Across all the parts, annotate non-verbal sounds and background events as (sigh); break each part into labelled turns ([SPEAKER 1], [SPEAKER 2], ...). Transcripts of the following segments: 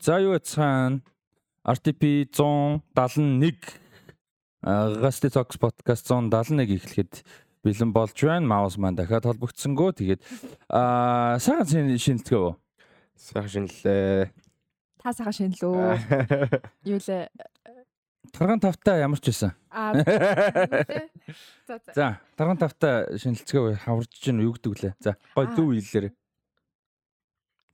[SPEAKER 1] За юу яцхан RTP 171 Gasty Talks podcast 171 эхлэхэд бэлэн болж байна. Маус маань дахиад холбогдсонгүй. Тэгээд аа сайхан шинэлцгээ үү?
[SPEAKER 2] Сайхан шинэлээ.
[SPEAKER 3] Та сайхан шинэлөө. Юу лээ?
[SPEAKER 1] Тарган тавтай ямар ч байсан.
[SPEAKER 3] Аа. За
[SPEAKER 1] тарган тавтай шинэлцгээ хаварж чинь юу гэдэг лээ. За, гой хэллээрээ. Зөв.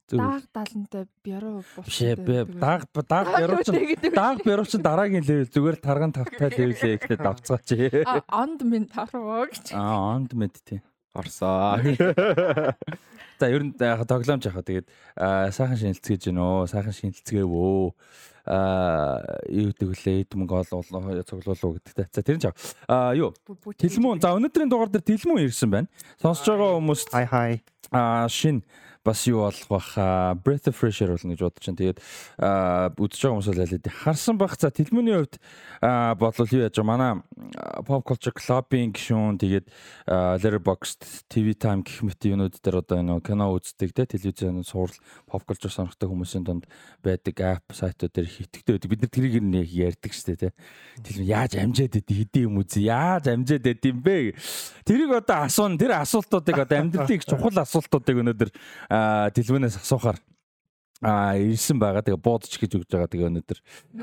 [SPEAKER 3] Дааг далантай бяруу
[SPEAKER 1] Бишээ бэ. Дааг дааг бярууч дааг бярууч дараагийн левел зүгээр тарган тавтай левелээ ихтэй давцгаач.
[SPEAKER 3] А онд минь таруу гэж.
[SPEAKER 1] Аа, онд мэд тий.
[SPEAKER 2] Орсоо. (laughs)
[SPEAKER 1] За ер нь яг тоглоомж яхаа тэгээд аа, сайхан шинэлцгээж гин өө сайхан шинэлцгээвөө аа юу гэдэг вүлээ эд мөнгө олоо цуглуулуу гэдэгтэй. За тэр нь чав. Аа юу Тэлмүн за өнөөдрийн дугаар дээр Тэлмүн ирсэн байна. Сонсож байгаа хүмүүст
[SPEAKER 2] Хай хай.
[SPEAKER 1] аа шин бас юу болох бах аа, Breath of Fresh Air болно гэж бодож чинь. Тэгээд үзэж байгаа хүмүүс л аль харсан бах. За Тэлмүний хувьд бодлол юу яаж манай Pop Culture Club-ийн гишүүн тэгээд Letterboxd TV Time гэх мэт юмнууд дээр одоо энэ кино үздэг те телевизэн суурал Pop Culture сонирхдаг хүмүүсийн дунд байдаг app сайтууд дээр хитгэдэг байдаг. Бид нар тэрийг нэг ярьдаг штэ те. Тэлмүн яаж амжаад идэв хэдийн юм үзье. Яаж амжаад идэв юм бэ? Тэрийг одоо асуун тэр асуултуудыг одоо амьдралын их чухал асуултуудыг өнөөдөр дэлгүүнээс асуухаар аа ирсэн байгаа. Тэгээ буудч гэж өгж байгаа. Тэгээ өнөөдөр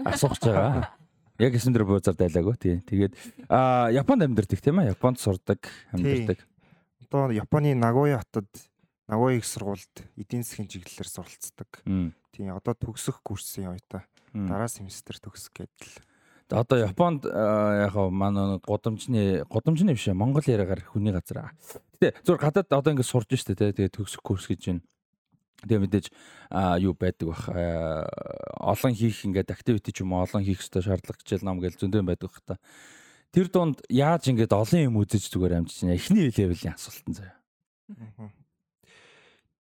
[SPEAKER 1] асуух гэж байгаа. Яг эсэн дээр буузаар дайлаагүй тий. Тэгээд аа Японд амьдардаг тийм ээ. Японд сурдаг, амьдардаг.
[SPEAKER 4] Одоо Японы Нагоя хотод Нагоя их сургуульд эдийн засгийн чиглэлээр суралцдаг.
[SPEAKER 1] Мм.
[SPEAKER 4] Тийм одоо төгсөх курсын оюутай.
[SPEAKER 1] мм.
[SPEAKER 4] Дараа семестр төгсөх гэдэл.
[SPEAKER 1] Одоо Японд яг манай гудамжны гудамжны биш Монгол яриагаар хүний газар. Гэтэ зүгээр гадаад одоо ингэ сурж штэ тий. Тэгээ төгсөх курс гэж байна. Тэгээ мэдээж юу байдаг бах олон хийх ингээд activity ч юм уу олон хийх ёстой шаардлага хичээл ном гээл зөндөө байдаг бах та. Тэр дунд яаж ингээд олон юм үзэж зүгээр амжиж байна. Эхний левелийн асуултан заяа.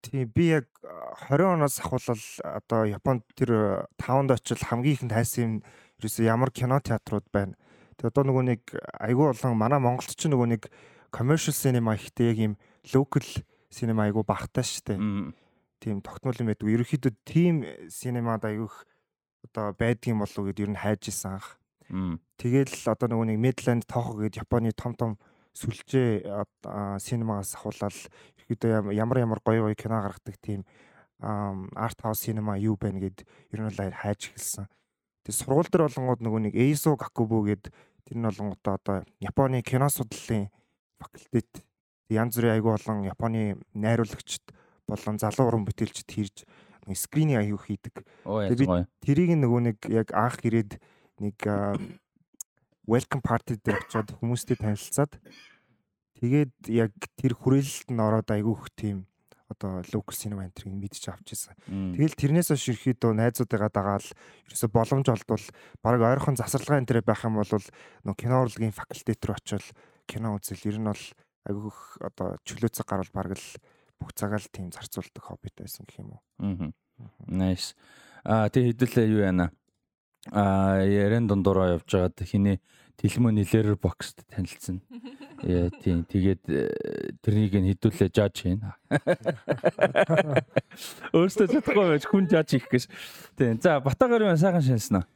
[SPEAKER 4] Тийм би яг а, 20 оноос ахвал одоо Японд тэр 5-нд очил хамгийн ихэнд хайсан юм ерөөсөө ямар кино театрууд байна. Тэгээ одоо нөгөө нэг айгүй болон манай Монголд ч нөгөө нэг commercial cinema ихтэй яг юм local cinema айгүй багтаа штэ. Тийм тогтмол юм байдаг. Ерөнхийдөө тийм синемад аягүйх одоо байдгийн болов гэд ер нь хайж исэн анх. Тэгэл одоо нөгөө нэг Midland Toho гэд Японы том том сүлжээ синемагаас ахуулаад ерөнхийдөө ям- ямар ямар гоё гоё кино гаргадаг тийм арт хаус синема юу байна гэд ер нь хайж эхэлсэн. Тэгээ сургууль дээр болонгууд нөгөө нэг Eizo Gakubu гэд тэр нь болонгуудаа одоо Японы кино судлалын факультет янз бүрийн айгүй болон Японы найруулагчд болон залуу уран бүтээлчд хэрж нэг скрининг аягүй хийдэг.
[SPEAKER 1] Оо
[SPEAKER 4] Тэгээ би-
[SPEAKER 1] яаж гоё.
[SPEAKER 4] Тэрийг нөгөө нэг яг анх ирээд нэг welcome party дээр очиод хүмүүстэй танилцаад тэгээд яг тэр хүрээлэлт нь ороод айгүйх тийм одоо local cinema энтрийг мэдчих авч ирсэн. Тэгэл тэрнээс хойш ерөөхдөө найзуудыгаа дагаал ерөөсө боломж олдвол баг ойрхон засварлагын энэ байх юм бол нөө кино урлагийн факультет рүү очивол кино үзэл ер нь бол айгүйх одоо чөлөөцөг гарвал баг л бүх цагаа л тийм зарцуулдаг хоббитай байсан гэх юм уу.
[SPEAKER 1] Мгм. Nice. Аа тэг хэдүүлээ юу яана. Аа ярен дундуураа явж байгаад хиний тэлмөний лерер бокст танилцсан. Яа тийм тэгээд э, тэрнийг нь хэдүүлээ жаж хийн. Өөртөө чадахгүй байж хүн жаж хийх гэж. Тийм. За Батагаар юу сайхан шинэлсэн аа.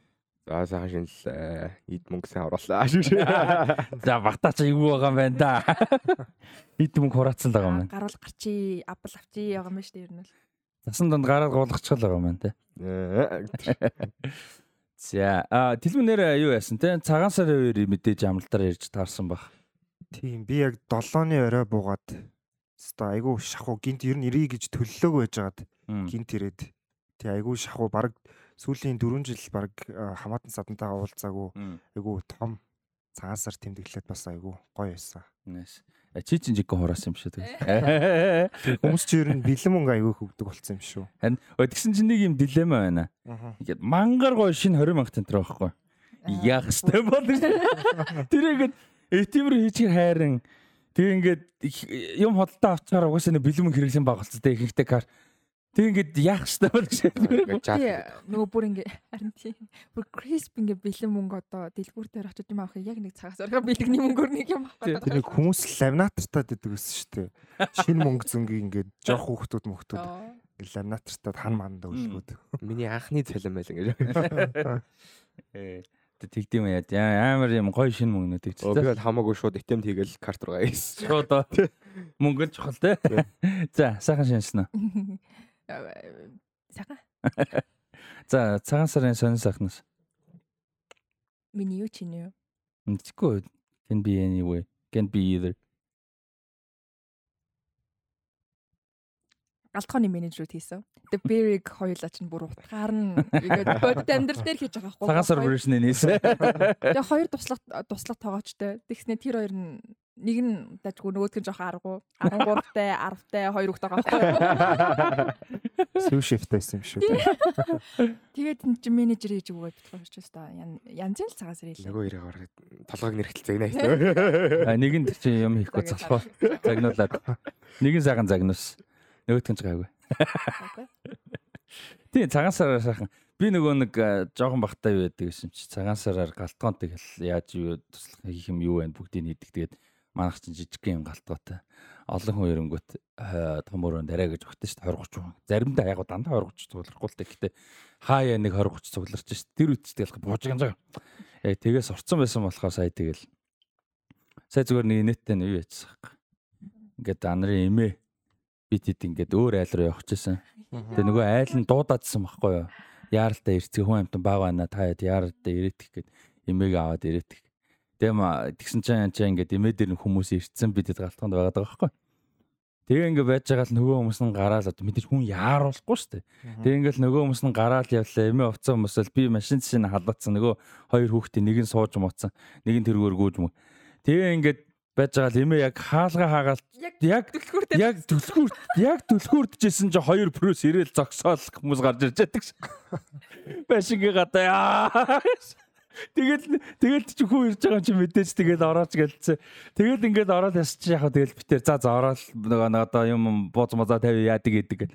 [SPEAKER 2] За сайхан шинэлээ. Эд мөнгө сайн оруулаа. (laughs)
[SPEAKER 1] За Бата ч юу байгаа юм байна да. Эд мөнгө хураацсан л байгаа юм байна.
[SPEAKER 3] Гаруул гарчи, апл авчи байгаа юм байна шүү дээ ер нь. бол.
[SPEAKER 1] Засан донд гараад гуулгачихл байгаа юм байна те. За а тэлмэнээр юу яасан те цагаан сарын үеэр мэдээж амралтаар ярьж таарсан баг.
[SPEAKER 4] Тийм би яг 7-ны орой буугаад өстой айгүй шахуу гинт ер нь ирээ гэж төллөөг байжгаад гинт ирээд тий айгүй шахуу баг сүүлийн 4 жил баг хамаатан садантайгаа уулзаагүй айгүй том цагаан сар тэмдэглээд бас айгүй гоё байсан.
[SPEAKER 1] Nice. Чи чинь жиг хураасан юм шүү дээ.
[SPEAKER 4] Хүмүүс ч ер нь бэлэн мөнгө айгүй хөвдөг болсон юм шүү.
[SPEAKER 1] Харин тэгсэн чинь нэг юм дилемма байна. Ингээд мангар гой шинэ 20 мянга тентэр байхгүй. Яах ёстой бол Тэр ингээд этимэр хийчихэр хайран тэг ингээд юм хөдөлтөө авчаар угаасаа нэг бэлэн мөнгө хэрэглэн байгуулцсан тэг ихэнхдээ кар. Тэг ингээд яах ёстой бол гэж.
[SPEAKER 3] Нөгөө бүр ингээ харин тийм бүр crisp ингээ бэлэн мөнгө одоо дэлгүүр дээр очиж юм авах яг нэг цагаас орох бэлэгний мөнгөөр нэг юм авах.
[SPEAKER 4] Тэр нэг хүмүүс ламинатартаа дэдэг гэсэн шүү дээ. Шинэ мөнгө зөнгийг ингээд жоох хүүхдүүд мөхтүүд ламинатортай хан манда үлгүүд.
[SPEAKER 2] Миний анхны цалин байл ингэж. (laughs)
[SPEAKER 1] Э тэгдэм яа. Амар юм гоё шин мөнгнүүд
[SPEAKER 2] Өө би
[SPEAKER 1] ичсэн.
[SPEAKER 2] бол хамаагүй шууд итем хийгээл карт руугаа хийсэн.
[SPEAKER 1] Шууд оо. (laughs) мөнгө л чухал те. За сайхан шинсэн үү. (laughs)
[SPEAKER 3] Сага. (laughs)
[SPEAKER 1] За цагаан сарын сонин сайхнаас.
[SPEAKER 3] Миний юу чинь юу?
[SPEAKER 1] Мэдгүй. Can be anyway. Can be either.
[SPEAKER 3] Галтгооны менежерүүд хийсэн. Тэгээ Бериг хоёулаа чинь бүр утгаар нь ингээд бодит амьдрал дээр хийж байгаа байхгүй.
[SPEAKER 1] Цагаан сар version-ийг нээсэн.
[SPEAKER 3] Тэгээ хоёр туслах туслах тоогоочтой. Тэгснэ тэр хоёр нь нэг нь дажгүй нөгөөдг нь жоохон аргу 13-тай 10-тай хоёр хүүхд байгаа байхгүй.
[SPEAKER 4] Сүү шифт байсан юм шүү.
[SPEAKER 3] Тэгээд энэ чинь менежер хийж өгөөд битгий болж байна. Янз янз л цагаан сар хийлээ.
[SPEAKER 2] Нөгөө хоёрыг ороход толгойг нэрхэлцээг нэ (laughs)
[SPEAKER 1] нэг нь чи юм хийхгүй залхуу. Загнуулаад. Нэг нь сайхан загнуус. Нөгөөдг нь ч гайгүй. Тийм цагаан сараар сайхан. Би нөгөө нэг жоохон бахтай юу байдаг гэсэн чи цагаан сараар галтгоонтэй гэл яаж юу туслах хийх юм юу вэ бүгдийг хийдэг. Тэгээд манайх чинь жижиг юм галтгоотой. Олон хүн эрэнгүүт а, том өрөөнд арай гэж өгдөө шүү дээ 20 30 хүн. Заримдаа яг дандаа 20 30 цуглахгүй л дээ. Гэтэ хаяа нэг 20 30 цугларч шүү дээ. Тэр үт тэгэл буужган жаа. Яг тэгээс орцсон байсан болохоор сая тэгэл сая зүгээр нэг нэттэй нь юу хэрэг. Ингээд анарын эмээ бид хэд ингээд өөр айл руу явах гэсэн. Тэгээ нөгөө айл нь дуудаадсан байхгүй юу? Яаралтай ирцгээ хүн амтан баг байна та яд яаралтай ирээдэх гээд эмээг аваад ирээдэх. Ма тэгсэн чинь чи ингээд эмээ дээр хүмүүс ирцэн бидэд галтгонд байгаад байгаа байхгүй. Тэгээ ингээд байж байгаа л нөгөө хүмүүс нь гараал одоо мэдээж хүн яаруулахгүй шүү дээ. Тэгээ ингээл нөгөө хүмүүс нь гараал явлаа эмээ уцсан хүмүүс л би машин чинь халаацсан нөгөө хоёр хүүхдээ нэг нь сууж мууцсан нэг нь тэргээр гүйж мө. Тэгээ ингээд байж байгаа л эмээ яг хаалга хаагаал яг
[SPEAKER 3] Төлхүүртэй.
[SPEAKER 1] яг төлхүүр яг төлхүүрдэжсэн чи 2 плюс ирээл зогсоол хүмүүс гарч ирж яддаг ш. (laughs) Башингийн гадаа яа. Тэгэл тэгэл чи хүү ирж байгаа юм чи мэдээж тэгэл орооч гэлцээ. Тэгэл ингээд ороод ясч яг тэгэл битэр за за ороод нөгөө нэг одоо юм бууз моза тавь яадаг гэдэг.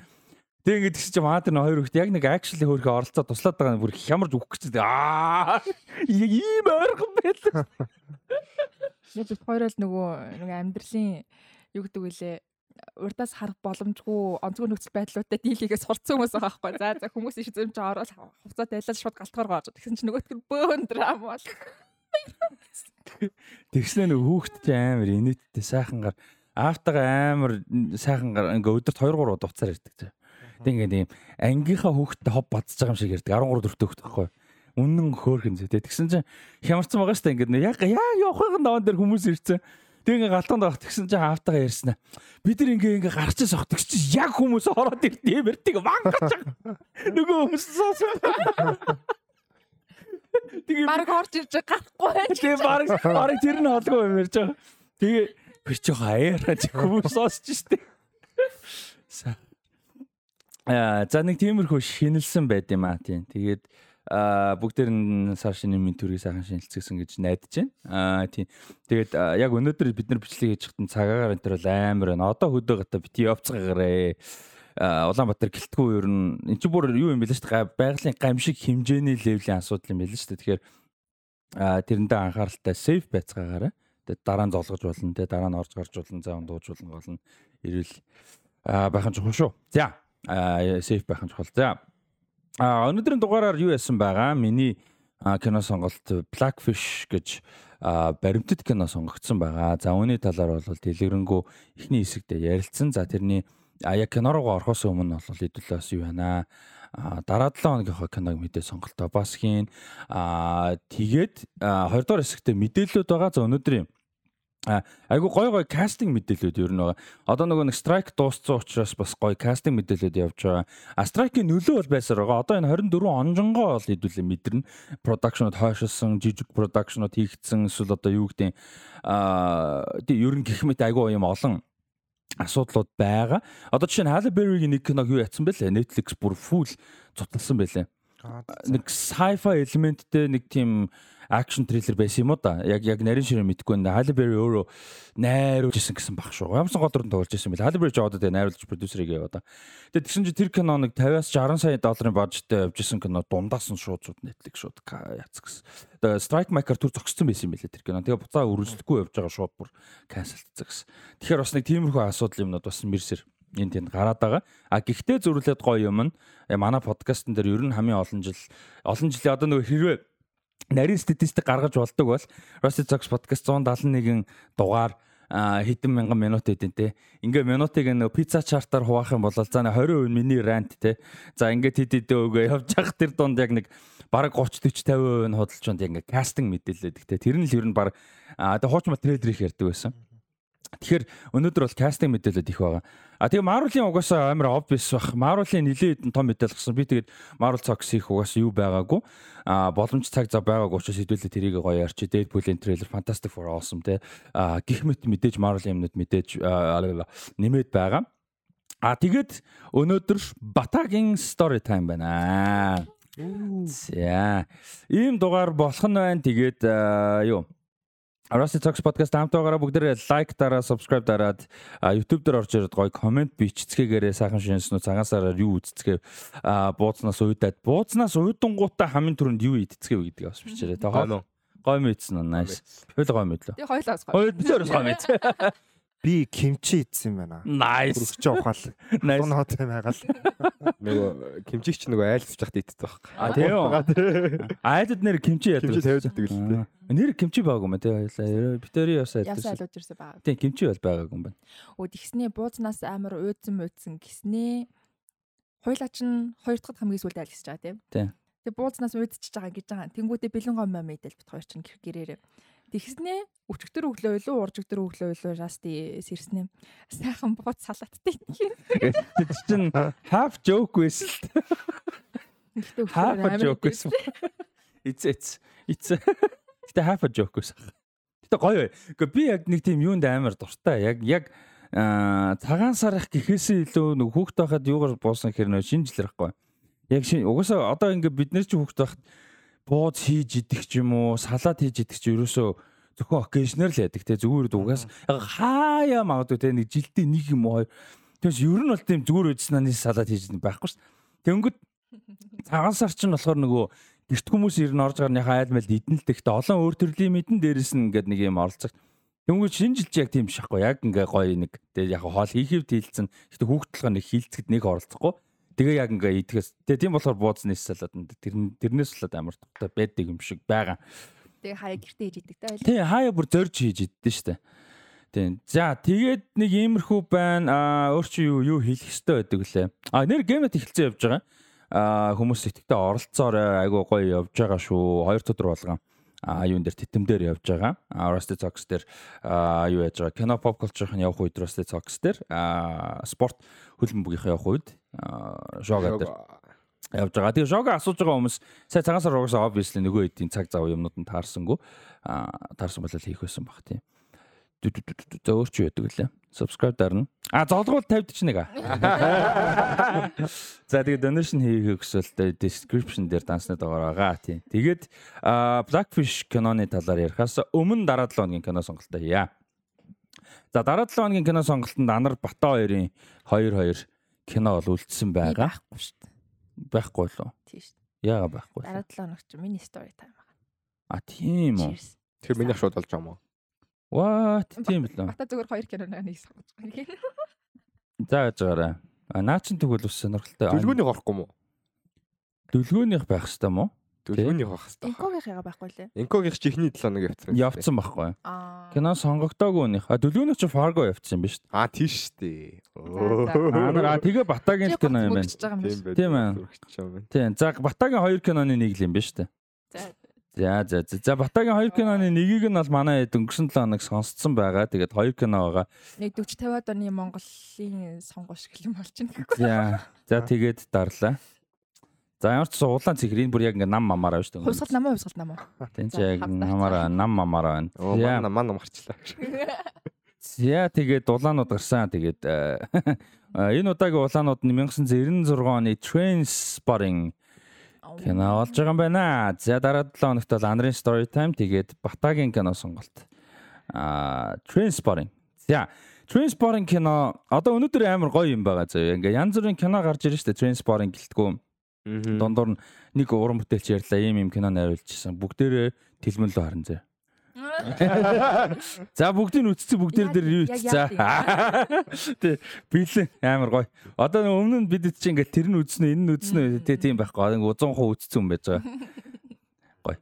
[SPEAKER 1] Тэг ингээд тэгс чи маа тэр хоёр хүүхд яг нэг акшли хөөрхө оролцоо туслаад байгаа нь бүр хямарж үхэх гэж аа ийм ойрхон байл.
[SPEAKER 3] Яг бит хоёр л нөгөө нөгөө амьдралын юу гэдэг вүлээ урдаас харах боломжгүй онцгой нөхцөл байдлуудтай дийлийгээ сурцсан хүмүүс байгаа байхгүй. За за хүмүүс иш зэм чи ороод хувцас дайлал шууд галтгаар гоож. Тэгсэн чинь нөгөөтг нь бөөн драм бол.
[SPEAKER 1] Тэгснэ нэг хүүхэд чи амар инээдтэй сайхангаар аавтайгаа амар сайхангаар ингээ өдөрт 2 3 удаа уцаар ирдэг чи. Тэг ингээ ийм ангийнхаа хүүхэдтэй хов бадж байгаа юм шиг ирдэг 13 4 хүүхэд байхгүй. Үнэн хөөхөн зэ. Тэгсэн чинь хямарсан байгаа штэ ингээ яг яг явахын даван дээр хүмүүс ирсэн. Тэг ингээ галтгонд авах тэгсэн чинь аавтайгаа ярьсан. Бид нар ингээ ингээ гарч сох тэгс чинь яг хүмүүс ороод ирдээ мэртиг мангаж. Нөгөө хүмүүс суусан. Тэгээ
[SPEAKER 3] Бараг орж ирж гарахгүй байж.
[SPEAKER 1] Тэгээ баг баг тэр нь холгүй юм ярьж байгаа. Тэгээ би ч яхаа аяараа чи хүмүүс сонсч штэ. Аа за нэг тиймэрхүү шинэлсэн байд юм аа тийм. Тэгээд аа бүгдээр нь сар шинэ минь төрийг сайхан шинэлцгээсэн гэж найдаж байна. Аа тийм. Тэгээд яг өнөөдөр бид нар бичлэг хийж хатан цагаагаар энэ төр бол амар байна. Одоо хөдөө гата бити явцгаагаарэ. А Улаанбаатар гэлтгүй ер нь эн чинь бүр юу юм бэ л шүү дээ байгалийн гамшиг хэмжээний левлийн асуудал юм байл шүү дээ тэгэхээр а тэрэндээ анхааралтай сейф байцгаагаараа тэгээд дараа нь золгож болно тэгээд дараа нь орж гарч болно заа дууж болно ирэл а байхын чухал шүү за а сейф байхын чухал за а өнөөдрийн дугаараар юу яасан байгаа миний кино сонголт Blackfish гэж баримтат кино сонгогдсон байгаа. За үүний талаар бол дэлгэрэнгүй эхний хэсэгтээ ярилцсан. За тэрний а яг кино руугаа орохоос өмнө бол хэдүүлээс юу байна а дараа 7 хоногийнхоо киног мэдээ сонголтоо бас хийн а тэгээд а, хоёрдугаар хэсэгтээ мэдээлэлүүд байгаа за өнөөдрийн айгу гой гой кастинг мэдээлэлүүд ер нь байгаа. Одоо нөгөө нэг страйк дууссан учраас бас гой кастинг мэдээлэлүүд явж байгаа. А страйкийн нөлөө бол байсаар байгаа. Одоо энэ 24 онжонгоо бол хэдүүлээ мэдэрнэ. Продакшнууд хойшилсан, жижиг продакшнууд хийгдсэн эсвэл одоо юу гэдэг а тий ер нь гэх мэт айгу юм олон асуудлууд байгаа. Одоо жишээ нь Halle Berry-гийн нэг киног юу ятсан бэлээ? Netflix бүр full цуцлсан бэлээ. Нэг sci-fi элементтэй нэг тийм акшн триллер байсан юм уу да. Яг яг нарийн ширээ мэдгүй. Halle Berry өөрөө найруулж исэн гэсэн баг шүү. Ямарсан гол дүрэн тоглож исэн бэл. Ч одоо тэгээ найруулж продюсерыг яваа да. Тэгээ тэгсэн чинь тэр кино нэг 50-аас 60 сая долларын бажтай явж исэн кино дундаас нь шууд шууд Netflix шууд яц гэсэн. Тэгээ Strike Maker түр зогссон байсан юм билээ тэр кино. Тэгээ буцаа үргэлжлэхгүй явж байгаа шууд бүр канселтцсан гэсэн. Тэгэхээр бас нэг тиймэрхүү асуудал юмнууд бас мэрсэр энэ тэнд гараад байгаа. А гэхдээ зөрүүлээд гоё юм нь э, манай подкастн дээр ер нь хамгийн олон жил олон жилийн одоо нөгөө хэрвээ нарийн статистик гаргаж болдог бол Rusty Talks podcast 171 дугаар хэдэн мянган минут эдэн те. Ингээ минутыг нөө пицца чартаар хуваах юм бол за 20% миний рант те. За ингээд хэд хэдэ өгөө явж явах тэр дунд яг нэг бараг 30 40 50% нь худалч онд ингээ кастинг мэдээлэлдэг те. Тэр нь л ер нь баг а тэг хуучмал трейлер их ярьдаг байсан. Тэгэхээр өнөөдөр бол кастинг мэдээлэлд их байгаа. А тэгээ Marvel-ийн угаасаа амар obvious бах. Marvel-ийн нэлээд том мэдээлэл гарсан. Би тэгээд Marvel Talks их угаасаа юу байгаагүй. А боломж цаг зав байгаагүй учраас хэдүүлээ тэрийг гоё ярьчих. Deadpool-ийн трейлер Fantastic Four awesome те. А гих мэт мэдээж Marvel-ийн юмнууд мэдээж нэмээд байгаа. А тэгээд өнөөдөр Батагийн story time байна. За. Ийм дугаар болох нь байна. Тэгээд юу Rusty Talks podcast хамтаагаараа бүгдээрээ лайк дараа, subscribe дараад YouTube дээр орж ирээд гоё комент бичцгээгээрээ сайхан шинжснүү цагаансаараа юу үздцгээ буузнаас уйдаад буузнаас уйдангуудаа хамгийн түрүүнд юу идцгээ вэ гэдгийг бас бичээрэй. Тэ гоё мэдсэн нь nice. Хойл гоё мэдлээ.
[SPEAKER 3] Тэгээ хойлоос гоё.
[SPEAKER 1] Хойл бисээр гоё мэд. (laughs)
[SPEAKER 4] Би kimchi идсэн юм байна.
[SPEAKER 1] Nice.
[SPEAKER 4] Хүрч ухаал. (laughs)
[SPEAKER 1] Nice.
[SPEAKER 4] Тун хот юм байгаал.
[SPEAKER 2] Нөгөө кимчигч нөгөө айлсж яхад иддэг байх.
[SPEAKER 1] А тийм үү. Айдад нэр кимчи яадаг.
[SPEAKER 2] Кимчи тавиад иддэг л дээ.
[SPEAKER 1] Нэр кимчи байгаагүй мэ тий хоёлаа. Битери ясаа
[SPEAKER 3] Явсаа
[SPEAKER 1] яддаг.
[SPEAKER 3] алууд ирсэн байгаа.
[SPEAKER 1] Тийм кимчи бол байгаагүй юм байна.
[SPEAKER 3] Өө тэгснээ буузнаас амар уйдсан уйдсан гиснээ хойлооч нь хоёр дахь хамгийн сүүлд айлгсаж байгаа тийм.
[SPEAKER 1] Тийм.
[SPEAKER 3] Тэгээ буузнаас уйдчихж байгаа гэж байгаа. Тэнгүүдээ бэлэн гом мэдэл бит хоёр чинь гэр гэрээрээ. Тэгснээ өчгдөр өглөө илүү уржигдөр өглөө илүү расти сэрснэ. Сайхан бууц салааттай тийм.
[SPEAKER 1] Тэр чинь half joke байсан л дээ.
[SPEAKER 3] Гэхдээ
[SPEAKER 1] Half joke байсан. It's it's it's Гэтэ half a joke байсан. Гэтэ гоё бай. Гэхдээ би яг нэг тийм юунд амар дуртай. Яг яг аа цагаан сарах гэхээсээ илүү нэг хүүхд байхад юугаар буусан гэхээр нөө шинжлэр байхгүй. Яг шин угаасаа одоо ингээ бид нар чи хүүхд байхад бууз хийж идэх ч юм уу, салат хийж идэх ч ерөөсөө зөвхөн occasional л яадаг те зүгээр угаас яг хаяа магадгүй те нэг жилдээ нэг юм уу хоёр. Тэгээс ер нь бол тийм зүгээр үдснаны салат хийж байхгүй ш. Тэнгөт цагаан сар чинь болохоор нөгөө гэрт хүмүүс ер нь орж гарныхаа айл мэл идэн л тэгтээ олон өөр төрлийн мэдэн дээрэс нь ингээд нэг юм оролцох. Тэнгөт шинжилж яг тийм биш байхгүй яг ингээ гоё нэг тэгээ яг хоол хийхэв тэлцэн. Гэтэ хүүхдэлгоо нэг хилцэд нэг оролцохгүй. Тэгээ яг ингээ идэхээс тэгээ тийм болохоор бууцны салаад тэр тэрнээс болоод амар тухтай байдаг юм шиг байгаа.
[SPEAKER 3] Тэгээ хаяа гэртээ хийж идэг та.
[SPEAKER 1] Тий хаяа бүр зорж хийж иддэн штэ. Тийм. За тэгээд нэг иймэрхүү байна. Аа өөр чи юу юу хэлэх хэрэгтэй байдаг лээ. Аа нэр геймэт эхэлсэн явж байгаа. Аа хүмүүс итгэдэг оролцоорой айгуу гоё явж байгаа шүү. Хоёр өдөр болгон а юун дээр титэмдэр явж байгаа. Rusty Talks дээр юу яаж байгаа? Кино pop culture-ын явах үед Rusty Talks дээр спорт хөлбөмбөгийнхээ явах үед а жога дээр явж байгаа. Тэгээ жога асууж байгаа хүмүүс сая цагаан сар угаасаа obviously нөгөө хэдийн цаг зав юмнууд нь таарсангүй таарсан болол хийх байсан баг тийм. За өөр чи байдаг лээ. Subscribe дарна. А золгуул 50 ч нэг аа. (laughs) За тэгээ donation хийх хүсвэл description дээр дансны дугаар байгаа тийм. Тэгээд Blackfish киноны талаар ярихаас өмнө дараа 7 хоногийн кино сонголтоо хийя. За дараа 7 хоногийн кино сонголтод Анар Бата хоёрын 2-2 кино бол үлдсэн байгаа.
[SPEAKER 3] байхгүй шүү дээ.
[SPEAKER 1] Байхгүй лөө.
[SPEAKER 3] Тийм шүү дээ.
[SPEAKER 1] Яага байхгүй.
[SPEAKER 3] Дараа 7 хоног чи миний story time байна.
[SPEAKER 1] А тийм үү.
[SPEAKER 2] Тэр миний шууд болж байгаа юм уу?
[SPEAKER 1] What? Тийм лөө.
[SPEAKER 3] Бата зүгээр хоёр киноноо нэг сонгож байгаа.
[SPEAKER 1] За яаж байгаарай. А наа чин тэгвэл бас сонирхолтой.
[SPEAKER 2] Дүлгүүнийг орохгүй мó?
[SPEAKER 1] Дүлгөөнийх байх хэвээр мó?
[SPEAKER 2] Дүлгүүнийг авах хэрэгтэй.
[SPEAKER 3] Инкогийнхаа байхгүй лээ.
[SPEAKER 2] Инкогийнх чи ихний 7 хоног явцсан.
[SPEAKER 1] Явцсан байхгүй.
[SPEAKER 3] Аа.
[SPEAKER 1] Кино сонгогдоогүй нөх. А дүлгөөнийх чи Fargo явцсан юм ба шүү
[SPEAKER 2] Аа тийш штэ.
[SPEAKER 1] Аа а тэгээ Батагийн кино юм байна.
[SPEAKER 2] Тийм бай.
[SPEAKER 1] Тийм ээ.
[SPEAKER 2] байна.
[SPEAKER 1] Тийм. За Батагийн хоёр киноны нэг л юм ба шүү дээ.
[SPEAKER 3] За.
[SPEAKER 1] За за Батагийн хоёр киноны нэгийг нь бол манай хэд өнгөрсөн 7 хоног сонсцсон байгаа. Тэгээд хоёр кино байгаа.
[SPEAKER 3] Нэг 40 50-аад оны Монголын сонгуул шиг юм болж байна.
[SPEAKER 1] За. За тэгээд дарлаа. За ямар ч суулаан цэхэр энэ бүр яг ингээ нам мамаараа шүү дээ.
[SPEAKER 3] Хувьсгал намаа хувьсгал намаа.
[SPEAKER 1] Чи
[SPEAKER 3] За,
[SPEAKER 1] яг намаараа нам мамаараа байна.
[SPEAKER 2] Оо
[SPEAKER 1] За.
[SPEAKER 2] манай манай марчлаа.
[SPEAKER 1] За тэгээд улаанууд гарсан. Тэгээд э, (laughs) энэ удаагийн улаанууд нь 1996 оны Trainspotting кино болж байгаа юм байна. За дараа 7 хоногт бол Андрын Story Time тэгээд Батагийн кино сонголт. Аа Trainspotting. За Trainspotting кино одоо өнөөдөр амар гоё юм байгаа зөө. Ингээ янз бүрийн кино гарч ирж штэ Trainspotting гэлтгүү. Дундуур нь нэг уран бүтээлч ярьлаа ийм ийм кино найруулжсэн. Бүгдээрээ тэлмэн лөө харан зэ. (laughs) За бүгдийг үтцсэн бүгдээр дээр юу за. Тэ (laughs) бэлэн амар гоё. Одоо өмнө нь бид чи ингээд тэр нь үтснэ энэ нь үтснэ тэ тийм байхгүй. Ингээд 100% үтцсэн юм байж байгаа. (laughs) Гоё.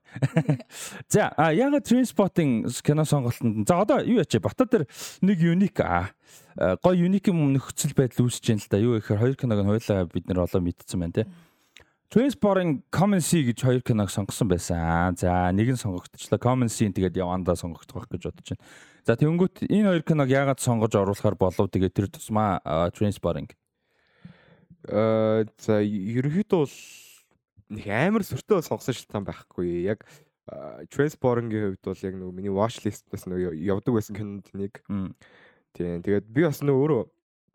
[SPEAKER 1] За а ягаад Trainspotting кино сонголтонд за одоо юу ячаа бата дээр нэг юник а а, гоё юник юм нөхцөл байдал үүсэж байна л да. Юу гэхээр хоёр киног нь хоёулаа бид нэр олоо мэдсэн байна те. Trainspotting Common Sea гэж хоёр киног сонгосон байсан. За нэг нь сонгогдчихлаа. Common Sea тэгээд явандаа сонгогдох байх гэж бодож байна. За тэгэнгүүт энэ хоёр киног яагаад сонгож оруулахар болов тэгээд тэр тусмаа Trainspotting.
[SPEAKER 2] Э за ерөнхийдөө бол нэг амар сүртэй сонгосон шалтгаан байхгүй. Яг Transporting-ийн хувьд бол яг нөгөө миний watch list-ээс нөгөө явдаг байсан кинонд нэг. Тийм. Тэгээд би бас нөгөө өөрөө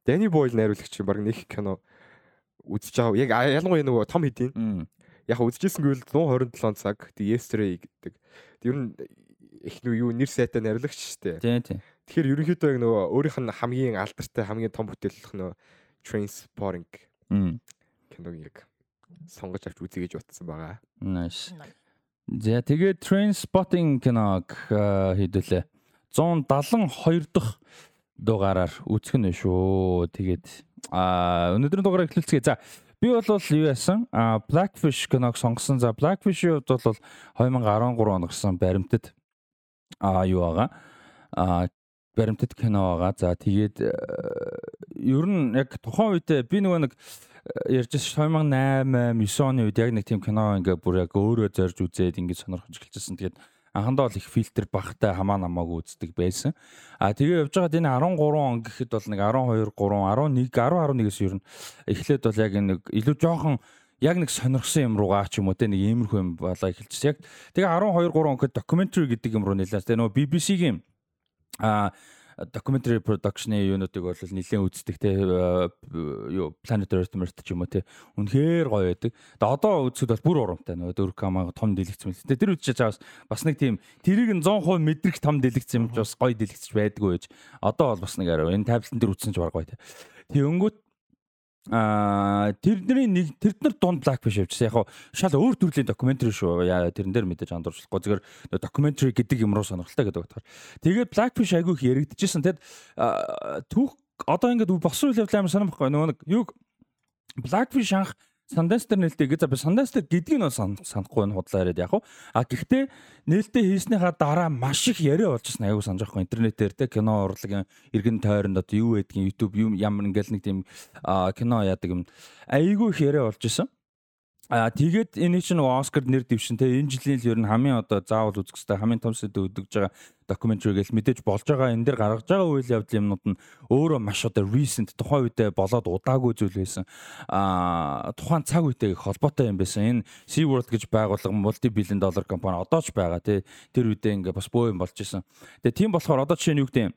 [SPEAKER 2] Danny Boyle найруулагч баг нэг кино үзэж байгаа. Яг ялангуяа нөгөө том хэдийн. Яг үзчихсэн гэвэл 127 цаг. Тэг Yesterday гэдэг. Тэг ер нь нөгөө юу нэр сайтай найруулагч шүү дээ.
[SPEAKER 1] Тийм тийм.
[SPEAKER 2] Тэгэхээр ерөнхийдөө яг нөгөө өөрийнх нь хамгийн алдартай хамгийн том бүтээл болох нөгөө Transporting
[SPEAKER 1] Мм.
[SPEAKER 2] киног яг сонгож авч үзье гэж утсан байгаа.
[SPEAKER 1] Nice. За тэгээд Trainspotting киног а, хийдүүлээ. 172 дахь дугаараар үүсгэх нь шүү. Тэгээд а өнөөдрийн дугаараа эхлүүлцгээе. За би бол юу яасан? А Blackfish киног сонгосон. За Blackfish-ийн хувьд бол 2013 он гарсан баримтат а юу байгаа? А баримтат кино байгаа. За тэгээд э, ер нь яг тухайн үедээ би нөгөө нэг ярьж байсан 2008 9 оны үед яг нэг тийм кино ингээ бүр яг өөрөө зорж үзээд ингээ сонирхож эхэлчихсэн. Тэгээд анхандаа бол их фильтр багтай хамаа намаагүй үздэг байсан. А тэгээ явж байгаад энэ 13 он гэхэд бол нэг 12 3 11 10 11-ээс ер нь эхлээд бол яг нэг илүү жоохон яг нэг сонирхсан юм руугаа ч юм уу те нэг иймэрхүү юм болоо эхэлчихсэн. Яг тэгээ 12 3 он гэхэд documentary гэдэг юм руу нэлээс те нөгөө BBC-гийн а documentary production-ы юунуудыг бол нэлээд үздэг те э, юу Planet Earth мэрт ч юм уу те үнэхээр гоё байдаг. Тэгээ одоо үзэхэд бол бүр урамтай нөгөө 4K маа том дэлгэцсэн мэт. Тэр үдчиж чаас бас нэг тийм тэрийг нь 100% мэдрэх том дэлгэцсэн юм ч бас гоё дэлгэцэж байдгүй байж. Одоо бол бас нэг арай энэ таблетын дээр үзсэн ч баг гоё те. Тэгэнгүүт Аа тэрний нэг тэр нар дунд Blackfish явчихсан. Яг шал өөр төрлийн докюментари шүү. Яа тэрэн дээр мэдээж андуурчлахгүй. Зүгээр докюментари гэдэг юм руу сонирхолтой гэдэг утгаар. Тэгээд Blackfish айгүй их яригдчихсэн. Тэгэд түүх одоо ингээд босон үйл явдал амар сонирм байхгүй. Нөгөө нэг юу Blackfish анх Sundance дээр нээлттэй гэж за би Sundance дээр гэдгийг нь сан- санахгүй нь худлаа яриад яг. А гэхдээ нээлттэй хийснийхаа дараа маш их яриа болж байна. Аягүй санаж байхгүй интернетээр те кино урлагийн эргэн тойронд одоо юу байдгийг YouTube юм ямар ингээл нэг тийм кино яадаг юм. Аягүй их яриа болж исэн. А тэгээд энэ чинь нөгөө Оскар нэр дэвшин те энэ жилийн л ер нь хамгийн одоо заавал үзэх хэрэгтэй хамгийн том сэдв өгдөж байгаа докюментари гэж мэдээж болж байгаа энэ дэр гаргаж байгаа үйл явдал юмнууд нь өөрөө маш одоо recent тухайн үедээ болоод удаагүй зүйл байсан. А тухайн цаг их холбоотой юм байсан. Энэ SeaWorld гэж байгууллага multi billion dollar компани одоо ч байгаа те тэр үедээ ингээ бас бөө юм болж исэн. Тэгээ тийм болохоор одоо жишээ нь юу гэдэг юм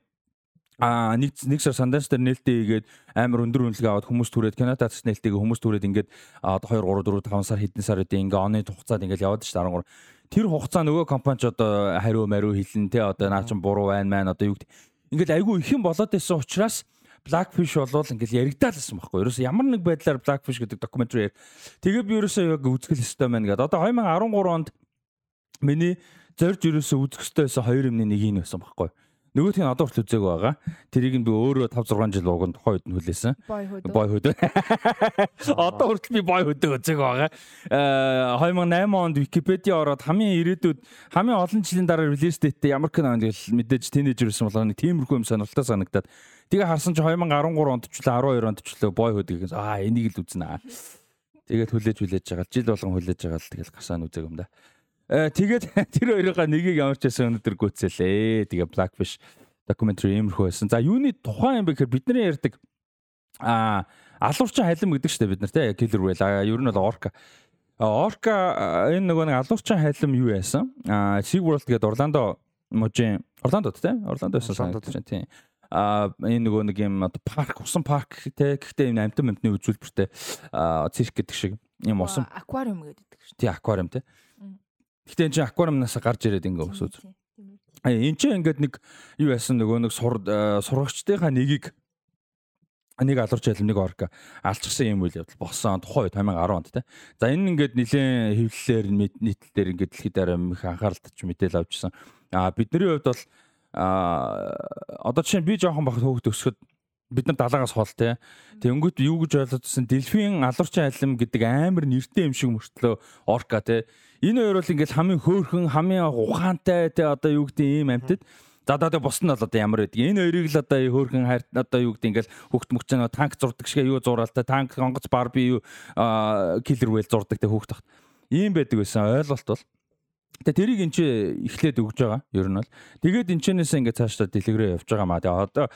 [SPEAKER 1] А нэг нэг сар Sundance дээр нээлттэй хийгээд амар өндөр үнэлгээ аваад хүмүүс түрээд кинотеатрт нээлттэйгээ хүмүүс түрээд ингээд а, одоо 2 3 4 5 сар хэдэн сар үдээ ингээ оны хугацаанд ингээд яваад дээ 13. Тэр хугацаа нөгөө компани ч одоо хариу мариу хэлэн те одоо наа чин буруу байна маань одоо юу гэдэг ингээд айгүй их юм болоод байсан учраас Blackfish болвол ингээл яригдаалсан байхгүй. Ерөөсө ямар нэг байдлаар Blackfish гэдэг докюментари. Тэгээ би ерөөсө яг үзгэл өстой байна гэдэг. Одоо 2013 онд миний зорж ерөөсө үзэх өстой байсан хоёр юмны нэг нь байсан байхгүй. Нөгөөх нь одоо хүртэл үзээгүй байгаа. Тэрийг нь би өөрөө 5 6 жил ууганд тухайн үед нь хүлээсэн.
[SPEAKER 3] Boyhood. (laughs)
[SPEAKER 1] Boyhood. Одоо хүртэл би Boyhood үзээг байгаа. Э 2008 онд Википедиа ороод хамгийн ирээдүйд хамгийн олон жилийн дараа релиз дэйттэй ямар кино байна гэж мэдээж тинейжер байсан болохоор нэг тиймэрхүү юм сонирхолтой санагдаад тэгээ харсан чи 2013 онд ч үлээ 12 онд ч үлээ Boyhood гэх аа энийг л үзнэ аа. Тэгээд хүлээж хүлээж байгаа. Жил болгон хүлээж байгаа л тэгэл гасаа нь үзег юм да. Э тэгээд (laughs) тэр хоёроо нэгийг ямар ч байсан өнөдөр гүцэлээ. Тэгээ Blackfish documentary иймэрхүү байсан. За юуны тухайн юм бэ гэхээр бидний ярьдаг а алуурчин халим гэдэг чинь бид нар те killer whale ер нь бол орка. Орка энэ нөгөө нэг алуурчин халим юу яасан? А SeaWorld гэдэг Орландо мужийн Орландод те Орландо байсан санагдаж байна тийм. А энэ нөгөө нэг юм парк усан парк те гэхдээ энэ амтан амтны үзүүлбэртэй цирк гэдэг шиг юм усан
[SPEAKER 3] аквариум гэдэг шүү.
[SPEAKER 1] тий аквариум те. Гэхдээ энэ чинь аквариумнаас гарч ирээд ингээ ус үз. А энэ чинь ингээд нэг юу яасан нөгөө нэг сур э, сургагчдынхаа нэгийг нэг алуурч ялм нэг орка алчсан юм үйл явдал болсон тухайн үед 2010 онд те. За энэ ингээд нэлээд хэвлэлээр нийт- нийтлэлээр ингээд дэлхийд дараа их анхааралтай ч мэдээл авчихсан. А бидний хувьд бол а одоо жишээ нь би жоохон бахад хөөхд өсөхөд бид нар далаагаас хол те. Тэнгүүт юу гэж ойлгосон Дэлфийн алуурчин алим гэдэг амар нэртэй юм шиг мөртлөө орка те. Энэ хоёр бол ингээл хамгийн хөөхөн, хамгийн ухаантай те одоо юу гэдэг ийм амьтад. За одоо бус нь бол одоо ямар байдаг. Энэ хоёрыг л одоо хөөхөн хайр одоо юу гэдэг ингээл хөхт мөхч нэг танк зурдаг шиг юу зураалтай танк онгоц барби юу киллер вел зурдаг те хөөхт тахт. Ийм байдаг байсан ойлголт бол Тэгээ тэрийг эн чи эхлээд өгж байгаа. Ер нь бол. Тэгээд энэчнээс ингээд цаашдаа дэлгэрээ явж байгаа маа. Тэгээ одоо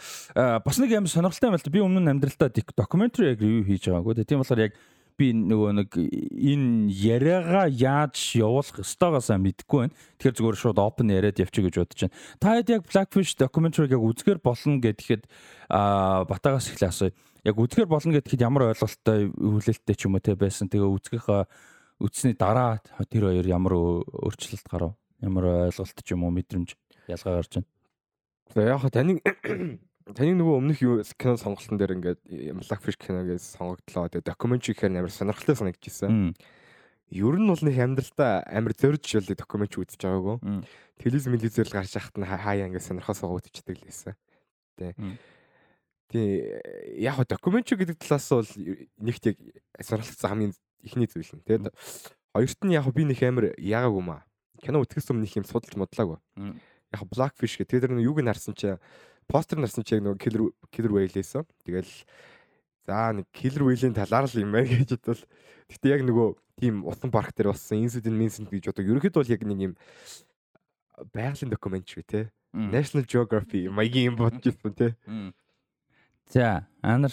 [SPEAKER 1] бас нэг юм сонирхолтой юм л. Би өмнө нь амьдралдаа докюментари яг ревю хийж байгаагүй. Тийм болохоор яг би нөгөө нэг энэ яриагаа яаж явуулах ёстойгоосаа мэдэхгүй байна. Тэгэхээр зүгээр шууд open яриад явчих гэж бодож байна. Та хэд яг Blackfish documentary-г яг үзгээр болно гэхэд а батагаас эхлээ асууя. Яг үзгээр болно гэхэд ямар ойлголттой хүлээлттэй ч юм уу те байсан. Тэгээ үзгийнхаа үтсний дараа тэр хоёр ямар өөрчлөлт гарав? Ямар ойлголт ч юм уу мэдрэмж ялгаа гарч байна?
[SPEAKER 2] За яг таны таны нөгөө өмнөх кино сонголтын дээр ингээд Blackfish киногээс сонгогдлоо. Тэгээ докюментари гэхээр амар сонирхолтой санагдчихсан. Ер нь бол нэг амьдралдаа амар зорж шил докюментари үзэж байгаагүй. Телевиз мэлизэл гарч яхад нь хаяа ингээд сонирхосоо гутчихдаг л байсан. Тэ. Тий яг докюментари гэдэг талаас бол нэгт яг сонирхолтой хамгийн ихний зүйл нь. Тэгээд хоёрт нь яг би нэг амар яагаагүй маа. Кино үтгэс өмнө их юм судалж модлаагүй. Яг Blackfish гэх тэр нэг юуг нь харсан чи постэр нарсан чи яг нэг Killer Killer Whale-ээсэн. Тэгэл за нэг Killer Whale-ийн талаар л юм аа гэж бодвол гэтээ яг нөгөө тийм утсан парк дээр болсон incident incident гэж одоо ерөөхдөө бол яг нэг юм байгалийн докюментари те. National Geography маягийн юм бодож ирсэн те.
[SPEAKER 1] За, анар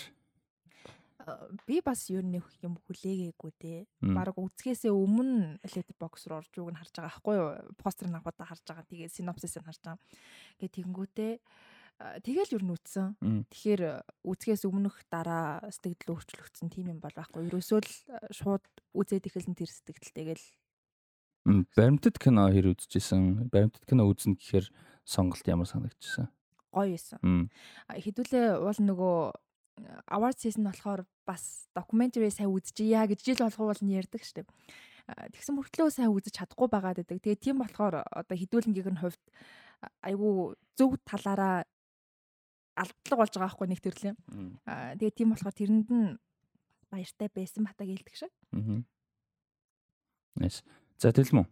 [SPEAKER 3] би бас ер нь юм хүлээгээгүй те. Бараг үзгээсээ өмнө letterbox руу орж юуг нь харж байгаа байхгүй юу? Постэр навхудаа харж байгаа. Тэгээ синопсисыг харж байгаа. Тэгээ тэгэнгүүтээ тэгэл ер нь үтсэн. Тэгэхээр үзгээс өмнөх дараа сэтгэл өөрчлөгдсөн тийм юм бол байхгүй. Ерөөсөө л шууд үзээд эхэлсэн тэр сэтгэл тэгэл
[SPEAKER 1] баримтат кино хэр үзчихсэн. Баримтат кино үзнэ гэхээр сонголт ямар санагдчихсан?
[SPEAKER 3] Гоё байсан. Хэдүүлээ уул нөгөө award season болохоор бас documentary сайн үзчихъя гэж жил болгоо бол ярьдаг штеп. Тэгсэн мөртлөө сайн үзэж чадахгүй байгаад байдаг. Тэгээ тийм болохоор одоо хідүүлэнгийн хувьд айгүй зөв талаараа алдлага болж байгаа байхгүй нэг төрлийн. Аа тэгээ тийм болохоор тэрэнд нь баяртай байсан батаг хэлдэг шиг.
[SPEAKER 1] Аа. Nice. За тэлмүү.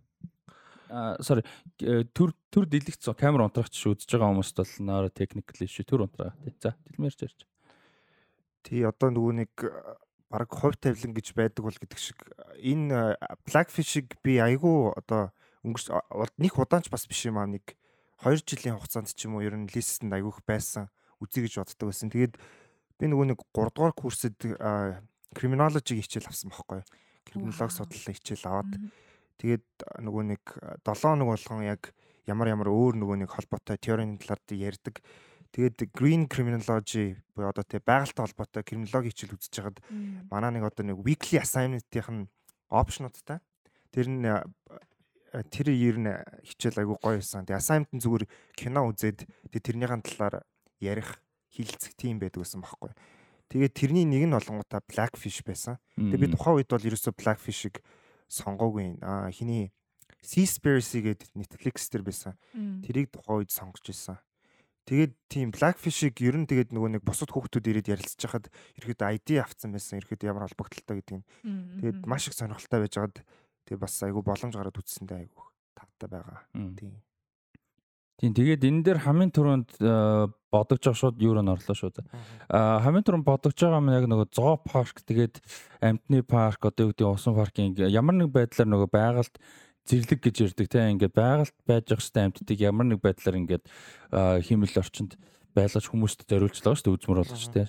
[SPEAKER 1] Аа sorry төр төр дэлгэц камер унтрагч үзэж байгаа хүмүүст бол наар technical issue төр унтраа. За тэлмээрч ярьж.
[SPEAKER 4] Тий одоо нөгөө нэг баг хувь тавилан гэж байдаг бол гэдэг шиг энэ Blackfish-ыг би айгүй одоо өнгөрс нэг удаанч бас биш юм аа нэг 2 жилийн хугацаанд ч юм уу ер нь листэнд айгүйх байсан үзье гэж боддог байсан. Тэгээд би нөгөө нэг 3 дугаар курсэд криминологиг хичээл авсан байхгүй. Криминолог судлалын хичээл аваад тэгээд нөгөө нэг 7 хоног болгон яг ямар ямар өөр нөгөө нэг холбоотой теорийн талаар ярьдаг Тэгээд green criminology буюу одоо тий байгальтай холбоотой криминологи хичээл үзэж хагаад манай нэг одоо нэг weekly assignment-ийн опшнуудтай. Тэр нь тэр ер нь хичээл айгүй гоё байсан. Тэгээ assignment нь зүгээр кино үзээд тэгээ тэрнийхэн талаар ярих хилцэх тийм байдаг гэсэн байхгүй. Тэгээ тэрний нэг нь болонгуудаа Blackfish байсан. Тэгээ би тухайн үед бол ерөөсөө Blackfish-ыг сонгоогүй. Аа хиний Seaspiracy гэдэг Netflix дээр байсан. Тэрийг тухайн үед сонгож ирсэн. Тэгээд тийм Blackfish-ыг ер нь тэгээд нөгөө нэг бусад хүүхдүүд ирээд ярилцж хахад ерөөд ID авцсан байсан. Ерөөд ямар холбогдолтой гэдэг нь. Тэгээд маш их сонирхолтой байжгаад тэгээд бас айгүй боломж гараад үтсэндээ айгүй тавтай байгаа. Тийм.
[SPEAKER 1] Тийм тэгээд энэ дээр хамгийн түрүүнд э, бодогч байгаа шууд юурон орлоо шүү дээ. Аа хамгийн түрүүнд бодогч байгаа юм яг нөгөө зоо парк тэгээд амтны парк одоо юу гэдэг усан паркинг ямар нэг байдлаар нөгөө байгальд зэрлэг гэж ярддаг те ингээд байгальд байж ах хэвээр амьтдыг ямар нэг байдлаар ингээд химэл орчинд байлгаж хүмүүст зориулж байгаа шүү дээ үзмөр болгож те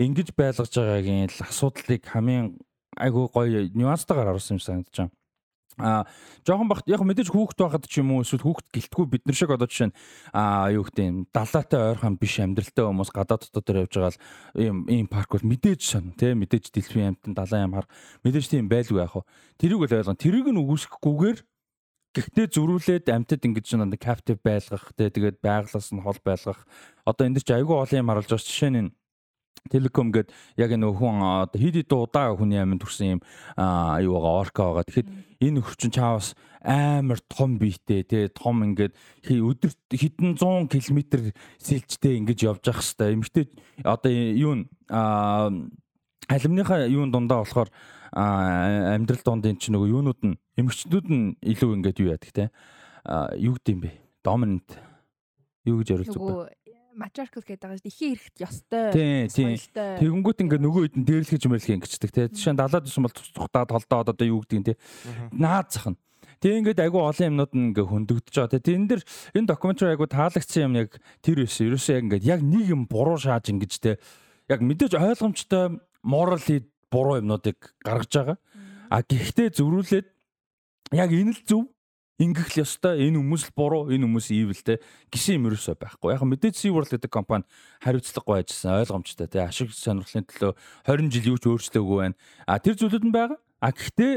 [SPEAKER 1] ингэж байлгаж байгаагийн асуудлыг хамгийн айгуу гоё нюанстайгаар харуулсан юм санагдаж байна. А жоохон багт яг мэдээж хүүхэд байхад ч юм уу эсвэл хүүхэд гэлтгүй бид нар шиг одоо жишээ нь а юу гэдэг юм далаатай ойрхон биш амьдралтай хүмүүс гадаад дотор дээр явж байгаа л ийм ийм парк бол мэдээж сон тий мэдээж дэлхийн амтан далайн ям хар мэдээж тийм байлгүй яах вэ? Тэрийг л ойлгоно. Тэрийг нь үгүйсэхгүйгээр Гэхдээ зөрүүлээд амтд ингэж нэг captive байлгах те тэгээд байгалаас нь хол байлгах. Одоо энэ чи айгүй олон юм харуулж байгаа. Жишээ нь Телеком гээд яг энэ хүн одоо хид хид удаа хүний аминд төрсэн юм аа юу байгаа орка байгаа. Тэгэхэд энэ өвчин чаавас амар том биетэй тий том ингээд өдөрт хэдэн 100 км сэлжтэй ингэж явж явах хэвээр. Эмэгтэй одоо юу н аа алимныхаа юун дундаа болохоор амьдрал дундын чинь нөгөө юунууд нь эмэгчнүүд нь илүү ингээд юу яадаг те юу гэдэм бэ? Доминант юу гэж яриулж байгаа
[SPEAKER 3] мачаркл гэдэг байгаа ихээ ирэхт ёстой.
[SPEAKER 1] Тийм тийм. Тэгэнгүүт ингээ нөгөө хэд нь дээрлэхэж мөрлөх ингэчдэг те. Жишээ нь далаад тусан бол цуцухтаа толдоод одоо юу гэдэг нь те. Наад захна. Тэг ингээд айгүй олон юмнууд нь ингээ хөндөгдөж байгаа. Тэг энэ дэр энэ докюментари айгүй таалагдсан юм яг тэр байсан. Ерөөсөө яг ингээд яг нэг юм буруу шааж ингэж те. Яг мэдээж ойлгомжтой морали буруу юмнуудыг гаргаж байгаа. А гэхдээ зөрүүлээд яг энэ л зөв ингэх л ёстой. Энэ хүмүүс л буруу энэ хүмүүс evil те. Гişin юм ерөөсөө байхгүй. Яг мэдээж SeaWorld гэдэг компани хариуцлагагүй ажилласан. Ойлгомжтой те. Ашиг сонирхлын төлөө 20 жил юу ч өөрчлөөгүй байна. А тэр зүйлүүд нь байгаа. А гэхдээ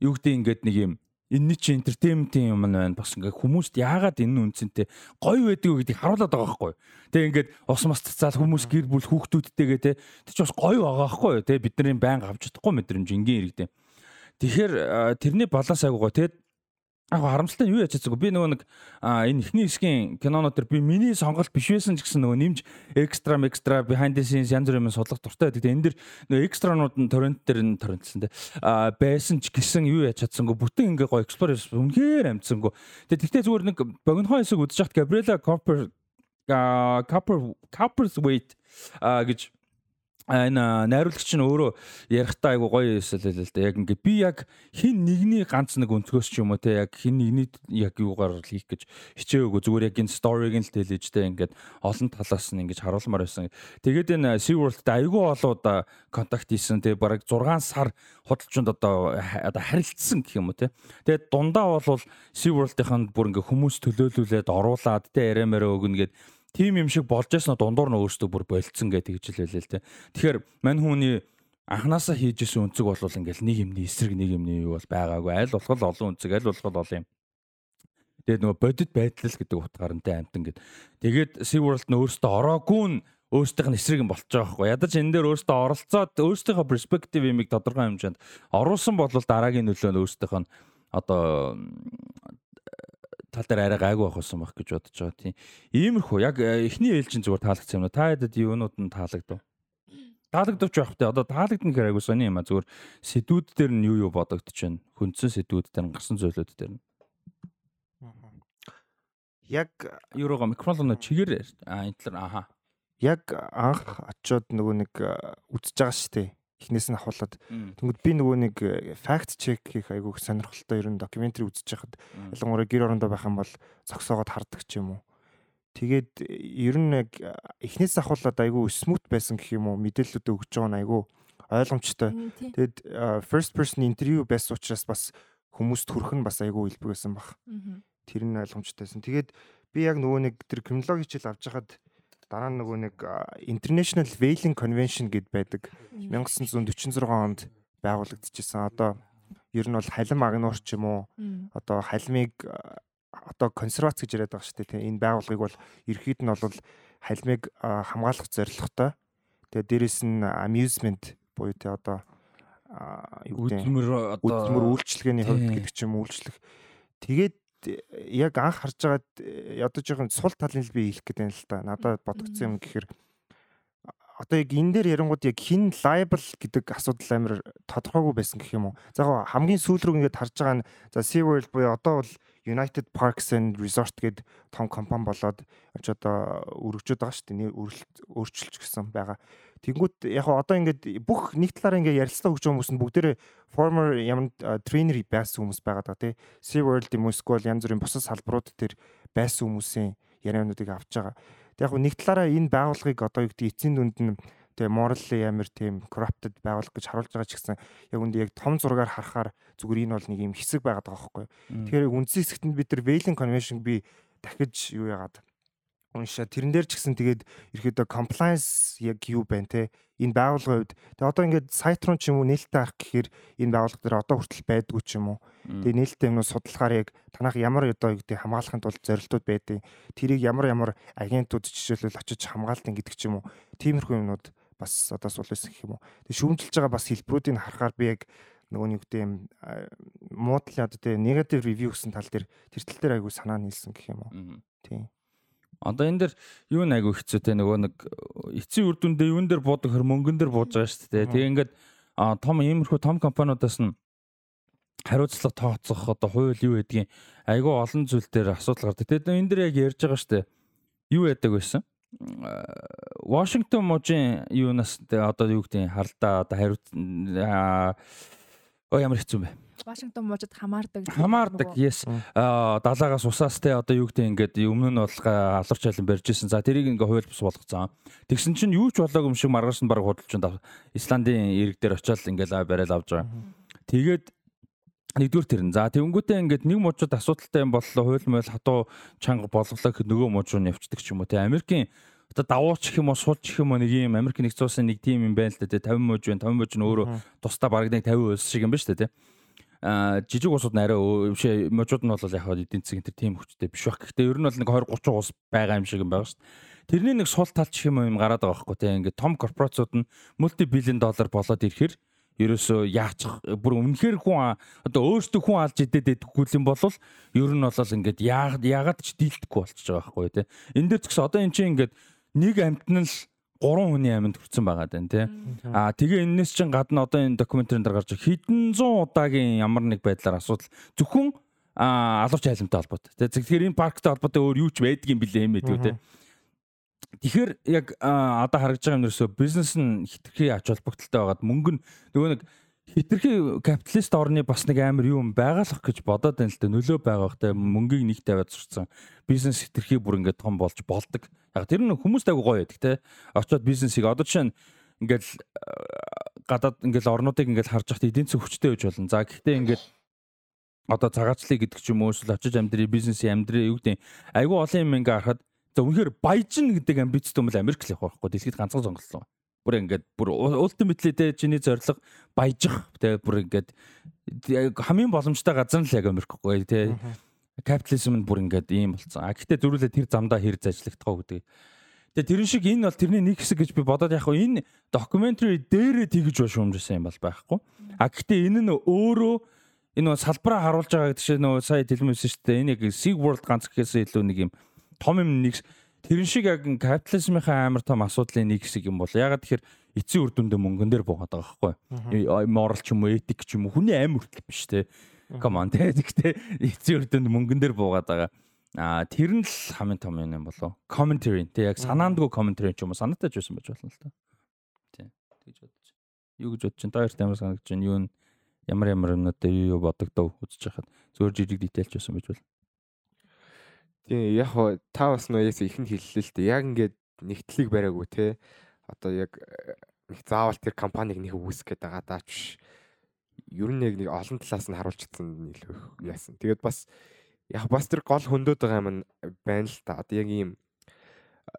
[SPEAKER 1] юу гэдэг ингээд нэг юм энэ чи entertainment-ийн юм байна. Бас ингээ хүмүүст яагаад энэ үнцэнтэй? Гоё байдаг вэ гэдгийг харуулад байгаа байхгүй. Тэгээ ингээд ус мас цацаал хүмүүс гэр бүл хүүхдүүдтэйгээ те. Тэр чи бас гоё байгаа байхгүй те бидний байнга авч чадахгүй мэдрэмж. Энгийн иргэдэ тэгэхээр тэрний баланс айгуугаа те Яг харамсалтай нь юу яаж чадсаг би нөгөө нэг энэ ихний хэсгийн кинонууд төр би миний сонголт биш байсан ч гэсэн нөгөө нэмж экстра экстра behind the scenes янз бүрийн судлах дуртай байдаг. Энэ дэр нөгөө экстранууд нь торрент дээр нь торрентлсан те а байсан ч гэсэн юу яаж чадсангүй бүтэн ингээ гоё explore үнэхээр амтсангүй. Тэгээ тэгтээ зүгээр нэг богинохоо хэсэг үзэж хат Gabriela Copper Copper Copperthwaite гэж энэ найруулагч нь өөрөө ярихтаа айгу гоё эсэл л л да. Яг ингээд би яг хин нэгний ганц нэг өнцгөөс ч юм уу те яг хин нэгний яг юугаар хийх гэж хичээгээгүй зүгээр яг энэ сториг нь л тэлэж те ингээд олон талаас нь ингэж харуулмаар байсан. Тэгээд энэ SeaWorld-д айгу олоод контакт хийсэн те бараг 6 сар худалчинд одоо одоо харилцсан гэх юм уу те. Тэгээд дундаа бол SeaWorld-ийн бүр ингээ хүмүүс төлөөлүүлээд оруулаад те яриамаараа өгнө гэд тим юм шиг болж яснаа дундуур нь өөртөө бүр болцсон гэдэг ч хэлээ л те. Тэгэхээр мань хүний анханасаа хийжсэн өнцөг бол ингээл нэг юмний эсрэг нэг юмний юу бол байгаагүй аль болох олон өнцөг аль болох олон юм. Тэгээд нөгөө бодит байдал гэдэг утгаарнтай амтан гэд. Тэгээд SeaWorld нь өөртөө ороогүй нь өөрсдийнх нь эсрэг юм болчих жоох байхгүй. Ядаж энэ дээр өөртөө оролцоод өөрсдийнхөө перспектив юмыг тодорхой хэмжээнд оруулсан бол дараагийн нөлөө нь өөрсдийнх нь одоо тал дээр арай гайгүй байх болсон байх гэж бодож байгаа тийм. Иймэрхүү яг э, эхний ээлжин зүгээр таалагдсан юм уу? Та хэд юунууд нь таалагдав? Таалагдавч байх те. Одоо таалагдана гэхээр айгүй сони юм а зүгээр сэдвүүд дээр нь юу юу бодогдож байна? Хүндсэн сэдвүүд дээр нь гарсан зүйлүүд дээр нь.
[SPEAKER 4] Яг
[SPEAKER 1] юурууга микрофон чигээр а энэ тал аха.
[SPEAKER 4] Яг анх очиод нөгөө нэг э, үзэж байгаа шүү дээ эхнээс нь ахуулаад тэгвэл би нөгөө нэг факт чек хийх айгүйх сонирхолтой ер нь докюментари үзэж байхад ялангуяа гэр орондоо байх юм бол зогсоогоод хардаг ч юм уу. Тэгээд ер нь яг эхнээс ахуулаад айгүй смут байсан гэх юм уу мэдээлэлүүд өгч байгаа нь айгүй ойлгомжтой. Тэгээд first person interview байсан учраас бас хүмүүст хүрэх нь бас айгүй илбэг байсан баг. Тэр нь ойлгомжтойсэн. Тэгээд би яг нөгөө нэг тэр криминологи хичээл авч хахад дараа нь нөгөө нэг International Whaling Convention гэд байдаг 1946 онд байгуулагдчихсан. Одоо ер нь бол халим агнуур ч юм уу одоо халимыг одоо консервац гэж яриад байгаа шүү дээ. Энэ байгууллагыг бол ерхийд нь бол халимыг хамгаалах зорилготой. Тэгээ дээрэс нь amusement буюу те одоо
[SPEAKER 1] юу гэдэг одоо
[SPEAKER 4] үдмэр үйлчлэгээний хувьд гэдэг ч юм үйлчлэх. Тэгээд яг анх харж байгаад ядаж байгаа сул талын л би хэлэх гэдэг юм л та. Надад бодогдсон юм гэхээр одоо яг энэ дээр ярангууд яг хин liable гэдэг асуудал амар тодорхойгүй байсан гэх юм уу. За яг хамгийн сүүл рүү ингээд харж байгаа нь за SeaWorld буюу одоо бол United Parks and Resort гэдэг том компани болоод ч одоо өргөжөд байгаа шүү дээ. Өөрчилж гисэн байгаа. Тэнгүүт яг одоо ингээд бүх нэг талаараа ингээд ярилцлага өгч байгаа хүмүүс нь бүгдээрээ former ямар trainer байсан хүмүүс байгаа даа тий. Sea World юм уу эсвэл янз бүрийн бусад салбарууд дээр байсан хүмүүсийн яриануудыг авч байгаа. Тэг яг нэг талаараа энэ байгууллагыг одоо юу гэдэг эцсийн дүнд нь тэгээ morally амар тийм corrupted байгууллага гэж харуулж байгаа ч гэсэн яг үндэ яг том зургаар харахаар зүгээр энэ бол нэг юм хэсэг байгаад байгаа байхгүй. Тэгэхээр үндсэн хэсэгт нь бид нар Whaling Convention би дахиж юу яагаад уншаа. Тэрэн дээр ч гэсэн тэгээд ерөөдөө compliance яг юу байна те энэ байгууллагын хувьд. Тэгээ одоо ингээд сайт руу ч юм уу нээлттэй арах гэхээр энэ байгууллага дээр одоо хүртэл байдгүй ч юм уу. Тэгээ нээлттэй юмнууд судлахаар яг танах ямар одоо юу гэдэг хамгаалахын тулд зорилтууд байдیں۔ Тэрийг ямар ямар агентууд жишээлбэл очиж хамгаалдаг гэдэг ч юм уу. Тиймэрхүү юмнууд бас одоо сул байсан гэх юм уу. Тэгээ шүүмжилж байгаа бас хэлбэрүүдийг харахаар би яг нөгөө нэг үгтэй юм муудлын одоо тэгээ негатив ревю гэсэн тал дээр тэр тал дээр айгүй санаа нийлсэн гэх юм уу. Тийм.
[SPEAKER 1] Одоо энэ дэр юу нэг айгүй хэцүү те нөгөө нэг эцсийн үр дүндээ юун дээр буудаг хөр мөнгөн дээр бууж байгаа шүү дээ. Тэгээ ингээд том иймэрхүү том компаниудаас нь хариуцлага тооцох одоо хууль юу гэдгийг айгүй олон зүйл дээр асуудал гардаг. Тэгээд энэ дэр яг ярьж байгаа шүү дээ. Юу яадаг байсан? Вашингтон мужийн юунаас одоо юу гэдэг хардаа одоо хариуц оо ямар хэцүү бэ?
[SPEAKER 3] Вашингтон мужид хамаардаг.
[SPEAKER 1] Хамаардаг. Yes. Аа далаагаас усаас те одоо юу гэдэг ингээд өмнө нь бол алуурч айлан барьж исэн. За тэрийг ингээ хууль бус болгоцсон. Тэгсэн чинь юу ч болоогүй юм шиг маргааш нь баг худалч нь Исландын ирэг дээр очиад ингээл барайл авч байгаа. Тэгээд нэгдүгээр тэр нь. За тэгэнгүүтээ ингээд нэг мужууд асуудалтай юм боллоо хууль мөл хатуу чанга болголоо гэхэд нөгөө муж руу нэвчдэг ч юм уу те. Америкийн одоо давууч гэх юм уу суулч гэх юм уу нэг юм Америк нэгдсэн улсын нэг тим юм байна л да те 50 мужи байна 50 мужи нь өөрөө тусдаа бараг нэг 50 улс шиг юм шүү дээ те жижиг усууд нарай биш можууд нь бол яг эдийн засгийн тэр тийм хүчтэй биш байх. Гэхдээ ер нь бол нэг 20 30 ус байгаа юм шиг юм байгаа шүү дээ. Тэрний нэг сул талч юм юм гараад байгаа байхгүй тийм ингээд том корпорациуд нь мулти биллион доллар болоод ирэхээр ерөөсөө яач бүр үнэхээр хүн одоо өөртөө хүн алж идээд байдаггүй юм бол ер нь бол ингээд яагаад ч дийлдэхгүй болчихж байгаа байхгүй тийм. Энд дээр ч гэсэн одоо эн чинь ингээд нэг амтнал гурван хүний аминд хүрсэн байгаа даа тий. Аа тэгээ энэс чин гадна одоо энэ докюментарын дээр гарч хэдэн зуун удаагийн ямар нэг байдлаар асуудал зөвхөн алуурч айлмтай холбоотой. Тэ тэгэхээр энэ парктай холбоотой өөр юу ч байдгийн билээ юм байдаг тий. Тэгэхээр яг одоо харагдж байгаа юм нэрсөө бизнес нь хитрхи ач холбогдолтой байгаад мөнгө нь нөгөө нэг хитрхи капиталист орны бас нэг амар юм байгалах гэж бодоод байна л да нөлөө байгаа хта мөнгийг нэг тавиад сурцсан бизнес хитрхи бүр ингээд том болж болдог. Яг тэр нь хүмүүст айгу гоё байдаг те. Очоод бизнесийг одоо жишээ нь ингээд гадаад ингээд орнуудыг ингээд харж байхад эдийн засаг хүчтэй байж болно. За гэхдээ ингээд одоо цагаачлалыг гэдэг ч юм уу эсвэл очиж амьдрий бизнесийн амьдрий юу гэдэг айгу олон юм ингээд харахад за үнэхээр баяжин гэдэг амбицтай юм бол Америк л явах байхгүй дэлхийд ганцхан сонголтол бүр ингээд бүр ultimately те чиний зорилго баяжих те бүр ингээд хамгийн боломжтой газар нь л яг Америкгүй те капитализм нь бүр ингээд ийм болцсон. А гэхдээ зөрүүлээ тэр замдаа хэр зажлагдах гэдэг. Тэгээ тэрэн шиг энэ бол тэрний нэг хэсэг гэж би бодоод яг хөө энэ докюментари дээрээ тэгж ба шуумжсан юм бол байхгүй. А гэхдээ энэ нь өөрөө энэ салбараа харуулж байгаа гэдэг чинь нөө сая хэлмэсэн шүү дээ. Энэ яг Sig World ганц гэхээс илүү нэг юм том юм нэг тэрэн шиг яг капитализмынхаа амар том асуудлын нэг хэсэг юм бол ягаад тэгэхээр эцсийн үр дүндээ мөнгөн дээр буугаад байгаа байхгүй морал ч юм уу этик ч юм уу хүний аим хүртэл биш те. On те гэхдээ эцсийн үр дүнд мөнгөн дээр буугаад байгаа. А тэр нь л хамгийн том юм болоо commentary те яг санаандгүй commentary ч юм уу санаатай ч байсан байж болно л та. Тий тэгж бодож. Юу гэж бодож чинь даяр тамир санагдаж чинь юу ямар ямар юмнуудаа юу юу бодогдов үзэж хахад. Зөөр жижиг детейлч байсан байж болно
[SPEAKER 2] Тийм яг та бас нөө яс ихэнд хэллээ л дээ. Яг ингээд нэгтлийг бариагүй те. Одоо яг нэг заавал тэр компаниг нэг үүсгэх гээд байгаа даа ч ер нь яг нэг олон талаас нь харуулчихсан илүү яасан. Тэгээд бас яг бас тэр гол хөндөд байгаа юм байна л та. Одоо яг ийм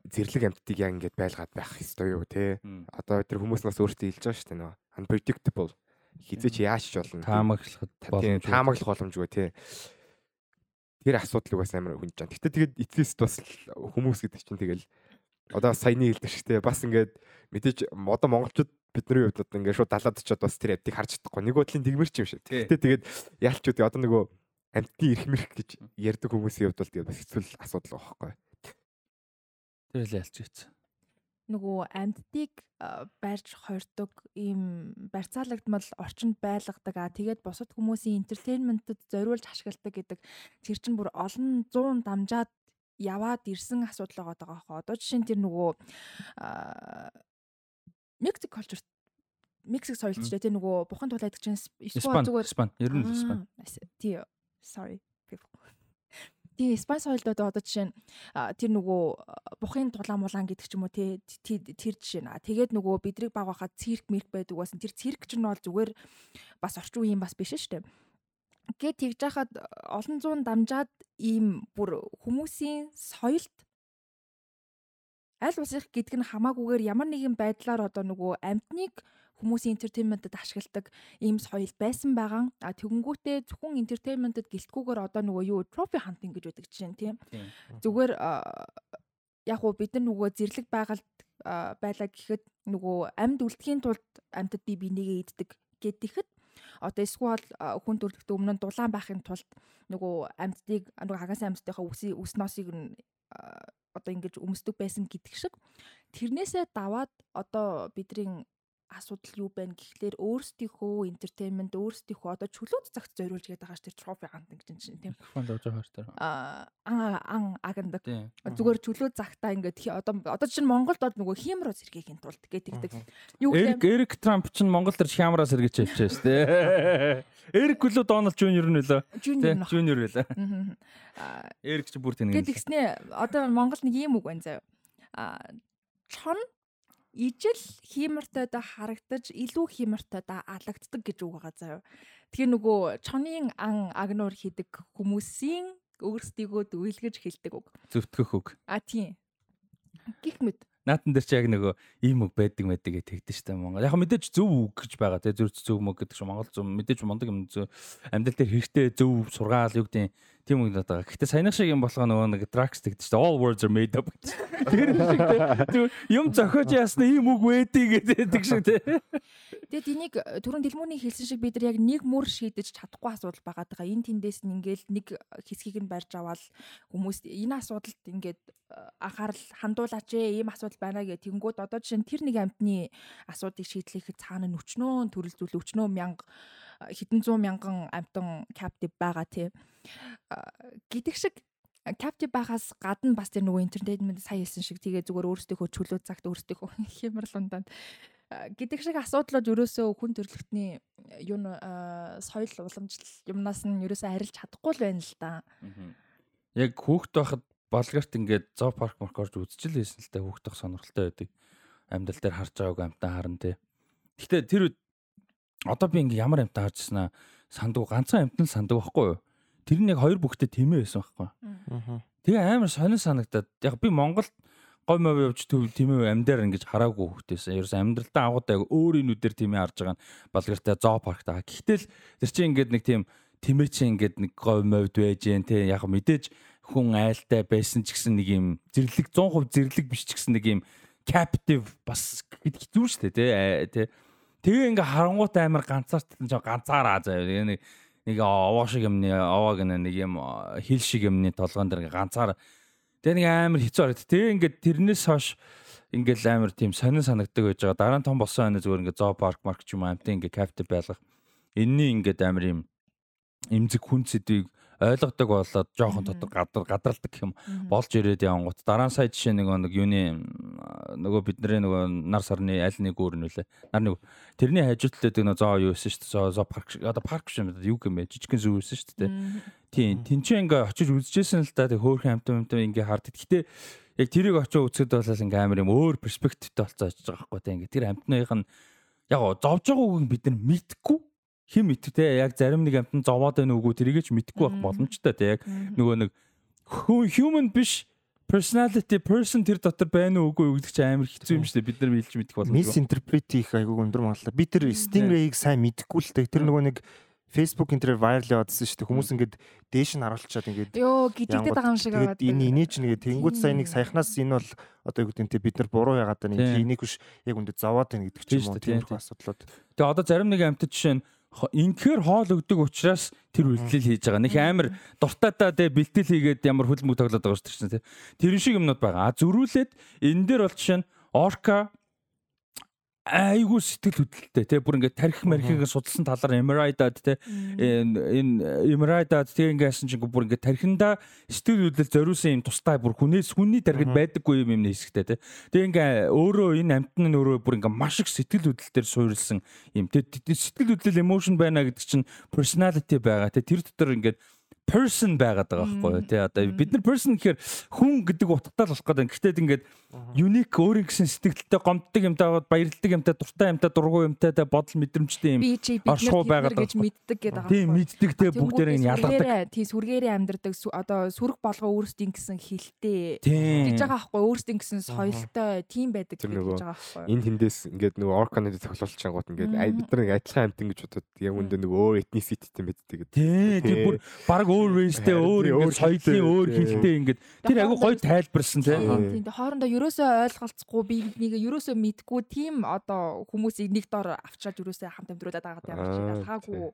[SPEAKER 2] зэрлэг амьтдыг яг ингээд байлгаад байх ёстой юу те. Одоо тэр хүмүүс нас өөртөө хэлж байгаа шүү дээ нөгөө unpredictable хизээч яаж ч болно.
[SPEAKER 1] Таамаглах
[SPEAKER 2] боломжгүй. Таамаглах боломжгүй те тэр асуудлыг бас амар хүнж чана. Гэтэ тэгээд эцэст бас хүмүүс гэдэг чинь тэгэл одоо саяны хэлдэг шүү дээ. Бас ингээд мэдээж одоо монголчууд бидний хувьд одоо ингээд шууд далаад очиод бас тэр амтыг харж чадахгүй. Нэг бодлын тэгмэр ч юм шиг. Гэтэ тэгээд яалчууд одоо нөгөө амтны ирэх мэрх гэж ярьдаг хүмүүсийн хувьд бол тэгээд бас хэцүү асуудал байхгүй.
[SPEAKER 1] Тэр л ялч ийц
[SPEAKER 3] нөгөө амьдтыг барьж хордог ийм барьцаалагдмал орчинд байлгадаг. Аа тэгээд бусад хүмүүсийн entertainment-д зориулж ашигладаг гэдэг тэр чинь бүр олон зуун дамжаад яваад ирсэн асуудал байгаа хаа. Одоо жишээ нь тэр нөгөө Мексик culture Мексик соёлч дээ тэр нөгөө бухан тулайдаг чинь
[SPEAKER 1] Испани зүгээр Испани ер нь Испани.
[SPEAKER 3] Тий sorry. People тий Испани соёлд одоо жишээ нь тэр нөгөө бухын дулаан мулаан гэдэг ч юм уу тий тэр жишээ наа. Тэгээд нөгөө бидрийг баг байхад цирк мэрк байдаг байсан. Тэр цирк ч нь бол зүгээр бас орчин үеийн бас биш шүү дээ. Гэт тэгж яхад олон зуун дамжаад ийм бүр хүмүүсийн соёлд аль усих гэдг нь хамаагүйгээр ямар нэгэн байдлаар одоо нөгөө амьтныг хүмүүсийн entertainment-д ашигладаг ийм соёл байсан байгаа. А тэгэнгүүтээ зөвхөн entertainment-д гэлтгүүгээр одоо нөгөө юу trophy hunting гэж байдаг чинь тийм. Зүгээр яг уу бид нар нөгөө зэрлэг байгальд байлаа гэхэд нөгөө амьд үлдэхийн тулд амьтад би бинийгээ иддэг гэдэгэхэд одоо эсвэл хүн төрөлхтөө өмнө нь дулаан байхын тулд нөгөө амьтдыг нөгөө хагас амьтдынхаа үс носыг нь одоо ингэж өмсдөг байсан гэдэг шиг тэрнээсээ даваад одоо бидний асуудал юу байна гэхлээр өөрсдийнхөө entertainment өөрсдийнхөө одоо чөлөөт цагт зориулж гээд байгаа ш тэр трофи гант ингэж чинь тийм
[SPEAKER 1] Микрофон лож байгаа тэр.
[SPEAKER 3] а ан
[SPEAKER 1] Тийм.
[SPEAKER 3] зүгээр чөлөө загтаа ингээд одоо одоо чинь Монголд бол нөгөө хиймроо сэргийхийн тулд гэдэг юу гэвэл
[SPEAKER 1] Эрик Трамп ч Монгол төр хямраа сэргийч хэлчихсэн шүү дээ. Эрик гүлөө Дональд Жуниор нь үлээ.
[SPEAKER 3] жуниор
[SPEAKER 1] Тийм
[SPEAKER 3] нөх
[SPEAKER 1] Жуниор үлээ.
[SPEAKER 3] а
[SPEAKER 1] Эрик ч бүр тэнэг.
[SPEAKER 3] Гэт гиснэ одоо Монгол нэг юм үг байна заяа. А чон ижил хиймартайдаа харагдаж илүү хиймартайдаа алагддаг гэж үг байгаа заяа. Тэгээ нөгөө чонын ан агнуур хийдэг хүмүүсийн өөрсдийгөө дүйлгэж хэлдэг үг.
[SPEAKER 1] Зөвтгөх үг.
[SPEAKER 3] А тийм. Гих мэд.
[SPEAKER 1] Наатан дээр чи яг нөгөө ийм үг байдаг мэддэг гэж тэгдэж штэ Монгол. Яг мэдээж зөв үг гэж байгаа те зөв зөв мөг гэдэг шиг Монгол зөв мэдээж мундаг юм зөв амьдрал дээр хэрэгтэй зөв сургаал юу гэдэг тийм үг байгаа. Гэхдээ саяны шиг юм болохоо нөгөө нэг Drax тэгдэж штэ all words are made up. Тэр шиг зөв юм зохиож яасна ийм үг байдгийг гэдэг шиг те.
[SPEAKER 3] Тэгээд энийг түрүүн дэлмүүний хэлсэн шиг бид нар яг нэг мөр шийдэж чадахгүй асуудал байгаа даа. Энэ тэндээс нь ингээл нэг хэсгийг нь барьж аваад хүмүүс энэ асуудалд ингээд э, анхаарал хандуулаач ээ ийм асуудал байна гэх тэнгууд одоо жишээ нь тэр нэг амтны асуудыг шийдлэхэд цаана нь өчнөө төрөл зүйл өчнөө мянга э, хэдэн зуун мянган амтан каптив байгаа тий. Гэдэг шиг каптив байгаас гадна бас тэр нөгөө интернетмент сая хэлсэн шиг тэгээ зүгээр өөрсдийнхөө чөлөө цагт өөрсдийнхөө (laughs) хямралундаа А, гэдэг шиг асуудлууд ерөөсөө хүн төрөлхтний юу н а, соёл уламжлал юмнаас нь ерөөсөө арилж чадахгүй л байна л да.
[SPEAKER 1] Яг хүүхэд байхад Болгарт ингээд зоо парк марк орж үзчихэл байсан л та хүүхэд байх сонирхолтой байдаг. Амьдрал дээр харж байгааг амтан харна те. Гэтэ тэр одоо би ингээ ямар амтан харж ирсэн аа сандуу ганцхан амтан сандуу байхгүй юу? Тэр нь яг хоёр бүхтэй тэмээ байсан байхгүй? Тэгээ амар сонир санагдаад яг би Монголд гой мов явж төв тэмээ амьдаар ингэж хараагүй хөхтэйсэн. Ерөөс амьдралдаа агуудаа өөрийн нүдээр тэмээ харж байгаа нь Болгартай зоо паркт байгаа. Гэтэл тэр чинь ингээд нэг тийм тэмээ чинь ингээд нэг гой мовд байж гэн те яг мэдээж хүн айлтай байсан ч гэсэн нэг юм зэрлэг 100% зэрлэг биш ч гэсэн нэг юм captive бас гэдэг хэцүү шүү дээ Ай, те тэгээ ингээ харангуут амар ганцаарт ч ганцаараа заяа нэг нэг овоо шиг юмны овоо гэнэ нэг юм хил шиг юмны толгоон дээр ганцаар. Тэгээ нэг амар хэцүү харагд тэгээ ингээ тэрнээс хойш ингээл амар тийм сонин санагддаг байж байгаа. Дараа нь том болсон байна зүгээр ингээ зоо парк марк ч юм амтын ингээ captive байлгах энэний ингээд амар юм эмзэг хүн сэдвийг ойлгодог болоод жоохон дотор гадар гадралдаг юм. Болж ирээд явангут дараа нь сая жишээ нэг нэг юуны нөгөө бидний нөгөө нар сарны аль нэг өөр нь үлээ нар нэг тэрний хажууд талд нэг зоо юу байсан шүү дээ. Зоо зоо парк одоо парк шиг юм юу бэ? Жижигхэн зүү байсан шүү дээ. Тийм тэнцээ ингээ очиж үзчихсэн л да тэг хөөрхөн амтан амтан ингээ харддаг. Гэтээ яг тэрийг очиж үзэхэд бол ингээ амар юм өөр перспективтэй болцоо очиж байгаа байхгүй те ингээ тэр амтных нь яг зовж байгааг бид нар мэдхгүй хэн мэдв те? Яг зарим нэг амтан зовоод байна уугүй тэрийг ч мэдхгүй байх боломжтой те? Яг нөгөө нэг human биш personality person тэр дотор байна уу үгүй гэдэг чинь амар хэцүү юм шүү дээ бид нар хэлж мэдэх боломжгүй.
[SPEAKER 4] Misinterpret хийх айгүй өндөр магадлал. Би тэр Stingray-ийг сайн мэдэхгүй л дээ. Тэр нөгөө нэг Facebook энэ тэр viral яваадсан шүү дээ. Хүмүүс ингээд дээш нь харуулчаад ингээд
[SPEAKER 3] Йоо гидэгдэт байгаа юм шиг
[SPEAKER 4] Тэгээд энэ инеч нэгэ тэнгууд сайн нэг саяхнаас энэ бол одоо юу гэдэг нь бид нар буруу яагаад байна?
[SPEAKER 1] Тийм.
[SPEAKER 4] энийг биш яг үндэ зовоод байна гэдэг ч юм уу.
[SPEAKER 1] тийм,
[SPEAKER 4] тиймэрхүү асуудлууд.
[SPEAKER 1] Тэгээ одоо зарим нэг амтд жишээ нь инхээр хоол өгдөг учраас тэр үйлдэл хийж байгаа. Нэг амар дуртайдаа тэ бэлтгэл хийгээд ямар хөлбөмбөг тоглоод байгаа шүү дээ. Тэр шиг юмнууд байгаа. А зөрүүлээд энэ дээр бол жишээ нь орка айгуу сэтгэл хөдлөлтэй тий бүр ингээд тарих мархийг судалсан талаар Emeraldad тий энэ тий ингээд яасан чинь бүр ингээд тархинда сэтгэл хөдлөл зориулсан юм тустай бүр хүнээс хүний тархинд байдаггүй юм юм хэсэгтэй тий Тэгээ ингээ өөрөө энэ амтны нь өөрөө бүр ингээ маш их сэтгэл хөдлөлтөөр суурилсан юм тий сэтгэл хөдлөл emotion байна гэдэг чинь personality байгаа тий тэр дотор ингээ person байгаад байгаа байхгүй юу тий одоо бид нар person гэхээр хүн гэдэг утгатай л болох гэдэг. Гэхдээ ингээд unique өөрийн гэсэн сэтгэлдээ гомддог юмтай баярлдаг юмтай дуртай юмтай дургуй юмтай тэ бодол мэдрэмжтэй юм.
[SPEAKER 3] нар
[SPEAKER 1] байгаад
[SPEAKER 3] гэж мэддэг гэдэг байгаа.
[SPEAKER 1] Тийм мэддэг те бүгдээрээ нь ялгадаг.
[SPEAKER 3] Тий сүргээрээ амьдардаг одоо сүрэг болгоо өөрсдийн гэсэн хилтэй. Гэж байгаа байхгүй өөрсдийн гэсэн соёлтой тийм байдаг гэж байгаа байхгүй.
[SPEAKER 2] энэ тэндээс ингээд нөгөө орканыг тоглуулж чангууд ингээд бид нар адилхан амт ингэж бодоод яг үндэ нөгөө өөр байддаг гэдэг.
[SPEAKER 1] Тий,
[SPEAKER 2] Тий.
[SPEAKER 1] тий бүр баг өөр raceтэй өөр ингээд
[SPEAKER 2] өөр
[SPEAKER 1] соёлын өөр
[SPEAKER 2] тий.
[SPEAKER 1] хэлтэй ингээд тэр айгүй гоё тайлбарсан тий.
[SPEAKER 3] Тийм хоорондоо ерөөсөө ойлголцохгүй би нэг ерөөсөө мэдгүй тийм одоо хүмүүсийг нэг дор авчираад ерөөсөө хамт амьдруулад байгаа
[SPEAKER 2] Аа,
[SPEAKER 3] юм ялгаагүй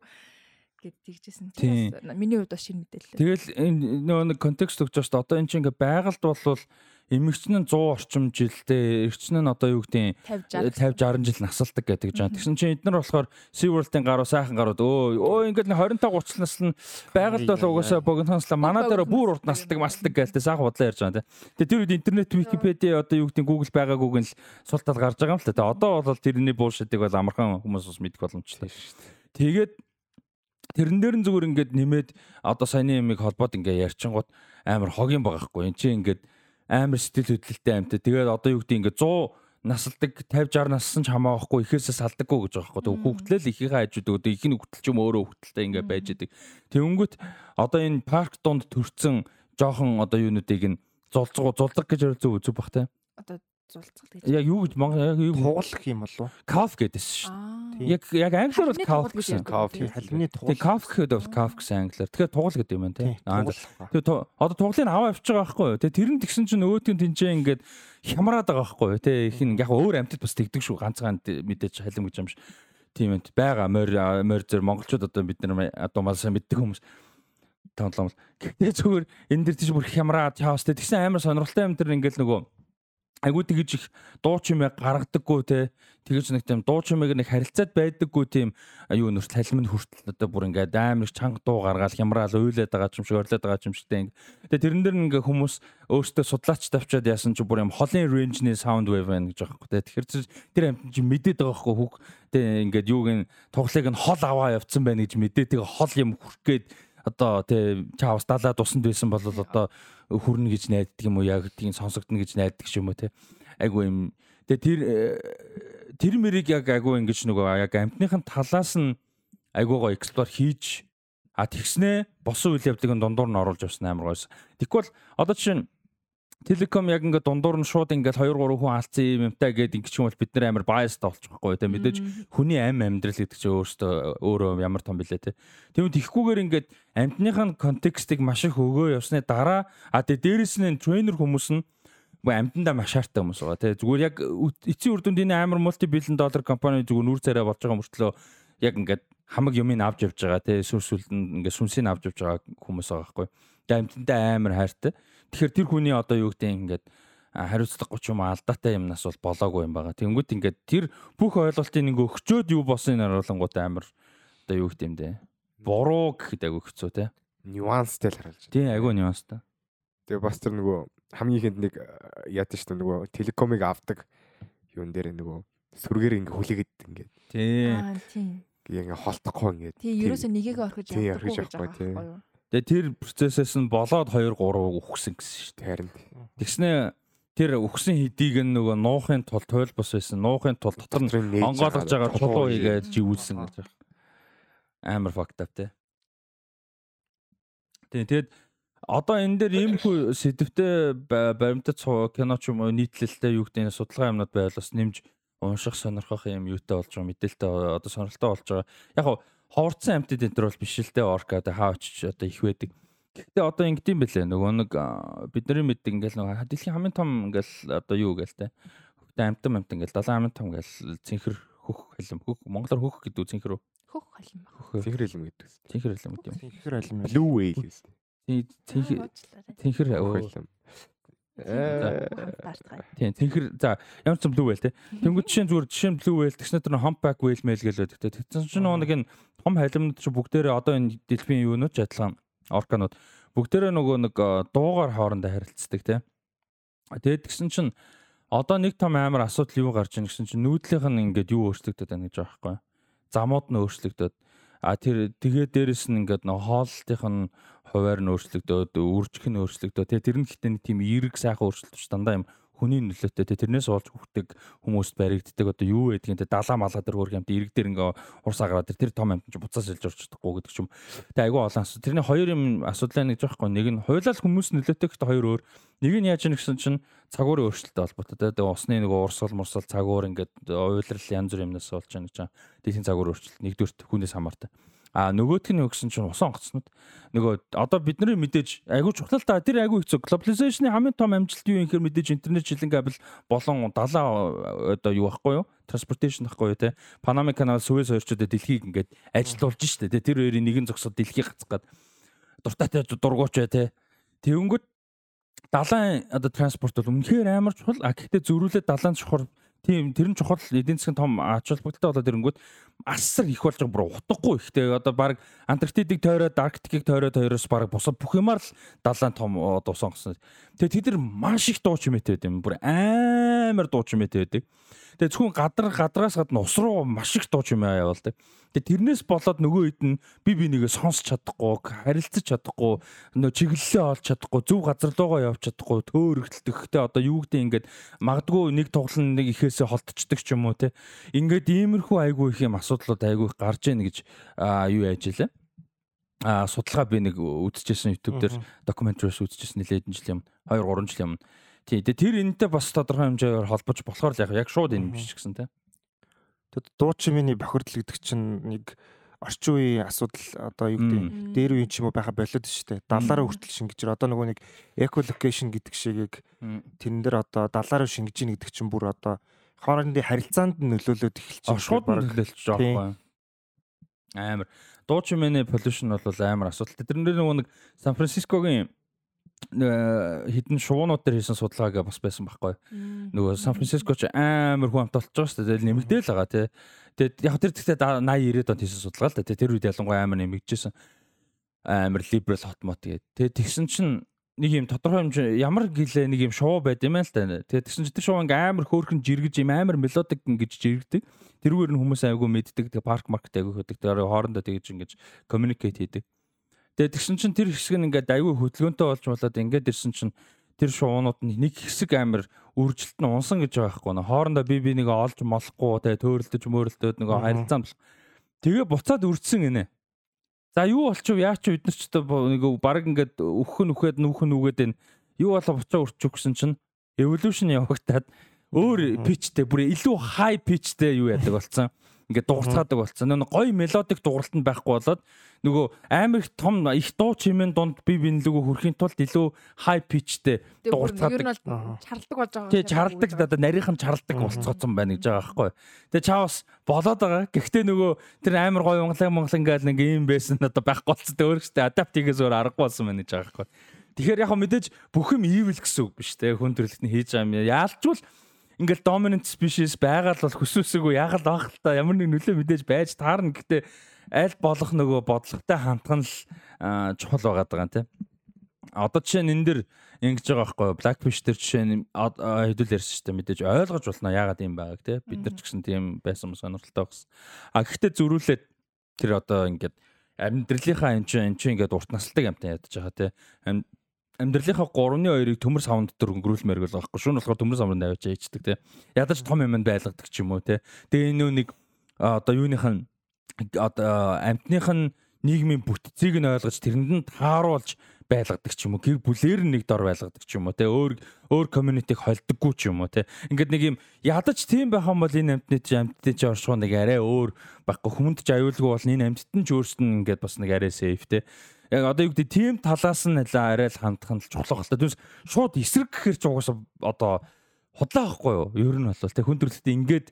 [SPEAKER 3] гэд тэгжсэн. Бас миний хувьд бас шинэ мэдээлэл.
[SPEAKER 1] Тэгэл энэ нөгөө нэг контекст өгч байгаа шүү дээ. Одоо эн чинь ингээд байгальд болвол эмэгч нь 100 орчим жилдээ, эрэгч нь одоо юу гэдэг
[SPEAKER 3] 50
[SPEAKER 1] 50 60 жил насалдаг гэдэг жаа. Тэгсэн чинь эднэр болохоор SeaWorld-ын гаруу сайхан гарууд өө өө ингээд 25 30 нас нь байгальд бол угаасаа богинохонслоо манай дээр бүр урт насалдаг масалдаг гэлтэй сайхан бодлоо ярьж байгаа тийм. Тэгээ тэр үед интернет Википедиа одоо юу гэдэг Google байгаагүйг нь л сул тал гарч байгаа юм л та. Одоо бол тэрний буушитыг бол амархан хүмүүс бас мэдэх боломжтой. Тэгээд тэрэн дээр нь зүгээр ингээд нэмээд одоо саяны ямиг холбоод ингээ ярьчингууд амар хогийн байгаа хгүй. Энд чинь ингээд амар сэтгэл хөдлөлтэй амт. Тэгээд одоо юу гэдэг ингээ 100 насалдаг 50 60 нассан ч хамааахгүй ихээсээ салдаггүй гэж байгаа хгүй. Тэг хүүхдлэл ихийнхээ хажууд өдөө их нь хүүхдэл ч юм өөрөө хүүхдэлтэй ингээ байж идэг. Тэнгүүт одоо энэ парк донд төрцөн жоохон одоо юунуудыг нь зулцгуу зулдаг гэж зөв үзүү бах те.
[SPEAKER 3] Одоо зулцгал гэж.
[SPEAKER 1] Яг юу гэж Монгол яг юу
[SPEAKER 4] Тугалах юм болов уу?
[SPEAKER 1] каф гэдээс шүү.
[SPEAKER 3] Аа.
[SPEAKER 1] Яг яг англиар бол каф
[SPEAKER 3] тугал
[SPEAKER 1] гэсэн.
[SPEAKER 2] Каф.
[SPEAKER 4] Халимны тугал.
[SPEAKER 1] каф гэхэд бол каф гэсэн англиар. Тэгэхээр тугал гэдэг юм байна
[SPEAKER 4] Тугалах.
[SPEAKER 1] Тэгээ одоо туглыг аваа авчиж байгаа байхгүй юу? Тэгээ тэр нь тэгсэн чинь нөгөөтгөн тэнцээ ингээд хямраад байгаа байхгүй юу? Тэ их нь яг өөр амьтад бас тэгдэг шүү. Ганцхан мэдээж халим гэж юм шиг. Тийм ээ. Бага морь морь зэр монголчууд одоо бид нар одоо мал сайн мэддэг хүмүүс тонломл. Гэхдээ зүгээр энэ дэр тийш бүр хямраад чаавс тэ тэгсэн амар сонирхолтой юм тэр ингээд нөгөө айгуу тэгэж их дуу чимээ гаргадаггүй те. Тэгэж нэг тийм дуу чимээг нэг харилцаад байдаггүй тийм. Аюу нөрт халим нь хүртэл одоо бүр ингээд амар их чанга дуу гаргаад хямраал уйлаад байгаа юм шиг орлоод байгаа юм шигтэй ингээд. Тэгээ тэрэн дээр ингээ хүмүүс өөртөө судлаач тавьчаад яасан чи бүр юм холын range-ний sound wave байна гэж байгаа те. Тэгэхээр тэр амт чи мэдээд байгаа байхгүй хүүк тэгээ ингээд юуг нь тоглыг нь хол аваа явцсан байна гэж мэдээ тэгээ хол юм хүрх гээд одоо тэ чаавс далаа тусанд байсан бол одоо хүрнэ гэж найддаг юм уу? Яг тийм сонсогдно гэж найддаг ч юм уу те айгу юм. Тэгээ тэр э, тэр мэрийг яг айгу ингэж нөгөө яг амтныхын талаас нь айгуугаа эксплор хийж а тэгснээ босон үйл явдлыг дундуур нь оруулж явсан амар гойс тэгвэл одоо жишээ нь Телеком яг ингээд дундуур нь шууд ингээд 2 3 хүн алдсан юм юмтай гэдэг ингээд ч юм бол бид нээр амар байсд олчих байхгүй те мэдээж хүний амь амьдрал гэдэг чинь өөртөө өөрөө ямар том билээ те. Тэгвэл тихгүүгээр ингээд амьтныхын контекстыг маш их өгөө явсны дараа а тэгээ дээрэс нь тренер хүмүүс нь амьтандаа маш шаартай хүмүүс байгаа те. Зүгээр яг эцсийн үр дүнд энэ амар мулти биллион доллар компани зүгээр нүр царай болж байгаа мөртлөө яг ингээд хамаг юмыг авч явж байгаа те. Сүрсүлд ингээд сүнсийг авч явж байгаа хүмүүс байгаа байхгүй. Тэгээ амьтандаа амар хайртай. Тэгэхээр тэр хүний одоо юу гэдэг ингээд хариуцлагагүй ч юм алдаатай юмнаас бол болоогүй юм байгаа. Тэнгүүт ингээд тэр бүх ойлголтын нэг өгчөөд юу босныг харуулангууд амар одоо юу гэдэг юм бэ? Буруу гэхэд айгүй хэцүү те.
[SPEAKER 2] нюанстай л харалж байна.
[SPEAKER 1] Тийм айгүй нюанстай.
[SPEAKER 2] Тэгээ бас тэр нөгөө хамгийн ихэнд нэг яадаг шүү дээ нөгөө телекомыг авдаг юун дээр нөгөө сүргээр ингээ хүлээгээд ингээд
[SPEAKER 1] Тийм.
[SPEAKER 3] Аа тийм.
[SPEAKER 2] ингээ холдохгүй ингээд
[SPEAKER 3] Тийм ерөөсөө нэгийг орхиж
[SPEAKER 2] орхиж
[SPEAKER 3] гэж байгаа байхгүй юу?
[SPEAKER 1] Тэгээ тэр процессээс нь болоод 2 3 үхсэн гэсэн шүү дээ.
[SPEAKER 2] харин
[SPEAKER 1] Тэгснээ тэр үхсэн хэдийг нь нөгөө нуухын тул туйл бос байсан. Нуухын тул дотор нь онгойлгож байгаа чулуу
[SPEAKER 2] хийгээд
[SPEAKER 1] живүүлсэн гэж байна. Амар fucked up те. Тийм тэгэд одоо энэ дээр иймэрхүү сэдвтэй ба- баримтат кино ч юм уу нийтлэлтэй юу гэдэг нь судалгаа юмнууд байвал бас нэмж унших сонирхох юм юутай болж байгаа мэдээлэлтэй одоо сонирхолтой болж байгаа. Яг хоо ховорцсон амтд энэ төр бол биш л дээ орка одоо хаа очиж одоо их байдаг. Гэхдээ одоо ингэдэм бэлээ нөгөө нэг бидний мэддэг ингээл нөгөө дэлхийн хамгийн том ингээл одоо юу гээл те. Хөхтэй амтан амт ингээл 7 хамгийн том ингээл цэнхэр хөх хэлэм хөх монголоор хөх гэдэг цэнхэр үү?
[SPEAKER 3] Хөх халим
[SPEAKER 2] Цэнхэр хэлм гэдэг
[SPEAKER 1] цэнхэр хэлэм гэдэг юм.
[SPEAKER 4] Ихэр алим юм.
[SPEAKER 2] Blue whale гэсэн.
[SPEAKER 1] Тий, Цэнхэр цэнхэр өө. Тийм цэнхэр за ямар ч юм blue whale те. Тэнгүүд жишээ нь зүгээр жишээ нь blue whale тэгснэ тэр humpback whale мэйл гэлээд те. Тэгсэн чинь нөгөө нэг энэ том халимнууд чи бүгдээрээ одоо энэ дэлхийн юунууд ч адилхан орканууд бүгдээрээ нөгөө нэг э, дуугаар хоорондоо харилцдаг те. Тэгээд тэгсэн чинь одоо нэг том амар асуудал юу гарч ийн гэсэн чинь нүүдлийнх нь ингээд юу өөрчлөгдөд байна гэж байгаа байхгүй. Замууд нь өөрчлөгдөд а тэр тэгээ дээрэс нь ингээд нөө хооллтынх нь хуваар нь өөрчлөгдөөд үржих нь өөрчлөгдөө. Тэгээ тэр нь гэхдээ нэг тийм эерэг сайхан өөрчлөлт дандаа юм хүний нөлөөтэй те тэрнээс олж хөвгдөг хүмүүст баригддаг одоо юу байдгийг те далаа малаа тэр хөрх юмт эрэг дээр ингээ урсаа гараад тэр том амт чи буцаас илж орч чадахгүй гэдэг юм. Тэгээ айгүй олон асуудал. Тэрний хоёр юм асуудал нэг жоохгүй нэг нь хуйлал хүмүүс нөлөөтэй гэхдээ хоёр өөр. Нэг нь яаж юм гэсэн чинь цагуурын өөрчлөлттэй холбоотой тэгээ усны нэг урсгал мурсал цагуур ингээд уйлрал янз бүр юмнаас болж байгаа гэж. Дэлхийн цагуур өөрчлөлт нэгдүгürt хүнээс хамаартай. А нөгөөх нь юу гэсэн чинь усан онгоцнууд. Нөгөө одоо бидний мэдээж айгүй чухал та. Тэр айгүй хэцүү глобализацийн хамгийн том амжилт юу юм гэхээр мэдээж интернет жилэн кабел болон далаа одоо юу байхгүй юу? Транспортейшн байхгүй юу те? Панама канал Суэц хоёрчдод дэлхийг ингээд ажилуулж штэ те? Тэр хоёрын нэгэн зогсоод дэлхийг гацгаад дуртайтай дургууч бай те? Тэгэнгүүт далайн одоо транспорт бол үнэхээр амар чухал. А гэхдээ зөрүүлээд далайн чухал Тийм тэр нь чухал эдийн засгийн том ач холбогдолтой болоод ирэнгүүт асар их болж байгаа бүр утгагүй ихтэй одоо баг Антарктидыг тойроод Арктикийг тойроод хоёроос баг бусад бүх юмар л далайн том одоо сонгосон. Тэгээ тэд нар маш их дуу чимээтэй байд юм. Бүр амар дуу чимээтэй байдаг. Тэгээ зөвхөн гадар гадраас гадна ус руу маш их дуу чимээ явуулдаг. Тэгээ тэрнээс болоод нөгөө хэд нь би бинийгээ сонсч чадахгүй, харилцаж чадахгүй, нөгөө чиглэлээ олж чадахгүй, зөв газар руугаа явж чадахгүй, төөрөгдөлтөхтэй одоо юу гэдэг ингээд магадгүй нэг тоглолт нэг ихээсээ холтчдаг ч юм уу те. Ингээд иймэрхүү айгүй их юм асуудлууд айгүй их гарч ийн гэж юу яаж илээ а судалгаа би нэг үзчихсэн YouTube дээр докюментариус үзчихсэн нэлээд жил юм 2 3 жил юм. Тий. Тэр энэтэй бас тодорхой хэмжээгээр холбож болохоор л яг шууд энэ биш гэсэн те.
[SPEAKER 4] Тэгэд дуучмын бохирдол гэдэг чинь нэг орчин үеийн асуудал одоо юу гэдэг дээр үеийн ч юм уу байха болоод шүү дээ. Далаараа хүртэл шингэж одоо нөгөө нэг ecolocation гэдэг шигийг тэрэн дээр одоо далаараа шингэж ийн гэдэг чинь бүр одоо хоорондын харилцаанд нөлөөлөд эхэлж
[SPEAKER 1] байна. Шууд нөлөөлж байгаа байхгүй. Амар. Дуучмын pollution бол амар асуудалтай. Тэрнэр нөгөө нэг Сан Францискогийн хідэн шуунууд дээр хийсэн судалгаагаа бас байсан байхгүй. Нөгөө Сан Франциско ч амар хүн амт болж байгаа шүү дээ. Нэмэгдээл байгаа тий. Тэгээд яг тэр тэгтээ 80 90-ад онд хийсэн судалгаа л да. Тэр үед ялангуяа амар нэмэгдэжсэн. Амар liberal hot mot тэгээд. Тэгээд тэгсэн чинь нэг юм тодорхой хэмжээ ямар гэлээ нэг юм шуу байд юм аа л та. Тэгээд тэгсэн чинь тэр шуу ингээм амар хөөрхөн жиргэж юм амар мелодик ингэж жиргдэг. Тэрүүгээр нь хүмүүс айгүй мэддэг. Тэгээд парк маркет айгүй хөдөг. Тэгээд хоорондоо тэгэж ингэж communicate хийдэг. Тэгээд тэгсэн чинь тэр хэсэг нь ингээд аягүй хөдөлгөөнтэй болж болоод ингээд ирсэн чинь тэр шуунууд нь нэг хэсэг амир үржилт нь унсан гэж байгаа байхгүй нэ. Хоорондоо би би нэг олж молохгүй тэгээ төөрөлдөж мөөрөлдөөд нэг харилцаан бол. Тэгээ буцаад үрдсэн гинэ. За юу болчих вэ? Яач бид нар ч нэг баг ингээд өөхөн үхээд нүхэн үгээд байна. Юу болоо буцаа үрчих гэсэн чинь evolution явагтаад өөр питчтэй бүр илүү high pitchтэй юу яадаг болсон ингээд дуурцгаадаг болсон. Нэг гоё мелодик дууралтанд байхгүй болоод нөгөө амар их том их дуу чимийн дунд би бинлэгөө хөрхийн тулд илүү high pitchтэй дуурцгаадаг.
[SPEAKER 3] Ер нь бол чарладаг болж байгаа.
[SPEAKER 1] Тий, чарладаг одоо нарийнхан чарладаг болцооцсон байна гэж байгаа байхгүй. Тэгээ чаавс болоод байгаа. Гэхдээ нөгөө тэр амар гоё монголын монголын гал нэг юм байсан одоо байхгүй болцсон. Өөрөөсөө адаптигээс өөр аргагүй болсон байна гэж байгаа байхгүй. Тэгэхээр яг мэдээж бүх юм evil гэсэн үг биш те хүн төрлөختний хийж байгаа юм. Яалчвал ингээл dominant species байгаа л бол хүсвэсэгүй яг л баг л та ямар нэг нөлөө мэдээж байж таарна гэхдээ аль болох нөгөө бодлоготой хамтхан л чухал байгаа даа тийм. Одоо жишээ нь энэ дэр ингэж байгаа байхгүй? Blackfish дээр жишээ нь хэдүүл ярьсан шүү дээ мэдээж ойлгож болно яагаад юм байгааг тийм. Бид нар ч гэсэн тийм байсан сонирхолтой багс. А гэхдээ зөрүүлээд тэр одоо ингээд амьдралынхаа энэ чинь энэ чинь ингээд урт насалдаг амтан ядаж байгаа тийм амьдралынхаа 3-2-ыг төмөр савнд дээр өнгөрүүлмээр гэл байхгүй. Шүүн болохоор төмөр савнд авч яаждаг те ядаж том юм байлгадаг ч юм уу те тэгээ энэ нэг одоо юуных нь одоо амтных нь нийгмийн бүтцийг нь ойлгож тэрэнд нь тааруулж байлгадаг ч юм уу гэр бүлээр нэг дор байлгадаг ч юм уу те өөр өөр комьюнитиг холддоггүй ч юм уу те ингээд нэг юм ядаж тийм байх юм бол энэ амтны чи амтны чи оршихоо нэг арай өөр байхгүй хүмүүнд ч аюулгүй бол энэ амттан ч өөрсдөө ингээд бас нэг арай сейф те яг одоо юу гэдэг тийм талаас нь арай л хандах нь чухал байна. Түнс шууд эсрэг гэхэр ч угаасаа одоо худлаа байхгүй юу? Ер нь бол тэг хүн төрлөختөө ингээд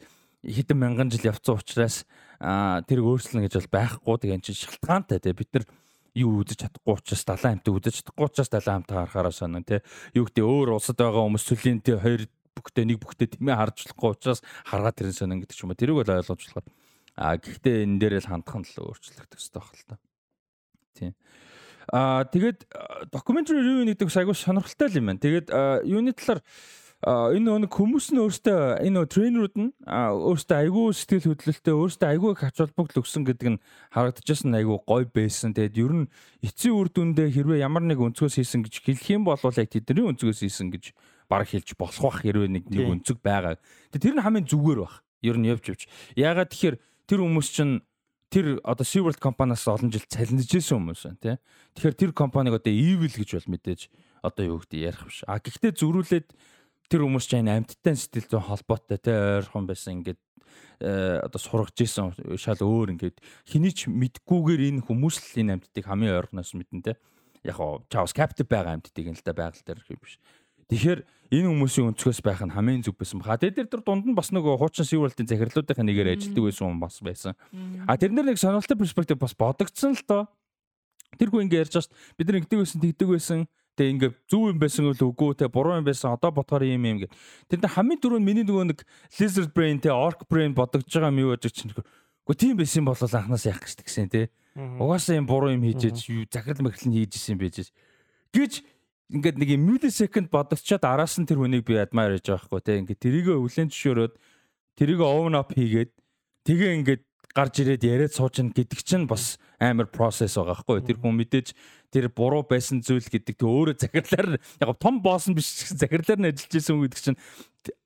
[SPEAKER 1] хэдэн мянган жил явцсан учраас тэр өөрчлөн гэж бол байхгүй. Тэгээ эн чинь шалтгаантай те бид нар юу үзэж чадахгүй учраас далайн хамтыг үзэж чадахгүй учраас далайн хамтаа харахаараа сонин те юу гэдэг өөр улсад байгаа хүмүүс сүлийн те хоёр бүхтэй нэг бүхтэй тэмээ харж болохгүй учраас харгаад тэрэн сонин гэдэг ч юм уу тэрийг бол ойлгож болохоор а гэхдээ энэ дээр л хандах нь л өөрчлөгдөх хэрэгтэй байна л та. Тийм. Аа тэгээд documentary review гэдэг айгүй сонирхолтой юм байна. Тэгээд юуны талаар энэ нэг хүмүүс нь өөртөө энэ тренерүүд нь өөртөө айгүй сэтгэл хөдлөлтөй өөртөө айгүй их ач холбогдол өгсөн гэдэг нь харагдчихсан айгүй гой байсан. Тэгээд ер нь эцсийн үр дүндээ хэрвээ ямар нэг өнцгөөс хийсэн гэж хэлэх юм бол яг тэдний өнцгөөс хийсэн гэж баг хэлж болох бах хэрвээ нэг нэг өнцөг байгаа. Тэгээд тэр нь хамгийн зүгээр баг. Ер нь явж явж. Ягаад тэгэхээр тэр хүмүүс чинь тэр одоо SeaWorld компаниас олон жил цалинж ирсэн хүмүүс байна тий. Тэгэхээр тэр компаниг одоо evil гэж бол мэдээж одоо юу гэдэг ярих биш. А гэхдээ зөрүүлээд тэр хүмүүс ч энэ амьттай сэтгэл зүйн холбоотой те ойрхон байсан ингээд э, одоо сургаж исэн шал өөр ингээд хэний ч мэдгүйгээр энэ хүмүүс л энэ амьтдыг хамгийн ойрхоноос мэднэ те яг хоо чаус captive байгаа амьтдыг нь л да байгаль дээр биш. Тэгэхээр энэ хүмүүсийн өнцгөөс байх нь хамгийн зүг байсан баха. Тэгээд тэр дунд нь бас нөгөө хуучин SeaWorld-ийн захирлуудын нэгээр ажилтдаг байсан хүн бас байсан. А тэрнэр нэг сонирхолтой перспектив бас бодогдсон л доо. Тэргүй ингэ ярьж шээ. Бид нар ингэдэг байсан, тэгдэг байсан. Тэгээ ингээ зөв юм байсан үл үгүй те буруу юм байсан. Одоо бодохоор юм юм гэ. Тэр нар хамгийн түрүүнд миний нөгөө нэг lizard brain те orc brain бодогдож байгаа юм юу гэж чинь. Гэхдээ тийм байсан бол анханаас яах гэж тэгсэн те. Угаасаа юм буруу юм хийж ээж захирал мэрхлэн хийж исэн байж гэж ингээд нэг millisecond бодогчоод араас нь тэр хүнийг би admire хийж байгаа хгүй те. Ингээ тэрийгэ өвлэн зөвшөөрөөд тэрийгэ own up хийгээд тэгээ ингээд гарч ирээд яриад суучна гэдэг чинь бас амар процесс байгаа хгүй. Тэр хүн мэдээж тэр буруу байсан зүйл гэдэг тэг өөрөө захирлаар яг том босс нь биш захирлаар нь ажиллаж исэн хүн гэдэг чинь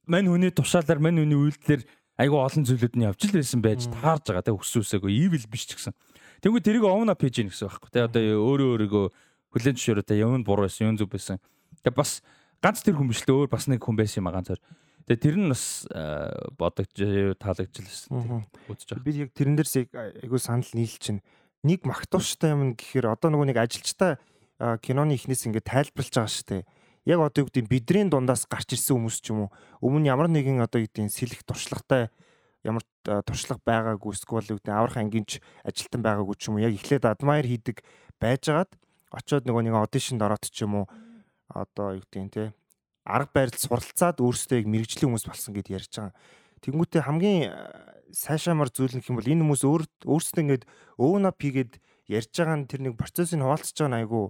[SPEAKER 1] мань хүний тушаалаар мань хүний үйлдэлэр айгүй олон зүйлүүд нь явж л байсан байж таарж байгаа те өксөөсөөгөө evil биш ч гэсэн. Тэнгүү тэрийг овна пэйж ийн гэсэн байхгүй те одоо өөрөө өөрийгөө хүлэн зөвшөөрөө те юм буруу байсан юм зүг байсан. Тэгээ бас ганц тэр хүн биш л өөр бас нэг хүн байсан юм а ганцаар. Тэгээ тэр нь бас бодогч таалагдчихлаа үзэж байгаа.
[SPEAKER 4] Би яг тэрэн дээрс айгүй санал нийлж чинь нэг магтууштай юм гэхээр одоо нөгөө нэг ажилчтай киноны ихнээс ингээд тайлбарлаж байгаа шүү дээ. Яг одоо юу гэдэг бидний дундаас гарч ирсэн хүмүүс ч юм уу өмнө ямар нэгэн одоо юу гэдэг сэлэх туршлагатай ямар туршлага байгаагүй эсвэл юу гэдэг аврах ангинч ажилтан байгаагүй ч юм уу яг эхлээд адмайр хийдэг байжгаад очиод нөгөө нэг аудишнд ороод ч юм уу одоо юу гэдэг те арга барилд суралцаад өөрсдөө яг мэрэгжлийн хүмүүс болсон гэд ярьж байгаа. Тэнгүүтээ хамгийн э, сайшаамар зүйл нөх юм бол энэ хүмүүс өөр өөрсдөө ингээд own up хийгээд ярьж байгаа нь тэр нэг процессыг хуваалцаж байгаа нь айгүй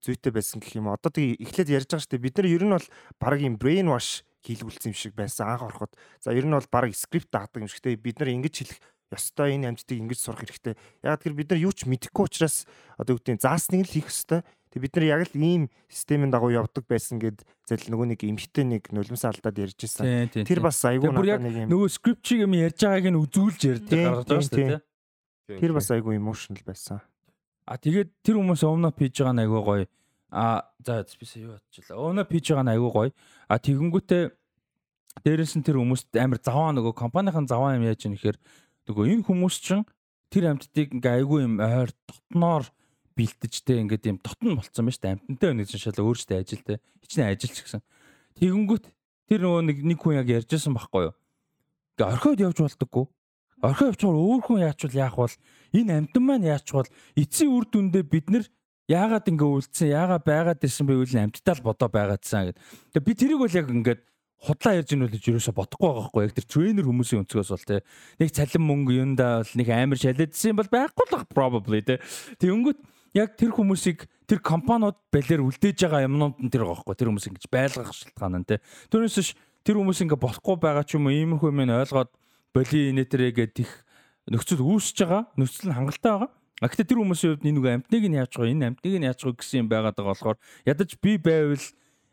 [SPEAKER 4] зүйтэй байсан гэх юм. Одоо тэг эхлээд ярьж байгаа шүү дээ. Бид нар ер нь бол баг юм brain wash хийлгүүлсэн юм шиг байсан анх ороход. За ер нь бол баг скрипт даадаг юм шиг те бид нар ингэж хэлэх ёстой энэ амьтдыг ингэж сурах хэрэгтэй. Яг тэр бид нар юу ч мэдэхгүй учраас одоо үгдийн заасныг л хийх ёстой. Тэг бид нар яг л ийм системийн дагуу явдаг байсан гэд зэл нөгөө нэг эмхтэй нэг нулимсаа алдаад ярьж ирсэн. Тэр бас айгүй
[SPEAKER 1] надад нэг юм. Нөгөө скрипт чиг юм ярьж байгааг нь үзүүлж ярьдаг гаргаж байгаа шүү дээ.
[SPEAKER 4] Тэр бас айгүй emotional байсан.
[SPEAKER 1] А тэгээд тэр хүмүүс өмнө пиж байгаа нь айгүй гоё. А за бисаа юу бодчихлаа. Өмнө пиж байгаа нь айгүй гоё. А тэгэнгүүтээ дээрээс нь тэр хүмүүст амар заваа нөгөө компанийн заваа юм яаж юм нэхэр нөгөө энэ хүмүүс чинь тэр амьтдыг ингээ айгүй юм ойр дотноор бэлтжтэй ингээд юм дотн болцсон байна шүү дээ. Амтантай өнөж шалаа өөрөөсөө ажил те. Хичнээн ажилч гэсэн. Тэгэнгүүт тэр нөгөө нэг нэг хүн яг ярьжсэн байхгүй юу? Ингээ орхиод явж болдоггүй. Орхиод явчихвал өөр хүн яачвал яах бол энэ амтан маань яачвал эцсийн үр дүндээ бид нар яагаад ингээ үлдсэн яагаад байгаад ирсэн бэ үл амттаа л бодоо байгаадсан гэд. Тэгээ би тэрийг бол яг ингээд худлаа ярьж ийн үл ерөөсө бодохгүй байгаа хгүй. Яг тэр тренер хүмүүсийн өнцгөөс бол те нэг цалин мөнгө юундаа бол нэг амар шалэдсэн бол байхгүй л probably те. Тэгэнгүүт яг тэр хүмүүсийг тэр компаниуд балер үлдээж байгаа юмнууд нь тэр байгаа байхгүй тэр хүмүүс ингэж байлгах шалтгаан нь те. Тэрнээс ш тэр хүмүүс ингэ болохгүй байгаа ч юм уу иймэрхүү юм ойлгоод боли нэтэрэ гэдэг их нөхцөл үүсэж байгаа нөхцөл нь хангалттай байгаа. А гэхдээ тэр хүмүүсийн хувьд нэг амтныг нь яаж байгаа энэ амтныг нь яаж байгаа гэсэн юм байгаад байгаа болохоор ядаж би байвал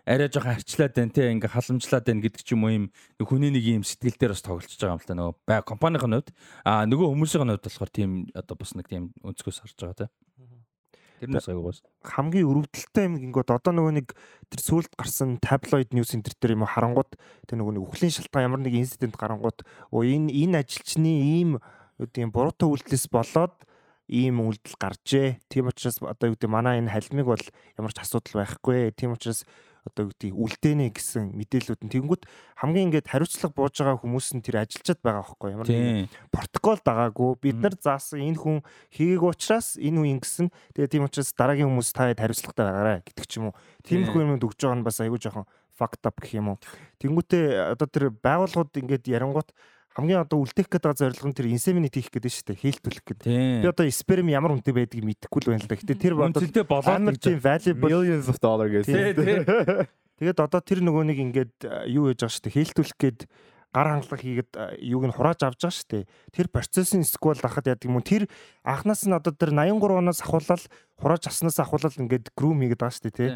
[SPEAKER 1] арай жоохон арчлаад байна те ингээ халамжлаад байна гэдэг ч юм уу юм хүний нэг юм сэтгэл дээр бас тоглолцож байгаа юм л та нөгөө бай компанийн хувьд а нөгөө хүмүүсийн хувьд болохоор тийм одоо бас нэг тийм өнцгөөс харж байгаа те Тэрнээс аяагаас
[SPEAKER 4] хамгийн өрөвдөлттэй юм гингод одоо нөгөө нэг тэр сүулт гарсан таблоид ньюс энэ төр юм харангууд тэр нөгөө нэг үхлийн шалтгаан ямар нэг инцидент гарангууд оо энэ энэ ажилчны ийм юу гэдэг буруутай үйлдэлээс болоод ийм үйлдэл гарчээ. Тийм учраас одоо юу гэдэг манай энэ халимыг бол ямар ч асуудал байхгүй. Тийм учраас одоо гэдэг үлдээнэ гэсэн мэдээлүүд нь. Тэгэнгүүт хамгийн ингээд хариуцлага бууж байгаа хүмүүс нь тэр ажилчаад байгаа байхгүй ямар нэг протокол дагаагүй бид нар заасан энэ хүн хийгээг учраас энэ хүн ингэсэн. Тэгээ тийм учраас дараагийн хүмүүс та хэд хариуцлагатай байгаарай гэдэг ч юм уу. Тиймэрхүү юмуд өгж байгаа нь бас аягүй жоохон fucked up гэх юм уу. Тэнгүүтээ одоо тэр байгууллагууд ингээд ярангуут хамгийн одоо үлдээх гэдэг зорилго нь тэр инсеминит хийх гэдэг шүү дээ. Хийлтүүлэх гэдэг. Би одоо сперм ямар үнэтэй байдгийг мэдэхгүй л байна л да. Гэтэ тэр
[SPEAKER 1] үнэтэй болоод
[SPEAKER 4] тийм valuable
[SPEAKER 2] millions of dollar гэсэн.
[SPEAKER 4] Тэгээд одоо тэр нөгөө нэг ингээд юу яаж байгаа шүү дээ. Хийлтүүлэх гээд гар хангалах хийгээд юуг нь хурааж авч байгаа шүү дээ. Тэр процессын сквал ахад яадаг юм уу? Тэр анхнаас нь одоо тэр 83 оноос ахуулаад хурааж авснаас ахуулаад ингээд грум хийгээд байгаа шүү дээ, тий.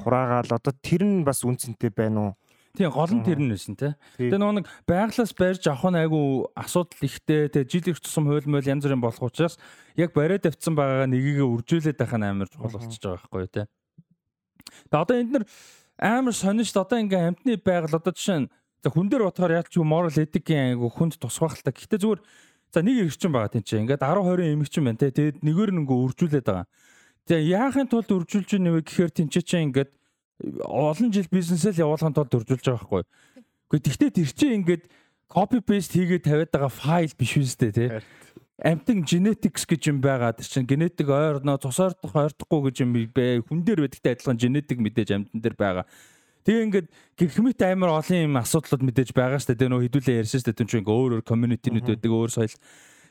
[SPEAKER 4] Хураагаал одоо тэр нь бас үнцэнтэй байна уу?
[SPEAKER 1] Тийм гол нь тэр нь байсан те. Тэгээ нөгөө нэг байглаас барьж авах нь айгүй асуудал ихтэй те жил их тусам хууль мойл янз бүрийн болох учраас яг бариад авцсан байгаагаа нэгийгээ үржүүлээд байх нь амар чухал болчихж байгаа байхгүй те. Тэгээ одоо энд нар амар дээ. Одоо ингээ амтны байгаль одоо жишээ нь за хүн дээр бодохоор яг ч юм moral ethic-ийн айгу хүнд тусах л та. Гэхдээ зүгээр за нэг эргчин байгаа тийм чинь. Ингээд 10 20 эмэгчин байна те. Тэгээд нэгээр нь ингээ үржүүлээд байгаа. Тэгээ яахын тулд үржүүлж ийнэ вэ гэхээр тэнцээ чинь ингээд олон жил бизнесэл явуулахын тулд үржүүлж байгаа байхгүй. Гэхдээ тэгтээ тэр чинь ингээд copy paste хийгээд тавиад байгаа файл биш үстэй те. Амтан genetics гэж юм байгаа. Тэр чинь генетик ойрноо тусаардах ойрдохгүй гэж юм бэ. Хүн дээр байдагтай адилхан генетик мэдээж амтан дээр байгаа. Тэгээ ингээд гэрхмит амар олон юм асуудлууд мэдээж байгаа дээ. Тэгээ нөө хідүүлээ ярьсан дээ. Түн чинь ингээ өөр өөр community-нүүд байдаг, өөр соёл.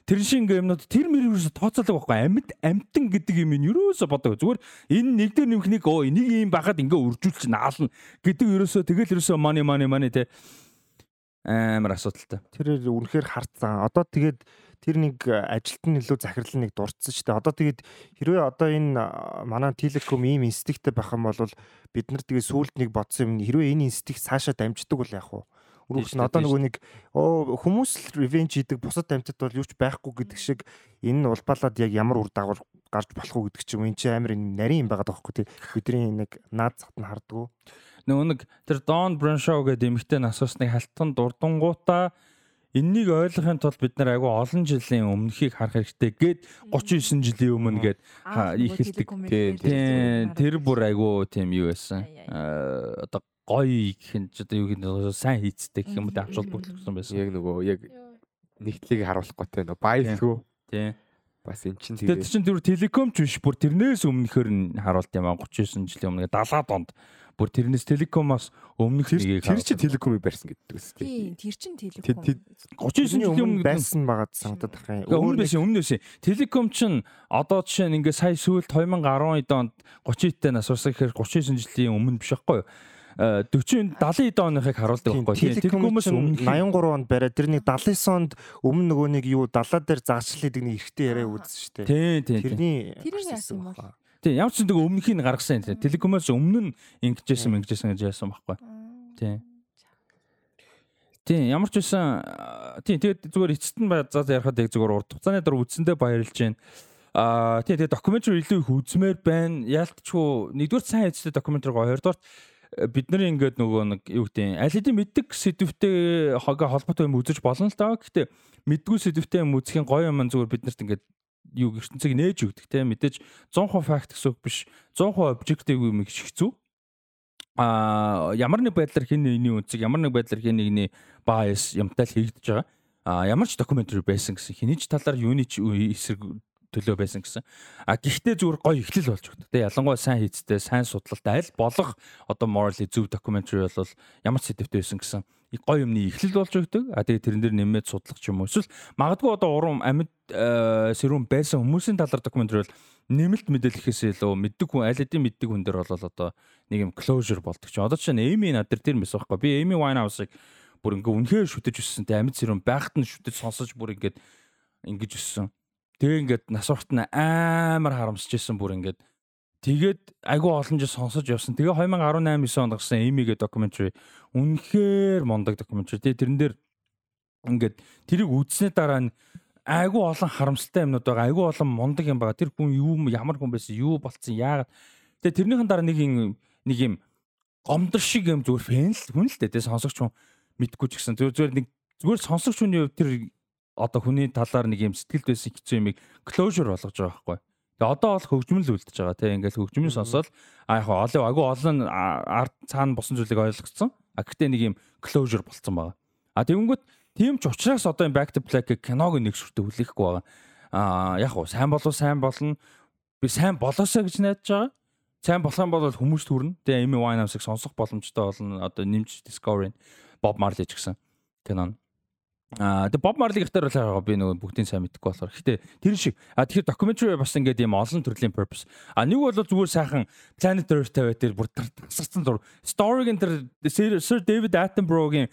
[SPEAKER 1] Тэр шиг ингээ юмнууд тэр мэр юусо тооцоолог байхгүй. Амьд амтан гэдэг юм ин юусо бодог. Зүгээр энэ нэг дээр нэмхнийг оо энийг юм багад ингээ үржүүлчих наална гэдэг юусо тэгэл юусо money money money те амар асуудалтай.
[SPEAKER 4] Тэр үнэхээр харцсан. Одоо тэгээд тэр нэг ажилт нь илүү захирал нэг дурдсан шүү дээ. Одоо тэгээд хэрвээ одоо энэ манай телеком ийм институттэй байх юм бол бид нар тэгээд сүулт нэг бодсон юм хэрвээ энэ институт цаашаа дамждаг бол яах вэ? Нь одоо нөгөө нэг хүмүүс л revenge хийдэг бусад амьтад бол юу ч байхгүй гэдэг шиг энэ нь улбаалаад яг ямар үр дагавар гарч болох уу гэдэг чинь энэ чинь амар нарийн юм байгаа даахгүй тий. Бидний нэг наад цагт нь хардггүй
[SPEAKER 1] нөгөө нэг тэр Don Branshaw гэдэг эмэгтэй насуусныг халтхан дурдангуудаа энэнийг ойлгохын тулд бид нар айгүй олон жилийн өмнөхийг харах хэрэгтэй гээд 39 жилийн өмнө гээд ихэлдэг. Тийм тэр бүр айгүй тийм юу байсан. Одоо гоё гэх нь ч одоо юу гэх нь сайн хийцтэй гэх юм уу авчвал бүтлгсэн байсан.
[SPEAKER 2] Яг нөгөө яг нэгтлийг харуулахгүй те нөгөө баялгүй.
[SPEAKER 1] Тийм.
[SPEAKER 2] Бас эн чин
[SPEAKER 1] тэгээд. Тэр чин тэр телеком ч биш бүр тэрнээс өмнөхөр нь харуулт юм аа 39 жилийн өмнө 70-аад онд бүр тэрнээс телекомоос өмнөх нэгийг
[SPEAKER 2] тэр чи телекомыг барьсан гэдэг үст
[SPEAKER 3] тийм тэр чин телеком
[SPEAKER 1] 39 жилийн өмнө
[SPEAKER 4] байсан байгаад санагдаад байх юм.
[SPEAKER 1] Өмнө байсан өмнөөс телеком чин одоо жишээ нь ингээ сая сүүлд 2012 онд 30-тэй нас урсах гэхээр 39 жилийн өмнө биш байхгүй юу? 40 70 оныхыг харуулдаг байхгүй
[SPEAKER 4] тийм телекомоос өмнө 83 онд бариад тэр нэг 79 онд өмнө нөгөө нэг юу далаа дээр заачлал гэдэг нэг ихтэй яриа үзсэн шүү дээ.
[SPEAKER 1] Тийм тийм.
[SPEAKER 4] Тэрний
[SPEAKER 3] тэрний яасан юм бол
[SPEAKER 1] Тийм ямар ч нэг өмнөхийг гаргасан юм. Телекомоос өмнө нь ингэжсэн ингэжсэн гэж яасан байхгүй. Тийм. Тийм ямар ч байсан тийм тэгээд зүгээр эцэст нь заа ярахад яг зүгээр урт хугацааны дараа үдсэндээ баярлж байна. Аа тийм тэгээд докюментари илүү их үзмээр байна. Яалтчгүй нэгдүгээр сайн эцэстээ докюментари гоё хоёрдугаар э, бид нарын ингээд нөгөө нэг юу гэдэг аль хэдийн мэддэг сэдвтэй холбоотой юм үзэж болно л даа. Гэхдээ мэдгүй сэдвтэй юм үзэхийн гоё юм зүгээр биднэрт ингээд юу ертөнцийг нээж өгдөг те. Мэдээж 100% факт гэсэн үг биш. 100% объектив юм их хэцүү а ямар нэг байдлаар хин нэгний үнцэг ямар нэг байдлаар хин нэгний bias юмтай л хийгдэж байгаа. А ямар ч докюментари байсан гэсэн хэний ч талаар юуны ч эсрэг төлөө байсан гэсэн. А гэхдээ зүгээр гоё ихлэл болж өгдөг. Тэ ялангуяа сайн хийцтэй, сайн судлалтай аль болох одоо morally зөв documentary бол ямар ч сэдвтэй байсан гэсэн гоё юмны ихлэл болж өгдөг. А тэгээ тэрэн дээр нэмээд судлах ч юм уу. Эсвэл магадгүй одоо урам амьд э, сэрүүн байсан хүмүүсийн талаар documentary бол нэмэлт мэдээлэхээс илүү мэддэг хүн аль хэдийн мэддэг хүн дээр бол одоо нэг юм closure болдог ч. Одоо чинь Эми над дээр тэр мэс байхгүй. Би Эми Winehouse-ыг бүр ингээ үнэхээр шүтэж өссөн. Тэ амьд сэрүүн байхад нь шүтэж сонсож бүр ингээд ингэж өссөн Тэгээ ингээд нас урт нь амар харамсаж исэн бүр ингээд тэгээд айгүй олон жил сонсож явсан. Тэгээ 2018 9 онд гарсан Эми-гээ докюментари үнэхээр мундаг докюментари. Тэгээ тэрэн дээр ингээд тэрийг үзсний дараа нь айгүй олон харамсалтай юмнууд байгаа. Айгүй олон мундаг юм байгаа. Тэр хүн юу ямар хүн байсан, юу болцсон, яагаад. Тэгээ тэрнийхэн дараа нэг юм нэг юм гомдор шиг юм зүгээр фэн л хүн л дээ. Тэгээ сонсогч хүн мэдгүй ч гэсэн зүгээр зүгээр нэг зүгээр сонсогч хүний хувьд тэр одоо хүний талаар нэг юм сэтгэлд байсан хэцүү юмыг closure болгож байгаа байхгүй. Тэгээ одоо бол хөгжмөл үлдэж байгаа тийм ингээл хөгжмөн сонсоод а яг олон агүй олон ард цаана босон зүйлийг ойлгоцсон. А гэхдээ нэг юм closure болцсон байгаа. А тэгэнгүүт тийм ч учраас одоо энэ back to black киног нэг шүртэ хүлээхгүй байгаа. А яг уу сайн болов сайн болно. Би сайн болоосаа гэж найдаж байгаа. Сайн болох юм бол хүмүүс төрнө. Тэгээ Amy Winehouse-ыг сонсох боломжтой болно. Одоо нэмж Discovery Bob Marley ч гэсэн кинон. Аа тэгээ Боб Марли гихтэр бол би нөгөө бүгдийн сайн мэдгүй болохоор. Гэхдээ тэр шиг а тэгэхээр documentary бас ингээд юм олон төрлийн purpose. А нэг бол зүгээр сайхан Planet Earth тавиад тэр бүр тасарсан зур. Story-гийн тэр Sir David Attenborough-гийн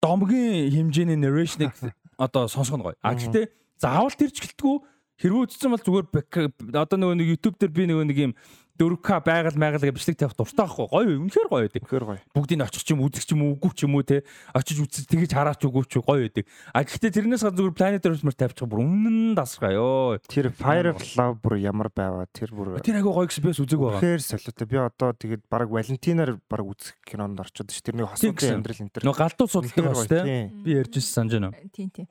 [SPEAKER 1] домгийн хэмжээний narration-ыг (laughs) одоо сонсох нь гоё. А гэхдээ заавал тэр ч гэлтгүү хэрвээ үзсэн бол зүгээр одоо нөгөө нэг YouTube дээр би нөгөө нэг юм 4К байгаль майгал гэж бичлэг тавих дуртай байхгүй гоё үнэхээр гоё байдаг.
[SPEAKER 4] Үнэхээр гоё.
[SPEAKER 1] Бүгдийг очих ч юм үзэх ч юм үгүй ч юм уу те очиж үзэж тэгэж хараач үгүй ч гоё байдаг. А гэхдээ тэрнээс гадна зүгээр Planet Earth мөр тавьчих бүр үнэн дасгай ёо.
[SPEAKER 4] Тэр Fire of Love бүр ямар байваа тэр бүр
[SPEAKER 1] Тэр агай гоё гэсэн бис үзег байгаа.
[SPEAKER 4] үнэхээр солиотой. Би одоо тэгээд баг Валентинаар баг үзэх кинонд орчод ш. Тэрний
[SPEAKER 1] Тийм
[SPEAKER 4] хосуудын
[SPEAKER 1] гэсэн.
[SPEAKER 4] амьдрал энэ төр.
[SPEAKER 1] Нөгөө галдуу судалдаг бас те. Би ярьжсэн санаж байна.
[SPEAKER 3] Тийм тийм.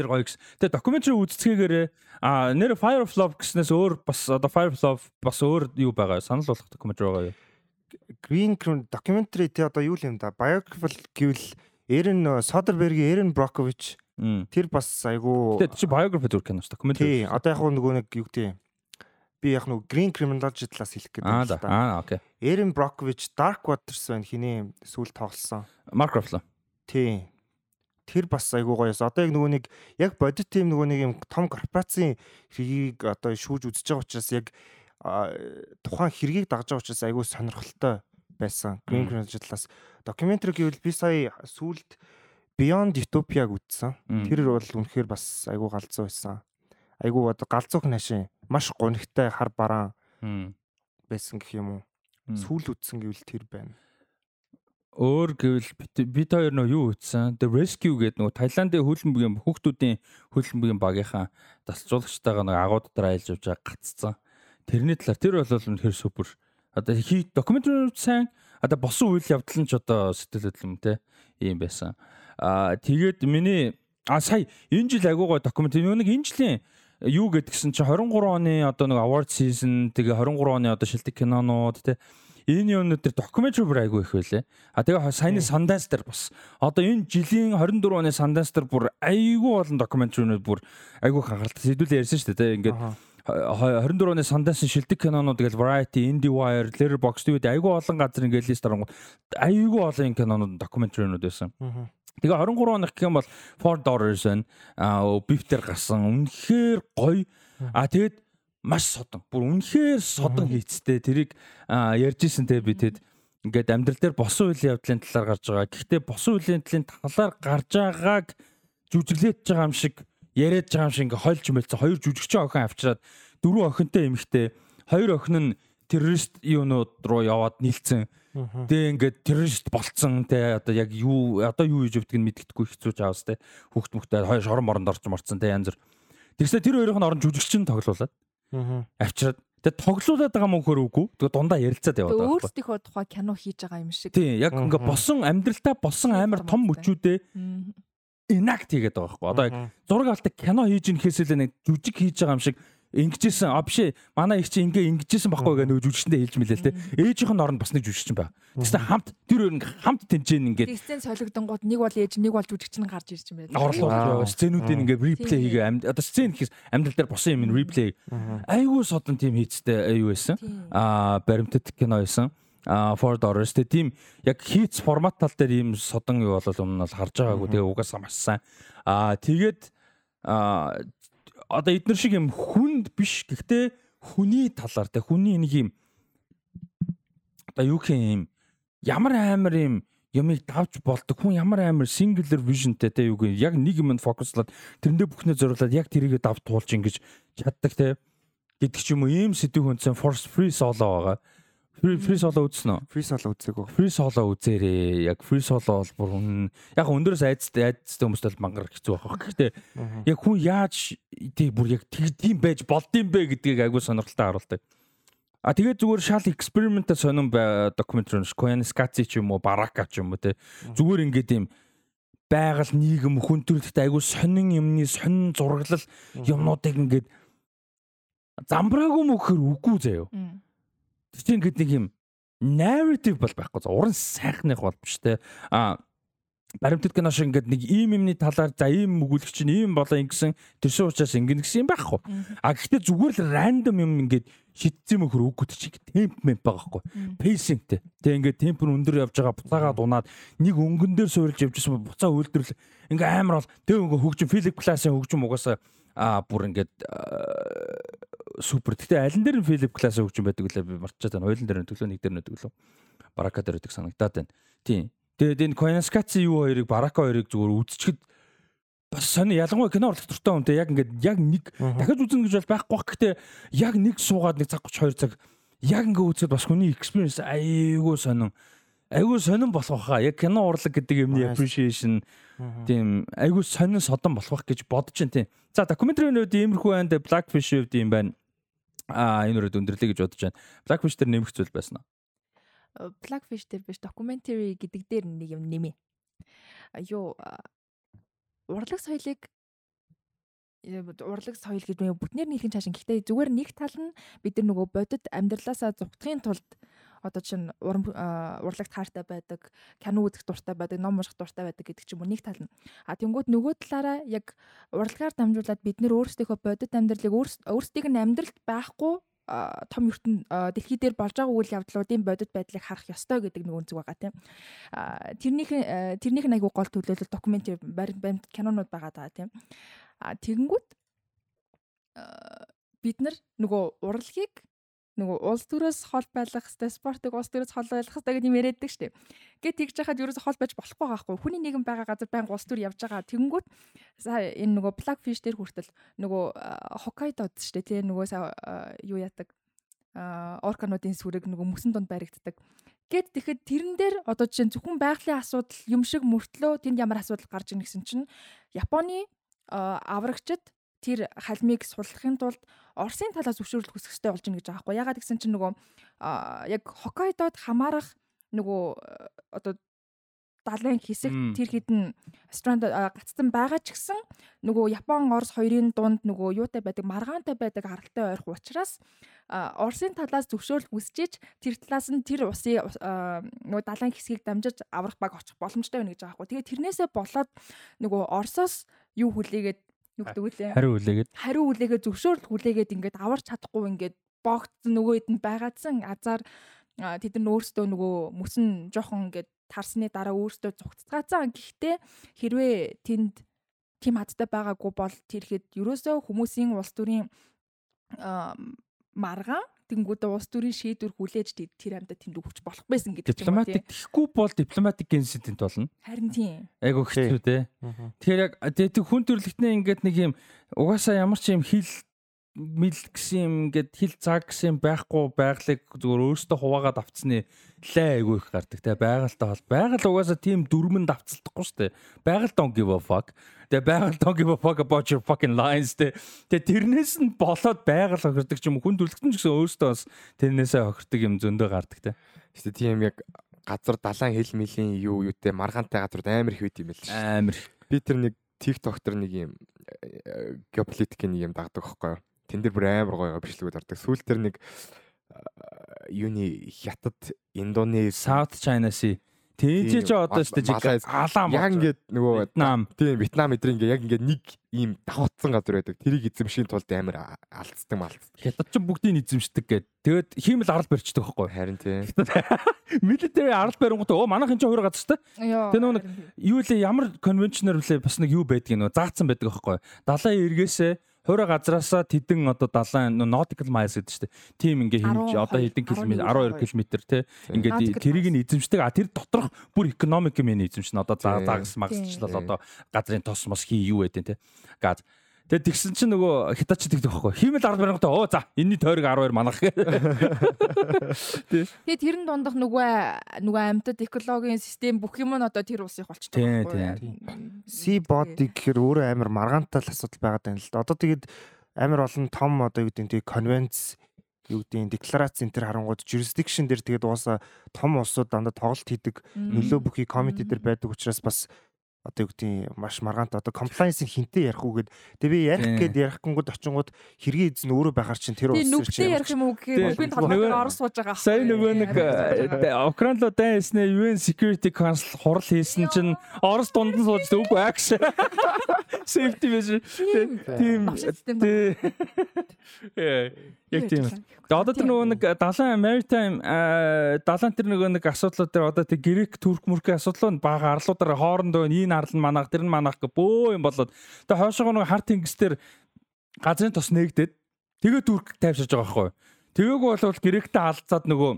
[SPEAKER 1] Тэр гоё гэсэн. Тэгээ докюментари үзцгээгээр а нэр Fire of Love гэснээс өөр бас одоо Fire of Love бас өөр юу байгаа санал болгох докюментари байгаа юу?
[SPEAKER 4] Green Crown documentary те одоо юу юм да? Biographical гэвэл Эрен Содербергийн Эрен Брокович тэр бас айгу
[SPEAKER 1] Тэгээ чи biography дүр киноч докюментари.
[SPEAKER 4] тий одоо яг нөгөө нэг юу гэдэг би яг нөгөө Green Criminology талаас хэлэх гэдэг юм л да.
[SPEAKER 1] Аа окей.
[SPEAKER 4] Эрен Брокович Dark Waters байна хиний сүүл тоглосон.
[SPEAKER 1] Mark Ruffalo.
[SPEAKER 4] Тий. Тэр бас айгуу гоёс. Одоо яг нөгөө нэг яг бодит тим нөгөө нэг юм том корпорацийн хэргийг одоо шүүж үзэж байгаа учраас яг тухайн хэргийг дагж байгаа учраас айгуу сонирхолтой байсан. Green. Chronology талаас докюментари гэвэл би сая сүүлд Beyond Utopia-г үзсэн. Тэр бол үнэхээр бас айгуу галзуу байсан. Айгуу одоо галзуух нашин маш гонигтай хар бараан байсан гэх юм уу. Сүүл үзсэн гэвэл тэр байна.
[SPEAKER 1] Өөр гэвэл бид- хоёр нөө юу ütсэн? The Rescue гэдэг нөгөө Таиландын хөлбөмбөгийн хүүхдүүдийн хөлбөмбөгийн багийнхаа дасцуулагчтайгаа нөгөө агууд дараа айлж явж байгаа гаццсан. Тэрний талаар тэр бол үнэхээр супер. Одоо хий докюментари сайн одоо босон үйл явдал нь ч одоо сэтгэл хөдлөм те ийм байсан. Аа тэгээд миний а сая энэ жил агуу гой докюментари нэг энэ жилийн юу гэдгсэн чи 23 оны одоо нэг award season тэгээ 23 оны одоо шилдэг кинонууд те энэ юмнууд дээр докюментари бүр айгүй их байлээ. А тэгээ саяны Sundance дээр бас одоо энэ жилийн 24 оны Sundance дээр бүр айгүй олон докюментаринууд бүр айгүй хангалттай сэдвүүл ярьсан шүү дээ. Ингээд
[SPEAKER 4] Аха.
[SPEAKER 1] 24 оны Sundance шилдэг кинонууд тэгэл Variety, IndieWire, Letterboxd үед айгүй олон газар ингээд лист дарангууд айгүй олон кинонууд докюментаринууд байсан. Тэгээ 23 оных гэх юм бол Daughters байна. Аа Beef-тер гарсан. Үнэхээр гоё. А тэгээд маш содон. Бүр үнэхээр содон хийцтэй. Тэрийг аа, ярьж исэн те би тэгэд ингээд амьдрал дээр босон үеийн явдлын талаар гарч байгаа. Гэхдээ босон үеийн талын талаар гарч байгааг жүжиглээд байгаа юм шиг яриад байгаа юм шиг ингээд хойлж мэлцэн хоёр жүжигчин охин авчираад дөрвөн охинтой эмэгтэй хоёр охин нь террорист юунууд руу яваад нийлцэн. Тэгээ ингээд террорист болцсон те одоо яг юу одоо юу хийж өвдөг нь мэддэхгүй хэцүүж аваас те хүүхд мөхтэй хоёр шорон моронд орж марцсан те янз бүр. Тэрсээ тэр хоёрын орон жүжигчин тоглуулад
[SPEAKER 4] Мгм.
[SPEAKER 1] авчираад тэгээ тоглуулад байгаа мөн хөр үгүй. Тэгээ дундаа ярилцаад яваад байгаа. байхгүй.
[SPEAKER 3] өөрсдийнхөө тухай кино хийж байгаа юм шиг.
[SPEAKER 1] Тийм яг ингээд
[SPEAKER 4] Мгм.
[SPEAKER 1] босон амьдралтаа босон амар том мөчүүдээ enact хийгээд байгаа байхгүй. Одоо яг зураг авалтаа кино хийж ийн гэхээсээ л нэг жүжиг хийж байгаа юм шиг ингэжсэн. А биш манай их чи ингээ ингэжсэн байхгүй гэх нөгөө жүжигчэндээ хэлж мэлээ л те. Ээжийнх нь оронд бас нэг жүжигчин байна. Тэгсэн хамт тэр хоёр ингээ хамт тэнцэн ингээ
[SPEAKER 3] Тэгсэн солигдонгууд нэг бол ээж нэг бол жүжигч нь гарч ирж юм байна.
[SPEAKER 1] байгаа сценүүдийг ингээ реплей хийгээ. Амьд одоо сцен гэхээс амьдрал дээр босон юм реплей айгүй содон тим хийцтэй юу байсан? А баримтат кино байсан. А for dollars тэ тийм яг хийц формат тал дээр ийм содон юу болол өмнө нь бол харж байгаагүй. Тэгээ угаасаа маш сайн. А тэгээд а одоо эдгээр шиг юм хүнд биш. Гэхдээ хүний талаар тэ хүний нэг юм одоо юу гэх юм ямар амар юм юмыг давж болдог хүн ямар амар singular visionтэй те юу гэх яг нэг юмд фокуслаад тэрэндээ бүхнээ зориулаад яг тэрийгэ давж туулж ингэж чаддаг те. Гэдэг ч юм уу ийм сэдв хүнсэн force free solo байгаа free free solo үзсэн үү
[SPEAKER 4] Free solo үзээгүй.
[SPEAKER 1] free solo үзээрээ яг free solo бол бүр үнэн яг өндөрөөс айцтай айцтай хүмүүстэй бол мангар хэцүү байх. Гэхдээ яг хүн яаж тий бүр яг тийм байж болдсон бэ гэдгийг айгүй сонирхолтой харуулдаг. А тэгээд зүгээр шал экспериментэ сонирн докюментари Коэн Скаци ч юм уу Барака ч юм уу те зүгээр ингээд юм байгаль нийгэм хүн төрөлхтөө айгүй сонин юмны сонин зураглал юмнуудыг ингээд замбраагүй мөхөр үгүй заяо. Чинь ингээд нэг юм narrative бол байхгүй. Уран сайхных бол биш те. А баримтат кино шиг ингээд нэг ийм юмны талаар за ийм өгүүлэгч нь ийм болоо ингэсэн тэрсэн учраас ингэн гэсэн юм байхгүй. А гэхдээ зүгээр л random юм ингээд шидсэн мөхөр үгүй тэр чинь темп мэмп байгаа байхгүй. Pacingтэй. Тэг ингээд темп нь өндөр явж байгаа буцаагаа дунаад нэг өнгөн дээр суурилж явж байсан буцаа үйлдвэрлэл ингээ амар бол тэг ингээ хөгжим Филип классын хөгжим угаасаа а бүр ингээд супер. Гэтэ ален дээр нь Филип классын хөгжим байдаг үлээ би мартчихад байна. Хойлон дээр нь төглөө нэг дээр нь төглөө. Барака дээр байдаг санагдаад байна. Тийм. Тэгээд энэ Коинскаци юу хоёрыг Барака хоёрыг зүгээр үзчихэд бас сони ялангуяа кино урлах дуртай хүнтэй яг ингээд яг нэг дахиад үзнэ гэж бол байхгүй бах. Гэхдээ яг нэг суугаад нэг цаг 32 цаг яг ингээ үзээд бас хүний experience айгүй сонин айгүй сонин болох хаа. Яг кино урлаг гэдэг юмны appreciation тийм айгүй сонин содон болох гэж бодож байна тийм. За докюментарийн үед иймэрхүү байнд Blackfish үед юм байна. Аа энэ үрээд өндөрлөө гэж бодож байна. Blackfish дээр нэмэх зүйл байсан уу?
[SPEAKER 3] Blackfish дээр биш documentary гэдэг дээр нэг юм нэмээ. Юу урлаг соёлыг урлаг соёл гэж юм бүтнээр нийлхэн цаашин. Гэхдээ зүгээр нэг тал нь бид нар нөгөө бодит амьдралаасаа зугтахын тулд одоо чинь урам урлагт хаартай байдаг, кино үзэх дуртай байдаг, ном унших дуртай байдаг гэдэг ч юм уу нэг тал нь. А тэнгууд нөгөө талаараа яг урлагаар дамжуулаад бид нэр өөрсдийнхөө бодит амьдралыг өөрсдийг нь амьдралд байхгүй том ертөнд дэлхий дээр болж байгаа үйл явдлуудын бодит байдлыг харах ёстой гэдэг нэг үнцэг байгаа тийм. Тэрнийх тэрнийх нь айгүй гол төлөөлөл докюментари баримт кинонууд байгаа даа тийм. Тэгэнгүүт бид нар нөгөө урлагийг нөгөө улс төрөөс хол байлгах хэвээр спортыг улс төрөөс хол байлгах хэвээр гэдэг юм яриаддаг шүү дээ. Гэт тэгж яхад ерөөсө хол байж болохгүй байхгүй. Хүний нийгэм байгаа газар байнга улс төр явж байгаа. Тэгэнгүүт энэ нөгөө Blackfish дээр хүртэл нөгөө Hokkaido шүү дээ. Тэгээ нөгөө юу яадаг оркануудын сүрэг нөгөө мөсөн донд баригддаг. Гэт тэгэхэд тэрэн дээр одоо жишээ нь зөвхөн байгалийн асуудал юм шиг мөртлөө тэнд ямар асуудал гарч ийн гэсэн чинь Японы аврагчид тэр халмыг суллахын тулд Оросын талаас зөвшөөрөл хүсэх хэрэгтэй болж байна гэж байгаа байхгүй. Ягаад гэсэн чинь нөгөө яг Хоккайдод хамаарах нөгөө одоо далайн хэсэг тэр хідэн странд гацсан байгаа ч гэсэн нөгөө Япон Орос хоёрын дунд нөгөө юутай байдаг маргаантай байдаг аралтай ойрхон учраас Оросын талаас зөвшөөрөл хүсчиж тэр талаас нь тэр усын нөгөө далайн хэсгийг дамжиж аврах баг очих боломжтой байна гэж байгаа байхгүй. Тэгээ тэрнээсээ болоод нөгөө Оросоос юу хүлээгээд юу гэдэг үлээ.
[SPEAKER 1] Хариу хүлээгээд.
[SPEAKER 3] Хариу хүлээгээд зөвшөөрөл хүлээгээд ингээд аварч чадахгүй ингээд богдсон нөгөө хэд нь байгаадсан азар тэд нар өөрсдөө нөгөө мөсөн жоохон ингээд тарсны дараа өөрсдөө зүгтцгаацсан. Гэхдээ хэрвээ тэнд тийм хадтай байгаагүй бол тэрхэд ерөөсөө хүмүүсийн улс төрийн маргаан тэнгүүдээ улс төрийн шийдвэр хүлээж тэр амьда тэнд өгч болох байсан гэдэг
[SPEAKER 1] юм байна. Дипломатик гэхгүй бол дипломатик инсидент болно.
[SPEAKER 3] Харин тийм.
[SPEAKER 1] Айгу хэцүү те. Тэгэхээр яг тэг хүн төрлөختний ингээд нэг юм угаасаа ямар ч юм хил мэл гэсэн юм ингээд хил цаг гэсэн байхгүй байгалыг зүгээр өөрөөсөө хуваагаад авцсны лээ айгүй их гардаг те байгальтай бол байгаль угаасаа тийм дүрмэн давцалдахгүй шүү дээ байгаль don't give a fuck тэгээ байгаль don't give a fuck about your fucking lines те тэгээ тэрнээс нь болоод байгаль хохирдог ч юм хүн дүлгтэн ч гэсэн өөрөөсөө бас тэрнээсээ хохирдог юм зөндөө гардаг
[SPEAKER 2] шүү дээ тийм яг газар далайн хил милийн юу юутэй маргаантай газар амар их байт юм байл шүү
[SPEAKER 1] амар.
[SPEAKER 2] Би тэр нэг TikTok төр нэг юм геополитикийн нэг юм дагдаг юу? Тэн дээр бүр амар гоё бичлэгүүд ордог. Сүүл тэр нэг юуны хятад Индонез
[SPEAKER 1] South China Sea Тэгж ч одоо шүү дээ
[SPEAKER 2] алаам яг ингээд нөгөө
[SPEAKER 1] Вьетнам
[SPEAKER 2] тийм Вьетнам эдэр ингээд яг ингээд нэг ийм давхцсан газар байдаг. Тэрийг эзэмшийн тулд амар алдцдаг малцдаг.
[SPEAKER 1] Хятад ч бүгдийг эзэмшдэг гэд. Тэгээд хиймэл арал барьчдаг байхгүй
[SPEAKER 2] харин тийм. (laughs)
[SPEAKER 1] Military арал барингууд оо манайх энэ ч хоёр газар шүү дээ. Тэгээ нөгөө юу лээ ямар конвеншнер үлээ бас нэг юу байдгийг нөгөө заацсан байдаг байхгүй. Далайн эргээсээ Хойроо газраасаа тэдэн одоо 70 nautical miles гэдэг чинь тийм ингээ хэмж одоо хэдэн километр 12 км те ингээд тэрийг нь эзэмшдэг. А тэр доторх бүр экономик юм эзэмшнэ. Одоо загас магасчлал одоо газрын тос мос хий юу байдэн те. Газ Тэгээд тэгсэн чинь нөгөө хитач тэгдэг байхгүй. Хиймэл 10 баримтаа оо за энэний тойрог 12 манах. (laughs)
[SPEAKER 3] Тэгээд тэрэн дундах нөгөө нөгөө амьтад экологийн систем бүх юм нь одоо тэр улсыг болчихдог
[SPEAKER 4] байхгүй. Sea body гэхээр өөрөө амар маргаантай л асуудал байгаад байна л да. Одоо тэгээд амар олон том одоо юу гэдэг нь конвенц юу гэдэг нь декларац энэ төр харангууд jurisdiction дээр тэгээд ууса том улсууд дандаа тоглолт хийдэг нөлөө бүхий комити дээр байдаг учраас бас одоо юу гэдэг маш маргаант одоо compliance хинтээ ярих үгээд тэгээ би ярих гээд ярих гингүүд очингууд хэргийн эзэн өөрөө байхаар чинь тэр
[SPEAKER 3] улс чинь ярих юм уу гэхээр үгийн толгойд орос сууж байгаа.
[SPEAKER 1] Сайн нөгөө нэг Украин руу дайснаа UN Security Council хурал хийсэн чинь орос дунд нь сууж үгүй акш. (laughs) Safety vision. Тийм. Яг тийм. Одоо тэр нөгөө нэг далайн maritime далайн тэр нөгөө нэг асуудлууд дээр одоо тэр грек турк мөркийн асуудлууд бага арлуудаар хоорондоо энэ арал нь манах тэр нь манах гэ бөө юм болоод. Тэгээ хойшоогоо нөгөө харт тэнгис дээр газрын тос нээгдээд тэгээ турк тайвширж байгаа байхгүй. Тэгээгүй бол гректэй алцаад нөгөө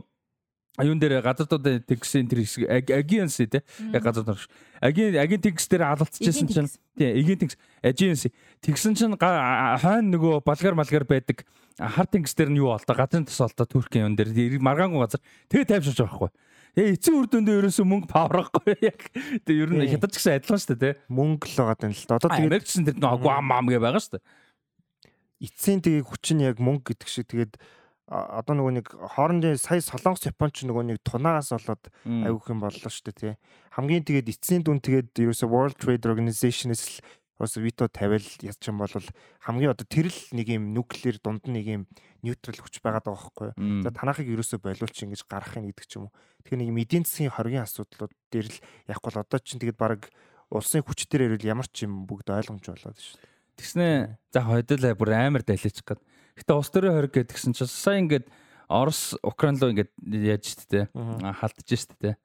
[SPEAKER 1] аюун дээр газардууд тэгсэн тэр хэсэг агианс тий яг газар дор агийн агийн тэгс дээр алалцчихсан чинь тий эгийн тэгс агианс тэгсэн чинь хойно нөгөө болгар малгар байдаг хар тэнгис дээр нь юу болдоо газрын тос болдоо Туркийн юм дээр маргаангүй газар. Тэгээ тайвширч байгаа байхгүй. Ээ эцсийн үр дүндээ ерөөсөө мөнгө паврахгүй (laughs) яг. Тэгээ ер нь хятад ч гэсэн адилхан шүү дээ тий
[SPEAKER 4] мөнгө л байгаа юм л да одоо
[SPEAKER 1] тэгээд Америкчсан тэр нөгөө гуам мам гэ байгаа шүү дээ.
[SPEAKER 4] Эцсийн тэгээ хүчин яг мөнгө гэдэг шиг. Тэгээд одоо нөгөө нэг хоорондын сая солонгос японч нөгөө нэг тунаагаас болоод айгүйх юм боллоо шүү дээ тий. Хамгийн тэгээд эцсийн дүн тэгээд ерөөсө World Trade Organization-с л бас вито тавиал ядч юм бол хамгийн одоо тэр л нэг юм нүклеэр дунд нэг юм нейтрал хүч байгаад байгаа байхгүй юу. За танахыг ерөөсө болиулч ингэж гаргахын гэдэг ч юм уу. Тэгэхээр нэг эдийн засгийн хоргийн асуудлууд дээр л яг бол одоо чинь тэгээд баг улсын хүч дээр ирвэл ямар ч юм бүгд ойлгомж болоод шүү дээ.
[SPEAKER 1] Тэгснэ за хойдолаа бүр амар даличих гээд Гэтэ улс төрийн хориг гэдгсэн чинь сая ингээд Орос Украин руу ингээд яаж штэ халдж штэ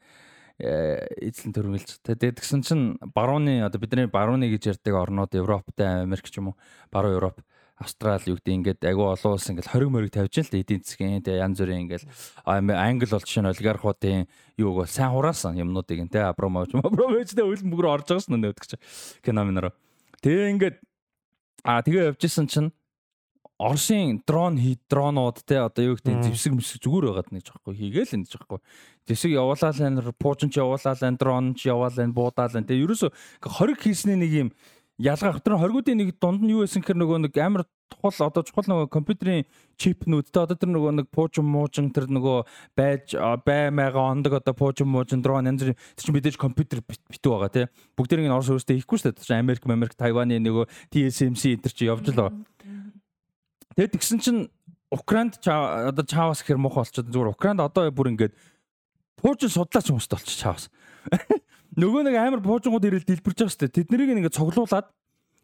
[SPEAKER 1] эзлэн төрүүлж. Тэгээд тэгсэн чинь барууны одоо бидний барууны гэж ярьдаг орнууд Европтой Америк ч юм уу баруун Европ Австрали юу гэдэг ингээд агүй олон улс ингээд 20 мөрөг тавьж л эдийн засгийн тэгээ янз бүрийн ингээд англи бол жишээ нь олигархуудын юуг бол сайн хураасан юмнуудыг энэ Абрамович (laughs) Абрамович тэ үлэн бүгөр орж байгаа шнэ нөтгч кино минараа. Тэгээ ингээд а тэгээ явжсэн чинь Оросын дрон хий дронууд те одоо юу гэдэг зэвсэг мэсэг зүгээр байгаад нэг жоохгүй хийгээл энэ жоохгүй. Зэвсэг явуулаа л пуужин ч явуулаа л дрон ч явуулаа л буудаа л те ерөөсө 20 хийсний нэг юм ялгаа тэр хоригуудын нэг дунд нь юу байсан гэхээр нөгөө нэг амар тухал одоо чухал нөгөө компьютерийн чипнүүд те одоо тэр нөгөө нэг пуужин муужин тэр нөгөө байж баймага ондог одоо пуужин муужин дрон янз бүр тэр чинь мэдээж компьютер битүү байгаа те. Бүгдийг нь орос өөрөөсөө хийхгүй шүү дээ. Америк Америк Тайваны нөгөө TSMC энэ төр чи явж л байгаа Тэгээд тэгсэн чинь Украинд одоо чаавас гэхэр муухай болчиход зүгээр Украинд одоо бүр ингээд пуужин судлаач хүмүүстэй болчих чаавас. (laughs) Нөгөө нэг амар пуужингууд ирэл дэлбэрж байгаа шүү дээ. Тэд нарыг ингээд цоглуулад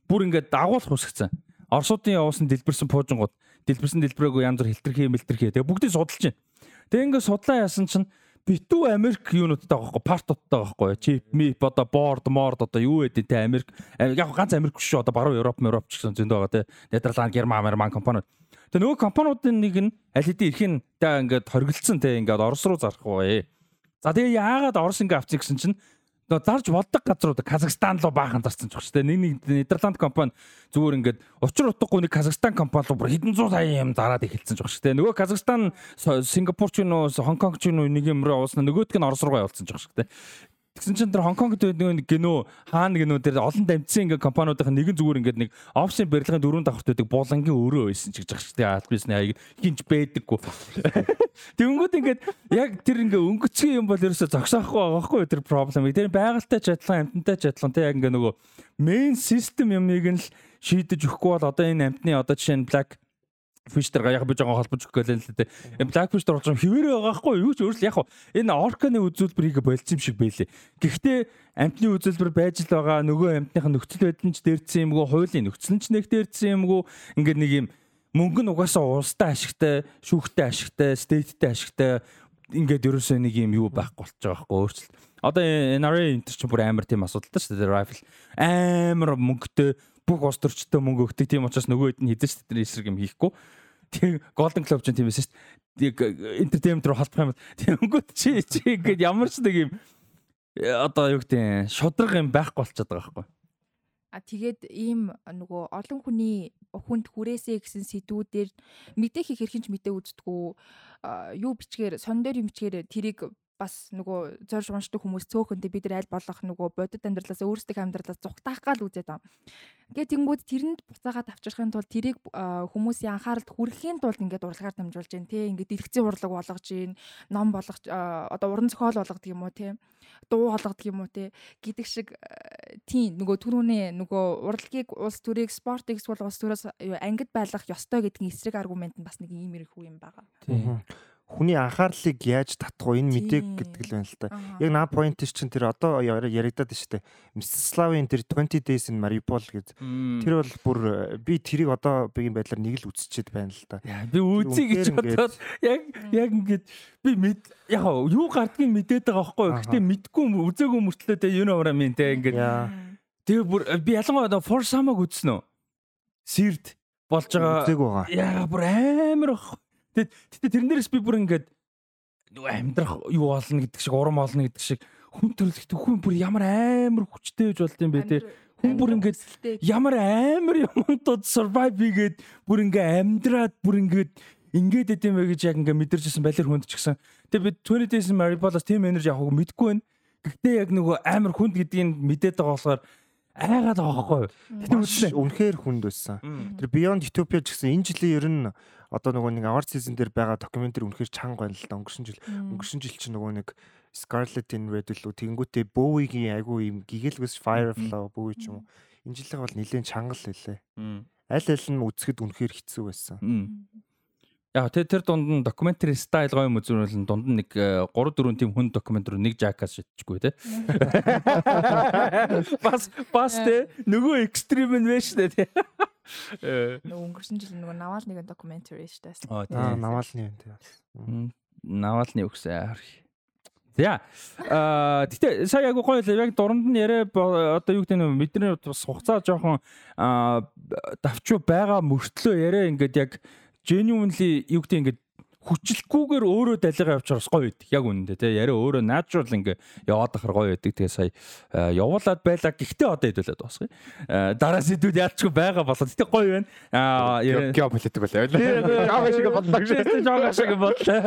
[SPEAKER 1] бүр ингээд дагуулах үсгцэн. Оросуудын явуулсан дэлбэрсэн пуужингууд дэлбэрсэн дэлбэрээгүй янз бүр хилтерхий мэлтерхий. Тэгээ бүгдийг судалж байна. Тэгээ ингээд судлаа яасан чинь битүү Америк юунуудтай байгаа байхгүй партуудтай байгаа байхгүй чип мип одоо борд морд одоо юу гэдэг те Америк? Яг ганц Америк биш одоо баруун Европ Европ ч гэсэн зөндөө байгаа те. Нидерланд Герман Амерман компаниуд. Тэгээ нөгөө компаниудын нэг нь аль хэдийн эрхийн та ингээд хоригдсан те. Ингээд Орос руу зарах бай. За тэгээ яагаад Орос ингээд авчих гэсэн чинь нөгөө зарж болдог газрууд Казахстан руу баахан зарсан ч багш. Нэг нэг Нидерланд компани зүгээр ингээд учир утгагүй нэг Казахстан компани руу бүр хэдэн зуун сая юм зараад эхэлсэн ч багш. Нөгөө Казахстан Сингапур ч нөө Хонконг ч нөө нэг юм руу явуулсан нөгөөдг нь Орос руу явуулсан ч багш. Тэгсэн чинь тэр Хонконгд нөгөө нэг гинөө хаана гинөө тэр олон дамжсан ингээ компаниудын нэг нь зүгээр ингээд нэг офисын барилгын дөрөв давхрт байдаг буулангийн өөрөө байсан ч гэж дээ. Албисны аяг хинж байдаггүй. (laughs) Тэнгүүд ингээд яг тэр ингээ өнгөцгийн юм бол ерөөсө зогсоохгүй байгаа байхгүй тэр проблем. Тэр байгальтай ч адилхан амтантай ч адилхан тэг яг ингээ нөгөө main system юмыг нь л шийдэж өгөхгүй бол одоо энэ амтны одоо жишээ нь black Фиштерга яг би жоохон холбож гэлээ л дээ. Blackfish дээр болж хിവэрээ байгаа хгүй юу ч өөрөл яг энэ орканы үзүүлбэрийг болцсон юм шиг байлээ. Гэхдээ амтны үзүүлбэр байж л байгаа нөгөө амтных нөхцөл байдал нь ч дээрдсэн юмгүй хуулийн нөхцөл нь ч нэг дээрдсэн юмгүй ингээд нэг юм мөнгө нь угаасаа улстай ашигтай, шүүхтэй ашигтай, стейттэй ашигтай ингээд ерөөсөө нэг юм юу байхгүй болчих байгаа хгүй өөрчлөлт. Одоо NRA энэ чинь бүр амар тийм асуудалтай шүү дээ. Rifle амар мөнгөтэй бүх улс төрчтэй мөнгө өгдөг тийм учраас нөгөө хэд нь хідэн шүү дээ эсрэг юм хийхгүй. Тийм Golden Globe ч тийм байсан шүү дээ. Entertainment руу халдах юм. Тэнгүүд чи чи ингээд ямар ч нэг юм э, одоо юу гэдэг шудраг юм байхгүй болчиход байгаа байхгүй.
[SPEAKER 3] А тэгээд ийм нөгөө олон хүний хүнд хүрээсэй гэсэн сэдвүүдээр мэдээ хийх хэрхэн ч мэдээ үздэггүй юу бичгээр сон дээр юм бичгээр тэрийг бас нөгөө зорж уншдаг хүмүүс цөөхөндөө бид нар аль болох нөгөө бодит амьдралаас өөрсдөх амьдралаас зугатаах гал үзээд байгаа. Ингээд тэнгууд тэрэнд буцаагаад авчрахын тулд тэрийг хүмүүсийн анхааралд хүрэхийн тулд ингээд урлагаар дамжуулж гин тээ ингээд эргэцийн урлаг болгож гин ном болгож одоо уран зохиол болгодог юм уу тээ дуу болгодог юм уу тээ гэдэг шиг тийм нөгөө түрүүний нөгөө урлагийг улс төрийг спортыг эсвэл улс төрөөс ангид байлгах ёстой гэдгийн эсрэг аргумент нь бас нэг ийм их хүү юм байгаа.
[SPEAKER 4] Тийм хүний анхаарлыг яаж татах вэ? Энэ мэдээг гэдэг л байна л да. Яг наа point чинь тэр одоо яригадаад байна шүү дээ. Мстиславын тэр 20 days in Mariupol гэж. Тэр бол бүр э, би тэрийг одоо бигийн байдлаар нэг л үзчихэд байна л да.
[SPEAKER 1] Би үзье гэж бодоод яг яг ингээд би мэд яг юу гардгийг мэдээд байгаа байхгүй юу? Гэтэ мэдгүй үзээгүй мөртлөө тэ what I mean тэ ингээд. Тэгээ бүр э, би ялангуяа for some-ыг үзсэн үү? Сэрд болж байгаа. Яа бүр амар ах. Тэгээд тэгтээ тэрнэрээс би бүр ингээд нөгөө амьдрах юу болно гэдэг шиг урам олно гэдэг шиг хүн төрөлхтөө хүн бүр ямар амар хүчтэй байж болд юм бэ те? Хүн бүр ингээд ямар амар юмдод survive хийгээд бүр ингээ амьдраад бүр ингээд ингээд идэм бэ гэж яг ингээ мэдэрчсэн балер хүнд ч гэсэн. Тэгээ би 20 days Poppins team energy авах мэдэхгүй байна. Гэхдээ яг нөгөө амар хүнд гэдгийг мэдээд байгаа болохоор айгаад байгаа байхгүй юу?
[SPEAKER 4] Үгүй үнэхээр хүнд байсан. Тэр Beyond Utopia ч гэсэн энэ жилийн ер нь одоо нөгөө нэг award season дээр байгаа докюментари үнэхээр чанга байна л да. Өнгөрсөн жил өнгөрсөн жил чинь нөгөө нэг Scarlet in Red лөө тэгэнгүүтээ Bowie-гийн айгүй юм гигэлгээс Firefly Bowie ч юм уу. Энэ жилийн бол нэлээд чангал лээ. Аль аль нь үзэхэд үнэхээр хэцүү байсан.
[SPEAKER 1] Яг тэр тэр дунд нь докюментари стайл гоё юм үзүүлэл дунд нь нэг 3 4 тийм хүн докюментари нэг жакас шидчихгүй те. (laughs) Бас бас те нөгөө экстрим нь вэ штэ те.
[SPEAKER 3] Нөгөө өнгөрсөн жил нөгөө Навалныгийн докюментари шүү дээ.
[SPEAKER 4] Аа Навалны юм тийм.
[SPEAKER 1] Навалны өгсөн арх. За. Аа гэтээ сая яг гоё л яг дуранд нь яриа одоо юу гэдэг нь бидний бас хугацаа жоохон давчуу байгаа мөртлөө яриа ингээд яг genuinely юу гэдэг ингээд хүчлэхгүйгээр өөрөө далигаа явчихаар бас гоё байдаг. Яг үнэндээ тий яриа өөрөө natural ингээ яваад ахаар гоё байдаг. Тэгээ сая явуулаад байлаа. Гэхдээ одоо хэдүүлээд дуусгая. Дараа сэдвүүд яалчгүй байгаа болоо. Гэтэ гоё байна. Аа
[SPEAKER 2] геополитик байлаа. Жага шиг бодлоо.
[SPEAKER 1] Жага шиг бодлоо.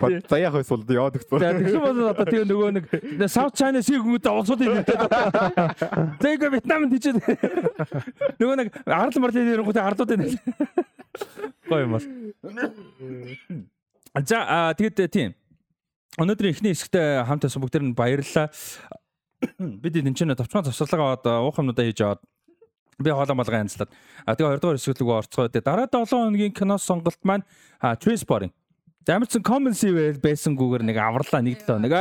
[SPEAKER 2] Бод заяах байсан бол яваад өгсөн.
[SPEAKER 1] Тэгсэн бол одоо тэгээ нөгөө нэг South China Sea хүмүүст улсуудын нэртэй. Тэгээ Вьетнам тийч нөгөө нэг арал марлын нэрнгүүтээ арлуудын гоё юм бол. За тэгээд тийм. Өнөөдрийн эхний хэсэгт хамт байсан бүгд нь баярлалаа. Бид энэ чинь товчхон завсарлага аваад уух юмудаа хийж аваад би хоолой малгай янзлаад. А тэгээ хоёрдугаар хэсэг рүү орцгоо. Тэгээ дараа 7 хоногийн кино сонголт маань Transporting Замарсан common sea байсангүйгээр нэг аварлаа нэг 7 хоног.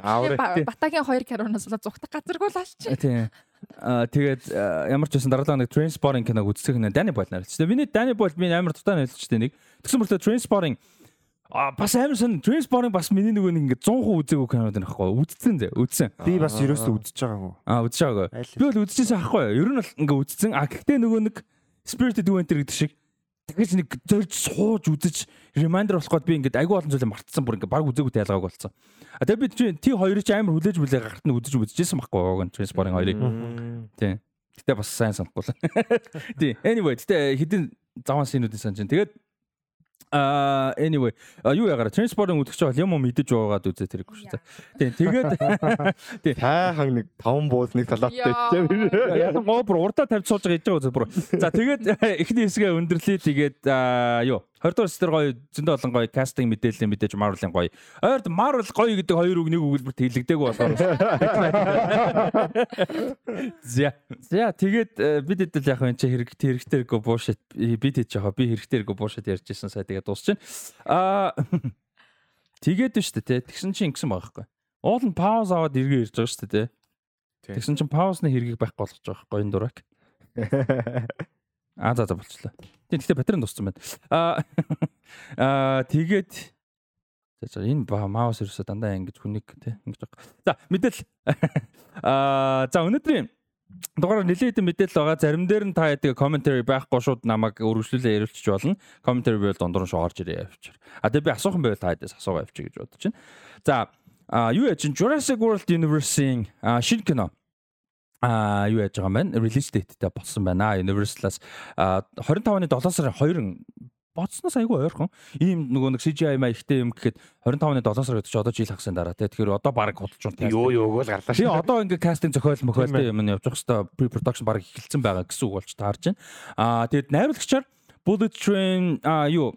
[SPEAKER 3] Аврал. Батагийн хоёр карунаас л зүгтах газаргүй л алч.
[SPEAKER 1] Тийм. Тэгээд ямар ч байсан дараалал нэг Transporting киног үзсэх нэ Дани Бойл нарилч. Миний Дани Бойл би амар дутаа нарилчтэй нэг. Тэгсэн мөртөө Transporting А бас амар сон Transporting бас миний нөгөө нэг ингээд 100% үзээгүй кинод байна аахгүй үзсэн зэ үзсэн.
[SPEAKER 4] Би бас ерөөсөө үзэж байгаагүй.
[SPEAKER 1] Аа үзэж байгаагүй. Би бол үзчихсэн аахгүй. Ер нь бол ингээд үзсэн. А гэхдээ нөгөө нэг Spirited Winter гэдэг шиг тэгэж нэг зорж сууж үзэж reminder болох гээд би ингээд айгүй олон зүйлээ мартсан бүр ингээд баг үзээгүй тайлгааг болсон. А тэгээ би тий хоёрыг ч амар хүлээж мүлээ гарт нь үзэж үзчихсэн байхгүй гоо Transporting хоёрыг. Тий. Гэтэ бас сайн санахгүй л. (laughs) Тий. Anyway, гэтэ хэдин заван синүүдийн сан чинь. Тэгээд А anyway юу ягараа транспортын үдгч бол юм мэдэж байгаагаад үзээ тэрэг шүү дээ. Тийм тэгээд (laughs)
[SPEAKER 2] тийм хайхан нэг таван бууз нэг талааттай тийм.
[SPEAKER 1] Яг гоо бүр урдаа тавьж сууж байгаа гэж байгаа бүр. За тэгээд (laughs) эхний хэсгээ өндөрлөе тэгээд юу 20 дугаар сэтэр гоё зөндөө олон гоё кастинг мэдээлэл мэдээж Marvel-ын гоё. Ойрд Marvel гоё гэдэг хоёр үг нэг өгүүлбэрт хэлэгдээгүй болохоор. За. За тэгээд бид хэд л яг энэ хэрэгтэй хэрэгтэйгөө буушит бид хэд жоо би хэрэгтэйгөө буушит ярьж исэн сая тэгээд дуусчихна. Аа тэгээд нь шүү дээ тэгсэн чинь ингэсэн байгаа байхгүй. Уул нь пауз аваад эргээ ирж байгаа шүү дээ. Тэгсэн чинь паузны хэргийг байхгүй болгож байгаа байхгүй энэ дурак. (laughs) Аа за за болчлаа. Тийм гэхдээ батарей дууссан байна. Аа (laughs) аа тэгээд за энэ маус ерөөсө дандаа ингэж хүнийг тий ингэж. За мэдээл (laughs) аа за өнөөдрийн дугаар нэлээд мэдээлэл байгаа. Зарим дээр нь та яадаг commentary байхгүй шууд намайг өргөжлүүлээ яриулчих болно. Commentary байвал дундуур нь шуурж ирээ явчих. А тэгээ би асуухан байвал та ядаас асуугаа явчих гэж бодож байна. За а юу яж Jurassic World Universe-ийн шинэ кино а юу яаж байгаа юм бэ? Release date-тэй болсон байна. Universal-аас 25-ны 7 сарын 2 бодсноос айгүй ойрхон. Ийм нөгөө нэг CGI маягтай юм гэхэд 25-ны 7 сар гэдэг чи одоо жил хагасны дараа тий. Тэгэхээр одоо баг худалч унтаа.
[SPEAKER 2] Юу юуг л гарлаа
[SPEAKER 1] шүү. Тэгээ одоо ингээ кастинг зохиол мөхөөлтэй юм нь явж байгаа хэвээр pre production баг эхэлсэн байгаа гэсэн үг болж таарж байна. Аа тэгээд найруулагчаар Bullet Train а юу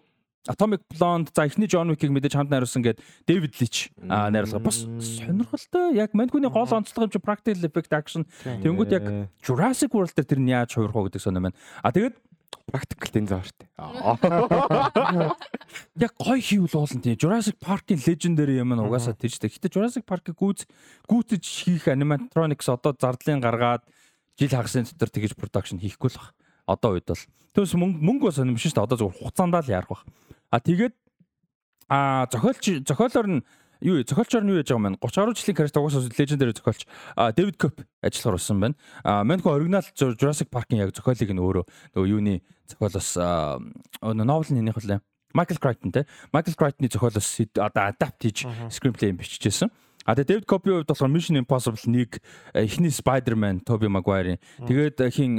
[SPEAKER 1] Atomic Blonde за эхний John Wick-ийг мэдээж хамт найруулсан гээд David Leitch найруулга. Бас сонирхолтой. Яг Манкуны гол онцлог юм чи practical effect action. Тэнгүүд яг Jurassic World дээр тэр нь яаж хувирах вэ гэдэг сонирм байна. А тэгээд
[SPEAKER 2] практикл дэнзаа штэ. (laughs)
[SPEAKER 1] Яг гой хийвэл уулан тийм Jurassic Park-ийн legendary юм нь угаасаа тийчтэй. Гэтэ Jurassic Park-ыг гүйц гүйцэж хийх animatronics одоо зардлын гаргаад жил хагасны дотор тэгэж production хийхгүй л баг. Одоо үед бол. Түүнээс мөнгө бас юм шүү дээ. Одоо зөвхөн хугацаандаа л ярах баг. А тэгээд а зохиолч зохиолоор нь юу зохиолчоор нь юу яаж байгаа юм бэ? 30 гаруй жилийн карьер угаасаа легендари зохиолч Дэвид Коп ажиллахаар болсон байна. А Манко оригинал Jurassic Park-ын яг зохиолыг нь өөрөө нөгөө юуны зохиолоос новелын нэнийх үлээ. Michael Crichton те. Michael Crichton-ы зохиолоос сэд- одоо adapt хийж screenplay юм бичижсэн. А тэгээ David Copy-ийн хувьд болохоор Mission Impossible 1 эхний Spider-Man Tobey Maguire-ийн тэгээд э, хин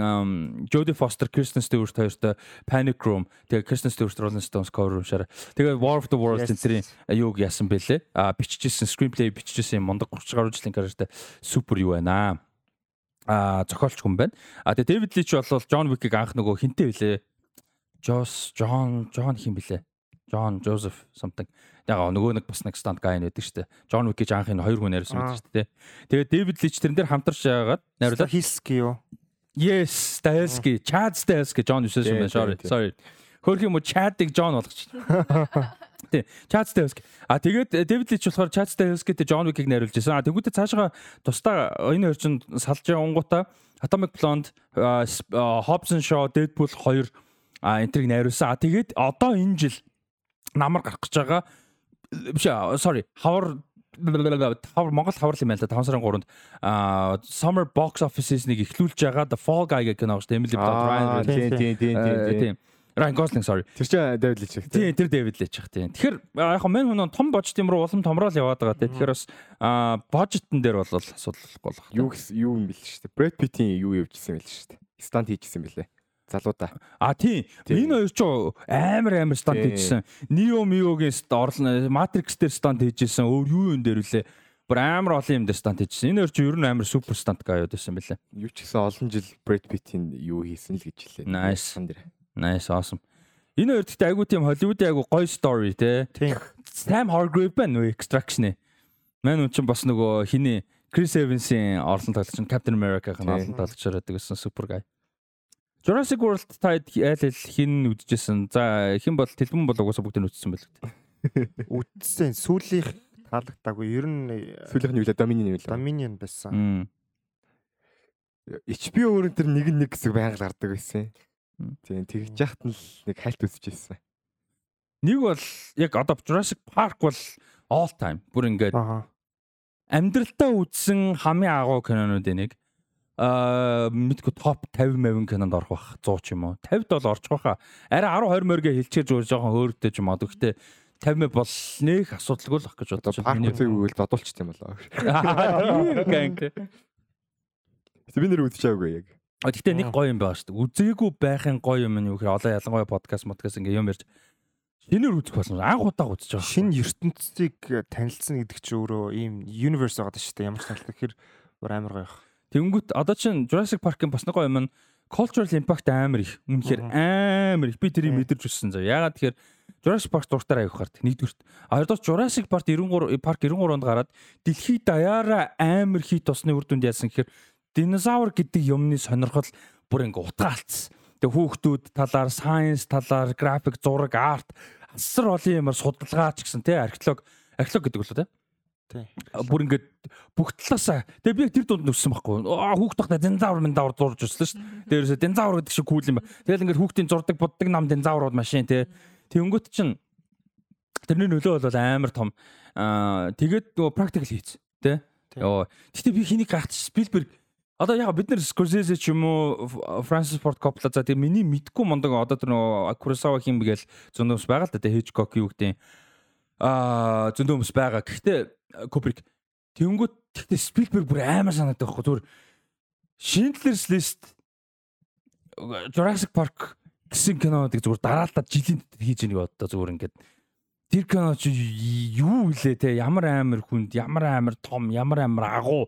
[SPEAKER 1] Jodie Foster, Kristen Stewart хоёртой Panic Room тэгээ Kristen Stewart Rolling Stones cover уушаар тэгээ War of the Worlds
[SPEAKER 4] Yes.
[SPEAKER 1] энтрийн юуг яасан бэлээ. А бичижсэн screenplay бичижсэн юм мундаг 30 гаруй жилийн карьертай супер юу байна аа. А зохиолч хүн байна. А тэгээ David Leitch бол John Wick-ийг анх нөгөө хинтээ билээ. Joss John John хин билээ. John Joseph something. Тэгээ нөгөө нэг бас нэг stand guy байдаг шүү дээ. John Wick гэж анх энэ хоёр хүн найруулсан байдаг шүү дээ. Тэгээ David Leitch тэрэн дээр хамтарч яагаад найруулаад
[SPEAKER 4] Хилски юу?
[SPEAKER 1] Yes, Stahelski, Chad Stahelski, John Usain
[SPEAKER 2] Тийм,
[SPEAKER 1] байна. Sorry. Sorry. Хөрх юм уу Chad-ыг John болгочихлоо. (laughs) Тий, Chad Stahelski. А тэгээд э, David Leitch болохоор Chad Stahelski-тэй John Wick-ийг найруулж байсан. А тэгвэл цаашаа тусдаа энэ хоёр чинь салж онгуудаа Atomic Blonde, а, Hobbs and Shaw, Deadpool 2 а энтрийг найруулсан. А тэгээд одоо энэ жил намар гарах гэж байгаа биш аа, sorry хавар хавар Монгол хавар юм байна л да 5 сарын 3-нд а summer box office-ийг эхлүүлж байгаа The Fall Guy гэх кино шүү дээ Emily Blunt Ryan
[SPEAKER 2] Аа, тийм тийм тийм
[SPEAKER 1] Э,
[SPEAKER 2] тийм.
[SPEAKER 1] тийм Ryan Gosling sorry
[SPEAKER 2] Тэр чинь David Leitch гэх
[SPEAKER 1] тийм тэр David Leitch ах тийм тэгэхээр яг хөө мен хүн том божт юм руу улам томрол яваад байгаа тийм тэгэхээр бас а божтон дээр бол асуудал болох
[SPEAKER 2] Юу юу юм бэл шүү дээ. Brad Pitt-ийн юу явьжсэн байл шүү дээ. Стант хийжсэн бэлээ. Залуудаа.
[SPEAKER 1] А тийм энэ хоёр ч амар амар
[SPEAKER 2] Тийм.
[SPEAKER 1] хийжсэн Neo Mio-гийн орлон Matrix дээр стант хийжсэн өөр юу юм дээр үлээ бүр амар олон юм дээр стант хийжсэн энэ хоёр ч ер нь амар супер стант гаяуд байсан бэлээ
[SPEAKER 2] Юу ч гэсэн олон жил Brad Pitt-ийн юу хийсэн л гэж хэлээ.
[SPEAKER 1] Nice. Nice awesome. Энэ хоёр гэхдээ айгуу тийм Hollywood-ийн айгуу гоё story те.
[SPEAKER 4] Тийм.
[SPEAKER 1] Sam Hargrave байна уу Extraction-ы. Мэн үн чинь бас нөгөө хиний Chris Evans-ийн орлон тоглогч нь Captain America-гийн орлон тоглогчоор байдаг гэсэн супер guy. Jurassic World таад айл айл хин үдчихсэн. За хэн бол тэлбэн бол угаасаа бүгд нь үтсэн байл. (laughs)
[SPEAKER 4] Үтсэн сүүлийнх таалагдаагүй. Ер нь э,
[SPEAKER 2] Сүүлийнх нь юу лээ Dominion юу лээ.
[SPEAKER 4] Dominion байсан.
[SPEAKER 2] HBO өөрөн тэр нэг нэг хэсэг байнга гардаг байсан. Тийм тэгж яхад нь л нэг хальт үсэж ирсэн.
[SPEAKER 1] Нэг бол яг одоо Jurassic Park бол all time бүр ингээд
[SPEAKER 4] Аа.
[SPEAKER 1] амьдралтаа үзсэн хамгийн агуу кинонуудын нэг аа мэдгүй топ 50 мавин кинонд орох бах 100 ч юм уу 50-д бол орчих байхаа арай 10 20 моргээ хэлчихэж өөр жоохон хөөртэй ч юм аа гэхдээ 50 мэ бол нэх асуудалгүй л ах гэж бодож
[SPEAKER 2] парк
[SPEAKER 1] байна.
[SPEAKER 2] үзег үйл додуулчих юм болоо. (laughs) Би нэр үзчихээгүй яг.
[SPEAKER 1] А гэхдээ нэг гоё юм байгаа шүү дээ. Үзээгүй байхын гоё юм нь юу гэхээр одоо ялангуяа подкаст подкаст ингээ юм ярьж шинээр үзэх болсон. Анх удаа үзэж байгаа.
[SPEAKER 4] Шинэ ертөнцийг танилцсан гэдэг чинь өөрөө ийм universe байгаа шүү дээ. Ямар ч талаар тэгэхээр амар гоё. байх.
[SPEAKER 1] Тэнгүүт одоо чинь Jurassic Park-ын бас нэг гоё юм нь cultural impact амар их. Үнэхээр амар их. Би тэрийг мэдэрч өссөн заа. Ягаад тэгэхээр Jurassic Park дуртаар аяг хард. Нэгдүгürt. А хоёрдоос Jurassic Park 93 Park 93-нд гараад дэлхийд даяараа амар хит тосны үр дүнд яасан гэхээр динозавр гэдэг юмны сонирхол бүр ингээ утгаалцсан. Тэгээ хүүхдүүд талаар, science талаар, график, зураг, арт асар олон юмар судалгаа ч гэсэн тий археолог археолог гэдэг болоо Тий. Бүр ингээд бүх талаасаа тэгээ би яг тэр дунд нүссэн байхгүй. Хүүхд тахта динзавр минзавр зурж өслөө шүү дээ дээрээс динзавр гэдэг шиг кул юм ба. Тэгэл ингээд хүүхдийн зурдаг буддаг нам динзаврууд машин тий тэнгүүт чинь тэрний нөлөө бол амар том. Тэгээд нөгөө практикал хийц Тий. ёо гэтээ би хэнийг гахч Спилберг Одоо яг бид нар Scorsese ч юм уу Francis Ford Coppola за тэгээ миний мэдгүй мондог одоо тэр нөгөө Kurosawa хим гээл зөндөөс байгаа л да тэгээ Hitchcock юу гэдэг аа зөндөөс байгаа. Гэхдээ Kubrick тэнгүүт гэхдээ Spielberg бүр амар санагдах байхгүй зүгээр Schindler's List Jurassic Park гэсэн кинонуудыг зүгээр дараалтаад жилийн дотор хийж ийнэг одоо зүгээр ингээд тэр кино чи юу илээ те ямар амар хүнд ямар амар том ямар амар агуу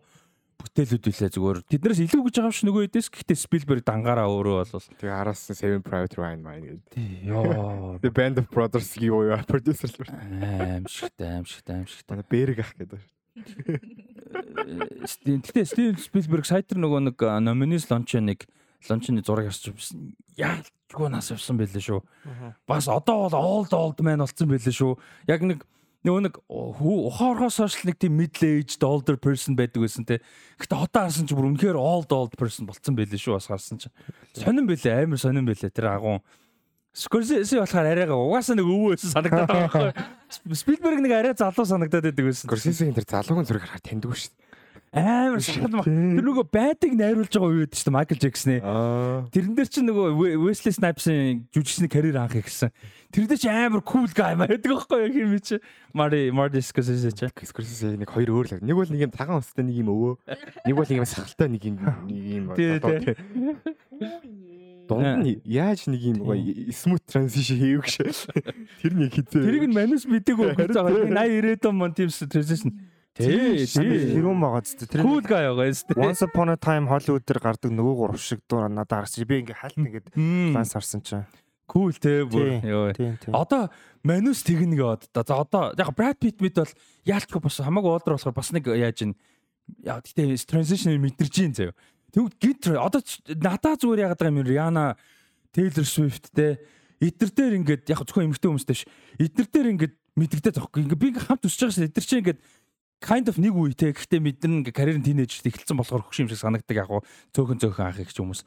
[SPEAKER 1] бүтээлүүд үлээ зүгээр тэднээс илүү гэж байгаа юм шиг нөгөө хэдээс гэхдээ Spielberg дангаараа өөрөө бол
[SPEAKER 2] Тэгээ араас нь Seven Private Ryan маань гэдэг.
[SPEAKER 1] ёо
[SPEAKER 2] The Band of Brothers юу юу продюсер л
[SPEAKER 1] аимшигтай аимшигтай аимшигтай
[SPEAKER 2] байна. Бэрэг ах гэдэг.
[SPEAKER 1] Гэтэ Стивен Спилберг сайтар нөгөө нэг номинис лонч нэг лончны зураг харж байсан. Яалчгүй нас явсан байлээ шүү. Бас одоо бол old old man болсон байлээ шүү. Яг нэг нөгөө нэг ухаорхоос хойш нэг тийм middle aged older person байдаг байсан те. Гэтэ одоо харсан чи бүр үнэхээр old old person болцсон байлээ шүү бас харсан чи. Сонирн байлээ амар сонирн байлээ тэр агуун. Скорсезе болохоор арайгаа угаасаа нэг өвөө байсан санагдаад байгаа байхгүй. Спилберг нэг арай залуу санагдаад байдаг байсан.
[SPEAKER 2] Горсисийн тэр залуугийн зураг харахаар таньдгүй шүү дээ.
[SPEAKER 1] амар шахал тэр нөгөө байдаг найруулж байгаа үед шүү дээ Джексны.
[SPEAKER 2] Аа.
[SPEAKER 1] Тэрэн дээр чинь нөгөө Wesley Snipes-ийн жүжигчний карьер анх ихсэн. Тэр дээр чи амар cool guy байдаг байхгүй юу хин чи. Marty Marty Scorsese чи.
[SPEAKER 2] Скорсезе нэг хоёр өөр л. Нэг бол нэг юм цагаан устай нэг юм өвөө. Нэг бол нэг юм сахалтай нэг юм нэг юм. Дунд нь яаж нэг юм smooth transition хийв гэж. Тэр нэг хизээ.
[SPEAKER 1] Тэрийг нь манус гэж байгаа. 80 90 он мон тийм transition. Тий, тий.
[SPEAKER 4] Хэрүүн байгаа зү тэр
[SPEAKER 1] Cool guy байгаа шүү дээ.
[SPEAKER 4] Once upon a time Hollywood дээр гардаг нөгөө гурав шиг дуу надад гарч би ингээ хальт ингээд планс харсан чинь.
[SPEAKER 1] Cool те бүр.
[SPEAKER 4] Тийм.
[SPEAKER 1] Одоо манус тэгнэ гээд одоо. За одоо яг Brad Pitt мэд бол яалтгүй бас хамаагүй уулдар болохоор бас нэг яаж ин яа гэтээ transition мэдэрч юм заяа. Тэгвэл гит одоо надаа зүгээр яагаад байгаа юм Rihanna Taylor Swift те эднэр дээр ингээд яг зөвхөн эмэгтэй хүмүүстэй ш. Эднэр дээр ингээд мэддэгдээ захгүй. Ингээд би хамт үсэж байгаа шээ. Эднэр чинь ингээд kind of нэг үе те. Гэхдээ мэднэ ингээд карьер нь тийнейжд эхэлсэн болохоор хөш юм шиг санагдаг яг гоо цөөхөн цөөхөн анх их ч хүмүүс.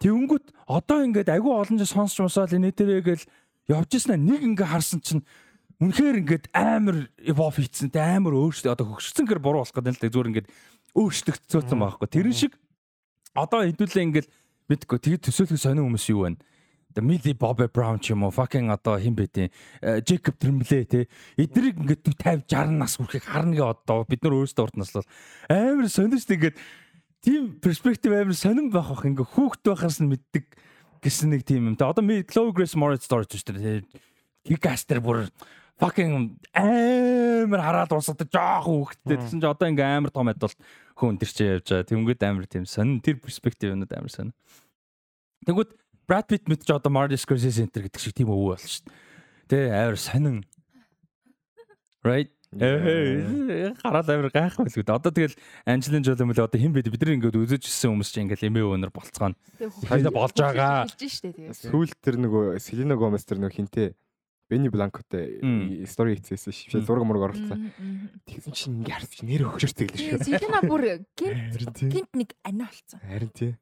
[SPEAKER 1] Тэнгүүт одоо ингээд агүй олон жил сонсч мосоод энэ дээрээ гэл явж ирсэн нэг ингээ харсан чинь үнэхээр ингээд амар evolve хийцэн те амар өөрчлөлт одоо хөгжсөн гэр буруу болох гэдэг л дээ зүгээр ингээд өөрчлөгдсөн байхгүй. Тэрэн шиг одоо хэдүүлээ ингээд мэдгүй. Тэгээд төсөөлөх сонин хүмүүс юу байна? The Millie Bobby Brown ч юм уу fucking одоо хин бэдэ Jacob Tremblay те? Эднийг ингээд 50 60 нас хүрэхийг харна гэ одоо. Бид нар өөрсдөө урд наслал. Амар сонирч тэгээд тийм перспектив амар сонирн байх ах ингээ хүүхд байхаас нь мэддэг гэсэн нэг тийм юм. Тэ одоо ми Chloe Grace Moretz story ч тийм Кикастер бүр fucking амар хараад уусаад жоох хүүхдтэй тэгсэн чи одоо ингээ амар том адуулт хүн тэр чи явж байгаа. Тэнгүүд амар тийм сонин тэр перспектив юмуд амар сонин. Тэнгүүд Brad Pitt мэт ч одоо Marty Scorsese Center гэдэг шиг тийм өвөө болно шүү дээ. Тэ амар сонин. Right? Ээ хараад амар гайхах байлгүй. Одоо тэгэл Анжелин Жоли мөл одоо хэн бэ? Бид нар ингээд үзэж ирсэн хүмүүс чинь ингээд эмээ өнөр болцгоо. Хайда болж байгаа.
[SPEAKER 3] Хэлж штэ тэгээд.
[SPEAKER 2] Сүүл тэр нөгөө Селена Гомес тэр нөгөө хинтээ Бенни Бланкотэй стори хийцээсэн шившээ зураг мураг оруулсан. Тэгсэн чинь ингээ харж нэр өгчөртэй
[SPEAKER 3] Тий,
[SPEAKER 2] шүү.
[SPEAKER 3] Селена бүр гинт гинт нэг ани болсон.
[SPEAKER 2] Харин тий.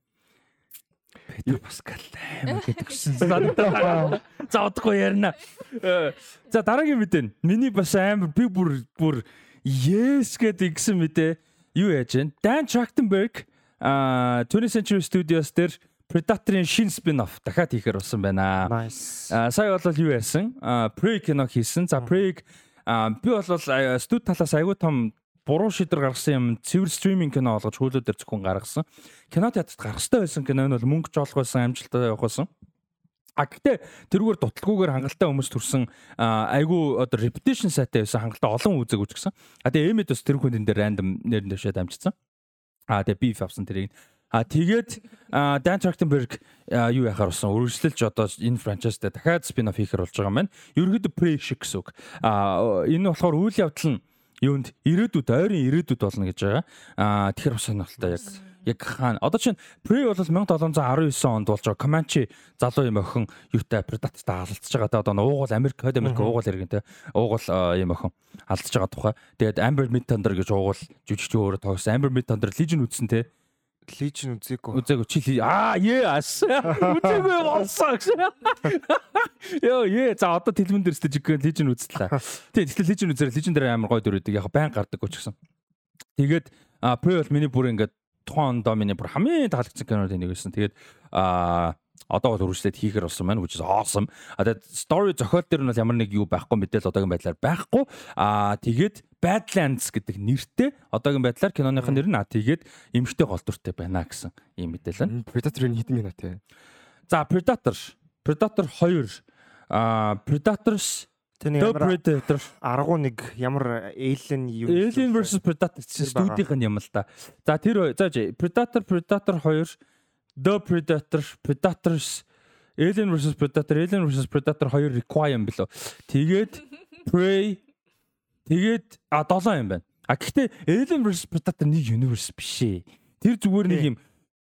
[SPEAKER 1] Петр Паскал амар гэдэгсэн санагдаа. За удахгүй ярина. Э, За дараагийн мэдэн. Миний бас амар би бүр бүр yes гэдэг игсэн мэдээ. Юу яаж вэ? Dan Trachtenberg а 20th Century Studios дээр Predator-ын шинэ spin-off дахиад хийхээр болсон байна.
[SPEAKER 4] Nice.
[SPEAKER 1] А сая бол юу яасан? А Prey кино хийсэн. За Prey а би бол студ талаас аягүй том буруу шийдвэр гаргасан юм. Цэвэр стриминг кино болгож хуулиуд дээр зөвхөн гаргасан. Кино театрт гарах хэрэгтэй байсан кино нь бол мөнгө жоолох байсан, амжилттай явах байсан. А гэтээ тэрүүгээр дутлаггүйгээр хангалттай хүмүүс төрсэн айгүй одоо reputation сайтай байсан хангалттай олон үзэг үзчихсэн. А тэгээ Эмэд бас тэр хүндэн дээр random нэрэн дэвшээд амжицсан. А тэгээ beef авсан тэрийг. А тэгээд Dan Trachtenberg юу яхаар болсон үргэлжлэлж одоо энэ франчайзтай дахиад спин-офф хийхэр болж байгаа юм байна. Ерөнхийдөө шиг гэсэн үг. А энэ болохоор үйл явдал нь юунд ирээдүйд ойрын ирээдүйд болно гэж байгаа. А тэгэхээр бас сонирхолтой яг яг хаана одоо чинь Prey бол 1719 онд болж байгаа Comanche залуу юм охин юутай Predator-тай алдчихж байгаа. Тэ одоо уугуул Америк, Хойд Америк уугуул иргэн тэ уугуул юм охин алдчихж байгаа тухай. Тэгээд Amber Midthunder гэж уугуул жүжигч өөрөө тоглосон. Amber Midthunder Legion үзсэн тэ.
[SPEAKER 4] Legion үзээгүй.
[SPEAKER 1] Үзээгүй чи аа yes. Үзээгүй болсон гэсэн. Йоо е за одоо тэлмэн дээр сте жиг Legion үзлээ. Тий тэгэхээр Legion үзэрэг Legion дээр амар гоё дүр үүдэг. Яг байн гардаггүй ч гэсэн. Тэгээд а Prey бол миний бүр ингээд тухайн ондоо миний бүр хамгийн таалагдсан кинонууд нэг байсан. Тэгээд а одоо бол үргэлжлээд хийхэр болсон байна which is awesome. А тэгээд story зохиол дээр нь бол ямар нэг юу байхгүй мэдээл одоогийн байдлаар байхгүй. А тэгээд Badlands гэдэг нэртэй одоогийн байдлаар киноныхын нэр нь а тэгээд эмхтэй гол дүртэй байна гэсэн ийм мэдээлэл байна.
[SPEAKER 2] Predator-ын хитэн кино тий.
[SPEAKER 1] За Predator, Predator 2 а Predators
[SPEAKER 4] Тэний ямар
[SPEAKER 1] Predator
[SPEAKER 4] аргу нэг ямар alien юу
[SPEAKER 1] Alien vs Predator студийн юм л да. За тэр за Predator Predator 2 The Predator Predators Alien vs Predator Alien vs Predator 2 Requiem билүү. Тэгээд (laughs) Prey тэгээд а 7 юм байна. А гэхдээ Alien vs Predator нэг universe биш ээ. Тэр зүгээр нэг юм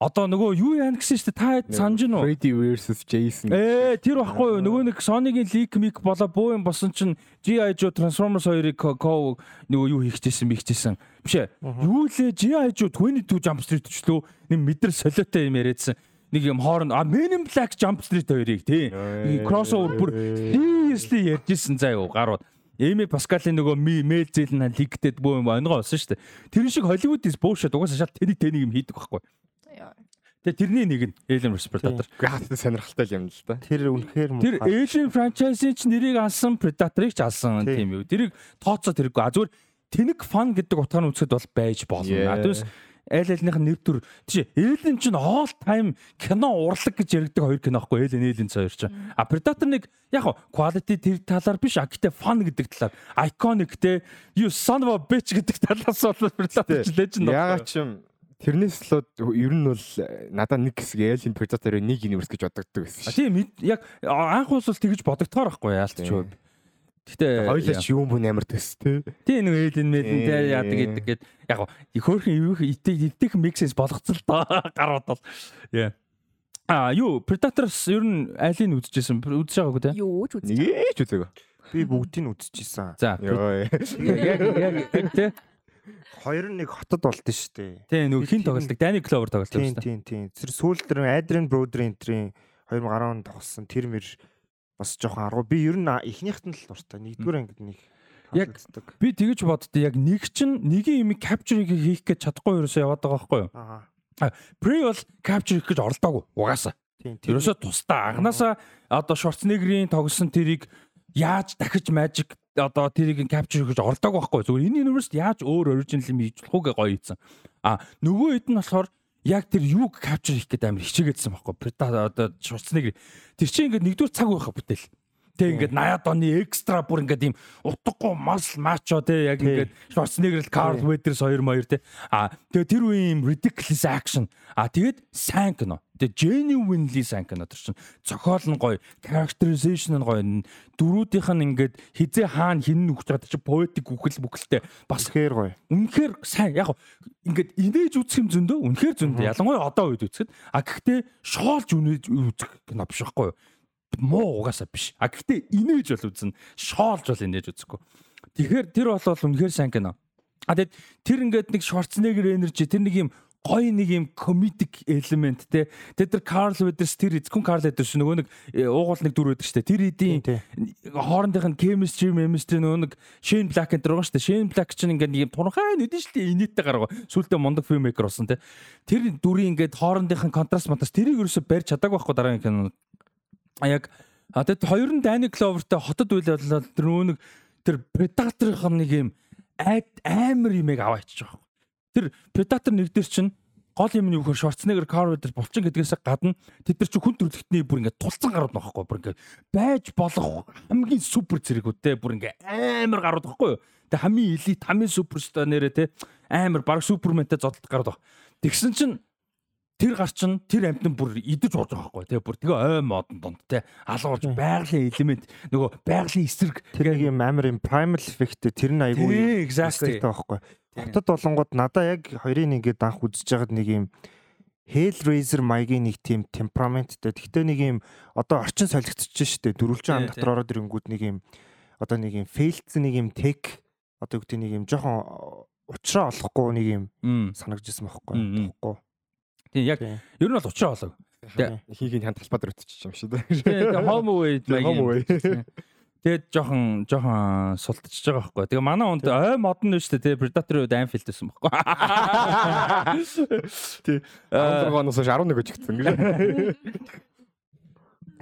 [SPEAKER 1] одоо нөгөө юу яана гэсэн чинь та санаж гинөө.
[SPEAKER 2] Freddy versus Jason.
[SPEAKER 1] Ээ тэр баггүй юу нөгөө нэг Sony-гийн leak mic болоо буу юм болсон чинь G.I. Joe Transformers 2-ыг ко нөгөө юу хийчихсэн михчихсэн биш ээ юу лээ G.I. Joe 22 Jump Street ч лөө нэг мэдэр солиотой юм яриадсан нэг юм хооронд а Men in Black Jump Street 2-ыг тий crossover бүр seriously ярьжсэн заа юу гарууд Эми Паскалийн нөгөө мэйл зээл нь лигтэд бөө юм онгоо болсон шүү дээ. Тэр шиг Hollywood is bullshit угаасаа шал тэний тэнийг юм хийдэг байхгүй. Тэгээ тэрний нэг нь Alien vs Predator.
[SPEAKER 2] Гэхдээ хаттай сонирхолтой юм л да.
[SPEAKER 4] Тэр үнэхээр
[SPEAKER 1] Тэр
[SPEAKER 4] муухай.
[SPEAKER 1] Alien franchise-ийн ч нэрийг алсан, Predator-ыг ч алсан
[SPEAKER 4] Тийм.
[SPEAKER 1] юу. Тэрийг тооцоод хэрэггүй. А зүгээр тэнэг фан гэдэг утгаар нь үзэхэд бол байж болно. А Түүнээс аль альных нь нэр төр тийш Alien ч all time кино урлаг гэж яригдаг хоёр кино аахгүй Alien Alien хоёр ч. А Predator нэг яг хоо quality тэр талаар биш а гэтээ fun гэдэг талаар iconic те you son of a bitch гэдэг талаас бол Predator ч legend
[SPEAKER 2] Яагаад ч юм тэрнээс л ер нь бол э, надад нэг хэсэг Alien Predator-ыг нэг universe гэж бодогддог байсан
[SPEAKER 1] тийм яг анх бол тэгж бодогдохоор байхгүй яалтч
[SPEAKER 2] Тийм.
[SPEAKER 1] юу. Гэтэ
[SPEAKER 2] Хоёлаа ч юм бүн амар төс тээ.
[SPEAKER 1] Тийм нэг мэдэн те
[SPEAKER 2] Ээ.
[SPEAKER 1] яадаг гэдэг гээд яг ивэх итэх итэх миксэс болгоцол доо (laughs) гарууд бол яа А юу Predators ер нь айлын үзчихсэн үзэж байгаагүй те
[SPEAKER 3] Юу ч үзэж.
[SPEAKER 2] Нэг ч үзээг.
[SPEAKER 4] би бүгдийг нь үзчихсэн.
[SPEAKER 1] За (laughs) яг яг яг те
[SPEAKER 4] Хоёр нь нэг хотод болд нь штэ.
[SPEAKER 1] тийм нөгөө хин тоглолдог Danny Clover тоглолдог
[SPEAKER 4] Тийм
[SPEAKER 1] шүү дээ
[SPEAKER 4] тийм тийм. Тэр сүүлд тэр Adrian Brody энтрийн 2010 онд тоглосон тэр мэр бас жоохон аргу. Би ер нь эхнийхт нь л дуртай. Нэгдүгээр ангид нэг
[SPEAKER 1] Яг- би тэгэж боддоо яг нэг чинь нэгийн юм capture хийх гэж чадахгүй ерөөсөө яваад байгаа байхгүй юу
[SPEAKER 4] Аа.
[SPEAKER 1] Pre бол capture хийх гэж оролдоогүй угаасаа
[SPEAKER 4] Тийм тийм.
[SPEAKER 1] Ерөөсөө тусдаа анханасаа одоо Шварценеггерийн тогсон тэрийг яаж дахиж magic одоо тэрийг capture хийж оролдоогүй байхгүй зүгээр энэ universe яаж өөр original юм хийж болох уу гоё ийцэн. А нөгөө хэд нь болохоор яг тэр юуг capture хийх гэдэг амар хичээгээдсэн байхгүй. Одоо Шварценеггер тэр чинь ингээд нэгдүгээр цаг байха бүтээл. Тэг ингээд 80-аад оны экстра бүр ингээд ийм утгагүй мас мачо те яг ингээд Шварценеггер Карл Ведерс хоёр маяр те. А тэгээ тэр үеийн ridiculous action. А тэгээд сайн кино. Тэгээ genuinely сайн кино тэр чинь. Зохиол нь гоё, characterization нь гоё. Дөрүүдийнх нь ингээд хизээ хаана хин нүгч байгаа чи poetic үхэл бүхэлтэй бас
[SPEAKER 4] Тэгэхээр гоё.
[SPEAKER 1] үнэхээр сайн яг ингээд инээж үзэх юм зөндөө үнэхээр зөндөө ялангуяа одоо үед үзэхэд а гэхдээ шоолж үнээж үзэх кино биш байхгүй юу муу угаасаа биш а гэхдээ инээж бол үзнэ шоолж бол инээж үзэхгүй тэгэхээр тэр бол үнэхээр сайн кино а тэгэд тэр ингээд нэг Шварценеггер энержи тэр нэг юм гоё нэг юм комедик элемент те тэр тэр Карл Ведерс тэр эзгүн Карл Ведерс нөгөө нэг э, уугуул нэг дүр өгдөг штэ тэр эдийн хоорондынх нь chemistry, chemistry нөгөө нэг Shane Black энэ шүү дээ. Shane Black чинь ингээд нэг юм турхай нүдэн дээ. Инээдтэй гаргаа. Сүүлдээ мундаг filmmaker болсон те. Тэр дүрийн ингээд хоорондынх нь контраст монтаж тэрийг ерөөсөй барьж чадаагүй байхгүй дараагийн кино. Яг а тэгэд хоёр нь Danny Clover-тай хотод үйл боллоо тэр нөгөө нэг тэр Predator-ын нэг юм амар юмэг аваачих жоох. Тэр Predator нэг дээр чинь гол юм нь юу гэхээр Carl Weathers булчин гэдгээс гадна тэд нар чи хүн төрөлхтний бүр ингээд тулцсан гарууд нөхгүй бүр ингээд байж болох хамгийн супер зэрэгүүд те бүр ингээд амар гарууд байхгүй юу. Тэг хамгийн элит хамгийн суперстар нэрэ те амар баг суперментэй зодтолт гарууд баг. Тэгсэн чинь тэр гар чин тэр амтан бүр идэж ууж байгаа байхгүй те бүр тэгээ ой модон донд те алуурж байгалийн элемент нөгөө байгалийн эсрэг
[SPEAKER 4] Тэр нэг юм амар юм primal effect тэр нь айгүй
[SPEAKER 1] тий exactly
[SPEAKER 4] байхгүй. Хотод болонгууд надаа яг хоёрын нэгэд анх үзэж байгаад нэг юм Hellraiser маягийн нэг тийм темпераменттэй. Гэхдээ нэг юм одоо орчин солигдчихж штэ. Дөрвөлжин ам
[SPEAKER 1] Тий,
[SPEAKER 4] дотор ороод ирэнгүүд нэг юм одоо нэг юм failцсан нэг юм tech одоо гэдэг нэг юм жоохон уучраа олохгүй нэг юм санагдчихсан байхгүй.
[SPEAKER 1] Мм, мм.
[SPEAKER 4] Тэгэхгүй.
[SPEAKER 1] тий яг ер нь бол болоо Тий.
[SPEAKER 2] Хийгийн ханд талбай дээр өтчих юм шиг
[SPEAKER 1] тий тэгээ home away
[SPEAKER 2] home away.
[SPEAKER 1] Тэгээд жоохон жоохон султчихж байгаа байхгүй. Тэгээ манай онд ой модон нь шүү дээ. Predator-ийн үед Anfield байсан байхгүй. Тий.
[SPEAKER 2] 16 оноос хойш 11 гэж гисэн (laughs)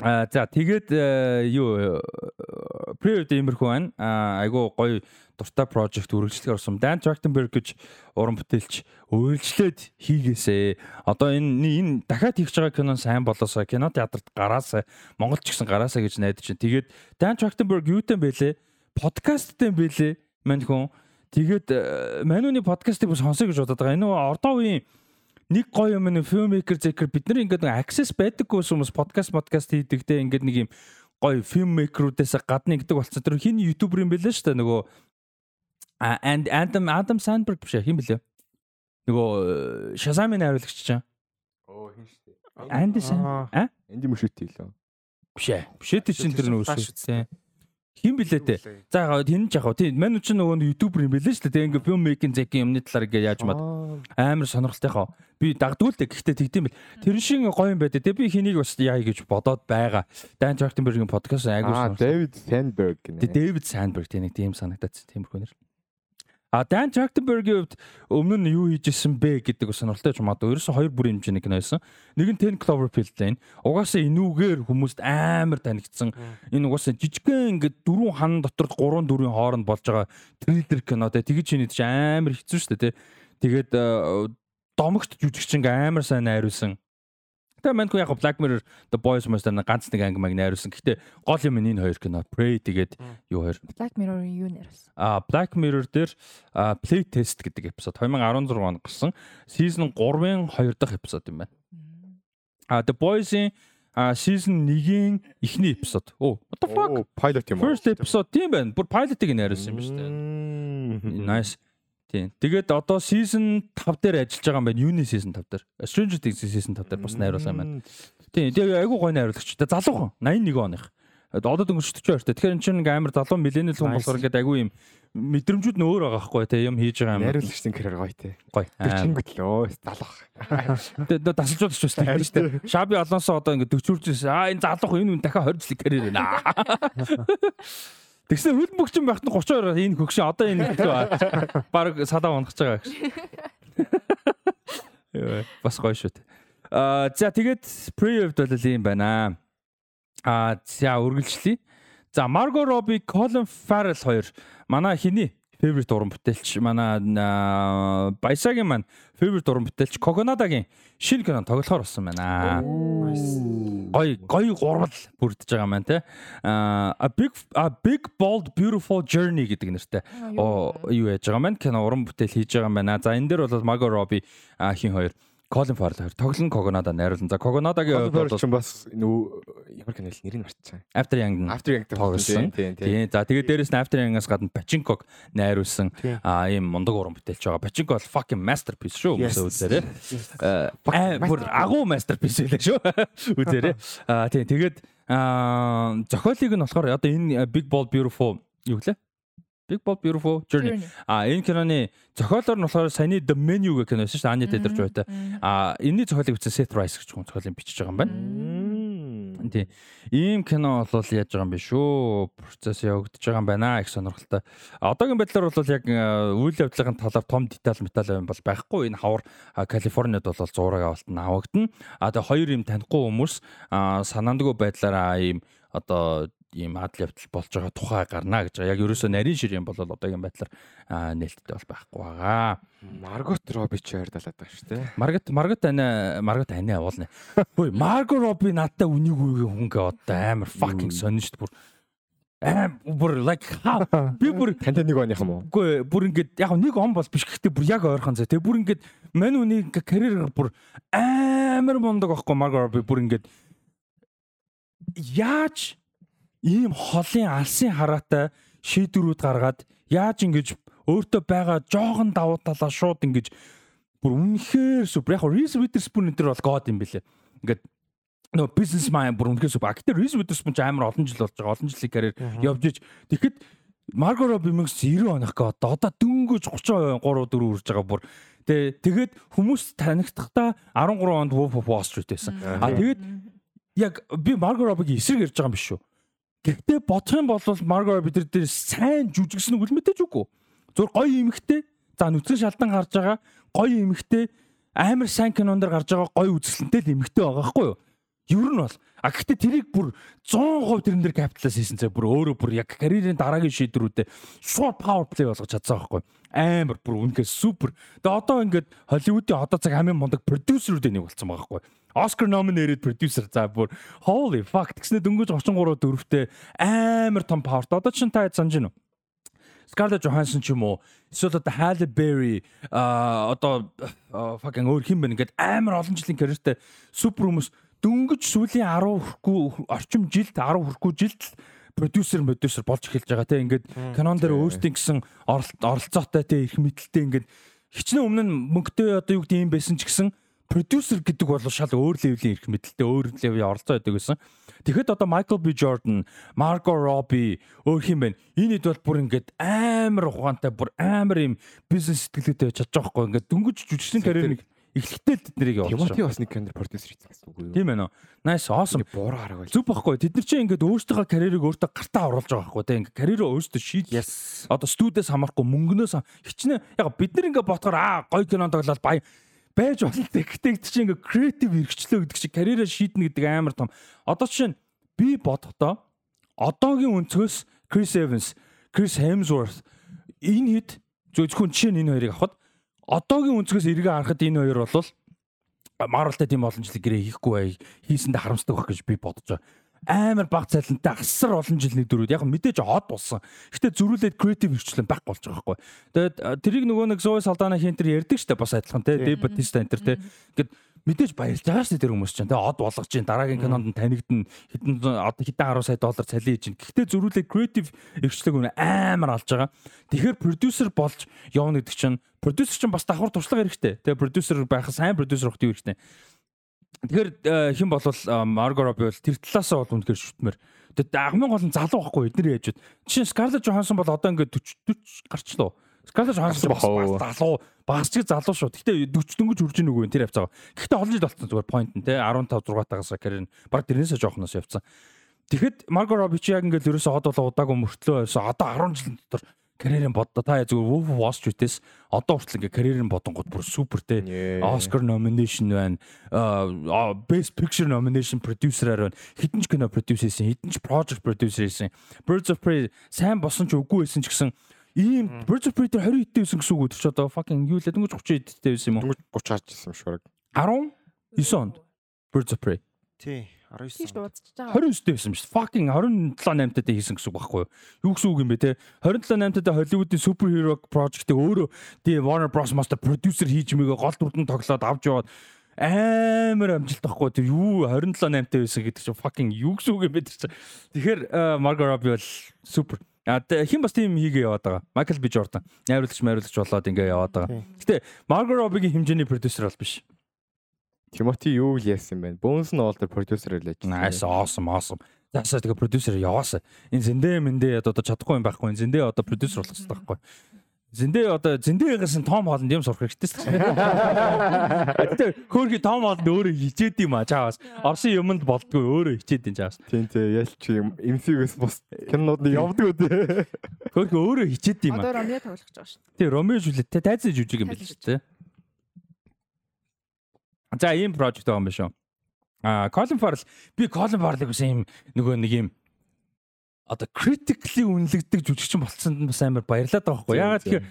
[SPEAKER 1] Аа за тэгээд э, юу pre-order имерхүү байна. Аа айгу гоё дуртай project үргэлжлэх орсон. Dan Trachtenberg гэж уран бүтээлч өөрчлөөд хийгээсэ. Одоо энэ энэ дахиад хийх байгаа кино сайн болоосаа кино театрт гараасаа Монголд ч гэсэн гараасаа гэж найдаж байна. Тэгээд Dan Trachtenberg юутай бэлээ? Подкасттай бэлээ. Мань хүн. Тэгээд э, манууны подкастыг бас сонсоё гэж бодоод байгаа. Энэ ордоо үеийн нэг гоё юм нэг filmmaker зэкэр бид нар ингээд нэг access байдаггүй хүмүүс подкаст подкаст хийдэг те ингээд нэг юм гоё filmmaker-уудаас гадна гэдэг болцсон. Тэр хин ютубер юм бэлээ шүү дээ нөгөө and Adam Adam Sandberg биш хин бэлээ. Нөгөө Shazam-ын найруулагч чинь.
[SPEAKER 2] Оо хин штэ.
[SPEAKER 1] Andy Sam.
[SPEAKER 4] Аа.
[SPEAKER 1] А?
[SPEAKER 2] Энди мөшөт хийлээ.
[SPEAKER 1] Биш ээ. Тийм чинь тэр
[SPEAKER 4] фаш
[SPEAKER 1] шүү дээ. Хин блээ те. За ягаа тэн ч ягаа тийм мань ч нөгөө ютубер юм бэлээ шүү дээ. Ингээ film making зэкийн юмны талаар ингээ яаж мад амар сонирхолтой хаа. Би дагдгүй л дээ. Гэхдээ тэгдэм бэл. Тэр шин гоё юм байдаг. Тэ би хэнийг бас яа гэж бодоод байгаа. Dan Trachtenberg-ийн подкаст айгуу
[SPEAKER 2] Аа, Дэвид Сандберг гэнэ.
[SPEAKER 1] Дэвид Сандберг тийм нэг тийм санагдаад тиймэрхүү нэр. А Dan Trachtenberg-ийн хувьд өмнө нь юу хийжсэн бэ гэдэг сонирхолтой ч магадгүй. Ерөөсө хоёр бүрийн хэмжээний кино байсан. Нэг нь 10 Cloverfield Lane. Угаасаа энүүгээр хүмүүст амар танигдсан. Энэ угаасаа жижигхэн ингээд дөрвөн хан дотор 3 4-ийн хооронд болж байгаа триллер кино те. Тэгэж чиний ч амар хэцүү шүү дээ те. Тэгээд э, домогт жүжигчин амар сайн найруулсан. Тэгээ манайх яг Black Mirror The Boys Monster ганц нэг анги маг найруулсан. Гэхдээ гол юм энэ хоёр кино. Prey тэгээд юу хоёр
[SPEAKER 3] Black Mirror-ийн юу нэрсэн?
[SPEAKER 1] А Black Mirror дээр Play Test гэдэг эпизод 2016 онд гарсан. Season 3-ын 2 дахь эпизод юм байна. А The Boys-ийн а season 1-ийн эхний эпизод. Оо, what the fuck?
[SPEAKER 2] Pilot юм уу?
[SPEAKER 1] First episode тийм байна. Бүр pilot-ыг найруулсан юм шүү дээ. Nice. Тийм. Тэгээд одоо season 5 дээр ажиллаж байгаа юм байна. Юуны season 5 дээр? Stranger Things season 5 дээр бас найруулсан юм байна. Тийм. Тэгээ айгуу гой найруулагч. Тэгээ залуухан 81 оных. Одоо дөнгөж 42 та. Тэгэхээр эн чинь ингээ амар залуу millennial хүн болохоор ингээ айгуу юм мэдрэмжүүд нь өөр байгаа байхгүй те юм хийж байгаа юм.
[SPEAKER 2] Найруулагчдын карьер гоё те.
[SPEAKER 1] Гой.
[SPEAKER 2] Тэр чингэт л өө залах.
[SPEAKER 1] Тэгээ дасалжууд ч үстэй шүү дээ. Шаби Алонсо одоо ингээ 40 үржээс аа энэ залуух энэ хүн дахиад 20 жилийн карьер байна. (laughs) Тэгсэн хөл мөгчин байхад нь 32 энэ хөгшин одоо энэ баг садаа унах гэж байгаа гэж. (laughs) Яа, бас гоё шүү дээ. Аа за тэгээд pre-event бол ийм байна. Аа за үргэлжлэе. За Margot Robbie, Colin Farrell хоёр манай хиний favorite уран бүтээлч манай Баясагийн маань favorite уран бүтээлч Coconaдагийн шинэ кино тоглохоор болсон байна. Гой гой гурвал бүрдэж байгаа маань те. A big a big bold beautiful journey гэдэг нэртэй. Юу яаж байгаа маань кино уран бүтээл хийж байгаа юм байна. За энэ дээр бол Margot Robbie хин хоёр Colin Farrell хоёр тоглон Coconada найруулсан. За Coconaдагийн хувьд бол
[SPEAKER 2] бас нүү ямар кино нэрийг марцсан.
[SPEAKER 1] After Young
[SPEAKER 2] After Yang
[SPEAKER 1] тоглосон.
[SPEAKER 2] Тийм.
[SPEAKER 1] За тэгээд дээрэс нь After Young-аас гадна Pachinko найруулсан
[SPEAKER 4] Тийм.
[SPEAKER 1] а ийм мундаг уран бүтээлч байгаа. Pachinko бол fucking masterpiece шүү хүмүүсээ үзээрэй. Аа бүр агуу masterpiece байлаа шүү. (laughs) Үзээрэй. Аа тийм тэгээд аа зохиолыг нь болохоор одоо энэ Big Ball Beautiful юу гэлээ? Big Ball Beautiful Journey. А энэ киноны зохиолоор нь болохоор саяны The Menu гэх кино байсан шүү дээ. Anya Taylor-Joy-тай. А энэний зохиолыг бичсэн Seth Rice гэж хүн зохиолыг бичиж байгаа юм байна. Тийм. Ийм кино бол яаж байгаа юм бэ шүү. Процесс явагдаж байгаа юм байна их сонирхолтой. Одоогийн байдлаар бол яг э, үйл явдлын талаар том деталь металл юм бол байхгүй. Энэ хавар а, Калифорнид бол зураг авалт нь авагдана. А тэгээ хоёр юм танихгүй хүмүүс санаандгүй байдлаараа ийм одоо ийм адал явдал болж байгаа тухай гарна гэж байгаа. Яг ерөөсөө нарийн шир юм бол одоогийн байдлаар нээлттэй бол байхгүй байгаа.
[SPEAKER 2] Маргот Робби ч ойр далаад байгаа шүү дээ.
[SPEAKER 1] Маргат Маргат ана Маргат ана явуулна. Хөөе Марго Робби надтай үнийг үгүй хүнгээ одоо амар fucking сонин шүү дээ бүр. Аим бүр like би бүр (laughs)
[SPEAKER 2] Тантай нэг оных юм уу?
[SPEAKER 1] үгүй бүр ингээд яг нэг он бол биш гэхдээ бүр яг ойрхон зэ. Тэгээ бүр ингээд мань үнийг карьер бүр амар мундаг байхгүй Марго Робби бүр ингээд яаж ийм холын алсын хараатай шийдвэрүүд гаргаад яаж ингэж өөртөө байгаа жоохон давуу талаа шууд ингэж бүр үнэхээр супер яг Reese Witherspoon энэ төр бол god юм бэлээ. Ингээд нөө бизнес майн бүр үнэхээр супер. Гэтэ Reese Witherspoon ч амар олон жил болж байгаа. Олон жилийн карьер явж иж. Тэгэхэд Margot Robbie 1990 оных га одоо дөнгөж 30 3 4 үрж байгаа бүр. Тэгээ тэгээд хүмүүс танигдахдаа 13 онд Wolf of Wall Street байсан. А тэгээд яг би Margot Robbie-гийн эсрэг ярьж байгаа юм биш шүү. Гэхдээ бодох юм бол Margot Robbie тэр дээр сайн жүжигсэн үг л мэдээж үгүй. Зүгээр гоё эмэгтэй. За нүцгэн шалдан гарч байгаа гоё эмэгтэй амар сайн кинон дээр гарч байгаа гоё үзэсгэлэнтэй л эмэгтэй байгаа байхгүй юу? Ер нь бол а гэхдээ тэрийг бүр 100% тэрэн дээр капиталс хийсэн цай бүр өөрөө бүр яг карьерийн дараагийн шийдвэрүүдэд шууд power play болгож чадсан байхгүй амар бүр үнэхээр супер. Тэгээ одоо ингээд Холливуудын одоо цаг хамгийн мундаг продюсерүүдийн нэг болсон байгаа байхгүй. Оскар nominated producer. За бүр holy fuck. Гэснээр дөнгөж 33 дөрөвтэй амар том powerт. Одоо чинь та санаж гинөө. Scarlett Johansson ч юм уу? Эсвэл одоо Halle Berry а одоо fucking өөр хин бэ? Ингээд амар олон жилийн карьертэй супер хүмүүс. Дөнгөж сүүлийн 10 хүрэхгүй орчим жилд 10 хүрэхгүй жилд продюсер продюсер болж эхэлж байгаа те. Ингээд кинон дээр өөрсдийн гэсэн оролцоотой те их мэдлэлтэй ингээд. Хичнээн өмнө нь мөнгөтэй одоо юу гэдэг юм байсан ч гэсэн продюсер гэдэг бол шал өөр левлийн эрх мэдэлтэй өөр левлийн оролцоо байдаг гэсэн. Тэгэхэд одоо Michael B Jordan, Margot Robbie өөр хин байна. Энэ хэд бол бүр ингээд амар ухаантай, бүр амар юм бизнес сэтгэлгээтэй байж чадж байгаа байхгүй. Ингээд дөнгөж жүжигчдийн карьерийг эхлэхдээ л тэднийг явуулж
[SPEAKER 2] байна.
[SPEAKER 1] Тимати
[SPEAKER 2] бас нэг кино продюсер хийсэн гэсэн үг үү?
[SPEAKER 1] Тийм байна. Nice, awesome.
[SPEAKER 2] Буур хараг байл.
[SPEAKER 1] Зүг баггүй. Тэд нар чинь ингээд өөрсдийнхөө карьерийг өөртөө гартаа оруулж байгаа байхгүй те. Ингээд карьерөө өөртөө шийд. Одоо студиэс хамаарахгүй мөнгнөөс хичнээн яг бид нар ингээд ботгоор аа гоё кино тоглоод баян байж болно (laughs) гэдэг чинь ингээд креатив эрхчлөө гэдэг чинь карьераа шийднэ гэдэг амар том. Одоо чинь би бодохдоо одоогийн өнцгөөс Chris Evans, Chris Hemsworth энэ хэд зөвхөн жишээ нь энэ хоёрыг авахад одоогийн өнцгөөс эргээ харахад энэ хоёр бол Марвелтай тийм жил гэрээ хийхгүй бай хийсэндээ харамсдаг байх гэж би бодож байгаа. Амар баг цалинтай асар олон жилийн дөрүүд яг мэдээж хот болсон. Гэтэ зөрүүлээд креатив хөрчлөн байхгүй болж байгаа байхгүй. Тэгээд тэрийг нөгөө нэг Zoe Saldana хин тэр ярьдаг штэ бас адилхан те. Dave Bautista энэ төр те. Ингээд мэдээж баярлж байгаа штэ тэр хүмүүс чинь те. Од болгож чинь дараагийн кинонд нь танигдана. Хэдэн одоо хэдэн 10 сая доллар цалин хийж чинь. Гэхдээ зөрүүлээд креатив хөрчлөг үнэ амар алж байгаа. Тэгэхээр продюсер болж явна гэдэг чинь продюсер чинь бас давхар туршлага хэрэгтэй. Тэгээ продюсер байх сайн продюсер хөх тийм хэрэгтэй. Тэгэхээр э, хэн болвол Марго Робби бол тэр талаасаа бол үнэхээр шүтмээр. Тэгээд агмын гол нь залуу байхгүй эднэр яажуд. Жишээ нь Scarlett Johansson бол одоо ингээд 40 40 гарчлаа. Scarlett Johansson бас залуу, бас ч залуу шүү. Гэхдээ 40 дөнгөж хүрж ийн үгүй тэр явцгаа. Гэхдээ олон жил болсон зүгээр point нь те 15 6 тагаас карьер нь баг тэрнээсээ жоохноос явцсан. Тэгэхэд Марго Робби чи яг ингээд ерөөсөө хот болоо удаагүй мөртлөө байсан. Одоо 10 жилийн дотор карьерийн бодоо та зүгээр Wolf of Wall Street-ээс одоо хүртэл ингээд карьерийн бодонгууд бүр супер те. Oscar nomination байна. Best Picture nomination producer-аар байна. Хитэн ч кино produce хийсэн, хитэн ч project producer хийсэн. Birds of Prey сайн босон ч үгүй байсан ч гэсэн ийм Birds of Prey дээр 20 хэдтэй байсан гэсэн үг үү? Тэр ч одоо fucking юу лээ дөнгөж 30 хэдтэй байсан юм уу?
[SPEAKER 2] Дөнгөж 30 хаач ирсэн шуураг.
[SPEAKER 1] 19 онд Birds of Prey
[SPEAKER 4] Тий.
[SPEAKER 3] Тийш
[SPEAKER 4] 19.
[SPEAKER 3] дуудчихж байгаа.
[SPEAKER 1] 29 дээр байсан шүү. Fucking 27 8 дээр хийсэн гэсэн үг байхгүй юу? Юу гэсэн үг юм бэ те? 27 8 дээр Hollywood-ийн superhero project-ыг өөрөө тийм Warner Bros. Master producer хийж мэгөө гол дүрдэн тоглоод авч яваад амар амжилт тахгүй тэр юу 27 8 дээр байсан гэдэг чинь fucking юу гэсэн үг юм бэ тэр чинь. Тэгэхээр Margot Robbie бол супер. А хин бас тийм хийгээ яваад байгаа. Michael B Jordan. Найруулагч, майруулагч болоод ингээ яваад байгаа. Гэтэ Margot Robbie-гийн хэмжээний продюсер бол биш.
[SPEAKER 2] Тимоти юу л яасан юм бэ? Bones тэр продюсер хэлж байсан.
[SPEAKER 1] Nice awesome awesome. Заасаа тэгээ продюсер яваасаа. Энэ зэндээ мэндээ одоо чадахгүй юм байхгүй. Энэ зэндээ одоо продюсер болох хэрэгтэй байхгүй. Зэндээ одоо зэндээгээс нь Том Холланд юм сурах хэрэгтэй шүү дээ. Гэтэ хөөрхи Том Холланд өөрөө хичээд юм а чаавас. Орсын юмд болдгоо өөрөө хичээд юм чаавас.
[SPEAKER 2] Тийм тийм ялч юм MCU-гээс бус кинонууд нь явдаг үү те.
[SPEAKER 1] Хөөрхи өөрөө хичээд юм
[SPEAKER 3] Одоо
[SPEAKER 1] а.
[SPEAKER 3] Ромео тоглох гэж байгаа шүү.
[SPEAKER 1] Тий Ромео Жулет те тайзан жүжиг юм биш шүү дээ. За ийм project байгаа юм биш үү? А Colin Farrell би Colin Farrell-ыг бас ийм нөгөө нэг ийм одоо critically үнэлэгдэг жүжигчин болцсонд нь бас амар баярлаад байгаа байхгүй. Ягаад тэгэхээр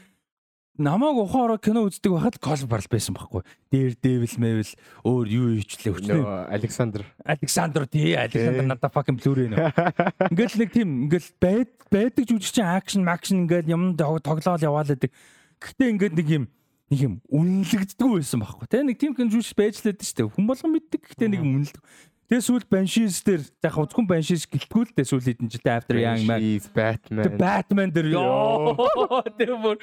[SPEAKER 1] намайг ухаан ороо кино үздэг байхад Colin Farrell байсан байхгүй. Дээр Devil Mevil өөр юу хийчлээ.
[SPEAKER 2] Нөө Александр.
[SPEAKER 1] Александр тий Александр надад fucking blur нэ. (laughs) Ингээл нэг тийм ингээл байд байдаг жүжигчин акшн макшн ингээл юм тоглоол яваал гэдэг. Гэхдээ ингээд нэг юм нэг юм үнэлэгддэггүй байсан байхгүй. Тэ нэг тийм кино жүжигч байж лээд штэ. Хүн болгон мэддэг. Гэхдээ нэг үнэлдэг. Тэгээ сүүл Banshees дээр яг үзгүй Banshees гэлтгүү л дээ сүүл хэдэн жилдээ After Young Man.
[SPEAKER 2] Batman.
[SPEAKER 1] The Batman дээр ёо тэр бүр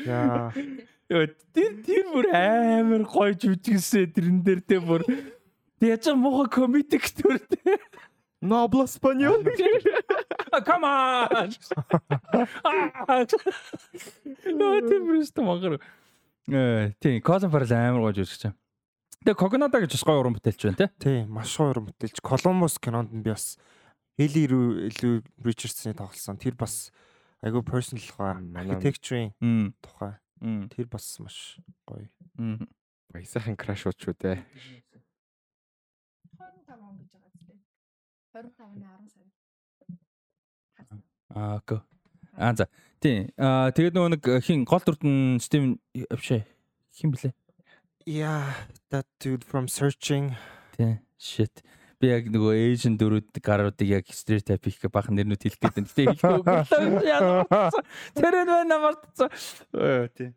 [SPEAKER 1] тэр тэр бүр амар гоё жүжигсэн тэрэн дээр тэ бүр Тэг яж муухай комедик төр тэ.
[SPEAKER 2] Noblo Español.
[SPEAKER 1] Ah, Come on. Нөө тийм биш тамгаар. Э тийм Colin Farrell амар гоё жүжигч. Тэгээ Cognada гэж бас гоё уран бүтээлч байна те.
[SPEAKER 4] Тий, маш гоё уран бүтээлч. Columbus кинонд нь би бас Eli Lou Richardson-ы тоглосон. Тэр бас айгүй personal гоо architecture-ийн тухай. Тэр бас маш гоё.
[SPEAKER 2] Баясаахан краш ууч шүү дээ.
[SPEAKER 3] 25 он гэж байгаа зү. 25-ны 10 сар.
[SPEAKER 1] Аа окей. Аа за. Тийм. Аа тэгээд нөгөө нэг хин гол дүрдэн Steven авшаа. Хин блэ?
[SPEAKER 4] Yeah, that dude from searching.
[SPEAKER 1] Тийм. Shit. Би яг нөгөө Asian дөрүүд гаруудыг яг stereotype гэ бахан нэрнүүд хэлэх гээд байна. Гэтэ хэлэхгүй яа. Тэр нь байна мартсан. Э тийм.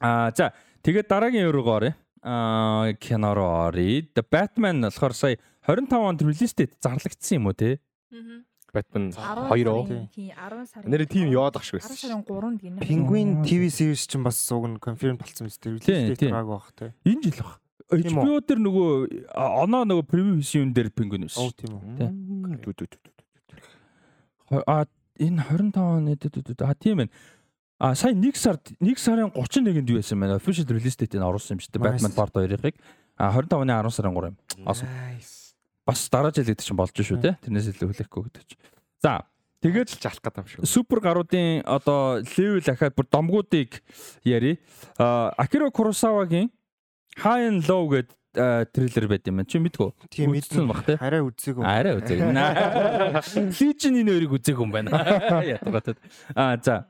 [SPEAKER 1] Аа за тэгээд дараагийн руу оръё. Аа кино руу оръё. The Batman болохоор сая 25 онд релизтэд зарлагдсан юм уу те?
[SPEAKER 3] Аа.
[SPEAKER 2] Batman
[SPEAKER 3] 10
[SPEAKER 2] 2 уу?
[SPEAKER 3] сарын- Тийм 10 сар.
[SPEAKER 2] Нэр тийм яваад ах шиг
[SPEAKER 3] 10
[SPEAKER 2] байсан.
[SPEAKER 3] сарын 3-нд гинэ.
[SPEAKER 4] Penguin TV series ч бас уг нь confirm болсон биз дээ.
[SPEAKER 1] Тийм.
[SPEAKER 4] гараагүй бах тий.
[SPEAKER 1] Энэ жил
[SPEAKER 4] үү?
[SPEAKER 1] HBO дээр нөгөө оноо нөгөө превью хийсэн юм дээр пингвин байсан.
[SPEAKER 4] Оо тийм үү.
[SPEAKER 1] А энэ 25 оны а тийм байна. А сая 1 сард 1 сарын 31-нд юу байсан бэ? Official release date-ийг оруулсан юм шүү дээ. Batman Part 2-ыг. А 25 оны 10 сарын 3 юм. Awesome.
[SPEAKER 2] Nice.
[SPEAKER 1] Бас дараа жил гэдэг чинь болж шүү дээ. Тэрнээс илүү хүлээхгүй гэдэг чинь. За тэгээд
[SPEAKER 2] Тэгэл алах гэдэг юм шүү.
[SPEAKER 1] супер гаруудын одоо левел ахаад бүр домгуудыг яри. А Акира Куросавагийн High and Low гэдэг трейлер байт юм байна. Чи мэдгүй?
[SPEAKER 4] Тийм
[SPEAKER 1] Үзсэн бах те.
[SPEAKER 4] Арай үзээгүй.
[SPEAKER 1] Арай үзег. Лижин (laughs) энэ хоёрыг үзег юм байна. (laughs) Ятгатад. А за.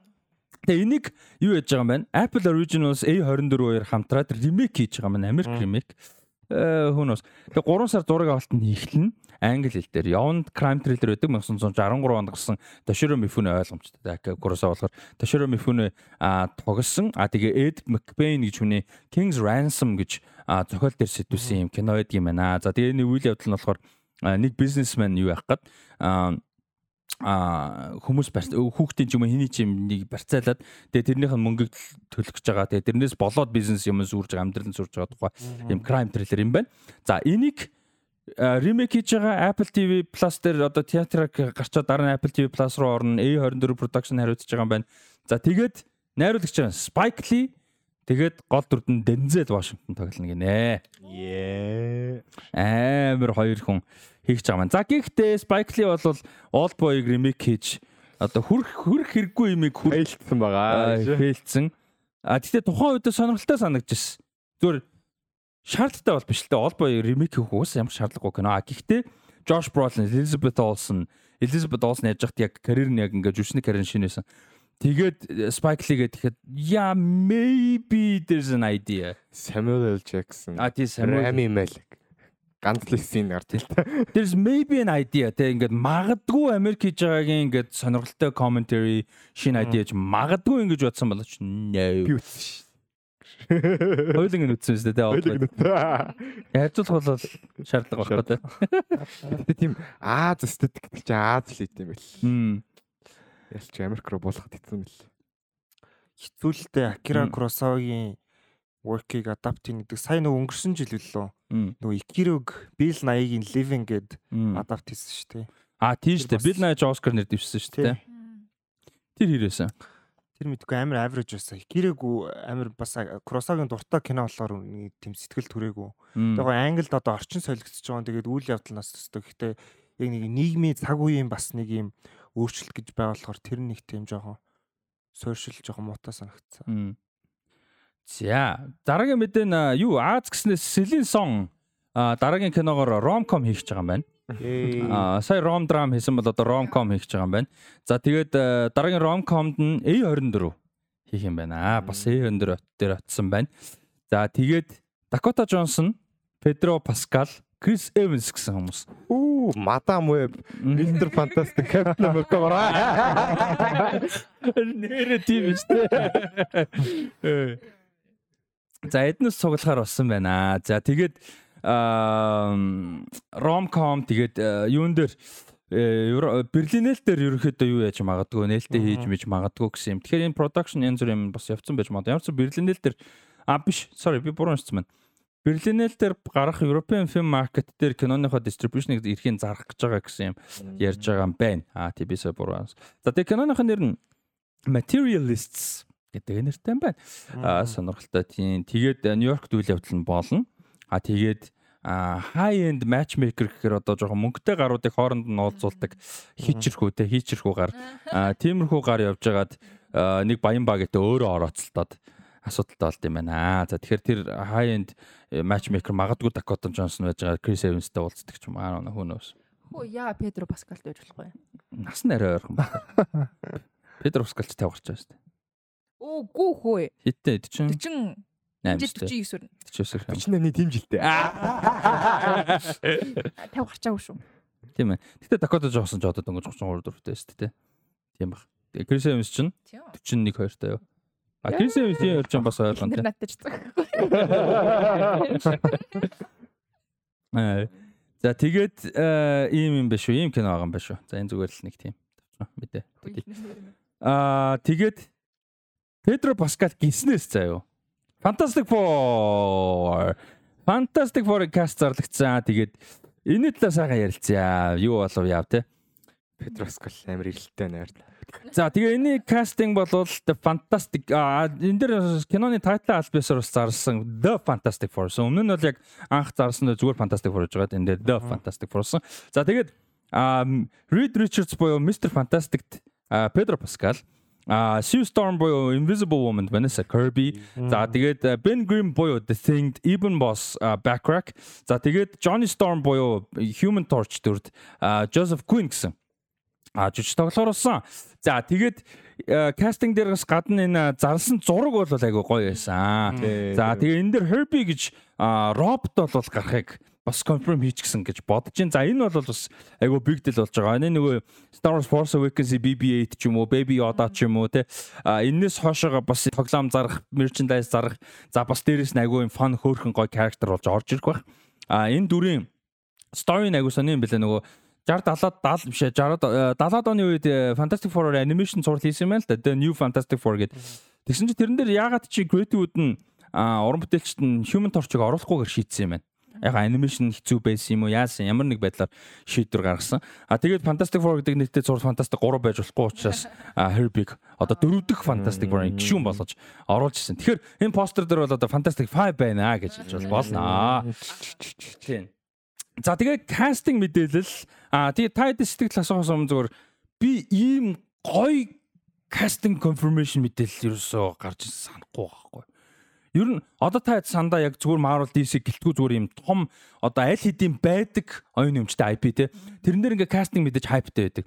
[SPEAKER 1] Тэгээ энийг юу яаж байгаа юм байна? Apple Originals A24-оор хамтраад ремейк хийж байгаа юм. Америк ремейк. Э хүнөөс. Тэгээ 3 сар зураг авалтанд эхлэн англи хэл дээр явна crime thriller байдаг 1963 онд гарсан Toshiro Mifune ойлгомжтой. Ака Kurosawa болохоор Toshiro Mifune а тогсон. А тэгээ Ed McBain гэж хүний King's Ransom гэж зохиол дээр сэтүүлсэн юм кино байдаг юм байна. За тэгээ энэ үйл явдал нь болохоор нэг бизнесмен юу яах гээд а хүмүүс хүүхдийн ч юм уу хэний ч юм нэг барьцаалаад тэгээ тэрнийх нь мөнгөийг төлөх гэж байгаа. Тэгээ тэрнээс болоод бизнес юм сүрж байгаа амьдрал нь сүрж байгаа тухай юм crime thriller юм байна. За энийг ремейк хийж байгаа Apple TV Plus дээр одоо театраг гарчаад дараа нь Apple TV Plus руу орно. A24 production хариуцж байгаа юм байна. За тэгээд найруулагч нь Spike Lee тэгээд гол дүрд нь Denzel Washington тоглоно гинэ.
[SPEAKER 2] Yeah.
[SPEAKER 1] Амар хоёр хүн хийх гэж байгаа маань. За гэхдээ Spike Lee бол Old Boy-г ремейк хийж одоо хүрх хүрх хэрэггүй юмыг хүр
[SPEAKER 2] Айлтсан байгаа.
[SPEAKER 1] хэлсэн. А тэгтээ тухайн үед сонирхолтой санагдчихсэн. Зүгээр шаардлагатай бол биш л дээ. Old Boy ремейк хийх уус ямар шаардлагагүй кино. А гэхдээ Josh Brolin, Elizabeth Olsen, Elizabeth Olsen яаж яхад яг карьер нь яг ингээд жүжигчний карьер шинээсэн. Тэгээд э, Spike Lee гэдэг yeah maybe there's an idea.
[SPEAKER 2] Samuel L. Jackson.
[SPEAKER 1] А тий Samuel
[SPEAKER 2] Rami Malek. Ганц л син гарч ил та.
[SPEAKER 1] There's maybe an idea те ингээд магадгүй Америк хийж байгаагийн ингээд сонирхолтой commentary шинэ idea гэж магадгүй ингэж бодсон болооч no.
[SPEAKER 2] Би үтсэн ш.
[SPEAKER 1] Хойлон нь үтсэн шүү дээ те. Хайцуулах бол шаардлага багхгүй те.
[SPEAKER 2] Гэтэ тийм Аз эстетик гэдэг чинь Аз л хийдэм байл. Ялч Америк руу болгоход итсэн бэл.
[SPEAKER 4] Хэцүүлэлтэй Акира. Куросавагийн work-ыг adapt хийх гэдэг сая нөгөө өнгөрсөн жил лөө нөгөө Икирог Bill Nye-гийн Living гэд adapt хийсэн шүү дээ.
[SPEAKER 1] А
[SPEAKER 4] Тэр
[SPEAKER 1] те.
[SPEAKER 4] бас-
[SPEAKER 1] Bill Nye Oscar нэр дэвшсэн шүү дээ. Тэр hirээсэн.
[SPEAKER 4] Тэр мэдгүй амар average байсан. Икирог амар бас Куросавагийн дуртай кино болохоор нэг тийм сэтгэл түрээгүй.
[SPEAKER 1] Хм.
[SPEAKER 4] Тэгээ англид одоо орчин солигдсож байгаа. Тэгээд үйл явдал нас төстэй. Гэхдээ яг нэг нийгмийн цаг үеийн бас нэг юм өөрчлөлт гэж байгаа болохоор тэр нэг тийм жоохон сууршил жоохон муутай санагдсан.
[SPEAKER 1] За, дараагийн мэдээ нь юу Аз Celine Song а дараагийн киногоор rom-com хийх гэж байгаа юм байна. Аа сая rom драм хийсэн бол одоо rom-com хийх гэж байгаа юм байна. За тэгээд дараагийн rom-comд нь A24 хийх юм байна. Аа бас A24 дээр очсон байна. За тэгээд Dakota Johnson, Pedro Pascal, Chris Evans гэсэн хүмүүс.
[SPEAKER 2] Үу, Madam Web, Mr. Fantastic, Captain America гараа.
[SPEAKER 1] Нэрэ тийм шүү дээ. (laughs) За эднээс цуглахаар болсон байна. За тэгээд rom-com тэгээд э, юун дээр э, Берлинэл дээр ерөөхдөө юу яаж магадгүй нээлттэй хийж мэж магадгүй гэсэн юм. Тэгэхээр энэ production янз бүр юм бас явцсан байж магадгүй. Ямар ч Берлинэл дээр а биш sorry би буруу уншсан байна. Берлинэл дээр гарах European Film Market дээр киноныхоо distribution-ыг эрхийн зарах гэж байгаа гэсэн юм ярьж байгаа юм байна. А тий бисээ буруу. За тэгээ киноныхын нэр нь Materialists гэдэг нэртэй байна. Аа сонирхолтой тийм. Тэгээд Нью-Йоркт үйл явдал нь болно. А тэгээд high end matchmaker гэхээр одоо жоохон мөнгөтэй гаруудыг хооронд нь уулзуулдаг хийчэрхүү те хийчэрхүү гар тиймэрхүү гар явж байгаад нэг баян багтай өөрөө орооцолтоод асуудалтай болд юм байна. За тэгэхээр тэр high end matchmaker магадгүй Dakota Johnson байж байгаа Chris Evans-тай уулздаг ч юм аа нөө нөөс.
[SPEAKER 3] Хөө яа Педро Паскалд байж болохгүй.
[SPEAKER 1] Нас нь арай ойрхон байна. Педро Паскалч тавгарч байгаа шүү дээ.
[SPEAKER 3] Оо гүү хөө.
[SPEAKER 1] Хиттэй 40
[SPEAKER 3] 40
[SPEAKER 1] 8
[SPEAKER 3] жил
[SPEAKER 1] шүү дээ.
[SPEAKER 3] 49 өрнө.
[SPEAKER 1] 49 юм.
[SPEAKER 2] 48-ний тийм жилтэй.
[SPEAKER 3] 50 гарчаагүй шүү.
[SPEAKER 1] Тийм ээ. Гэтэ Dakota Johnson ч одоо дөнгөж 33 дөрөвтэй шүү дээ. Тийм баг. Chris Evans чинь
[SPEAKER 3] Тийм.
[SPEAKER 1] 41 2-тай юу? А Chris Evans-ийн хоёр ч бас ойлгон
[SPEAKER 3] Тэр надад ч цаг. (laughs)
[SPEAKER 1] Аа. За тэгээд э, ийм юм биш үү? Ийм кино байгаа юм биш үү? За энэ зүгээр л нэг тийм. Мэдээ. Аа тэгээд Педро Паскал гиснээс заа юу? Fantastic Four. Fantastic Four cast зарлагдсан. Тэгээд энэ талаар сайхан ярилцъя. Юу болов яав те.
[SPEAKER 2] Петроскал амар ирэлттэй найр.
[SPEAKER 1] За тэгээ энэ кастинг бол The Fantastic энэ дэр киноны тайтл альбисаар бас зарлсан The Fantastic Four. Өмнө нь бол яг анх зарсан зүгээр Fantastic Four гэж байгаа. Дээр The Fantastic Four. За тэгээд Reed Richards буюу Mr Fantastic Pedro Pascal а Sue Storm буюу Invisible Woman Vanessa Kirby. За тэгээд а, Ben Grimm буюу The Thing Eben Boss Backrack. За тэгээд Johnny Storm буюу Human Torch дүрд Joseph Quinn гэсэн а жиж тоглохоор болсон. За тэгээд кастинг дээр бас гадна энэ зарласан зураг бол айгүй гоё байсан. За тэгээ энэ дээр Herbie гэж а, робот бол гарахыг бас confirm хийчихсэн гэж бодож байна. За энэ бол бас айгүй big deal болж байгаа. Энэ нөгөө Star Wars Force Awakens BB-8 ч юм уу, Baby Yoda ч юм уу те. А энэс хоошоогоо бас тоглоом зарах, merchandise зарах. За бас дээрэс нь айгүй fun хөөрхөн гоё character болж орж ирэх байх. А энэ дүрийн story нь айгүй сони юм бэлээ нөгөө 60 70 70 биш ээ 60 70-аад оны үед э, Fantastic Four animation зураг хийсэн юм байна л да. The New Fantastic Four гэдэг. Тэгсэн чинь тэрэн дээр яагаад чи Creative-уд нь уран бүтээлчд нь Human Torch-ыг оруулахгүйгээр шийдсэн юм байна. Яг анимашн хэцүү байсан юм уу? Яасан ямар нэг байдлаар шийдвэр гаргасан. А тэгээд Fantastic Four гэдэг нэртэй зураг Fantastic 3 байж болохгүй учраас Herbig одоо дөрөв дэх Fantastic Four-ын гишүүн болгож оруулж ирсэн. Тэгэхээр энэ постэр дээр бол одоо Fantastic 5 байна гэж хэлж болно. Тийм. За тэгээ кастинг мэдээлэл а тэгээ та хэд сэтгэл асуухаас өмнө зүгээр би ийм гоё кастинг confirmation мэдээлэл ерөөсөө гарч санахгүй байхгүй. Ер нь одоо та хэд сандаа яг зүгээр Marvel DC гэлтгүү зүгээр юм том одоо аль хэдийн байдаг оюун өмчтэй IP те. Тэрэн дээр ингээ кастинг мэдээж хайптай байдаг.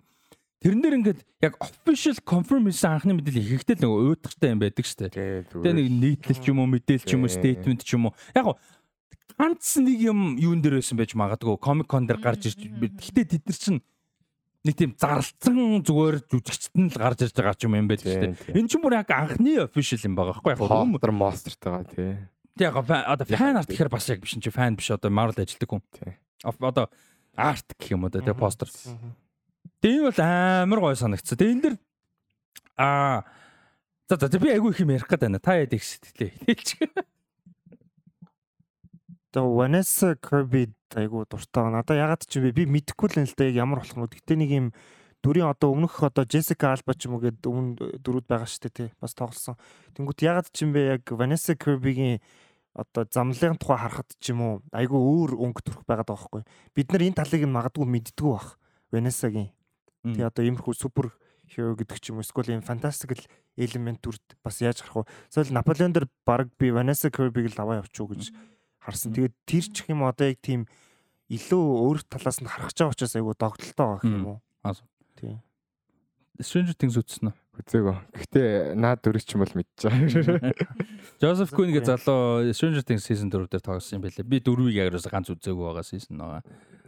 [SPEAKER 1] Тэрэн дээр ингээд яг official confirm хийсэн анхны мэдээлэл ихтэй л нөгөө өөдөртэй юм байдаг шүү дээ. Тэгээ нэг нийтлэл ч юм уу мэдээлэл ч юм уу statement ч юм уу. Яг ганц нэг юм юун дээр байсан байж магадгүй комик кон дээр гарч ирж гэхдээ тэд нар чинь нэг тийм зарлцсан зүгээр жүжигчтэн л гарч ирж байгаа ч юм юм байл шүү дээ. Энэ ч бүр яг анхны official юм байгаа байхгүй яг
[SPEAKER 2] Monster Monster-тайгаа тий.
[SPEAKER 1] Тэг яг одоо фан арт гэхээр бас яг биш чи фан биш одоо Marvel ажилдаг хүн. Одоо арт гэх юм уу тэгээ постэр. Тэг энэ бол амар гоё санагдсан. Тэг энэ дэр аа за за би айгүй их юм ярих гээд байна. Та яд их сэтгэлээ. (laughs) Хэлчих.
[SPEAKER 4] Тэгээ Vanessa Kirby айгу дуртай байна. Надаа ягаад ч? Би мэдэхгүй л юм л да яг ямар болох нь. Гэтэ нэг юм дүрийн одоо өмнөх одоо Jessica Alba ч юм уу гээд өмнө дөрүүд байгаа шүү дээ тий. Бас тоглосон. Тэнгүүт ягаад ч юм бэ яг Vanessa Kirby-гийн одоо замлын тухай харахад ч юм уу айгу өөр өнгө төрөх байгаад байгаа байхгүй. Бид нар энэ талыг нь магадгүй мэддгүү бах. Vanessa-гийн. Тэгээ одоо иймэрхүү супер hero гэдэг ч юм уу эсвэл юм fantastical element дүрд бас яаж харах вэ? Эсвэл Наполеон дээр баг би Vanessa Kirby-г л аваа уу гэж харсан. Тэгээд тэр ч юм одоо яг тийм илүү өөр талаас нь харах чаа учраас айгу догтлолтой байгаа юм уу? Тийм.
[SPEAKER 1] Stranger Things үзсэн үү?
[SPEAKER 2] Үзээгөө. Гэхдээ наад дөрөв ч юм бол мэдчихэе. (laughs)
[SPEAKER 1] Joseph Quinn гэ залуу Stranger Things season 4 дээр тоглосон юм байлээ. Би дөрвийг яг ерөөсө ганц үзээгүй байгаа season байгаа.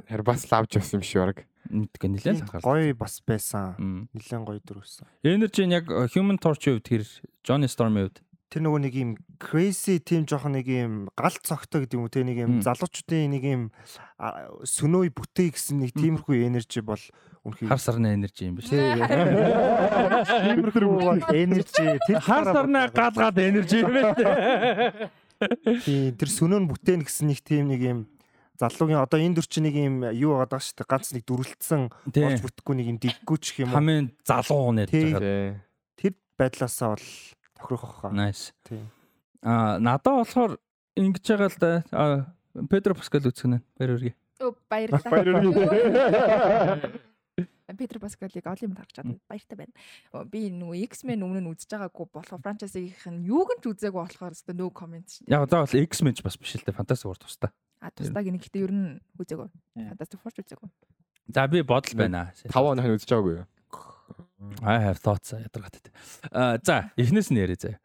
[SPEAKER 2] Хэр бас лавж авсан юм шиг баг.
[SPEAKER 1] Мэдгүй нэлээд анхаарал.
[SPEAKER 4] Гоё бас байсан. Нэлээд гоё дөрөвсөн.
[SPEAKER 1] Энэ чинь яг Human Torch-ийн хувьд тэр Johnny Storm-ийн хувьд
[SPEAKER 4] тэр нөгөө нэг юм crazy team жоох нэг юм галт цогтой гэдэг юм уу? Те нэг юм залуучуудын нэг юм сөнөө бүтээ гэсэн нэг тиймэрхүү энержи бол
[SPEAKER 1] үнхээр хар сарны энержи юм биш
[SPEAKER 4] тиймэрхүү энержи
[SPEAKER 1] тэр хар сарны галгаад энержи юм байна.
[SPEAKER 4] Тий тэр сөнөө нь бүтээн гэсэн нэг тийм нэг юм залуугийн одоо энэ дүр чинь нэг юм юу байгаа даа шүү дээ? Ганц нэг дүрлэлсэн болж бүтэхгүй нэг юм диггүй ч юм
[SPEAKER 1] уу? Хамгийн залуу хүн яаж байгаа.
[SPEAKER 4] Тэр байдлаасаа бол тохирох хаа.
[SPEAKER 1] Nice. Тийм. Аа надаа болохоор ингэж байгаа л да. Педро Паскал үзэх нь баяр хүргэе.
[SPEAKER 3] Өө баярлалаа.
[SPEAKER 2] Баяр хүргэе.
[SPEAKER 3] Педро Паскалыг олон юм харж чадсан баяртай байна. Би нөгөө X-Men өмнө нь үзэж байгаагүй болохоор франчайзийнх нь юуг нь ч үзээгүй болохоор өстө no comment
[SPEAKER 1] шин. Яг заавал X-Men ч бас биш л дээ. Fantastic Four тустай.
[SPEAKER 3] А тустай гинэ гэхдээ ер нь үзээгүй. Fantastic Four ч үзээгүй.
[SPEAKER 1] За би бодол байна.
[SPEAKER 2] 5 оных нь үзэж байгаагүй юу?
[SPEAKER 1] I have thoughts ядаргатай. А за эхнээс нь яриа заяа.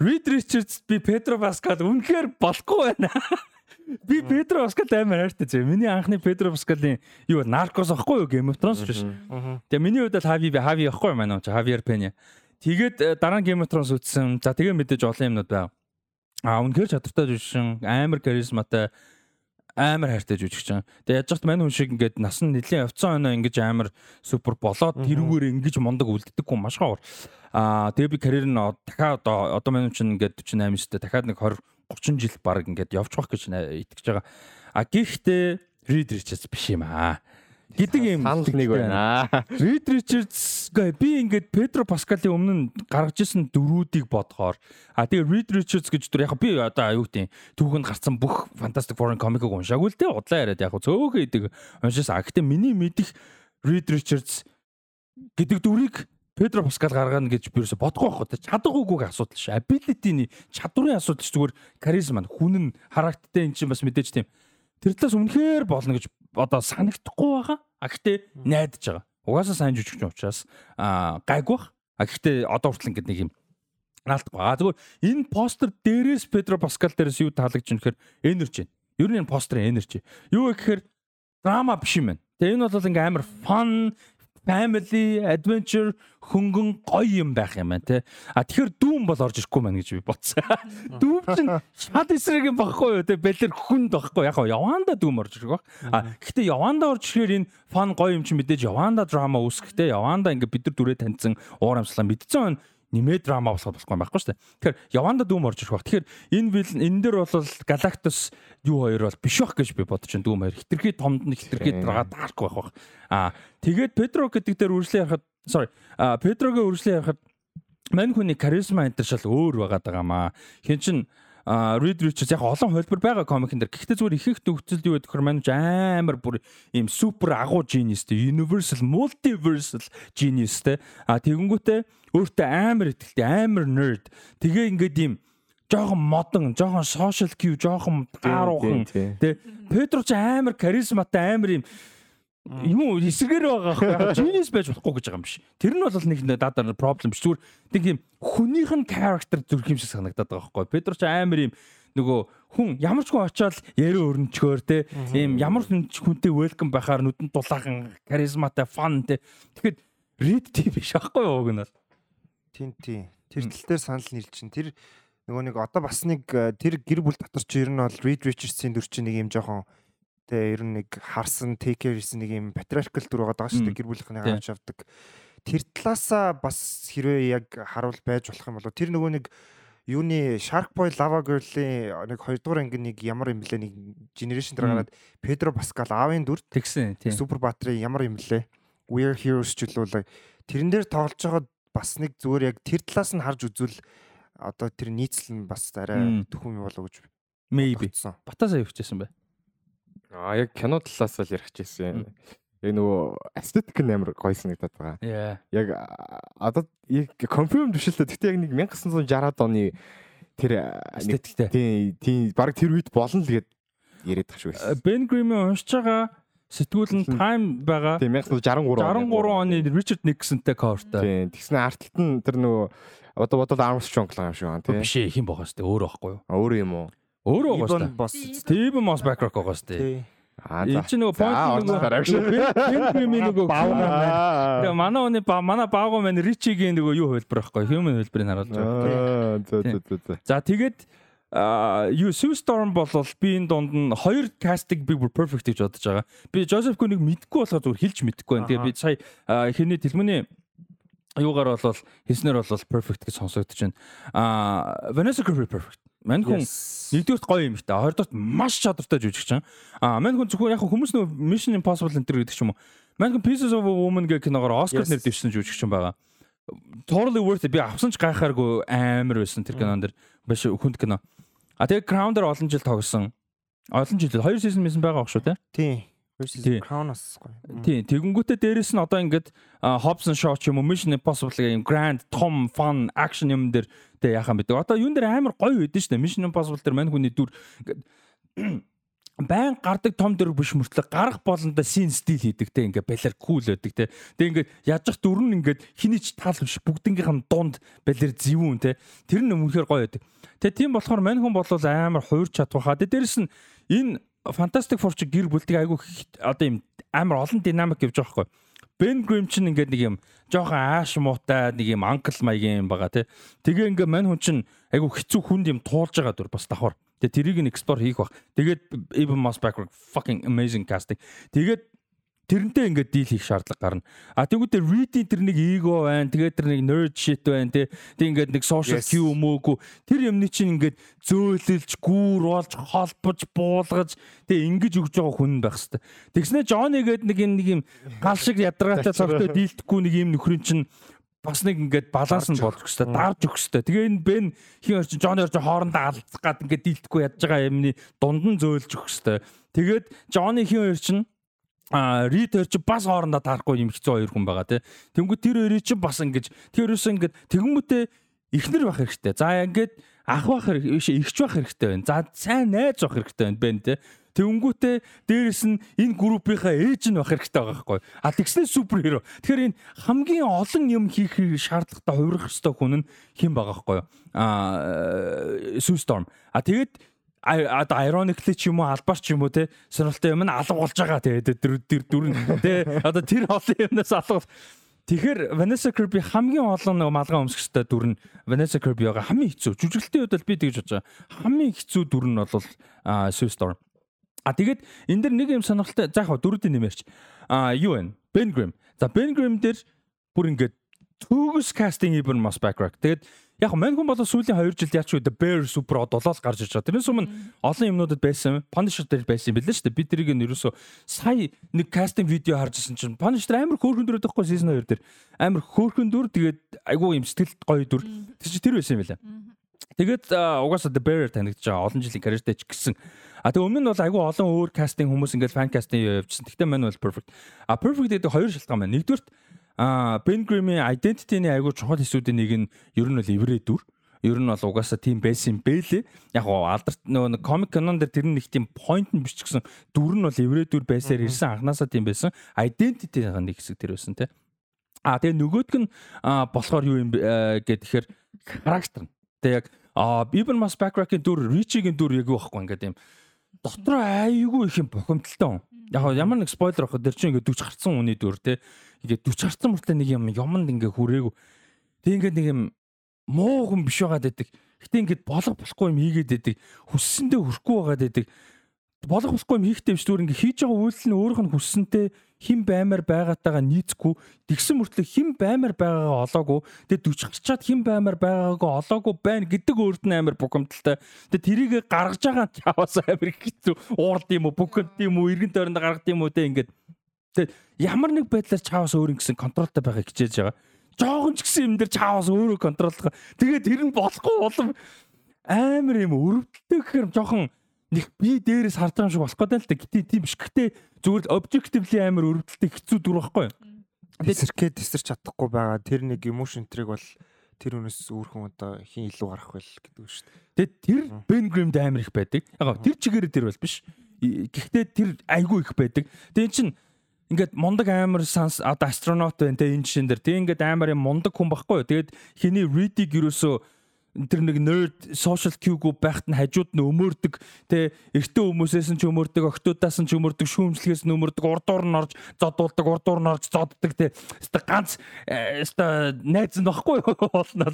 [SPEAKER 1] Reed Richards би Pedro Pascal үнэхээр болохгүй байна. Би Pedro Pascal амар хайртай зөө. Миний анхны Pedro Pascal-ийн юу Narcos ахгүй юу Game of Thrones биш. Тэгээ миний хувьд л Havi Havi ахгүй юм аа. Javier Pena. Тэгээд дараа нь Game of Thrones үзсэн. За тэгээ мэдээж олон юмнууд байга. А үнэхээр чадвартай жүжигчин, амар харизматай амар хайртай жүжигч чам. Тэгээ яаж ч мань хүн шиг ингээд нас нь нэлийн явцсан оноо ингэж амар супер болоод тэрүүгээр ингэж мундаг үлддэггүй маш хавар. Аа тэгээ би карьер нь дахиад одоо одоо мань чинь ингээд 48 өстэй дахиад нэг 20 30 жил баг ингээд явж байх гэж итгэж байгаа. А гэхдээ Reed Richards биш юм аа. Гэдэг юм
[SPEAKER 2] нэг байна.
[SPEAKER 1] Reed Richards би ингээд Педро Паскалийн өмнө гаргаж исэн дөрүүдийг бодохоор а тэгээ Reed Richards гэж дүр яг би одоо аюу тийм түүхэнд гарсан бүх Fantastic Four-ын комикийг уншаагүй л дээ удлаа яриад яг цөөхөн идэг уншаасан. А гэхдээ миний мэдих Reed Richards гэдэг дүрийг Педро Паскал гаргана гэж би ерөөсө бодохгүй байхгүй. тэ Чадахгүйг асуудал ш. Ability-ний чадварын асуудал ч зүгээр харизма нь хүн нь характертэй эн чинь бас мэдээж тийм тэр талаас үнэхээр болно гэж одоо санагдахгүй байгаа. А гэхдээ найдаж байгаа. Угаасаа сайн жүжигч учраас аа гайг бах. А гэхдээ одоо хүртэл ингэ нэг юм наалтахгүй. А зүгээр энэ постэр дээрээс Педро Паскал дээрээс юу таалагдж байна гэхээр энерги. Ер нь энэ постерын энерги. Юу гэхээр драма биш юм байна. Тэгээ энэ бол ингээм амар fun family adventure хөнгөн гоё юм байх юм байна те. А тэгэхээр дүүм бол орж ирэхгүй маань гэж би бодсон. Дүүм чинь шат эсрэг юм багхгүй юу те. Бэлэр хүнд багхгүй. Яг яванда дүүм орж ирэх баг. А гэхдээ яванда орж ирэхээр энэ фан гоё юм чинь мэдээж яванда драма үүсгэхтэй. Яванда ингээ бид нар дүрээ таньсан уур амьслаа мэдсэн нэмээ драма болоход болохгүй юм байхгүй шүү дээ. Тэгэхээр яванда дүүм орж ирэх баг. Тэгэхээр энэ вил энэ дэр бол Galactus юу хоёр бол биш байх гэж би бодож байна дүүм хоёр. Хитрхи томд нь хитрхи драга дарк байх бах. Аа тэгээд Педро гэдэг дээр үргэлжлэн ярахад sorry. Аа Педрогийн үргэлжлэн ярахад мань хүний каризма энэ шал өөр байгаад байгаа маа. Хин чин Reed Richards яг олон хөлбөр байгаа комикэн дээр. Гэхдээ зүгээр их их төгсөл юу гэдэг манж амар бүр ийм супер агуу genius те universal multiversal genius те. А тэгэнгүүтээ өөртөө амар ихтэй амар nerd. Тэгээ ингээд ийм жоохон модон, жоохон social cue, жоохон гааруухан те. Педро ч амар каризматай амар ийм юм эсрэгээр байгаа аахгүй (laughs) genius байж болохгүй гэж байгаа юм биш. Тэр нь бол нэг дадаар проблем биш. Зүгээр нэг юм хүнийх нь character зүрх юм шиг санагдаад байгаа аахгүй. Педро ч амар юм нөгөө хүн ямар ч хүн очиод ярэ өрнчгөөр те ийм ямар ч хүнтэй welcome байхаар нүдэнд дулаахан каризматай fun те. Тэгэхэд read тийм биш аахгүй юу уг нь бол.
[SPEAKER 4] Тийм тийм. Тэр тал дээр санал нийлж чинь тэр нөгөө нэг одоо бас нэг э, тэр гэр бүл дотор чи ер нь бол Reed Richards-ийн дүр чинь нэг юм жоохон тэгээ ер нь нэг харсан take care хийсэн нэг юм patriarchal дүр байгаа даа шүү дээ гэр бүлийнхний
[SPEAKER 1] Тийм.
[SPEAKER 4] гарч авдаг. Тэр талаасаа бас хэрвээ яг харуул байж болох юм бол тэр нөгөө нэг юуны Shark Boy Lava Girl-ийн нэг 2 дугаар анги нэг ямар юм блэ нэг generation дээр гараад Pedro Pascal аавын дүр
[SPEAKER 1] Тэгсэн тийм.
[SPEAKER 4] Супер Батрын ямар юм блэ? We're Heroes ч үлээ. Тэрэн дээр тоглож байгаа бас нэг зүгээр яг тэр талаас нь харж үзвэл одоо тэр нийцэл нь бас арай төхөм юм болоо гэж
[SPEAKER 1] Maybe.
[SPEAKER 4] бодсон.
[SPEAKER 1] Батасаа явчихсан бай.
[SPEAKER 2] Аа яг кино талаас л ярих гэсэн. Яг нөгөө aesthetic нь амар гоё санагдаад байгаа. Яг одоо яг confirm биш л дээ. Гэтэ яг нэг 1960-аад оны тэр
[SPEAKER 1] Эстетиктэй.
[SPEAKER 2] тийм тийм баг тэр үед болно л гээд яриад тах шүү байсан.
[SPEAKER 1] Бен Гримийн уншиж байгаа сэтгүүл нь Time байгаа.
[SPEAKER 2] Тийм 1963
[SPEAKER 1] 63 оны Richard Nixonтэй coverтай.
[SPEAKER 2] Тийм тэгснэ артталт нь тэр нөгөө одоо бодвол Armstrong юм шүү аа тийм.
[SPEAKER 1] Биш ээ хин байгаа сте өөр байхгүй юу?
[SPEAKER 2] Өөр юм уу?
[SPEAKER 1] Өөр байгаа
[SPEAKER 4] Ibon
[SPEAKER 1] сте.
[SPEAKER 4] бос.
[SPEAKER 1] Steven Moss Backrock байгаа сте.
[SPEAKER 4] Тий.
[SPEAKER 2] Аа
[SPEAKER 1] Энэ чинь нөгөө point
[SPEAKER 2] За,
[SPEAKER 1] нөгөө
[SPEAKER 2] шүү.
[SPEAKER 1] Гримийн нөгөө
[SPEAKER 2] Аа.
[SPEAKER 1] Тэгээ манай оны ба манай баагүй маань Ричигийн нөгөө юу хөлбөр байхгүй human хөлбөрийг харуулж байгаа.
[SPEAKER 2] Зөө зөө, зөө.
[SPEAKER 1] За тэгээд а юу Sue Storm болол би энэ дунд нь хоёр кастинг би бүр perfect гэж бодож байгаа. Би Joseph Gunn-ыг мэдгүй болохоор зүгээр хэлж мэдгүй байна. Тэгээ би сая а, хэрний тэлмэний юугаар болол хийснээр болол perfect гэж сонсогдож байна. А Vanessa Kirby perfect. Мань хүн нэгдүгürt гоё юм ихтэй. Хоёрдугт маш чадвартай жүжигч чам. А мань хүн зөвхөн яг хүмүүс нөө Mission Impossible энэ төр гэдэг ч юм уу. Мань хүн Pieces of a Woman гэх киногоор
[SPEAKER 4] Yes.
[SPEAKER 1] нэр дэвшсэн жүжигч юм байгаа. Totally worth it. Би авсан ч гайхааргүй амар байсан тэр кинон дэр. Биш хүнд кино. А тэгээ Crown дээр олон жил тогсон. Олон жил хоёр сизон мэсэн байгаа ах шүү те.
[SPEAKER 4] Тий. Crown-аас гоё.
[SPEAKER 1] Тийм. Тэгэнгүүтээ дээрэс нь одоо ингээд Hobson Shaw ч юм уу Mission Impossible гэх юм grand tom fun action юм дээр тэ яхан бидэг. Одоо юун дээр амар гоё байдэн шүү дээ. Mission Impossible дээр мань хүний дүр ингээд (clears throat) байн гардаг том дүр биш мөртлөө гарах болондоо син стил хийдэг те ингээ балер кул байдаг те тэг ингээ яаж ах дүр нь ингээд хиний ч таал биш бүгднгийнх нь дунд балер зэвүүн те тэр нь өмнөхөр гоё байдаг тэг тийм болохоор мань хүн бол амар хуурч чадвахаа тэг дээрэс нь энэ Fantastic Four чи гэр бүлтгийг айгүй одоо юм амар олон динамик явж байгаа хгүй Бен Грим чинь ингээд нэг юм жоохон ааш муутай нэг юм анкл маягийн юм байгаа тий. Тэгээ ингээд мань хүн чинь айгу хэцүү хүнд юм туулж байгаа дүр бас давхар. Тэгээ тэрийг нь эксплор хийх бах. Тэгээд Even Moss Backward fucking amazing casting. Тэгээд тэрнтэй ингээд дийл хийх шаардлага гарна. А тэгвэл reading тэр нэг эго байна. Тэгээд тэр нэг nerd shit байна тий. Тэг ингээд нэг social cue мөөгүй. Тэр юмны чинь ингээд зөөлөлж, гүүр болж, холбож, буулгаж тэг ингэж өгж байгаа хүн байх хэвээр. Тэгснэ Johnny гээд нэг юм нэг юм гал шиг ядаргаатай цогтой дийлдэхгүй нэг юм нөхрийн чинь бас нэг ингээд баланс нь болж өгч та дарж өгч та. Тэгээ энэ Бен хин орчин Джонни орчин хоорондоо алцах гад ингээд дийлдэхгүй ядж байгаа юмны дунд нь зөөлж өгч та. Тэгээд Джонни хин орчин а рид хоёр чи бас хоорондоо таарахгүй юм хэцүү хоёр хүн байгаа тий. Тэнгүү тэр хоёрыг чи бас ингэж тэр хоёроос ингэж тэгмүүтээ ихнэр байх хэрэгтэй. За ингээд ах хэрэгтэй биш ихч байх хэрэгтэй байна. За сайн найз байх хэрэгтэй байна бэн тий. Тэнгүүтээ дээрэс нь энэ группийнхаа ээж нь байх хэрэгтэй байгаа байхгүй. А тэгснэ супер хиро. Тэгэхээр энэ хамгийн олон юм хийх шаардлагатай хувирах хэрэгтэй хүн нь хэн байгаа байхгүй. А Storm. А тэгээд а одоо ironically ч юм уу албаар ч юм уу те сонирхолтой юм нь алга болж байгаа те тэр тэр дүр нь. Те одоо тэр олон юмнаас алга Тэгэхээр Vanessa Kirby хамгийн олон нэг малгай өмсгчтэй дүр нь Vanessa Kirby байгаа хамгийн хэцүү. Жүжиглэлтийн үед бол би тэгж бодож байгаа. Хамгийн хэцүү дүр нь бол Sue Storm. А тэгээд энэ дэр нэг юм сонирхолтой за яг дөрүүдийн нэмэрч а юу вэ? Ben Grimm. За Ben Grimm дээр бүр ингээд төгс кастинг Ibn Moss background тэгээд яг мань хүн болоо сүүлийн 2 жил яач үү The Bear Super долоос гарч иж байгаа. Тэрнээс өмнө олон юмнуудад байсан. Punisher дээр байсан юм билээ шүү дээ. Би тэрийг нь ерөөсөө сая нэг кастинг видео харж ирсэн чинь Punisher амар хөөрхөн дүр байхгүй season 2 дээр. Амар хөөрхөн дүр тэгээд айгүй юм сэтгэлд гоё дүр. Тэр чинь тэр байсан юм билээ. Тэгээд угаасаа The Bear танигдж байгаа олон жилийн карьертэй ч гэсэн. А тэг өмнө нь бол айгүй олон өөр кастинг хүмүүс ингээд фан кастинг явуулсан. Гэхдээ мань бол perfect. А perfect гэдэг хоёр шалтгаан байна. Нэгдүгürt а Ben Grimm-ийн identity-ний айгүй чухал хэсүүдийн нэг нь ер нь бол эврээ дүр. Ер нь бол угаасаа тийм байсан бэлээ. Яг гоо алдарт нөгөө комик канон дээр тэр их тийм point нь биш гэсэн дүр нь бол эврээ дүр байсаар ирсэн анханасаа тийм байсан. Identity-ийн нэг хэсэг тэр байсан те. А тэгээ нөгөөдг нь болохоор юу юм бэ, гэхээр характер нь. Тэгээ яг Ibn Mas Backrack-ийн дүр, Rich-ийн дүр яг юу байхгүй ингээд юм дотроо айгүй их юм бохомдолтой хүн. Яг гоо ямар нэг спойлер авах дээр чинь ингээд 40 гарцсан хүний дүр те. Ингээд 40 гарцсан мөртөө нэг юм юмд ингээд хүрээгүй. Тэг ингээд нэг юм муу хүн биш байгаад байдаг. Гэтэ ингээд болох болохгүй юм хийгээд байдаг. Хүссэндээ хүрхгүй байгаад байдаг. Болох болохгүй юм хийхдээ биш зүгээр ингээд хийж байгаа үйлс нь өөрийнх нь хүссэнтэй хим баймаар байгаатайгаа нийцэхгүй тэгсэн мөртлөө хим баймаар байгаагаа олоогүй тэгээ 40 гарчаад хим баймаар байгаагаа олоогүй байна гэдэг өөрт нь амар бухимдалтай тэгээ тэрийг гаргаж байгаа чаваас амар хэцүү уурд юм уу бүхэнд юм уу эргэн тойронд гаргад юм уу те ингээд тэгээ ямар нэг байдлаар чаваас өөр ингэсэн контролтой байхыг хичээж байгаа. Жоохон ч гэсэн юм дээр чаваас өөрөө контроллох тэгээ тэр нь болохгүй улам амар юм өрөвдөлтөй гэхээр жоохон нэг би дээрээс харж байгаа юм шиг болох гэдэг л та. Гэтээ тийм биш. Гэхдээ зүгээр л objectively амар өрөвдөлтөй хэцүү дүр байхгүй юу?
[SPEAKER 4] Тесэрхээ тесэрч чадахгүй байгаа. Тэр нэг emotion трийг бол тэр хүнээс өөрхөн одоо хин илүү гарах байл гэдэг үг шүү дээ.
[SPEAKER 1] тэгээд тэр Ben Grimm амар их байдаг. Яг тэр чигээрээ тэр бол биш. Гэхдээ тэр айгүй их байдаг. Тэгээд чин ингээд мундаг амар санс одоо астронавт байна те энэ жишээн дээр. Тэг ингээд амар юм мундаг хүн байхгүй юу? Тэгээд хиний reading юусоо тэр нэг nerd social cue-гүү байхад нь хажууд нь өмөрдөг тэ эртөө хүмүүсээс нь ч өмөрдөг октоудаас нь ч өмөрдөг шүүмжлэгээс нь өмөрдөг урдуур нь орж зодуулдаг урдуур нь орж зоддог тэ өста ганц өста найз (laughs) нь багхгүй болно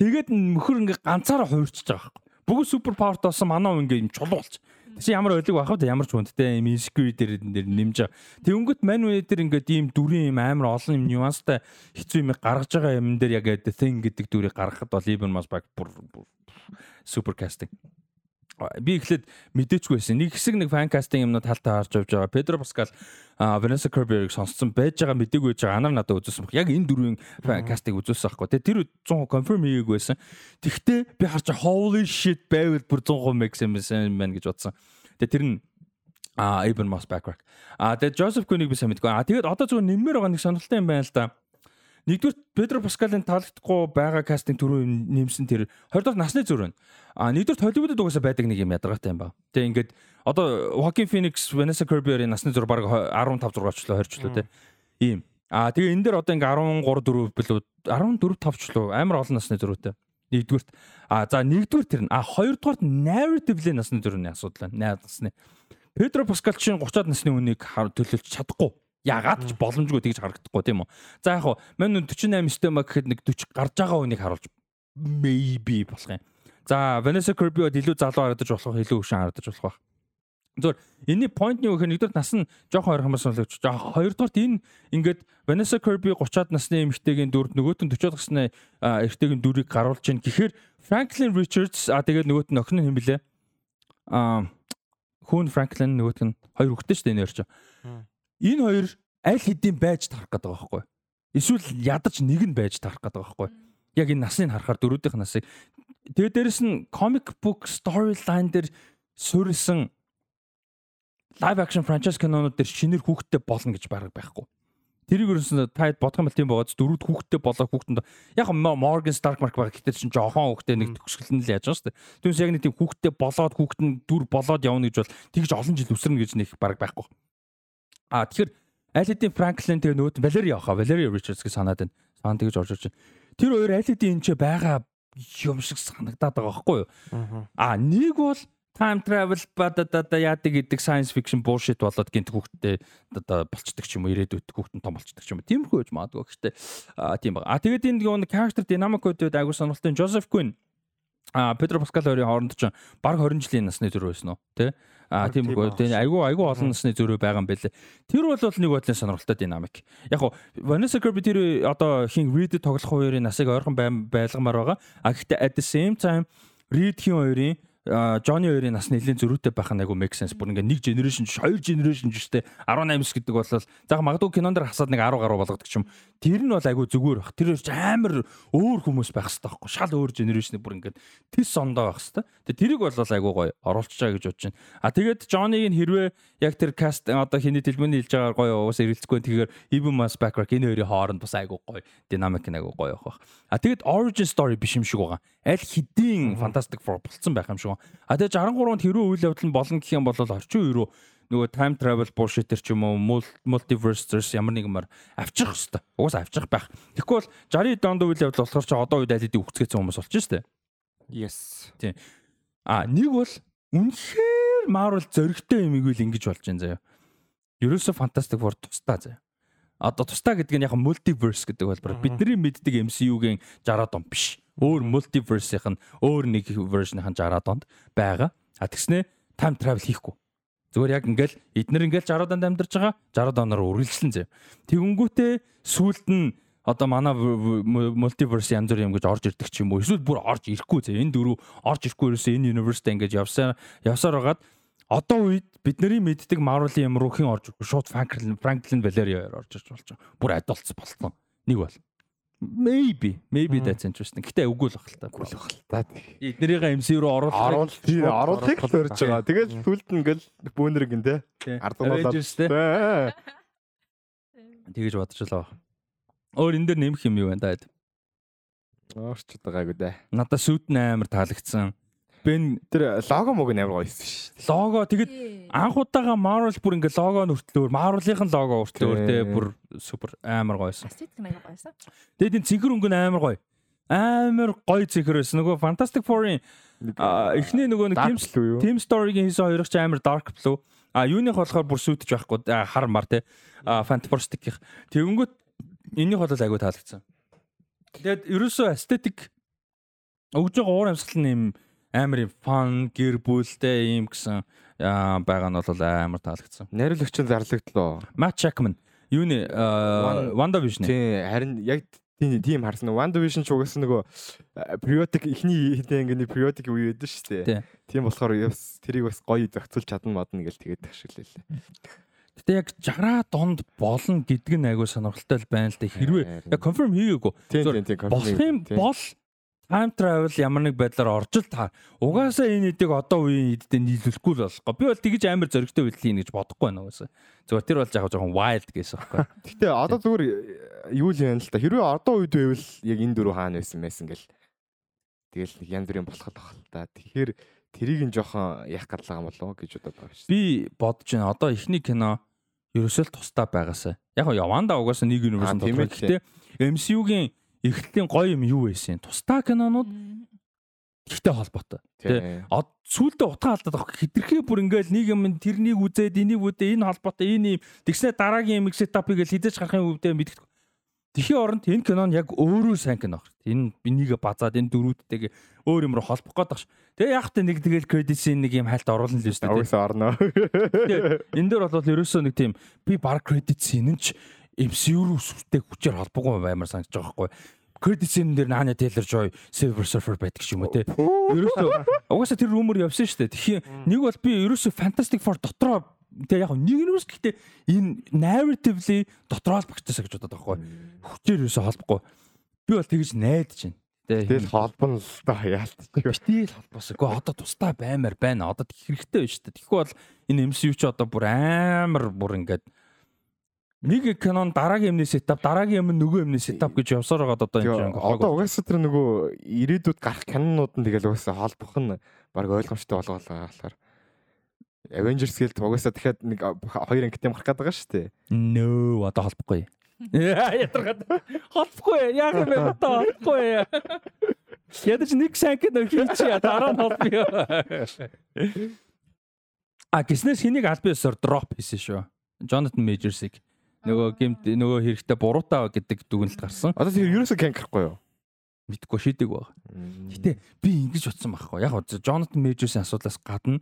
[SPEAKER 1] тэгээд мөхөр ингээ ганцаараа хуурчж байгаа байхгүй бүгд супер паверт болсон манай хүн ингээ юм чулуулч Чи ямар ойлог байх вэ? Ямар ч хүндтэй юм insecurity дээр дээр нэмж. Тэнгөт мань үнэ дээр ингээд ийм дүрийн юм амар олон юм нюанстай хэцүү юм гаргаж байгаа юм дээр яг the thing гэдэг дүрийг гаргахад бол Masbach бүр бүр супер кастинг. Би эхлээд мэдээчгүй байсан. Нэг хэсэг нэг фан кастинг юмнууд талтаа харж авч байгаа. Педро Паскал Vanessa Kirby-г сонсцсон байж байгаа мэдээгүй байж байгаа. Анаар надад үзүүлсэн баг. Яг энэ дөрвийн фан кастинг үзүүлсэн байхгүй. Тэгээ тэр 100% confirm хийгээгүй байсан. Тэгвэл би харж holy shit байвал бүр 100% make sense юм байна гэж бодсон. Тэгээ тэр нь а Ibn Moss Backrack. А тэгээ Joseph Quinn-ийг би сайн мэдгүй. А тэгээд одоо зөвхөн нэмэр байгаа нэг сонирхолтой юм байна л да. Нэгдүгээр Педро Паскалын таалагдахгүй байгаа кастинг түрүү юм нэмсэн тэр 20 дахь насны байна. А нэгдүгээр Холливуудад угаасаа байдаг нэг юм ядаргаатай юм ба. Тэгээ ингээд одоо Joaquin Phoenix, Vanessa Kirby-ийн насны зүр баг 15 6 ч лөө 20 ч лөө те. Ийм. А тэгээ энэ дээр одоо ингээ 13 4 билүү 14 5 ч лөө амар олон насны зүрхтэй. Нэгдүгürt а за нэгдүгээр тэр нь а хоёрдугаарт narrative-лийн насны зүрхний асуудал байна. 8 насны. Педро Паскал чинь 30-аад насны үнийг хар- төлөвлөж чадахгүй. Ягаад ч боломжгүй тэгж харагдахгүй тийм үү. За яг хуу мань 48 система гэхэд нэг 40 гарч байгаа үнийг харуулж maybe болох юм. За Vanessa Kirby бод илүү залуу харагдаж болох илүү хөшин харагдаж болох байх. Зүгээр энэний point нь юу гэхээр нэгдүгээр нас нь жоохон ойрхон бас сонсогч. Жоо хоёрдугаарт энэ ингээд Vanessa Kirby 30-аад насны эмэгтэйгийн дүрд нөгөөт нь 40-аад насны эрэгтэйгийн дүрийг гаруулж чинь гэхээр Franklin Richards а тэгээд нөгөөт нь охин нь хэм блэ? А Хүн Franklin нөгөөт нь хоёр хүүхэдтэй шүү дээ чинь. Энэ хоёр аль хэдийн байж тарах гэдэг байгаа байхгүй. Эсвэл ядаж нэг нь байж тарах гэдэг байгаа байхгүй. Яг энэ насныг харахаар дөрүүдийнх насыг тэгээд дээрэс нь comic book storyline дээр суурилсан live action franchise кинонууд дээр шинээр хүүхдтэй болно гэж бараг байхгүй. Тэрийг ерөнсөн та бодох юм бол тийм бооц дөрүүд хүүхдтэй болоо хүүхдэнд яг Morgan Stark марк баг гэхдээ чинь жоохон хүүхдтэй нэг төгсгөл нь л яаж байгаа шүү дээ. Түүнээс яг нэг тийм хүүхдтэй болоод хүүхд нь дүр болоод явна гэж бол тэгж олон жил өсрнө гэж нэг бараг байхгүй. А тэгэхээр аль хэдийн Franklin тэгээ нөгөө Valeria авах Valeria Richards гэж санаад байна. Саан тэгж орж ирж байна. Тэр хоёр аль хэдийн энэ ч байгаа юм шиг санагдаад байгаа байхгүй юу? А нэг бол time travel бададада яадаг гэдэг science fiction bullshit болоод гинт хүүхдтэй одоо болцдог ч юм уу ирээдүйд хүүхдэн том болцдог ч юм уу тиймэрхүү гэж магадгүй гэхдээ тийм ба. А тэгээд энэ нэг character dynamic үүдүүд айгуу сонирхолтой Joseph Quinn а Педро Паскал хоёрын хооронд ч баг 20 жилийн насны зөрүү байсан уу тий А тийм үгүй тийм айгүй айгүй олон насны зөрүү байгаа юм бэлээ. Тэр бол нэг бодлын сонирхолтой динамик. Яг гоо Vanessa Kirby тэр одоо хин Reed тоглох хоёрын насыг ойрхон байлгамаар байгаа. А гэхдээ at the same time Reed хин хоёрын Johnny хоёрын нас нэлийн зөрүүтэй байх нь айгу make sense. Бүр ингээ нэг generation ч хоёр generation ч гэжтэй 18 гэдэг бол заах магадгүй кинон дэр хасаад нэг 10 гаруй болгодог юм. Тэр нь бол айгу зүгээр бах. Тэр ч амар өөр хүмүүс байх хэрэгтэй байхгүй. Шал өөр generation бүр ингээ тис сондоо байх хэрэгтэй. Тэгээ тэрийг бол айгу гоё оруулчихаа гэж бодож байна. А тэгээд Johnny-г хэрвээ яг тэр каст одоо хиний дэлбэний хэлж байгаагаар гоё уус ирэлцэхгүй тэгэхээр Even Mas Backrack энэ хоёрын хооронд бас айгу гоё динамик нь айгу гоё байх. А тэгээд origin story биш юм шиг байгаа. Аль хэдийн Fantastic Four болцсон байх юм шиг А тэгээ 63-нд хэрүү үйл явдал нь болно гэх юм бол орчин үе рүү нөгөө time travel bullshit ч юм уу multiverse ямар нэгмээр авчих хэвээр. Угаас авчих байх. Тэгэхгүй бол 60 донд үйл явдал болохоор ч одоо үед алидийг үгцгээсэн хүмүүс болж штэ.
[SPEAKER 2] Yes.
[SPEAKER 1] Тийм. А нэг бол үнэхээр Marvel зөрөгтэй юм игэл ингэж болж байна заяа. Ерөөсө Fantastic Four тусдаа заяа. Одоо тусдаа гэдэг нь яг multiverse гэдэг хэлбэр. Бидний мэддэг MCU-гийн 60 дон биш өөр multiverse-ийн өөр нэг version-ийн 60 донд байгаа. А тэгснэ time travel хийхгүй. Зүгээр яг ингээл эднэр ингээл 60 донд амьдарч байгаа 60 доноор үргэлжлэн зэ. Тэгэнгүүтээ сүулт нь одоо манай multiverse янз бүр юм гэж орж ирдэг ч юм уу. Эсвэл бүр орж ирэхгүй зэ. Энэ дөрөв орж ирэхгүй ерөөсөө энэ universe-тэй ингэж явсаар явсаар хагаад одоо үед бидний мэддэг Marvel-ийн юм руу хэн орж шууд Franklin Franklin Valeria орж ирж болж байгаа. Бүр адултс болсон. Нэг бол. Maybe, maybe that's interesting. Гэтэ үгүй л бах л та.
[SPEAKER 2] Үгүй л бах л та.
[SPEAKER 1] Эднэрийн MC руу оруулах.
[SPEAKER 2] Оруулах. Л өрж байгаа. Тэгэл сүлд нь ингээл бөөнөр гин те.
[SPEAKER 1] Ардуулаад. Тэгэж бодчихлоо. Өөр энэ дээр нэмэх юм юу байна даа?
[SPEAKER 2] Орч байгаагүй дээ.
[SPEAKER 1] Надад сүт амар таалагдсан. Бен
[SPEAKER 2] тэр лого мог нь амар гоё байсан шүү.
[SPEAKER 1] Лого тэгэд анх удаага Marvel бүр ингээ лого нүртлөөр Marvel-ийн лого уртлөөр те бүр супер амар гоё байсан.
[SPEAKER 3] Эстетик нь амар гоё байсан.
[SPEAKER 1] Тэгээд энэ цэнхэр өнгө нь амар гоё. Амар гоё цэнхэр байсан. Нөгөө Fantastic Four-ын эхний нөгөө нэг team team story-гийн хийсэн хоёрч амар dark blue. А юуных болохоор бүр сүйтж байхгүй хар мар те. А Fantastic-ийн. Тэгэнгүүт энэних бол айгүй таалагдсан. Тэгээд ерөөсөө aesthetic өгж байгаа уур амьсгал нь юм амар юм фан гэр бүлтэй юм гэсэн байгаа нь бол амар таалагдсан.
[SPEAKER 2] Найруулагч нь зарлагдлаа.
[SPEAKER 1] Matt Jackman юуны Wanda Vision.
[SPEAKER 2] Тий, харин яг тийм тийм харсан. Wanda Vision ч угаасаа нөгөө periodic ихний хэдэн ингээд periodic үе байдаг шүү дээ. Тийм болохоор тэрийг бас гоё зохицуулж чадна модно гэж тэгээд ашиглалээ.
[SPEAKER 1] Гэтэ яг 60 донд болно гэдэг нь айгүй сонирхолтой байна л да. Хэрвээ яг confirm хийгээгүй.
[SPEAKER 2] Тийм тийм
[SPEAKER 1] болох юм бол time travel ямар нэг байдлаар орж л та угаасаа энэ эдэг одоо үеийн эддээ нийлүүлэхгүй л болохгүй. Би бол тэгж амар зөрөгтэй байдал хийн гэж бодохгүй байна угаасаа. Зүгээр тэр бол яг жоохон wild гэсэн байхгүй. (laughs)
[SPEAKER 2] Гэтэ одоо зүгээр юу л юм л та. Хэрвээ одоо үед байвал яг энэ дөрөв хаана байсан байсан гэл. Тэгэл нэг янз бүрийн болох байх л та. Тэгэхээр тэрийг нь жоохон яах гэдэг юм болов гэж бодоод байгаа шүү.
[SPEAKER 1] Би бодож байна. Одоо ихний кино ерөөсөө л тусдаа байгаасаа. Яг яванда угаасаа нэг universe тодорхой. Гэтэ MCU-гийн эхлэлийн гоё юм юу байсан? Тусдаа кинонууд ихтэй холбоотой. Тэ. Сүүлдээ утга алдаад авах хитрхээ бүр ингээл нэг юм тэрнийг үзээд энийг үдээ энэ холбоотой энэ юм тэгснэ дараагийн юм сетапыг л хизэж гарахын өвдөө мэддэг. Тэхийн оронд энэ кинон яг өөрөө сайн кино. Энэ бинийг базаад энэ дөрүүдтэйг өөр юм руу холбох гээд багш. Тэгээ яг та нэг тэгэл кредитсийн нэг юм хальт оруулна л шүү дээ.
[SPEAKER 2] Уусаа орно.
[SPEAKER 1] Энэ дээр бол ерөөсөө нэг тийм би баг кредитсийн энэ ч MCU руу сүртэй хүчээр холбоогүй баймар санагдаж байгаа байхгүй. Кредитсийн дээр Nanya Taylor-Joy, Silver Surfer байдаг ч юм уу те. Ерөөсөө угаасаа тэр rumor явсан шүү дээ. Тэгэхээр нэг бол би ерөөсөө Fantastic Four дотроо тэгээ яг нэг нь гэхдээ энэ narratively дотроо л багтаасаа гэж бодоод байгаа байхгүй. Хүчээр ерөөсөө холбохгүй. Би бол тэгж найдаж байна.
[SPEAKER 2] Тэгэл холбоно л та яалт.
[SPEAKER 1] Битгий л холбоосоо. Гэхдээ одоо тусдаа баймаар байна. Одоо хэрэгтэй байна шүү дээ. Тэгэхгүй бол энэ MCU ч одоо бүр амар бүр ингээд нэг кинон дараагийн юмны сетап, дараагийн юм нөгөө юмны сетап гэж явсаар байгаа одоо энэ
[SPEAKER 2] чинь. Одоо угаасаа тэр нөгөө ирээдүйд гарах кинонууд нь тэгэл угаасаа холбох нь баг ойлгомжтой болгоолаа болохоор. Avengers гэлт угаасаа дахиад нэг хоёр ангит юм гарах гээд байгаа шүү дээ.
[SPEAKER 1] Нөө одоо холбохгүй. Ятаргаад холбохгүй. Яг юм одоо холбохгүй. Ядаж нэг сайн кино хийчихээ дараа нь холбоё. А гиснээс хэнийг аль биесээр дроп хийсэн шүү. Jonathan Majors-ыг нөгөө гемт нөгөө хэрэгтэй буруутай гэдэг дүгнэлт гарсан.
[SPEAKER 2] Одоо тэр ерөөсөө кен гарахгүй юу?
[SPEAKER 1] Мэдгүй шийдэг баг. Гэтэ би ингэж утсан байхгүй. Яг Jonathan Majors-ийн асуудлаас гадна